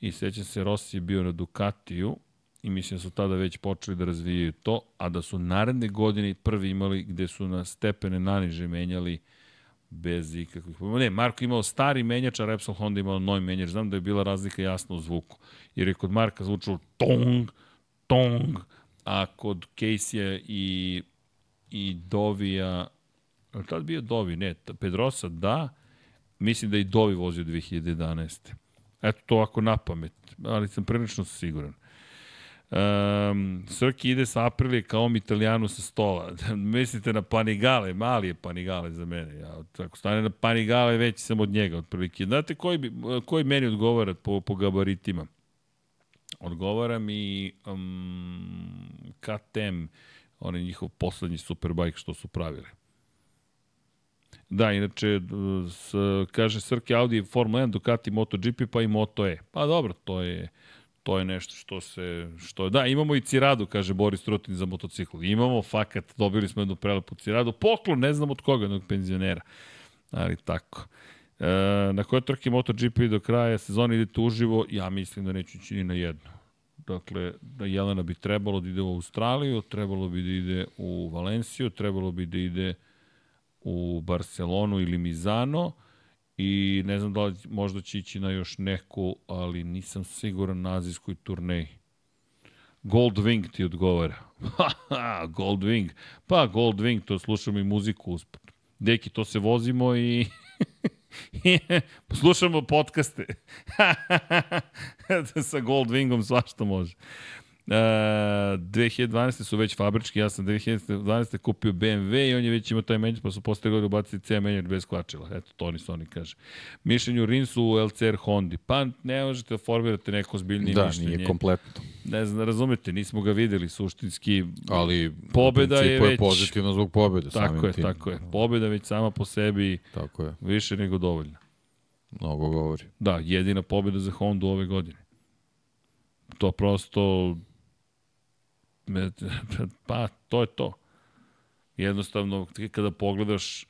i sećam se Rossi je bio na Ducatiju i mislim da su tada već počeli da razvijaju to, a da su naredne godine prvi imali gde su na stepene naniže menjali bez ikakvih problema. Ne, Marko imao stari menjač, a Repsol Honda imao novi menjač. Znam da je bila razlika jasna u zvuku. Jer je kod Marka zvučalo tong, tong, a kod Casey i, i Dovija, je tad bio Dovi? Ne, Pedrosa da, mislim da i Dovi vozio 2011. Eto to ovako na pamet, ali sam prilično siguran. Um, Srki ide sa Aprilije kao mi italijanu sa stola. Mislite na Panigale, mali je Panigale za mene. Ja, ako stane na Panigale, veći sam od njega, otprilike. Znate koji, bi, koji meni odgovara po, po gabaritima? Odgovara mi um, KTM, onaj njihov poslednji superbike što su pravili. Da, inače, s, kaže Srki Audi Formula 1, Ducati MotoGP, pa i Moto E. Pa dobro, to je to je nešto što se što je da imamo i Ciradu kaže Boris Trutin za motocikl imamo fakat dobili smo jednu prelepu Ciradu poklon ne znam od koga jednog penzionera ali tako e, na kojoj trke MotoGP do kraja sezone idete uživo ja mislim da neću ići ni na jednu dakle da Jelena bi trebalo da ide u Australiju trebalo bi da ide u Valenciju trebalo bi da ide u Barcelonu ili Mizano i ne znam da li možda će ići na još neku, ali nisam siguran na azijskoj turneji. Goldwing ti odgovara. Goldwing. Pa Goldwing, to slušamo i muziku usput. Deki, to se vozimo i slušamo podcaste. Sa Goldwingom svašta može. Uh, 2012. su već fabrički, ja sam 2012. kupio BMW i on je već imao taj menjač, pa su posle godine ubacili C menjač bez kvačila. Eto, to oni Sony kaže. Mišljenju Rinsu u LCR Hondi. Pa ne možete da formirate neko zbiljnije Da, mišljenje. nije kompletno. Ne znam, razumete, nismo ga videli suštinski. Ali Pobeda je principu je već- pozitivno zbog pobede. Tako je, tim. tako je. Pobeda već sama po sebi Tako je. više nego dovoljna. Mnogo govori. Da, jedina pobjeda za Hondu ove godine. To prosto... Pa, to je to. Jednostavno, kada pogledaš,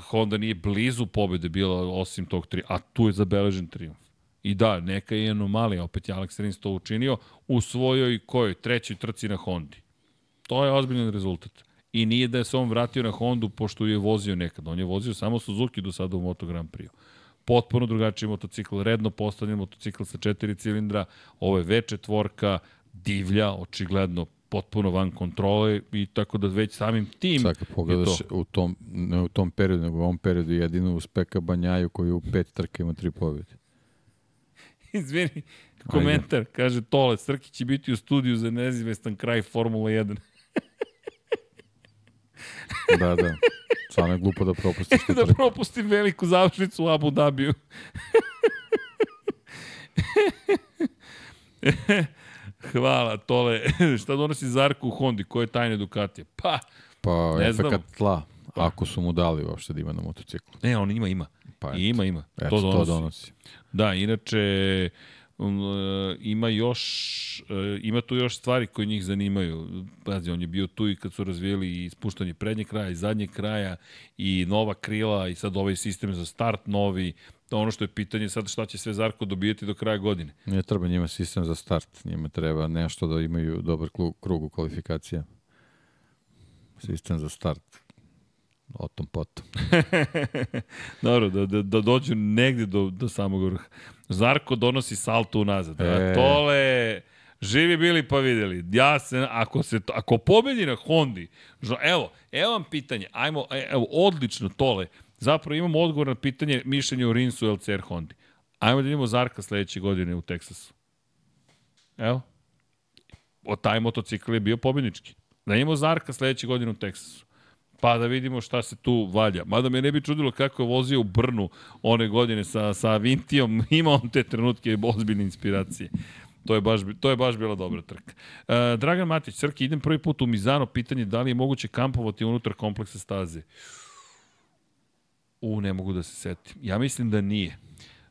Honda nije blizu pobjede bila osim tog tri, a tu je zabeležen triumf. I da, neka je anomalija, opet je Alex Rins to učinio u svojoj kojoj, trećoj trci na Hondi. To je ozbiljan rezultat. I nije da je se on vratio na Hondu pošto je vozio nekad. On je vozio samo Suzuki do sada u Moto Grand Prix. Potpuno drugačiji motocikl, redno postavljen motocikl sa četiri cilindra, ovo je V4, divlja, očigledno potpuno van kontrole i tako da već samim tim kad pogledaš to. u tom, ne u tom periodu, nego u ovom periodu jedino uz Peka Banjaju koji u pet trke ima tri pobjede. Izvini, komentar, kaže Tole, Srki će biti u studiju za nezivestan kraj Formula 1. Da, da. Stvarno je glupo da propustiš tu da propustim veliku završnicu u Abu Dhabiju. Hvala, Tole. Šta donosi Zarko u Hondi? Koje je tajne Ducatije? Pa, Pa, Ne znamo. tla, ako su mu dali uopšte da ima na motociklu. ne, on ima, ima. Pa, eto. Ima, ima. Eto, to donosi. to donosi. Da, inače ima još e, ima tu još stvari koje njih zanimaju. Pazi, on je bio tu i kad su razvijeli i ispuštanje prednjeg kraja i zadnjeg kraja i nova krila i sad ovaj sistem za start novi. To ono što je pitanje sad šta će sve Zarko dobijeti do kraja godine. Ne treba njima sistem za start, njima treba nešto da imaju dobar krug u kvalifikacija. Sistem za start. O tom potom. Dobro, da, da, da dođu negde do, do samog vrha. Zarko donosi salto unazad. E. E. Tole, živi bili pa videli. Ja se, ako, se, ako pobedi na Hondi, evo, evo vam pitanje, ajmo, e, evo, odlično Tole, zapravo imamo odgovor na pitanje mišljenja o Rinsu LCR Hondi. Ajmo da vidimo Zarka sledeće godine u Teksasu. Evo. O taj motocikl je bio pobednički. Da imamo Zarka sledeće godine u Teksasu. Pa da vidimo šta se tu valja. Mada me ne bi čudilo kako je vozio u Brnu one godine sa, sa Vintijom. Ima on te trenutke ozbiljne inspiracije. To je baš, to je baš bila dobra trka. E, Dragan Matić, Crki, idem prvi put u Mizano, pitanje da li je moguće kampovati unutar kompleksa staze. U, ne mogu da se setim. Ja mislim da nije.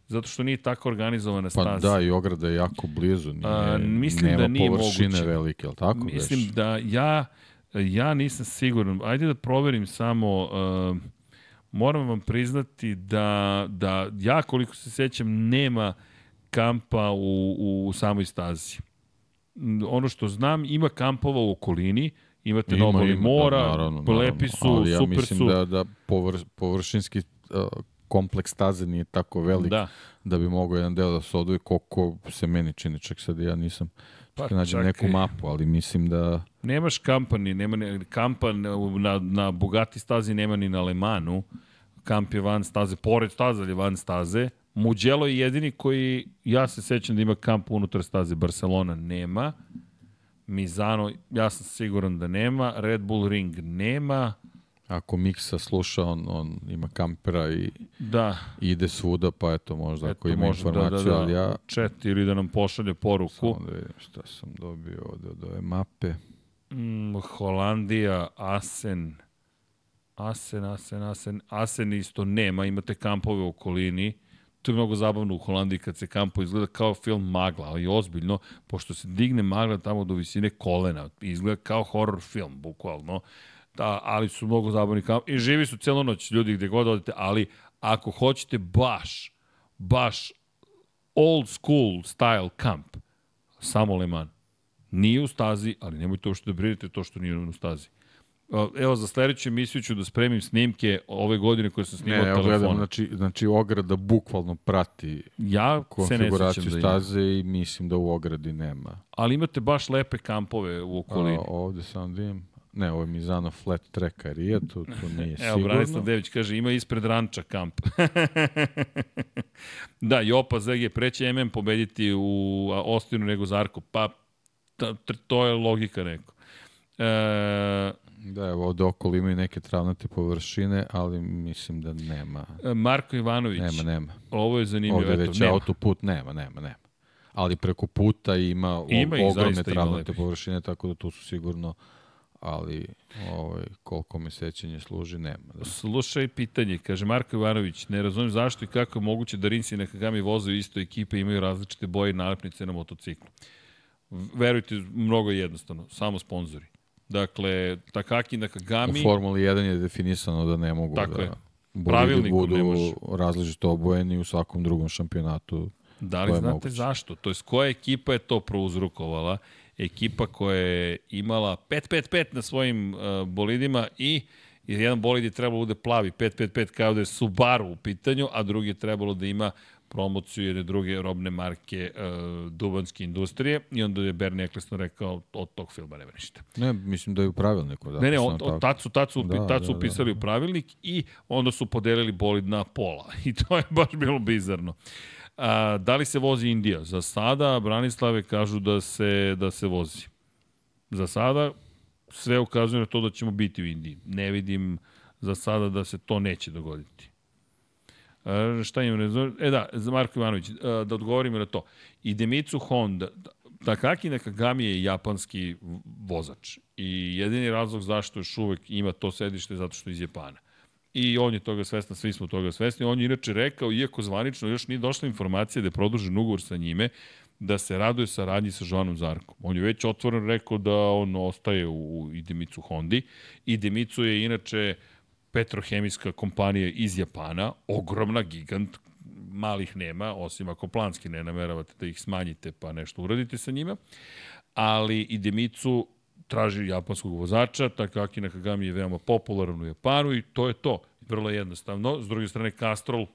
Zato što nije tako organizovana Pa staza. da, i ograda je jako blizu. Nije, A, mislim nema da nije površine moguće. velike, ali tako? Mislim beš? da ja, ja nisam siguran. Ajde da proverim samo, uh, moram vam priznati da, da ja koliko se sećam nema kampa u, u samoj stazi. Ono što znam, ima kampova u okolini, imate na obali mora, da, naravno, naravno, lepi su, ali ja super mislim su. da, da povr, površinski uh, kompleks staze nije tako velik da, da. bi mogao jedan deo da se odvoji koliko se meni čini, čak sad ja nisam Pa nađem čak neku i- mapu, ali mislim da Nemaš kampa ni, nema ne, kampa na, na, na Bugatti stazi nema ni na Lemanu. Kamp je van staze, pored staze ali van staze. Mugello je jedini koji, ja se sećam da ima kamp unutar staze. Barcelona nema. Mizano, ja sam siguran da nema. Red Bull Ring nema. Ako Miksa sluša, on, on ima kampera i Da, ide svuda, pa eto možda ako Eto, ima može da- da- informaciju, da. ali ja chat ili da nam pošalje poruku. samo da vidim šta sam dobio ovde od ove mape. Mm, Holandija, Asen, Asen, Asen, Asen, Asen isto nema, imate kampove u okolini. To je mnogo zabavno u Holandiji kad se kampo izgleda kao film Magla, ali ozbiljno, pošto se digne magla tamo do visine kolena, izgleda kao horror film, bukvalno. Da, ali su mnogo zabavni kamp i živi su celo noć ljudi gde god odete, ali ako hoćete baš, baš old school style kamp, samo Le Mans. Nije u stazi, ali nemojte uopšte da brinete to što nije u stazi. Evo, za sledeću emisiju ću da spremim snimke ove godine koje sam snimao Ne, evo telefona. gledam, znači, znači ograda bukvalno prati ja se ne konfiguraciju da staze i mislim da u ogradi nema. Ali imate baš lepe kampove u okolini. A, ovde sam da imam. Ne, ovo je Mizano Flat Track Arija, tu, tu nije Evo, sigurno. Branislav Dević kaže, ima ispred ranča kamp. da, Jopa ZG preće MM pobediti u Ostinu nego Zarko. Pa, to je logika neko. E, Da, evo ovde okolo imaju neke travnate površine, ali mislim da nema. Marko Ivanović, Nema, nema. ovo je zanimljivo. Ovde već nema. autoput, nema, nema, nema. Ali preko puta ima, Ima ogromne travnate površine, tako da tu su sigurno, ali ovaj, koliko me sećanje služi, nema. Da. Slušaj pitanje, kaže Marko Ivanović, ne razumem zašto i kako je moguće da Rinsi i Nakagami voze u istoj ekipe imaju različite boje i nalepnice na motociklu. Verujte, mnogo je jednostavno, samo sponzori. Dakle, Takaki U Nakagami, Formuli 1 je definisano da ne mogu Tako da je. bolidi Pravilnikom budu ne može. različito obojeni u svakom drugom šampionatu. Da li znate moguće. zašto? To je koja ekipa je to prouzrukovala? Ekipa koja je imala 5-5-5 na svojim uh, bolidima i jedan bolid je trebalo da bude plavi 5-5-5 kao da je Subaru u pitanju, a drugi je trebalo da ima promociju jedne druge robne marke uh, duvanske industrije i onda je Bernie Eccleston rekao od tog filma nema ništa. Ne, mislim da je u pravilniku. Da, Ne, ne, od, od, tad su, tad su, Da, da, tad su da, da. upisali u pravilnik i onda su podelili bolid na pola. I to je baš bilo bizarno. A, da li se vozi Indija? Za sada Branislave kažu da se, da se vozi. Za sada sve ukazuje na to da ćemo biti u Indiji. Ne vidim za sada da se to neće dogoditi. E, šta imam rezon? E da, za Marko Ivanović, da odgovorimo na to. I Demicu Honda, Takaki Nakagami je japanski vozač i jedini razlog zašto još uvek ima to sedište je zato što je iz Japana. I on je toga svestan, svi smo toga svesni. On je inače rekao, iako zvanično još nije došla informacija da je produžen ugovor sa njime, da se raduje saradnji sa Joanom Zarkom. On je već otvoreno rekao da on ostaje u, u Idemicu Hondi. Idemicu je inače petrohemijska kompanija iz Japana, ogromna, gigant, malih nema, osim ako planski ne nameravate da ih smanjite pa nešto uradite sa njima, ali i Demicu traži japanskog vozača, Takaki Nakagami je veoma popularan u Japanu i to je to. Vrlo jednostavno. S druge strane, Castrol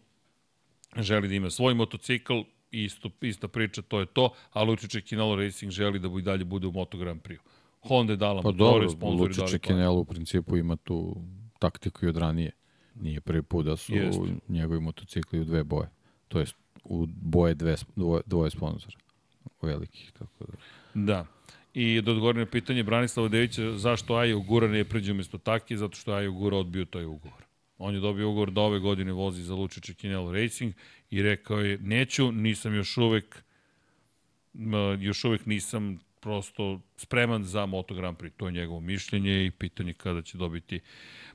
želi da ima svoj motocikl, isto, ista priča, to je to, a Lučiće Kinalo Racing želi da i dalje bude u Moto Grand Prix. Honda je dala Pa motore, sponzori dali pare. Kinelo u principu ima tu taktiku i od ranije. Nije prvi put da su Jeste. njegovi motocikli u dve boje. To jest u boje dve, dvoje, dvoje sponzora velikih. Tako da. Da. I da odgovorim na pitanje Branislava Devića zašto Aja Ugura ne pređe umesto Taki, zato što je Aja Ugura odbio taj ugovor. On je dobio ugovor da ove godine vozi za Lučiće Kinelo Racing i rekao je neću, nisam još uvek još uvek nisam prosto spreman za Moto Grand Prix. To je njegovo mišljenje i pitanje kada će dobiti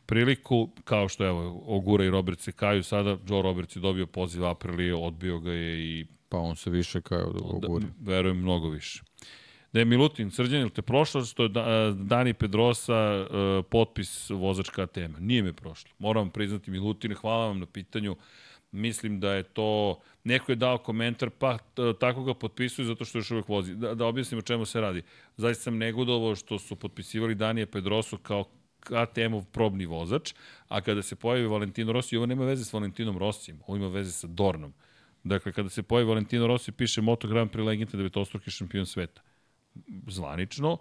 priliku, kao što evo, Ogura i Robert se kaju sada, Joe Roberts je dobio poziv Aprilije, odbio ga je i Pa on se više kao da Da, guri. verujem mnogo više. Da je Milutin, Srđan, ili te prošlo što je da, Dani Pedrosa uh, potpis vozač KTM-a? Nije me prošlo. Moram priznati, Milutin, hvala vam na pitanju. Mislim da je to... Neko je dao komentar, pa tako ga potpisuju zato što još uvek vozi. Da, da objasnim o čemu se radi. Zaista sam negodovao što su potpisivali Danije Pedrosu kao KTM-ov probni vozač, a kada se pojavi Valentino Rossi, ovo nema veze s Valentinom Rossijem, ovo ima veze sa Dornom. Dakle, kada se pojavi Valentino Rossi, piše Moto Grand Prix legenda, devetostruki šampion sveta. Zvanično,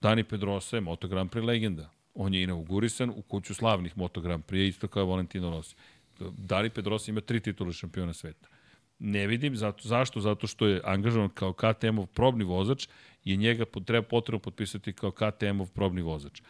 Dani Pedrosa je Moto Grand Prix legenda. On je inaugurisan u kuću slavnih Moto Grand Prix, isto kao Valentino Rossi. Dani Pedrosa ima tri titule šampiona sveta. Ne vidim, zato, zašto? Zato što je angažovan kao KTM-ov probni vozač i njega treba potrebno potpisati kao KTM-ov probni vozač.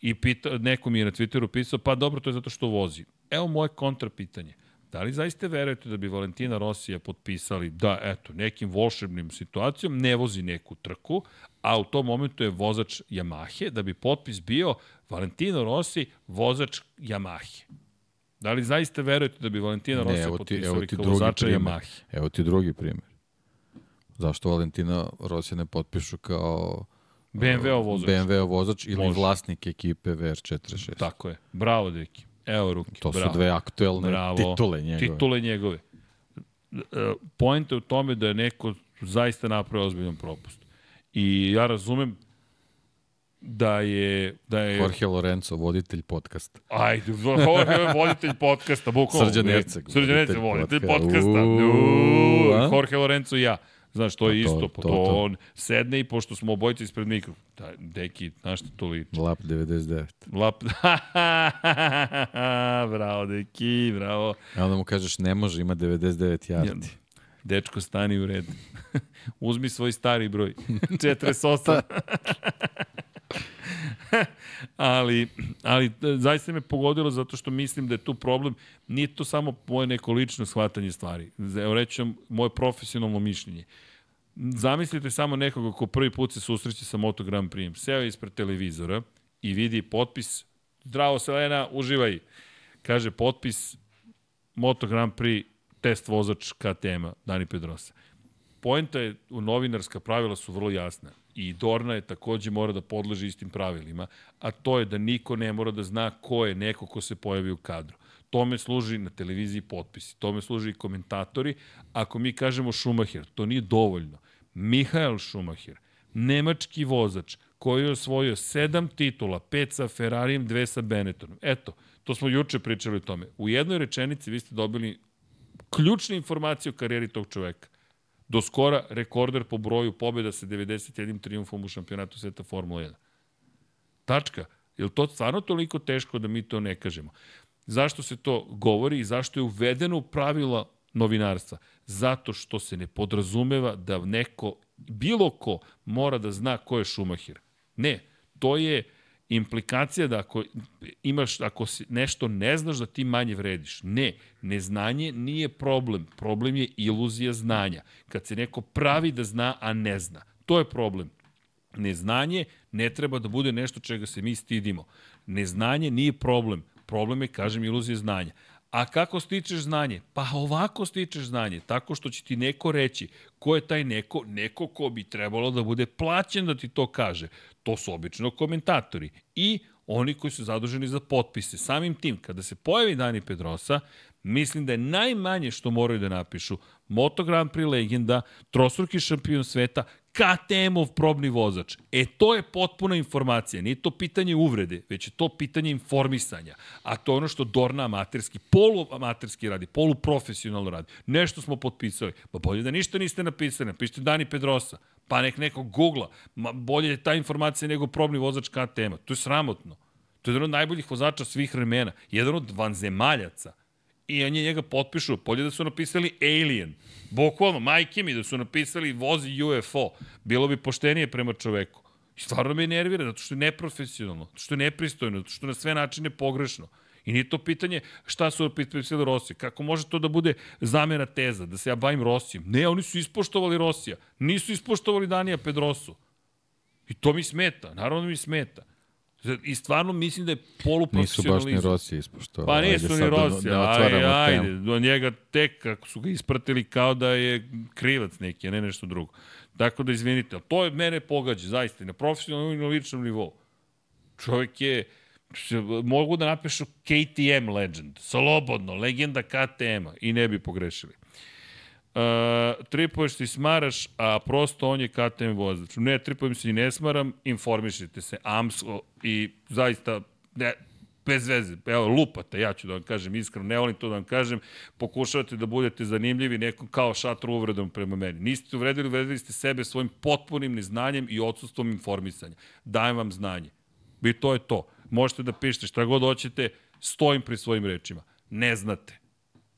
I pita, neko mi je na Twitteru pisao, pa dobro, to je zato što vozi. Evo moje kontra pitanje. Da li zaista verujete da bi Valentina Rosija potpisali da, eto, nekim volšebnim situacijom ne vozi neku trku, a u tom momentu je vozač Yamahe, da bi potpis bio Valentino Rossi, vozač Yamahe. Da li zaista verujete da bi Valentino Ne, Rossi evo ti, potpisali evo ti kao vozača primer. Yamahe? Evo ti drugi primjer. Zašto Valentina Rossi ne potpišu kao BMW-ov vozač. BMW vozač ili Može. vlasnik ekipe VR46? Tako je. Bravo, deki. Evo ruke. To Bravo. su dve aktuelne Bravo. titule njegove. Titule njegove. E, Point je u tome da je neko zaista napravio ozbiljan propust. I ja razumem da je... Da je Jorge Lorenzo, voditelj podcasta. Ajde, ovo je voditelj podcasta, bukvalno. Srđan Erceg, Srđan Erceg, voditelj podcasta. Uuu, Jorge Lorenzo i ja. Znaš, to je Pa to- isto. To- to, to. on sedne i pošto smo obojice ispred mikro. Da, deki, znaš što to liči? Lap 99. Lap... bravo, deki, bravo. A onda mu kažeš ne može, ima 99 jardi. Dečko, stani u red. Uzmi svoj stari broj. 48. ali, ali e, zaista me pogodilo zato što mislim da je tu problem, nije to samo moje neko lično shvatanje stvari. Evo reći vam moje profesionalno mišljenje. Zamislite samo nekoga ko prvi put se susreće sa Moto Grand Prix. Seo je ispred televizora i vidi potpis Zdravo Selena, uživaj. Kaže potpis Moto Grand Prix test vozač KTM-a, Dani Pedrosa. poenta je, u novinarska pravila su vrlo jasna. I Dorna je takođe mora da podleže istim pravilima, a to je da niko ne mora da zna ko je neko ko se pojavi u kadru. Tome služi na televiziji potpisi, tome služi i komentatori. Ako mi kažemo Schumacher, to nije dovoljno. Mihael Schumacher, nemački vozač, koji je osvojio sedam titula, pet sa Ferrarijem, dve sa Benettonom. Eto, to smo juče pričali o tome. U jednoj rečenici vi ste dobili ključne informacije o karijeri tog čoveka. Do skora rekorder po broju pobjeda sa 91 triumfom u šampionatu sveta Formula 1. Tačka. Je li to stvarno toliko teško da mi to ne kažemo? Zašto se to govori i zašto je uvedeno u pravila novinarstva? Zato što se ne podrazumeva da neko, bilo ko, mora da zna ko je Šumahir. Ne, to je implikacija da ako imaš, ako si nešto ne znaš da ti manje vrediš. Ne, neznanje nije problem. Problem je iluzija znanja. Kad se neko pravi da zna, a ne zna. To je problem. Neznanje ne treba da bude nešto čega se mi stidimo. Neznanje nije problem. Problem je, kažem, iluzija znanja. A kako stičeš znanje? Pa ovako stičeš znanje, tako što će ti neko reći ko je taj neko, neko ko bi trebalo da bude plaćen da ti to kaže. To su obično komentatori i oni koji su zaduženi za potpise. Samim tim, kada se pojavi Dani Pedrosa, mislim da je najmanje što moraju da napišu Moto Grand Prix legenda, trostruki šampion sveta, KTM-ov probni vozač. E, to je potpuna informacija. Nije to pitanje uvrede, već je to pitanje informisanja. A to je ono što Dorna amaterski, poluamaterski radi, poluprofesionalno radi. Nešto smo potpisali. Pa bolje da ništa niste napisali. Napišite Dani Pedrosa. Pa nek neko googla. Ma, bolje je ta informacija nego probni vozač KTM-a. To je sramotno. To je jedan od najboljih vozača svih vremena. Jedan od vanzemaljaca i oni njega potpišu. Polje da su napisali Alien. Bukvalno, majke mi da su napisali vozi UFO. Bilo bi poštenije prema čoveku. I stvarno me nervira, zato što je neprofesionalno, zato što je nepristojno, zato što je na sve načine pogrešno. I nije to pitanje šta su napisali Rosija. Kako može to da bude zamena teza, da se ja bavim Rosijem? Ne, oni su ispoštovali Rosija. Nisu ispoštovali Danija Pedrosu. I to mi smeta, naravno mi smeta. I stvarno mislim da je poluprofesionalizam. Nisu baš ni Rossi ispoštovali. Pa nisu ni Rossi, da, ajde, ajde. Do njega tek kako su ga ispratili kao da je krivac neki, a ne nešto drugo. Tako da izvinite, to je mene pogađa, zaista, na profesionalnom i na ličnom nivou. Čovjek je, mogu da napišu KTM legend, slobodno, legenda KTM-a i ne bi pogrešili. Uh, tripuješ ti smaraš, a prosto on je KTM vozač. Ne, tripujem se i ne smaram, informišite se. AMSO i zaista, ne, bez veze, evo, lupate, ja ću da vam kažem iskreno, ne volim to da vam kažem, pokušavate da budete zanimljivi nekom kao šatru uvredom prema meni. Niste uvredili, uvredili ste sebe svojim potpunim neznanjem i odsustvom informisanja. Dajem vam znanje. I to je to. Možete da pišete šta god hoćete, stojim pri svojim rečima. Ne znate.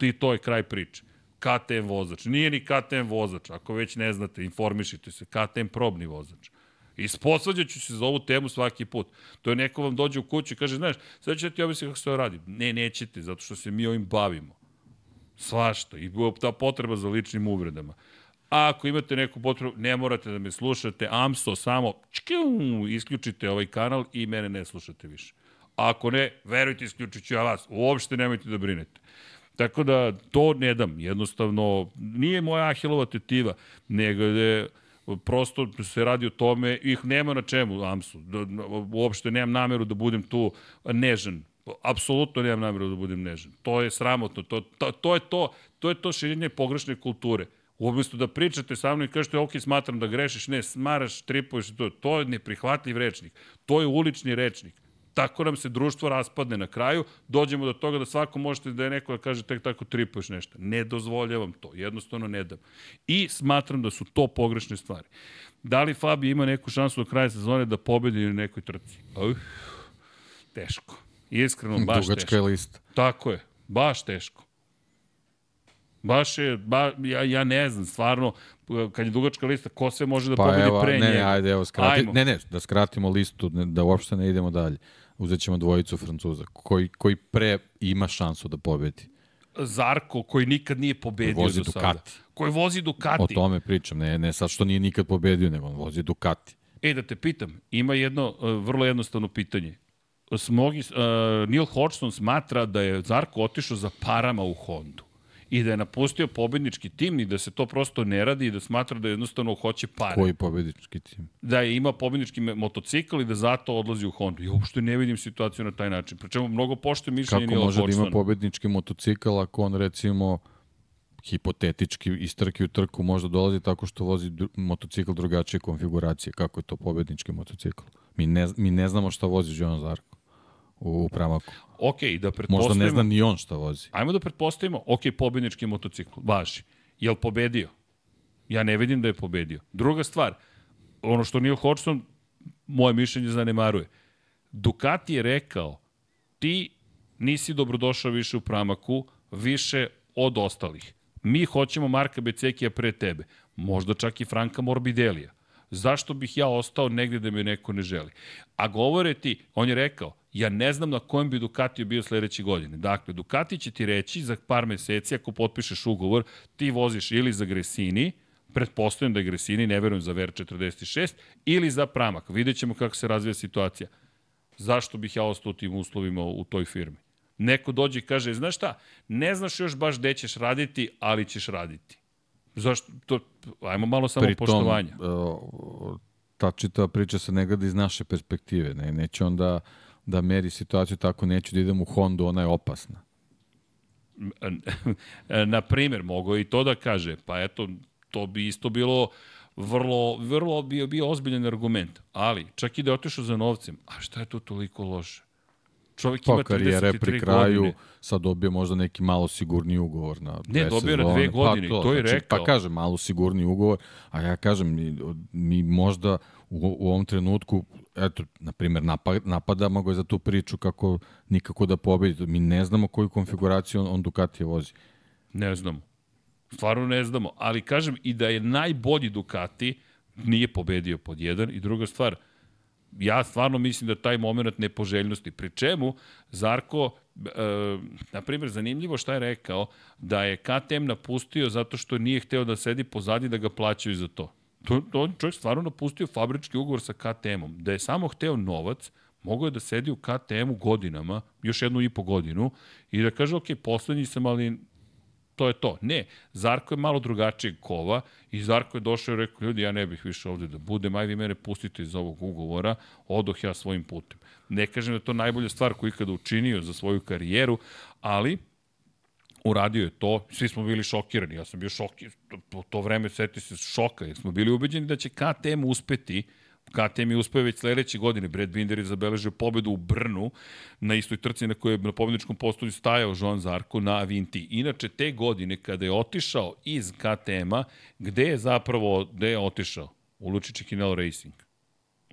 I to je kraj priče. KTM vozač. Nije ni KTM vozač, ako već ne znate, informišite se, KTM probni vozač. I sposvađat se za ovu temu svaki put. To je neko vam dođe u kuću i kaže, znaš, sad ću ti objasniti kako se to radi. Ne, nećete, zato što se mi ovim bavimo. Svašta. I ta potreba za ličnim uvredama. Ako imate neku potrebu, ne morate da me slušate, AMSO samo čkju, isključite ovaj kanal i mene ne slušate više. A ako ne, verujte, isključit ću ja vas. Uopšte nemojte da brinete. Tako da to ne dam, jednostavno nije moja ahilova tetiva, nego je prosto se radi o tome, ih nema na čemu, Amsu, da, uopšte nemam nameru da budem tu nežan, apsolutno nemam nameru da budem nežan. To je sramotno, to, to, to je to, to je to širenje pogrešne kulture. Umesto da pričate sa mnom i kažete, ok, smatram da grešiš, ne, smaraš, tripuješ, to, to je neprihvatljiv rečnik. To je ulični rečnik tako nam se društvo raspadne na kraju, dođemo do toga da svako možete da je neko da kaže tek tako tripuješ nešto. Ne dozvoljavam to, jednostavno ne dam. I smatram da su to pogrešne stvari. Da li Fabi ima neku šansu do kraja sezone da pobedi na nekoj trci? Uh, teško. Iskreno, baš Dugačka teško. je lista. Tako je, baš teško. Baš je, ba, ja, ja ne znam, stvarno, kad je dugačka lista, ko sve može da pa pobedi evo, pre ne, njega? Ne, ajde, evo, skrati, Ajmo. ne, ne, da skratimo listu, ne, da uopšte ne idemo dalje. Uzet ćemo dvojicu Francuza, koji, koji pre ima šansu da pobedi. Zarko koji nikad nije pobedio Vozi do sada. Ducati. Koji vozi Ducati. O tome pričam, ne, ne sad što nije nikad pobedio, nego on vozi Ducati. E, da te pitam, ima jedno uh, vrlo jednostavno pitanje. Smogi, uh, Neil Hodgson smatra da je Zarko otišao za parama u Hondu. I da je napustio pobednički tim i da se to prosto ne radi i da smatra da jednostavno hoće pare. Koji pobednički tim? Da je ima pobednički motocikl i da zato odlazi u Hondu. Ja uopšte ne vidim situaciju na taj način. Pričemu mnogo poštuje mišljenje Kako može da ima pobednički motocikl ako on recimo hipotetički iz trke u trku možda dolazi tako što vozi dru motocikl drugačije konfiguracije. Kako je to pobednički motocikl? Mi ne, mi ne znamo šta vozi Joan Zarko u pramaku. Ok, da pretpostavimo... Možda ne zna ni on šta vozi. Ajmo da pretpostavimo, ok, pobednički motocikl, važi. Jel pobedio? Ja ne vidim da je pobedio. Druga stvar, ono što Neil Hodgson, moje mišljenje zanemaruje. Ducati je rekao, ti nisi dobrodošao više u pramaku, više od ostalih. Mi hoćemo Marka Becekija pre tebe. Možda čak i Franka Morbidelija. Zašto bih ja ostao negde da me neko ne želi? A govore ti, on je rekao, ja ne znam na kojem bi Ducatiju bio sledeće godine. Dakle, Ducati će ti reći za par meseci, ako potpišeš ugovor, ti voziš ili za Gresini, pretpostavljam da je Gresini, ne verujem za VR46, ili za Pramak. Vidjet ćemo kako se razvija situacija. Zašto bih ja ostao u tim uslovima u toj firmi? Neko dođe i kaže, znaš šta, ne znaš još baš gde ćeš raditi, ali ćeš raditi. Zašto? To, ajmo malo samo Pritom, poštovanja. Uh, ta čitava priča se ne gleda iz naše perspektive. Ne, neće onda da meri situaciju tako, neću da idem u Hondu, ona je opasna. Na primer, mogo i to da kaže, pa eto, to bi isto bilo vrlo, vrlo bio, bio ozbiljan argument. Ali, čak i da je otišao za novcem, a šta je tu toliko loše? čovjek pa, ima 33 pri kraju, godine. sad dobije možda neki malo sigurni ugovor na Ne, dobio na dve pa godine, pa to, to je znači, rekao. Pa kaže, malo sigurni ugovor, a ja kažem, mi, mi možda u, u ovom trenutku, eto, na primjer, napad, napadamo ga za tu priču kako nikako da pobedi. Mi ne znamo koju konfiguraciju on, on Ducati vozi. Ne znamo. Stvarno ne znamo. Ali kažem i da je najbolji Ducati, nije pobedio pod jedan. I druga stvar, ja stvarno mislim da taj moment nepoželjnosti, pri čemu Zarko, e, na primjer, zanimljivo šta je rekao, da je KTM napustio zato što nije hteo da sedi pozadi da ga plaćaju za to. To, to čovjek stvarno napustio fabrički ugovor sa KTM-om. Da je samo hteo novac, mogao je da sedi u KTM-u godinama, još jednu i po godinu, i da kaže, ok, poslednji sam, ali to je to. Ne, Zarko je malo drugačijeg kova i Zarko je došao i rekao, ljudi, ja ne bih više ovde da budem, aj vi mene pustite iz ovog ugovora, odoh ja svojim putem. Ne kažem da je to najbolja stvar koju ikada učinio za svoju karijeru, ali uradio je to, svi smo bili šokirani, ja sam bio šokiran, po to vreme seti se šoka, jer smo bili ubeđeni da će KTM uspeti KTM je uspeo već sledeće godine. Brad Binder je zabeležio pobedu u Brnu na istoj trci na kojoj je na pobedničkom postolju stajao Joan Zarko na Avinti. Inače, te godine kada je otišao iz KTM-a, gde je zapravo, gde je otišao? U Lučići Kinel Racing.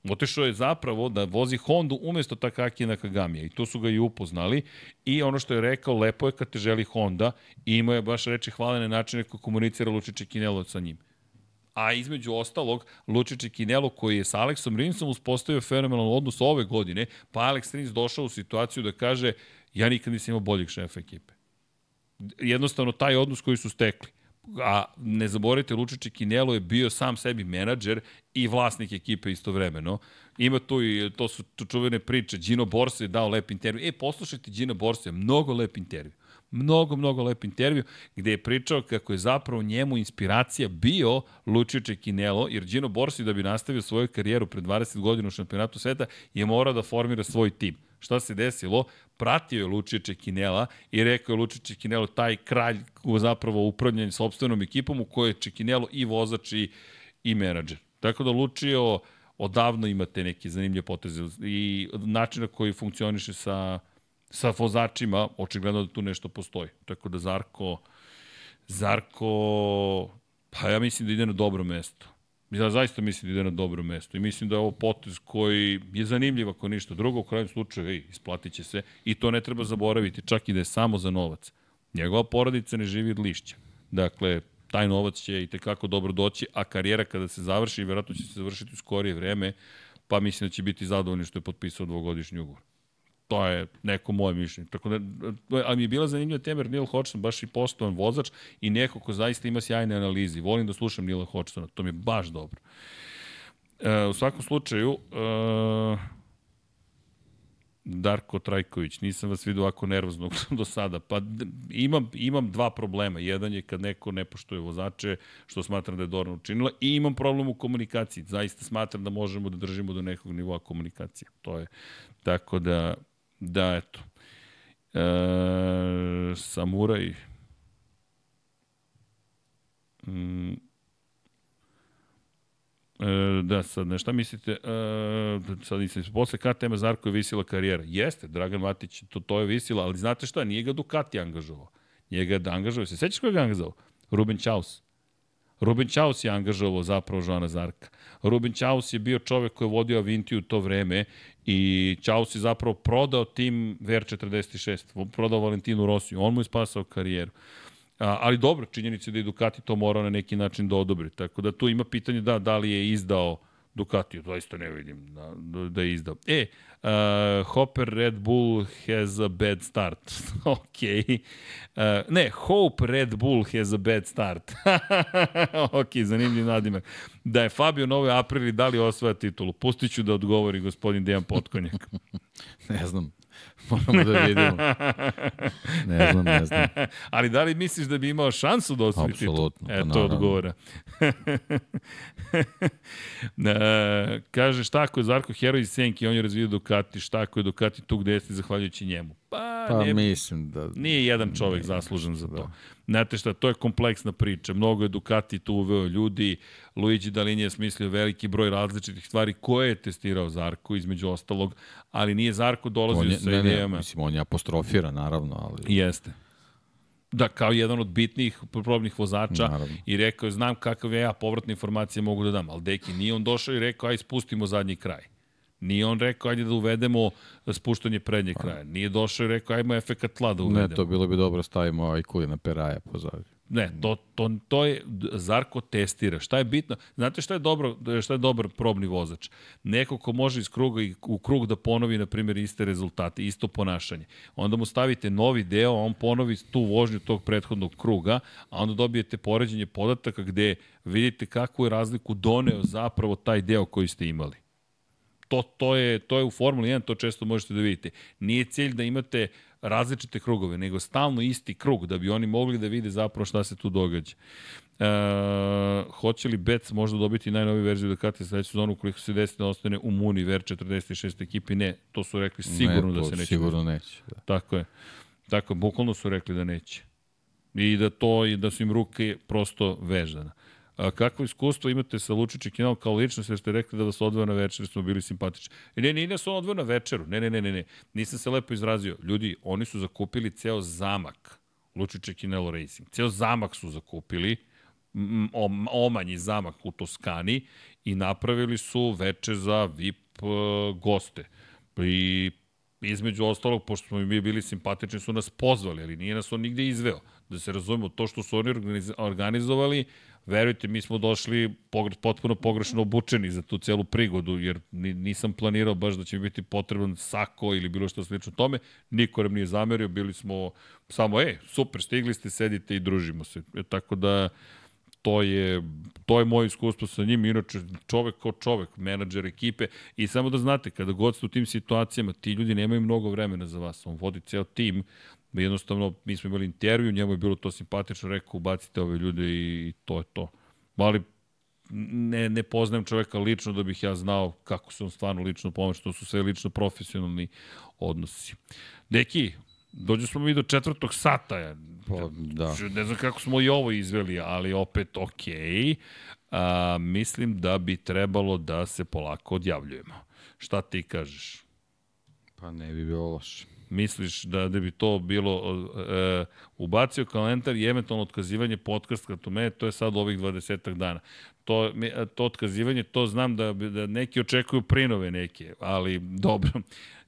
Otišao je zapravo da vozi Hondu umesto Takaki Nakagamija i to su ga i upoznali i ono što je rekao, lepo je kad te želi Honda i imao je baš reči hvalene načine kako komunicira Lučići Kinelo sa njim a između ostalog Lučić Kinelo koji je sa Aleksom Rinsom uspostavio fenomenalan odnos ove godine, pa Alex Rins došao u situaciju da kaže ja nikad nisam imao boljeg šefa ekipe. Jednostavno taj odnos koji su stekli. A ne zaboravite, Lučić Kinelo je bio sam sebi menadžer i vlasnik ekipe istovremeno. Ima tu i, to su tu čuvene priče, Gino Borsa je dao lep intervju. E, poslušajte Gino Borsa, mnogo lep intervju mnogo, mnogo lep intervju gde je pričao kako je zapravo njemu inspiracija bio Lucio Čekinelo, jer Gino Borsi da bi nastavio svoju karijeru pred 20 godina u šampionatu sveta je morao da formira svoj tim. Šta se desilo? Pratio je Lucio Čekinela i rekao je Lucio Čekinelo taj kralj zapravo upravljanje sobstvenom ekipom u kojoj je Čekinelo i vozač i, i menadžer. Tako da Lucio odavno imate neke zanimljive poteze i način na koji funkcioniše sa sa vozačima, očigledno da tu nešto postoji. Tako da Zarko, Zarko, pa ja mislim da ide na dobro mesto. Ja zaista mislim da ide na dobro mesto i mislim da je ovo potez koji je zanimljiv ako ništa drugo, u krajem slučaju, ej, isplatit će se i to ne treba zaboraviti, čak i da je samo za novac. Njegova porodica ne živi od lišća. Dakle, taj novac će i tekako dobro doći, a karijera kada se završi, verovatno će se završiti u skorije vreme, pa mislim da će biti zadovoljni što je potpisao dvogodišnji ugovor. To je neko moje mišljenje. Tako da, ali mi je bila zanimljiva tema jer Neil Hodgson baš i postovan vozač i neko ko zaista ima sjajne analizi. Volim da slušam Neil Hodgsona, to mi je baš dobro. E, u svakom slučaju, e, Darko Trajković, nisam vas vidio ovako nervoznog do sada. Pa imam, imam dva problema. Jedan je kad neko ne poštuje vozače, što smatram da je Dorna učinila, i imam problem u komunikaciji. Zaista smatram da možemo da držimo do nekog nivoa komunikacije. To je, tako da, da, eto. E, samuraj, mm, E, da, sad, ne, šta mislite, e, sad nisam, posle KTM Zarko je visila karijera. Jeste, Dragan Matić, to, to je visila, ali znate šta, nije ga Ducati angažovao. Njega da angažovao, se sećaš koga je angažovao? Ruben Čaus. Ruben Čaus je angažovao zapravo Žana Zarka. Ruben Čaus je bio čovek koji je vodio Avintiju u to vreme i Čaus je zapravo prodao tim VR46, prodao Valentinu Rosiju, on mu je spasao karijeru. A, ali dobro, činjenica je da je Ducati to morao na neki način da odobri. Tako da tu ima pitanje da, da li je izdao Ducati, zaista ne vidim da, da, je izdao. E, uh, Hopper Red Bull has a bad start. ok. Uh, ne, Hope Red Bull has a bad start. ok, zanimljiv nadimak. Da je Fabio Novi Aprili da li osvaja titulu? Pustit ću da odgovori gospodin Dejan Potkonjak. ne znam. Moramo da vidimo. Ne znam, ne znam. Ali da li misliš da bi imao šansu da osvoji titul? Apsolutno. E, to odgovora. e, kaže, šta ako je Zarko heroj iz Senki, on je razvidio Ducati, šta ako je Ducati tu gde jeste zahvaljujući njemu? Pa, pa ne, mislim da... Nije jedan čovek ne, zaslužen za to. Da. Znate šta, to je kompleksna priča. Mnogo je Ducati tu uveo ljudi. Luigi Dalin je smislio veliki broj različitih stvari koje je testirao Zarko, između ostalog, ali nije Zarko dolazio je, sa ne, idejama. Ne, mislim, on je apostrofira, naravno, ali... Jeste. Da, kao jedan od bitnijih probnih vozača Naravno. i rekao je, znam kakav ja povratne informacije mogu da dam, ali deki, nije on došao i rekao, aj spustimo zadnji kraj. Nije on rekao, ajde da uvedemo spuštanje prednjeg pa. kraja. Nije došao i rekao, ajmo efekat tla da uvedemo. Ne, to bilo bi dobro, stavimo aj na Peraja pozadnje. Ne, to, to, to je, Zarko testira. Šta je bitno? Znate šta je dobro, šta je dobar probni vozač? Neko ko može iz kruga i u krug da ponovi, na primjer, iste rezultate, isto ponašanje. Onda mu stavite novi deo, on ponovi tu vožnju tog prethodnog kruga, a onda dobijete poređenje podataka gde vidite kakvu je razliku doneo zapravo taj deo koji ste imali to, to, je, to je u Formuli 1, to često možete da vidite. Nije cilj da imate različite krugove, nego stalno isti krug, da bi oni mogli da vide zapravo šta se tu događa. E, hoće li Bets možda dobiti najnoviju verziju Ducati sledeću sezonu ukoliko se desi da ostane u Muni Ver 46 ekipi? Ne, to su rekli sigurno ne, da se neće. Sigurno neće. Da. Tako je. Tako, bukvalno su rekli da neće. I da to i da su im ruke prosto vežana. A, kakvo iskustvo imate sa Lučiće Kinal kao ličnost, jer ste rekli da vas odveo na večer, smo bili simpatični. I ne, nas on odveo na večeru, ne, ne, ne, ne, ne, nisam se lepo izrazio. Ljudi, oni su zakupili ceo zamak Lučiće Kinelo Racing. Ceo zamak su zakupili, omanji zamak u Toskani i napravili su veče za VIP uh, goste. I između ostalog, pošto smo mi bili simpatični, su nas pozvali, ali nije nas on nigde izveo. Da se razumemo, to što su oni organizovali, verujte, mi smo došli potpuno pogrešno obučeni za tu celu prigodu, jer nisam planirao baš da će biti potreban sako ili bilo što slično tome. Niko nam nije zamerio, bili smo samo, e, super, stigli ste, sedite i družimo se. E, tako da, to je, to je moje iskustvo sa njim, inače čovek kao čovek, menadžer ekipe i samo da znate, kada god ste u tim situacijama, ti ljudi nemaju mnogo vremena za vas, on vodi ceo tim, jednostavno, mi smo imali intervju, njemu je bilo to simpatično, rekao, ubacite ove ljude i to je to. Ali ne, ne poznajem čoveka lično da bih ja znao kako se on stvarno lično pomoći, to su sve lično profesionalni odnosi. Deki, dođu smo mi do četvrtog sata. Pa, da. Ne znam kako smo i ovo izveli, ali opet okej. Okay. A, mislim da bi trebalo da se polako odjavljujemo. Šta ti kažeš? Pa ne bi bilo loše misliš da, da bi to bilo e, ubacio kalendar i eventualno otkazivanje podcasta to me, to je sad ovih 20 dana. To, to otkazivanje, to znam da, da neki očekuju prinove neke, ali dobro.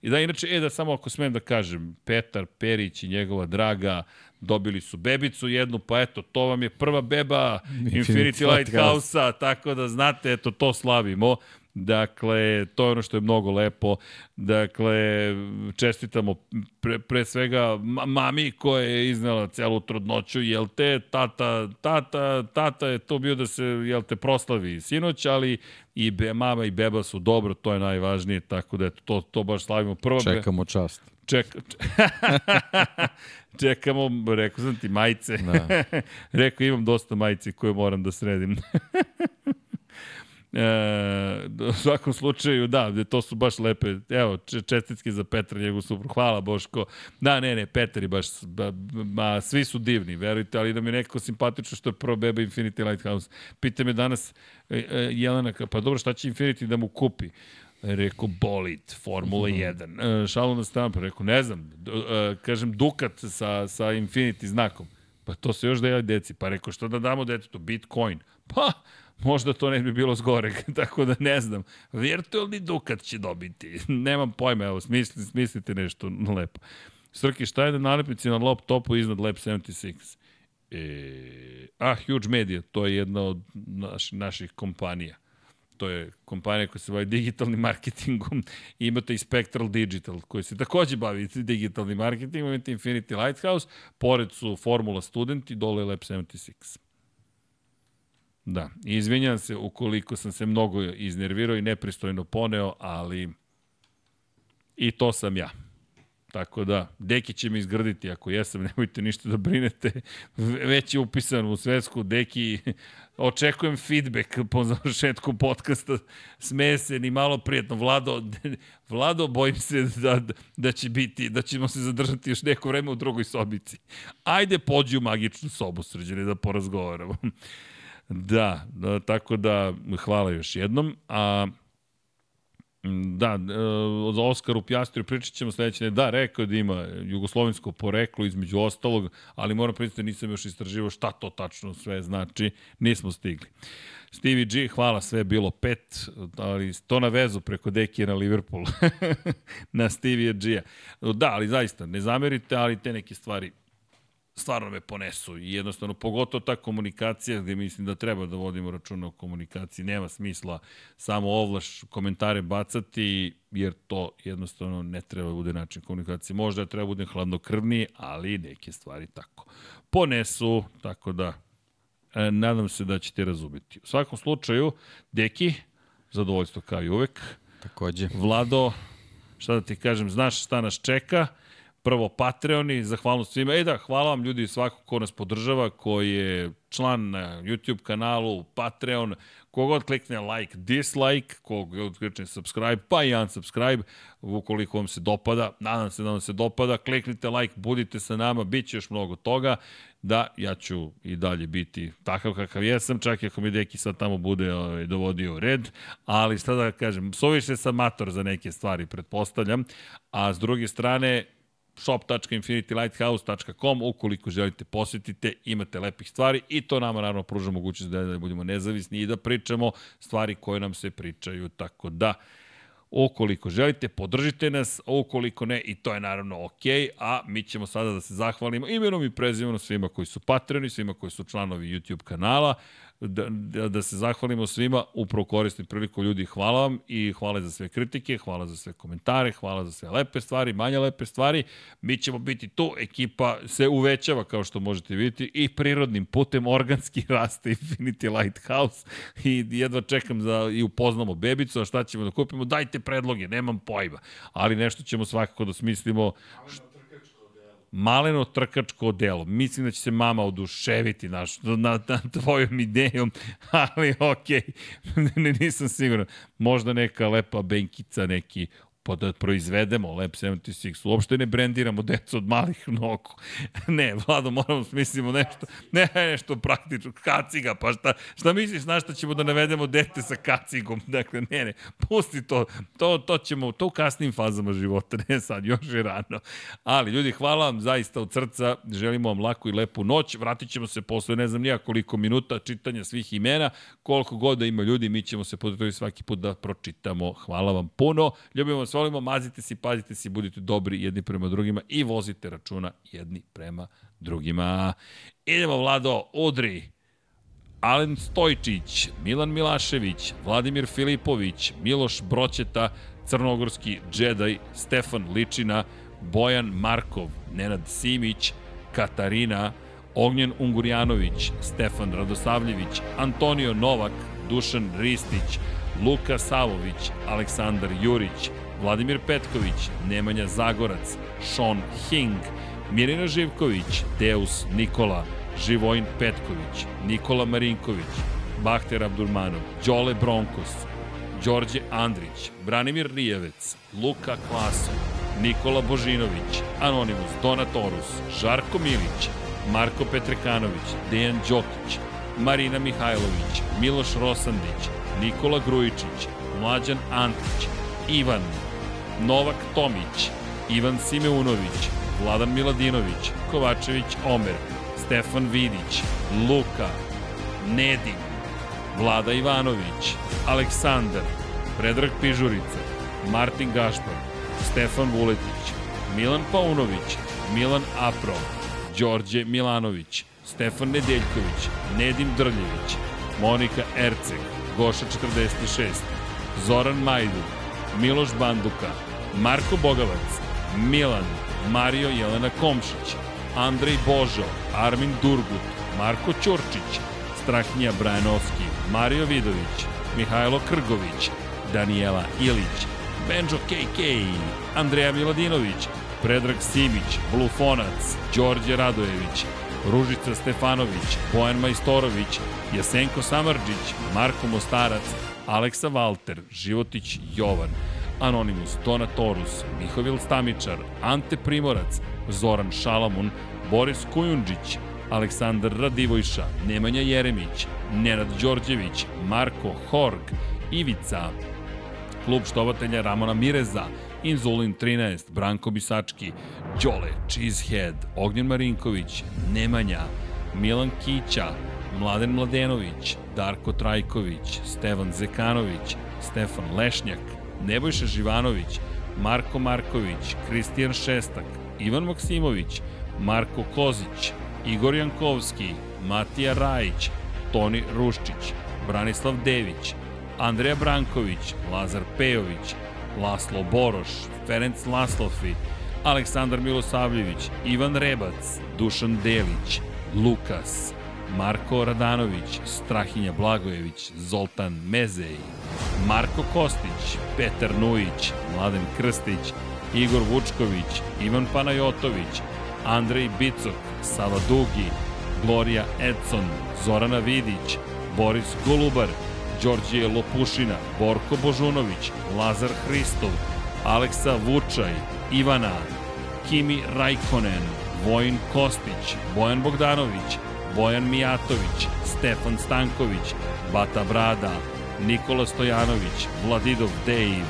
I da, inače, e, da samo ako smem da kažem, Petar Perić i njegova draga dobili su bebicu jednu, pa eto, to vam je prva beba Infinity Lighthouse-a, tako da znate, eto, to slavimo. Dakle, to je ono što je mnogo lepo. Dakle, čestitamo pre, pre svega mami koja je iznala celu trudnoću, jel te, tata, tata, tata je to bio da se, jel te, proslavi sinoć, ali i be, mama i beba su dobro, to je najvažnije, tako da eto, to, to baš slavimo. Prvo Čekamo čast. Ček, čekamo, rekao sam ti, majice. Da. rekao, imam dosta majice koje moram da sredim. E, u svakom slučaju, da, to su baš lepe. Evo, čestitke za Petra, njegov supru. Hvala, Boško. Da, ne, ne, Petar je baš, ba, ba, svi su divni, verujte, ali da mi je nekako simpatično što je prvo beba Infinity Lighthouse. Pita me danas e, e, Jelena, pa dobro, šta će Infinity da mu kupi? Rekao bolid, Formula 1. Mm -hmm. Šalo na stranu, pa rekao, ne znam, e, kažem Dukat sa, sa Infinity znakom. Pa to se još da je deci. Pa rekao, što da damo detetu? Bitcoin. Pa, možda to ne bi bilo zgoreg, tako da ne znam. Virtualni Dukat će dobiti. Nemam pojma, evo, smisli, smislite nešto lepo. Srki, šta je da nalepnici na laptopu iznad Lab 76? E, ah, Huge Media, to je jedna od naš, naših kompanija. To je kompanija koja se bavi digitalnim marketingom. Imate i Spectral Digital, koji se takođe bavi digitalnim marketingom. Imate Infinity Lighthouse, pored su Formula Student i dole je Lab 76. Da, izvinjam se ukoliko sam se mnogo iznervirao i nepristojno poneo, ali i to sam ja. Tako da, Deki će me izgrditi, ako jesam, nemojte ništa da brinete. Već je upisan u svetsku, Deki, očekujem feedback po završetku podcasta. Smeje se, ni malo prijetno. Vlado, Vlado, bojim se da, da će biti, da ćemo se zadržati još neko vreme u drugoj sobici. Ajde, pođi u magičnu sobu, sređene, da porazgovaramo. Da, da, tako da hvala još jednom. A Da, za e, Oskaru Pjastriju pričat ćemo sledeće ne. Da, rekao da ima jugoslovensko poreklo između ostalog, ali moram priznati da nisam još istraživao šta to tačno sve znači. Nismo stigli. Stevie G, hvala, sve je bilo pet, ali to na vezu preko Dekija na Liverpool. na Stevie G-a. Da, ali zaista, ne zamerite, ali te neke stvari stvarno me ponesu i jednostavno pogotovo ta komunikacija gde mislim da treba da vodimo računa o komunikaciji, nema smisla samo ovlaš komentare bacati jer to jednostavno ne treba da bude način komunikacije. Možda treba da bude hladnokrvniji, ali neke stvari tako ponesu, tako da e, nadam se da ćete razumeti. U svakom slučaju, Deki, zadovoljstvo kao i uvek. Takođe. Vlado, šta da ti kažem, znaš šta nas čeka, prvo Patreoni, zahvalnost svima. E da, hvala vam ljudi svako ko nas podržava, ko je član na YouTube kanalu, Patreon, kogod klikne like, dislike, kogod klikne subscribe, pa i unsubscribe, ukoliko vam se dopada, nadam se da vam se dopada, kliknite like, budite sa nama, bit će još mnogo toga, da, ja ću i dalje biti takav kakav jesam, čak i ako mi deki sad tamo bude ovaj, dovodio red, ali šta da kažem, soviše sam mator za neke stvari, pretpostavljam, a s druge strane, shop.infinitylighthouse.com ukoliko želite posetite, imate lepih stvari i to nama naravno pruža mogućnost da, da budemo nezavisni i da pričamo stvari koje nam se pričaju, tako da Ukoliko želite, podržite nas, ukoliko ne, i to je naravno ok, a mi ćemo sada da se zahvalimo imenom i prezimenom svima koji su patroni, svima koji su članovi YouTube kanala, da, da, da se zahvalimo svima, upravo koristim priliku ljudi, hvala vam i hvala za sve kritike, hvala za sve komentare, hvala za sve lepe stvari, manje lepe stvari. Mi ćemo biti tu, ekipa se uvećava kao što možete vidjeti i prirodnim putem organski raste Infinity Lighthouse i jedva čekam da i upoznamo bebicu, a šta ćemo da kupimo, dajte predloge, nemam pojma, ali nešto ćemo svakako da smislimo. Što maleno trkačko delo. Mislim da će se mama oduševiti naš, na, na tvojom idejom, ali okej, okay. nisam siguran. Možda neka lepa benkica, neki pa da proizvedemo Lab 76. Uopšte ne brendiramo decu od malih nogu. ne, Vlado, moramo smislimo nešto, ne, nešto praktično, kaciga, pa šta, šta misliš na šta ćemo da navedemo dete sa kacigom? Dakle, ne, ne, pusti to, to, to ćemo, to u kasnim fazama života, ne sad, još je rano. Ali, ljudi, hvala vam zaista od srca, želimo vam laku i lepu noć, vratit ćemo se posle, ne znam nija koliko minuta čitanja svih imena, koliko god da ima ljudi, mi ćemo se potruditi svaki put da pročitamo. Hvala vam puno, ljubimo vas volimo, mazite se, pazite se, budite dobri jedni prema drugima i vozite računa jedni prema drugima. Idemo, Vlado, udri. Alen Stojčić, Milan Milašević, Vladimir Filipović, Miloš Broćeta, Crnogorski Džedaj, Stefan Ličina, Bojan Markov, Nenad Simić, Katarina, Ognjen Ungurjanović, Stefan Radosavljević, Antonio Novak, Dušan Ristić, Luka Savović, Aleksandar Jurić, Vladimir Petković, Nemanja Zagorac, Sean Hing, Mirina Živković, Deus Nikola, Živojin Petković, Nikola Marinković, Bahter Abdurmanov, Đole Bronkos, Đorđe Andrić, Branimir Rijevec, Luka Klaso, Nikola Božinović, Anonimus, Donatorus, Žarko Milić, Marko Petrekanović, Dejan Đokić, Marina Mihajlović, Miloš Rosandić, Nikola Grujičić, Mlađan Antić, Ivan, Novak Tomić, Ivan Simeunović, Vladan Miladinović, Kovačević Omer, Stefan Vidić, Luka, Nedim, Vlada Ivanović, Aleksandar, Predrag Pižurica, Martin Gašpar, Stefan Vuletić, Milan Paunović, Milan Apro, Đorđe Milanović, Stefan Nedeljković, Nedim Drljević, Monika Erceg, Goša 46, Zoran Majdu, Miloš Banduka, Marko Bogavac, Milan, Mario Jelena Komšić, Andrej Božo, Armin Durgut, Marko Ćurčić, Strahinja Brajanovski, Mario Vidović, Mihajlo Krgović, Daniela Ilić, Benjo KK, Andreja Miladinović, Predrag Simić, Blufonac, Đorđe Radojević, Ružica Stefanović, Bojan Majstorović, Jasenko Samrđić, Marko Mostarac, Aleksa Valter, Životić Jovan, Anonimus, Donatorus, Mihovil Stamičar, Ante Primorac, Zoran Šalamun, Boris Kujundžić, Aleksandar Radivojša, Nemanja Jeremić, Nenad Đorđević, Marko Horg, Ivica, klub štovatelja Ramona Mireza, Inzulin 13, Branko Bisački, Đole, Cheesehead, Ognjen Marinković, Nemanja, Milan Kića, Mladen Mladenović, Darko Trajković, Stevan Zekanović, Stefan Lešnjak, Nebojša Živanović, Marko Marković, Kristijan Šestak, Ivan Maksimović, Marko Kozić, Igor Jankovski, Matija Rajić, Toni Ruščić, Branislav Dević, Andreja Branković, Lazar Pejović, Laslo Boroš, Ferenc Laslofi, Aleksandar Milosavljević, Ivan Rebac, Dušan Delić, Lukas, Marko Radanović, Strahinja Blagojević, Zoltan Mezej, Marko Kostić, Petar Nujić, Mladen Krstić, Igor Vučković, Ivan Panajotović, Andrej Bicok, Sava Dugi, Gloria Edson, Zorana Vidić, Boris Golubar, Đorđije Lopušina, Borko Božunović, Lazar Hristov, Aleksa Vučaj, Ivana, Kimi Rajkonen, Vojin Kostić, Bojan Bogdanović, Bojan Mijatović, Stefan Stanković, Bata Brada, Nikola Stojanović, Vladidov Dejv,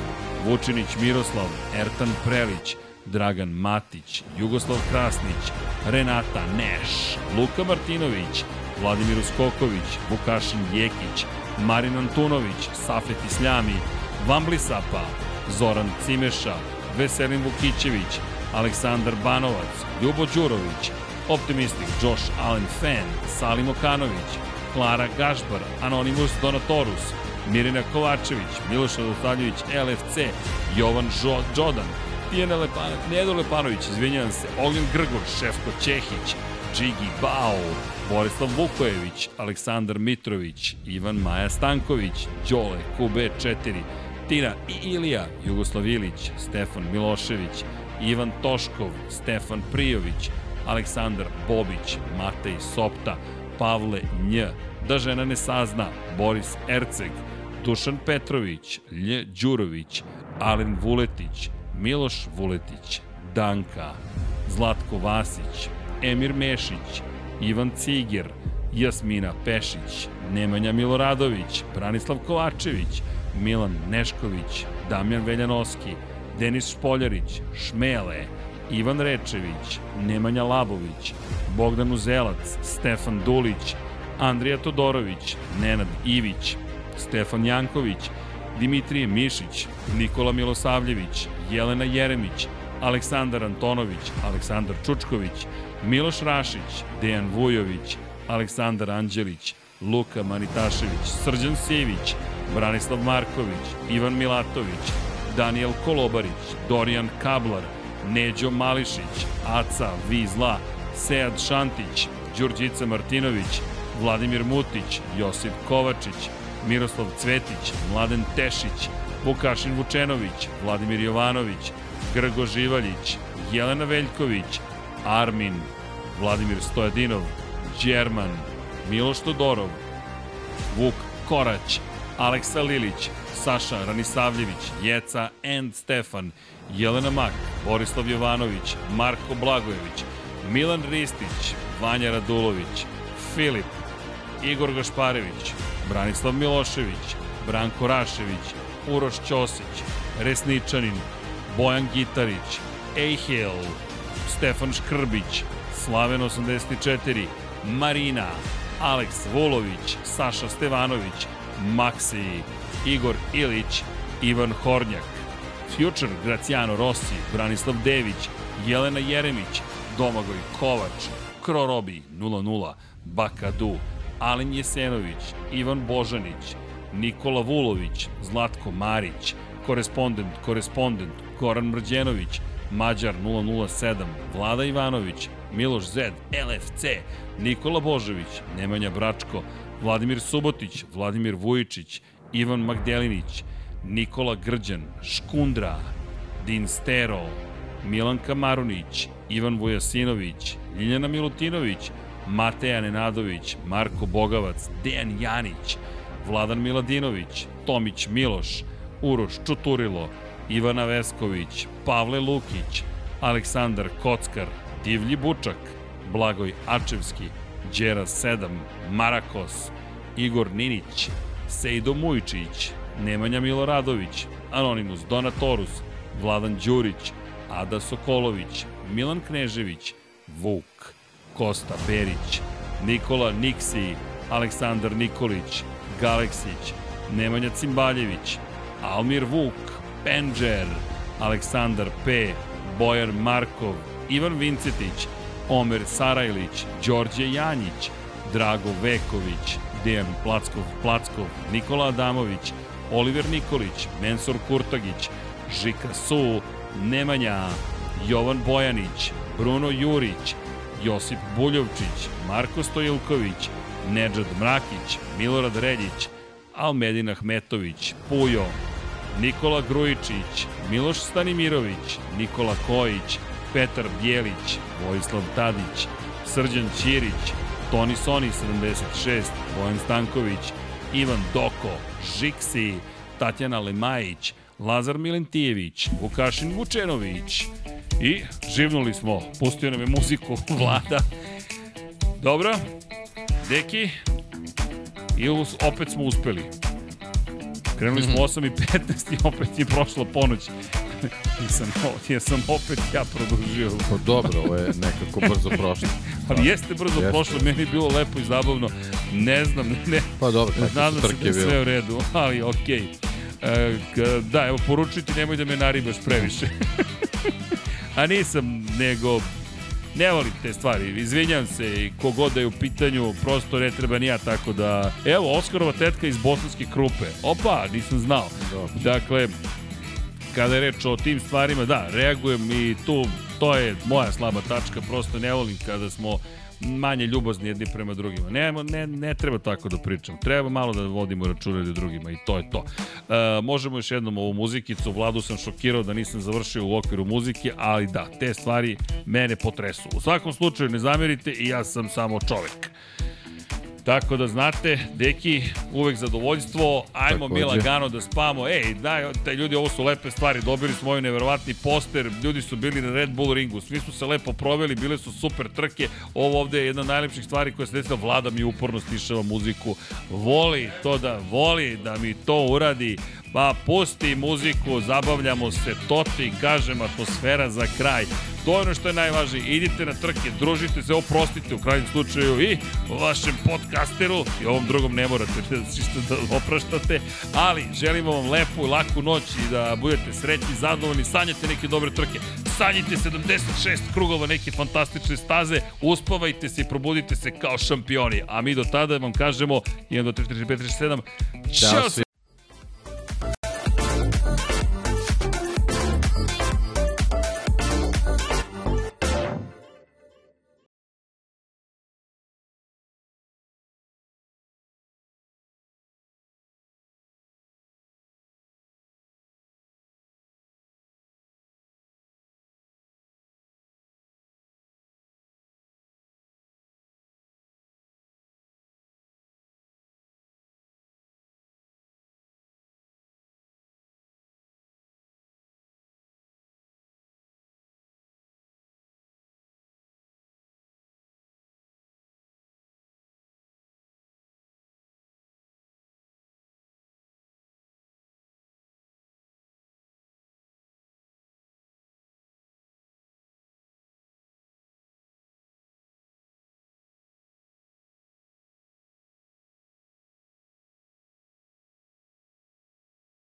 Vučinić Miroslav, Ertan Prelić, Dragan Matić, Jugoslav Krasnić, Renata Neš, Luka Martinović, Vladimir Uskoković, Vukašin Jekić, Marin Antunović, Safet Isljami, Vambli Sapa, Zoran Cimeša, Veselin Vukićević, Aleksandar Banovac, Ljubo Đurović, Optimistik Josh Allen Fan, Salim Okanović, Klara Gašbar, Anonimus Donatorus, Mirina Kovačević, Miloš Radosavljević, LFC, Jovan Žo, Đodan, Tijena Lepanović, Nedo Lepanović, izvinjavam se, Ognjen Grgor, Šefko Čehić, Džigi Bao, Borislav Vukojević, Aleksandar Mitrović, Ivan Maja Stanković, Đole, QB4, Tina i Ilija, Jugoslav Ilić, Stefan Milošević, Ivan Toškov, Stefan Prijović, Aleksandar Bobić, Matej Sopta, Pavle Nj, Da žena ne sazna, Boris Erceg, Dušan Petrović, Lj. Đurović, Alen Vuletić, Miloš Vuletić, Danka, Zlatko Vasić, Emir Mešić, Ivan Ciger, Jasmina Pešić, Nemanja Miloradović, Branislav Kovačević, Milan Nešković, Damjan Veljanoski, Denis Špoljarić, Šmele, Ivan Rečević, Nemanja Labović, Bogdan Uzelac, Stefan Dulić, Andrija Todorović, Nenad Ivić, Stefan Janković, Dimitrije Mišić, Nikola Milosavljević, Jelena Jeremić, Aleksandar Antonović, Aleksandar Čučković, Miloš Rašić, Dejan Vujović, Aleksandar Anđelić, Luka Manitašević, Srđan Sivić, Branislav Marković, Ivan Milatović, Daniel Kolobarić, Dorijan Kablar, Neđo Mališić, Aca Vizla, Sead Šantić, Đurđica Martinović, Vladimir Mutić, Josip Kovačić, Miroslav Cvetić, Mladen Tešić, Vukašin Vučenović, Vladimir Jovanović, Grgo Živaljić, Jelena Veljković, Armin, Vladimir Stojadinov, Đerman, Miloš Todorov, Vuk Korać, Aleksa Lilić, Saša Ranisavljević, Jeca and Stefan, Jelena Mak, Borislav Jovanović, Marko Blagojević, Milan Ristić, Vanja Radulović, Filip, Igor Gašparević, Branislav Milošević, Branko Rašević, Uroš Ćosić, Resničanin, Bojan Gitarić, Ejhel, Stefan Škrbić, Slaven 84, Marina, Aleks Vulović, Saša Stevanović, Maksi, Igor Ilić, Ivan Hornjak, Future Graciano Rossi, Branislav Dević, Jelena Jeremić, Domagoj Kovač, Krorobi 00, Bakadu, Alen Jesenović, Ivan Božanić, Nikola Vulović, Zlatko Marić, korespondent, korespondent, Goran Mrđenović, Mađar 007, Vlada Ivanović, Miloš Zed, LFC, Nikola Božović, Nemanja Bračko, Vladimir Subotić, Vladimir Vujičić, Ivan Magdelinić, Nikola Grđan, Škundra, Din Stero, Milanka Marunić, Ivan Vujasinović, Ljiljana Milutinović, Mateja Nenadović, Marko Bogavac, Dejan Janić, Vladan Miladinović, Tomić Miloš, Uroš Čuturilo, Ivana Vesković, Pavle Lukić, Aleksandar Kockar, Divlji Bučak, Blagoj Ačevski, Đera 7, Marakos, Igor Ninić, Sejdo Mujčić, Nemanja Miloradović, Anonimus Donatorus, Vladan Đurić, Ada Sokolović, Milan Knežević, Vuk, Kosta Berić, Nikola Niksi, Aleksandar Nikolić, Galeksić, Nemanja Cimbaljević, Almir Vuk, Penđer, Aleksandar P, Bojan Markov, Ivan Vincetić, Omer Sarajlić, Đorđe Janjić, Drago Veković, Dejan Plackov, Plackov, Nikola Adamović, Oliver Nikolić, Mensur Kurtagić, Žika Su, Nemanja, Jovan Bojanić, Bruno Jurić, Josip Buljovčić, Marko Stojilković, Nedžad Mrakić, Milorad Reljić, Almedin Ahmetović, Pujo, Nikola Grujičić, Miloš Stanimirović, Nikola Kojić, Petar Bjelić, Vojislav Tadić, Srđan Ćirić, Toni Soni 76, Bojan Stanković, Ivan Doko, Žiksi, Tatjana Lemajić, Lazar Milentijević, Vukašin Vučenović i živnuli smo, pustio nam je muziku Vlada. Dobro, deki, i opet smo uspeli. Krenuli smo 8 i 15 i opet je prošla ponoć. Nisam, ja sam opet ja produžio. Pa dobro, ovo je nekako brzo prošlo. Ali jeste brzo jeste. prošlo, meni je bilo lepo i zabavno. Ne znam, ne. Pa dobro, nadam se da je sve u redu, ali okej. Okay. E, da, evo, poručuj nemoj da me naribaš previše. A nisam, nego ne volim te stvari, izvinjam se i kogod da je u pitanju, prosto ne treba ni ja tako da... Evo, Oskarova tetka iz bosanske krupe. Opa, nisam znao. Dobro. Dakle, kada je reč o tim stvarima, da, reagujem i tu, to je moja slaba tačka, prosto ne volim kada smo manje ljubazni jedni prema drugima. Ne, ne, ne treba tako da pričam. Treba malo da vodimo račune do drugima i to je to. E, možemo još jednom ovu muzikicu. Vladu sam šokirao da nisam završio u okviru muzike, ali da, te stvari mene potresu. U svakom slučaju ne zamerite i ja sam samo čovek. Tako da znate, deki, uvek zadovoljstvo, ajmo Takođe. mi lagano da spamo. Ej, daj, te ljudi, ovo su lepe stvari, dobili smo ovaj neverovatni poster, ljudi su bili na Red Bull ringu, svi su se lepo proveli, bile su super trke, ovo ovde je jedna od najlepših stvari koja se desila, Vlada mi uporno stišava muziku, voli to da, voli da mi to uradi, Pa pusti muziku, zabavljamo se, toti, kažem, atmosfera za kraj. To je ono što je najvažnije. Idite na trke, družite se, oprostite u krajnjem slučaju i vašem podcasteru i ovom drugom ne morate čisto da opraštate, ali želimo vam lepu i laku noć i da budete srećni, zadovoljni, sanjate neke dobre trke, sanjite 76 krugova neke fantastične staze, uspavajte se i probudite se kao šampioni. A mi do tada vam kažemo 1, 2, 3, 4, 5, 6, 7, Ćao čao.